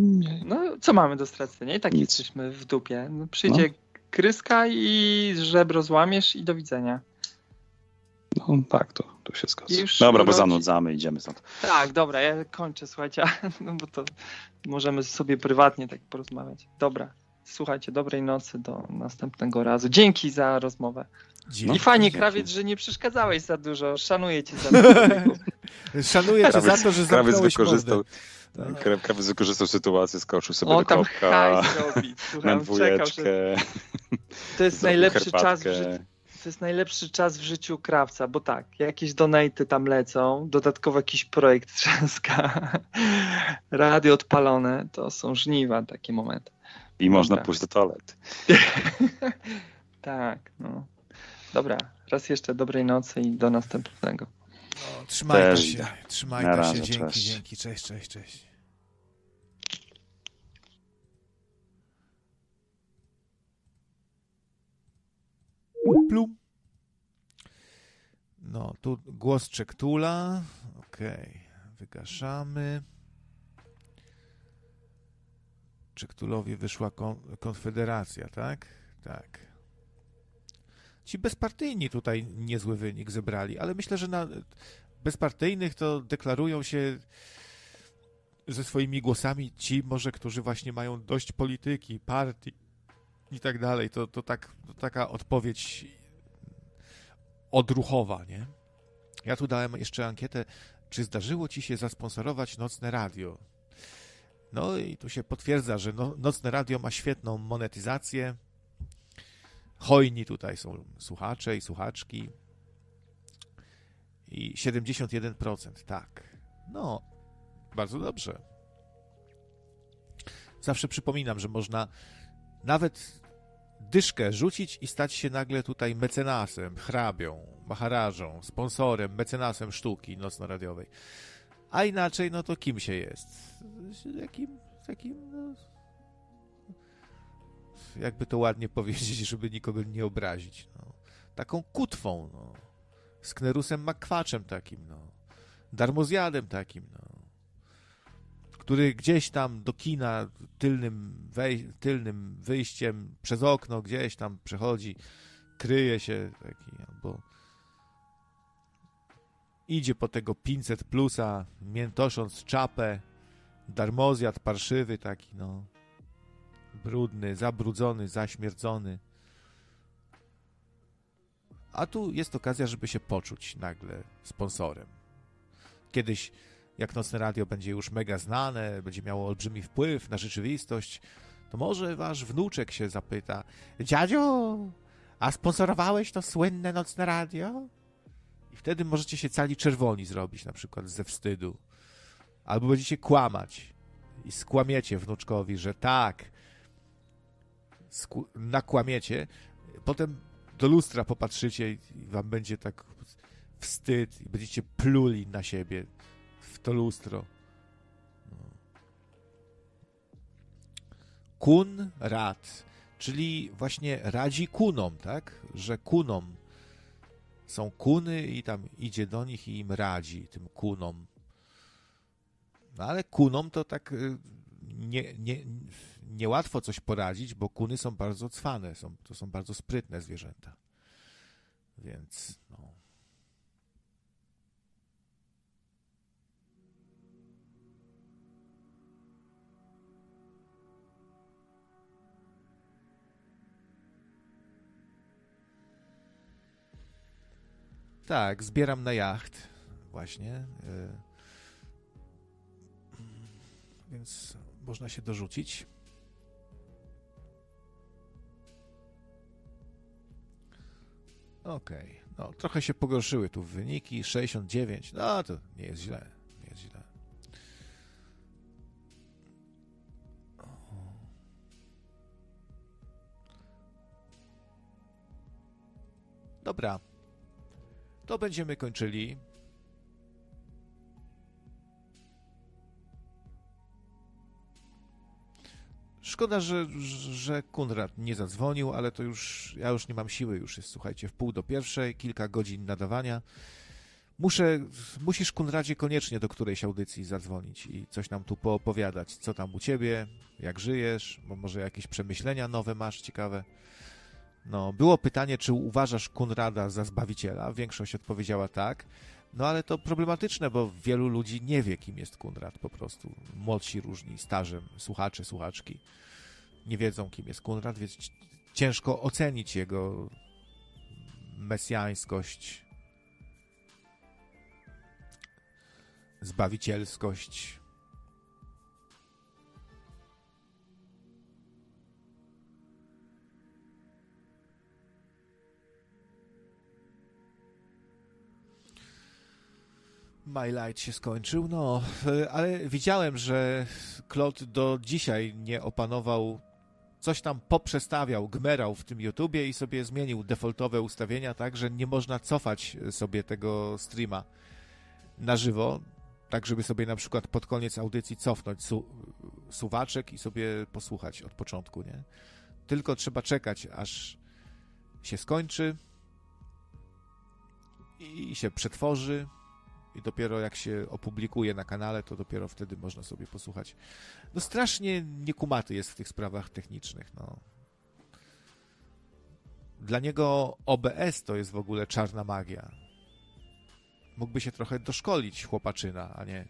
no co mamy do stracenia? I tak Nic. jesteśmy w dupie. No, przyjdzie no. kryska i żebro złamiesz i do widzenia. No tak, to, to się zgadza. Dobra, bo zanudzamy, idziemy stąd. Tak, dobra, ja kończę, słuchajcie, no bo to możemy sobie prywatnie tak porozmawiać. Dobra, słuchajcie, dobrej nocy, do następnego razu. Dzięki za rozmowę. Dzięki, I fajnie, krawiec, że nie przeszkadzałeś za dużo. Szanuję cię za to. Szanuję cię za to, że krawiec wykorzystał, tak, krawiec wykorzystał sytuację, skoczył sobie o, do tam kopka, robi. Słucham, na dwójeczkę. To jest najlepszy herbatkę. czas w życiu to jest najlepszy czas w życiu krawca, bo tak, jakieś donaty tam lecą, dodatkowo jakiś projekt trzaska, radio odpalone, to są żniwa takie momenty. I można pójść do toalety. tak, no. Dobra, raz jeszcze dobrej nocy i do następnego. No, trzymajcie się, trzymajcie się, dzięki, cześć. dzięki, cześć, cześć, cześć. Plum. No, tu głos Czektula. Okej, okay. wygaszamy. Czektulowi wyszła kon Konfederacja, tak? Tak. Ci bezpartyjni tutaj niezły wynik zebrali, ale myślę, że na bezpartyjnych to deklarują się ze swoimi głosami ci może, którzy właśnie mają dość polityki, partii, i tak dalej. To, to, tak, to taka odpowiedź odruchowa, nie? Ja tu dałem jeszcze ankietę, czy zdarzyło ci się zasponsorować nocne radio? No i tu się potwierdza, że no, nocne radio ma świetną monetyzację. Hojni tutaj są słuchacze i słuchaczki. I 71%, tak. No, bardzo dobrze. Zawsze przypominam, że można nawet dyszkę rzucić i stać się nagle tutaj mecenasem, hrabią, maharażą, sponsorem, mecenasem sztuki nocno-radiowej. A inaczej, no to kim się jest? Jakim, takim, no, jakby to ładnie powiedzieć, żeby nikogo nie obrazić. No. Taką kutwą, no. Sknerusem makwaczem takim, no. Darmozjadem takim, no. Który gdzieś tam do kina tylnym, wej- tylnym wyjściem przez okno gdzieś tam przechodzi, kryje się taki, albo idzie po tego 500 plusa, miętosząc czapę, darmozjad parszywy taki, no. Brudny, zabrudzony, zaśmierdzony. A tu jest okazja, żeby się poczuć nagle sponsorem. Kiedyś, jak Nocne Radio będzie już mega znane, będzie miało olbrzymi wpływ na rzeczywistość, to może wasz wnuczek się zapyta Dziadzio, a sponsorowałeś to słynne Nocne Radio? I wtedy możecie się cali czerwoni zrobić, na przykład ze wstydu. Albo będziecie kłamać i skłamiecie wnuczkowi, że tak, nakłamiecie, potem do lustra popatrzycie i wam będzie tak wstyd i będziecie pluli na siebie w to lustro. Kun rad, czyli właśnie radzi kunom, tak? Że kunom są kuny i tam idzie do nich i im radzi, tym kunom. No ale kunom to tak y, nie, nie, niełatwo coś poradzić, bo kuny są bardzo cwane, są, to są bardzo sprytne zwierzęta. Więc no. Tak, zbieram na jacht właśnie. Y, więc można się dorzucić. Okej, okay. no trochę się pogorszyły tu wyniki, 69, no to nie jest źle, nie jest źle. Dobra, to będziemy kończyli. Szkoda, że, że Kunrad nie zadzwonił, ale to już, ja już nie mam siły, już jest, słuchajcie, w pół do pierwszej, kilka godzin nadawania. Muszę, musisz Kunradzie koniecznie do którejś audycji zadzwonić i coś nam tu poopowiadać, co tam u ciebie, jak żyjesz, bo może jakieś przemyślenia nowe masz, ciekawe. No, było pytanie, czy uważasz Kunrada za Zbawiciela? Większość odpowiedziała tak. No ale to problematyczne, bo wielu ludzi nie wie, kim jest Kunrad po prostu. Młodsi różni, starzem, słuchacze, słuchaczki nie wiedzą, kim jest Kunrad, więc ciężko ocenić jego mesjańskość, zbawicielskość. My Light się skończył, no, ale widziałem, że Claude do dzisiaj nie opanował, coś tam poprzestawiał, gmerał w tym YouTubie i sobie zmienił defaultowe ustawienia tak, że nie można cofać sobie tego streama na żywo, tak żeby sobie na przykład pod koniec audycji cofnąć su suwaczek i sobie posłuchać od początku, nie? Tylko trzeba czekać, aż się skończy i się przetworzy, i dopiero jak się opublikuje na kanale, to dopiero wtedy można sobie posłuchać. No strasznie niekumaty jest w tych sprawach technicznych, no. Dla niego OBS to jest w ogóle czarna magia. Mógłby się trochę doszkolić chłopaczyna, a nie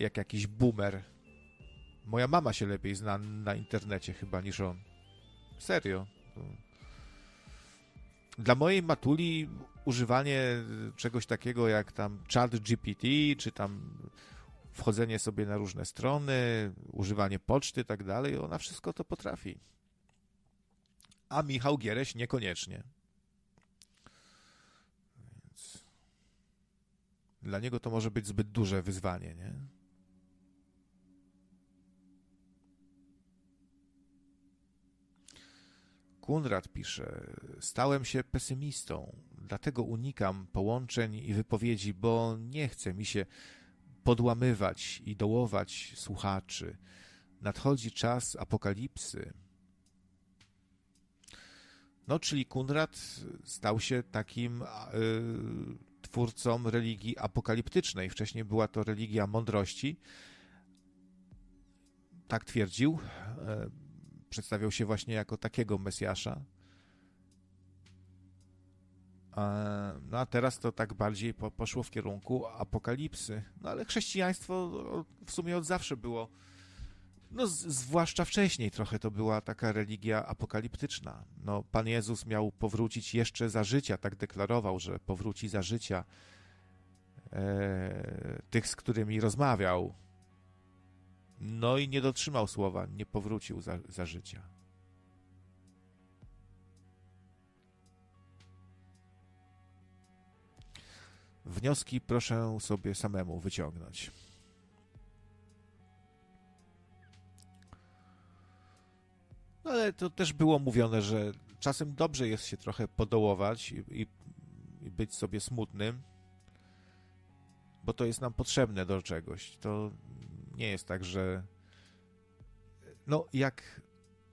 jak jakiś boomer. Moja mama się lepiej zna na internecie chyba niż on. Serio. Dla mojej matuli używanie czegoś takiego jak tam chat GPT, czy tam wchodzenie sobie na różne strony, używanie poczty i tak dalej, ona wszystko to potrafi. A Michał Giereś niekoniecznie. Więc dla niego to może być zbyt duże wyzwanie, nie? Kunrad pisze: Stałem się pesymistą, dlatego unikam połączeń i wypowiedzi, bo nie chce mi się podłamywać i dołować słuchaczy. Nadchodzi czas apokalipsy. No, czyli Kunrad stał się takim y, twórcą religii apokaliptycznej. Wcześniej była to religia mądrości. Tak twierdził. E, przedstawiał się właśnie jako takiego Mesjasza. No a teraz to tak bardziej po, poszło w kierunku apokalipsy. No ale chrześcijaństwo w sumie od zawsze było, no z, zwłaszcza wcześniej trochę to była taka religia apokaliptyczna. No Pan Jezus miał powrócić jeszcze za życia, tak deklarował, że powróci za życia e, tych, z którymi rozmawiał. No i nie dotrzymał słowa, nie powrócił za, za życia. Wnioski proszę sobie samemu wyciągnąć. No ale to też było mówione, że czasem dobrze jest się trochę podołować i, i, i być sobie smutnym, bo to jest nam potrzebne do czegoś. To nie jest tak, że no jak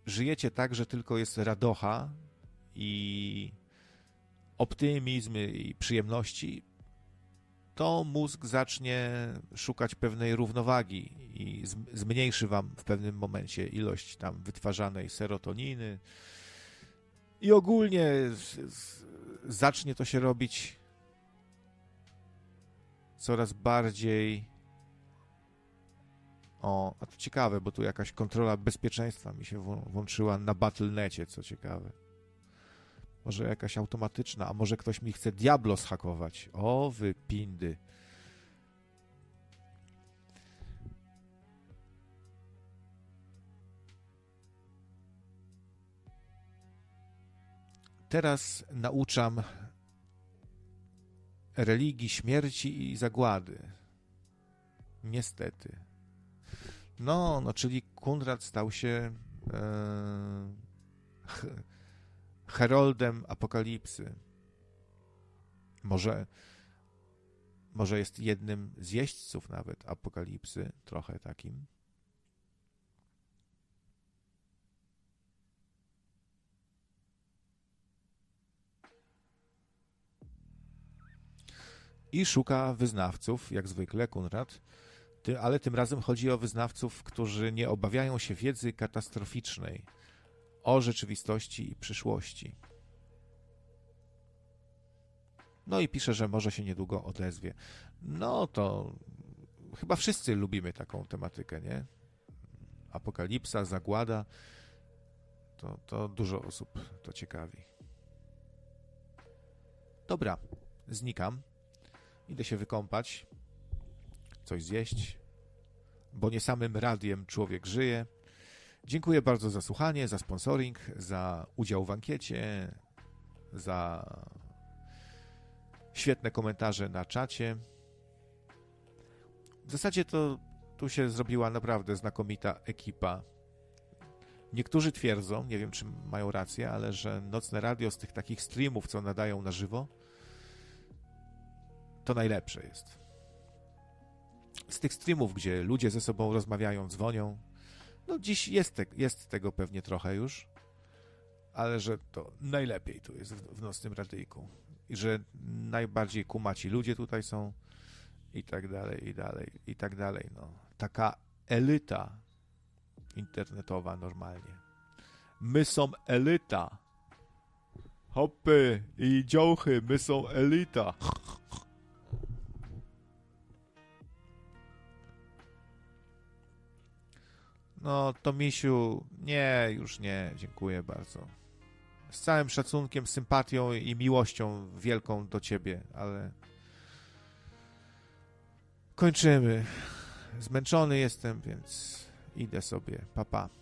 żyjecie tak, że tylko jest radocha i optymizm i przyjemności, to mózg zacznie szukać pewnej równowagi i zmniejszy wam w pewnym momencie ilość tam wytwarzanej serotoniny i ogólnie zacznie to się robić coraz bardziej o, a to ciekawe, bo tu jakaś kontrola bezpieczeństwa mi się włączyła na Battle.necie, co ciekawe. Może jakaś automatyczna, a może ktoś mi chce Diablo schakować. O, wy pindy. Teraz nauczam religii śmierci i zagłady. Niestety. No, no, czyli Kunrad stał się e, heroldem apokalipsy. Może, może jest jednym z jeźdźców nawet apokalipsy, trochę takim. I szuka wyznawców, jak zwykle Kunrad, ale tym razem chodzi o wyznawców, którzy nie obawiają się wiedzy katastroficznej o rzeczywistości i przyszłości. No i pisze, że może się niedługo odezwie. No to chyba wszyscy lubimy taką tematykę, nie? Apokalipsa, zagłada. To, to dużo osób to ciekawi. Dobra, znikam. Idę się wykąpać, coś zjeść, bo nie samym radiem człowiek żyje. Dziękuję bardzo za słuchanie, za sponsoring, za udział w ankiecie, za świetne komentarze na czacie. W zasadzie to tu się zrobiła naprawdę znakomita ekipa. Niektórzy twierdzą, nie wiem czy mają rację, ale że nocne radio z tych takich streamów, co nadają na żywo, to najlepsze jest. Z tych streamów, gdzie ludzie ze sobą rozmawiają, dzwonią, no dziś jest, te, jest tego pewnie trochę już, ale że to najlepiej tu jest w, w nocnym radyjku. I że najbardziej kumaci ludzie tutaj są i tak dalej, i dalej, i tak dalej. No. Taka elita internetowa normalnie. My są elita. Hopy i dziołchy, my są elita. No, to misiu, nie, już nie, dziękuję bardzo. Z całym szacunkiem, sympatią i miłością wielką do ciebie, ale kończymy. Zmęczony jestem, więc idę sobie. Papa. Pa.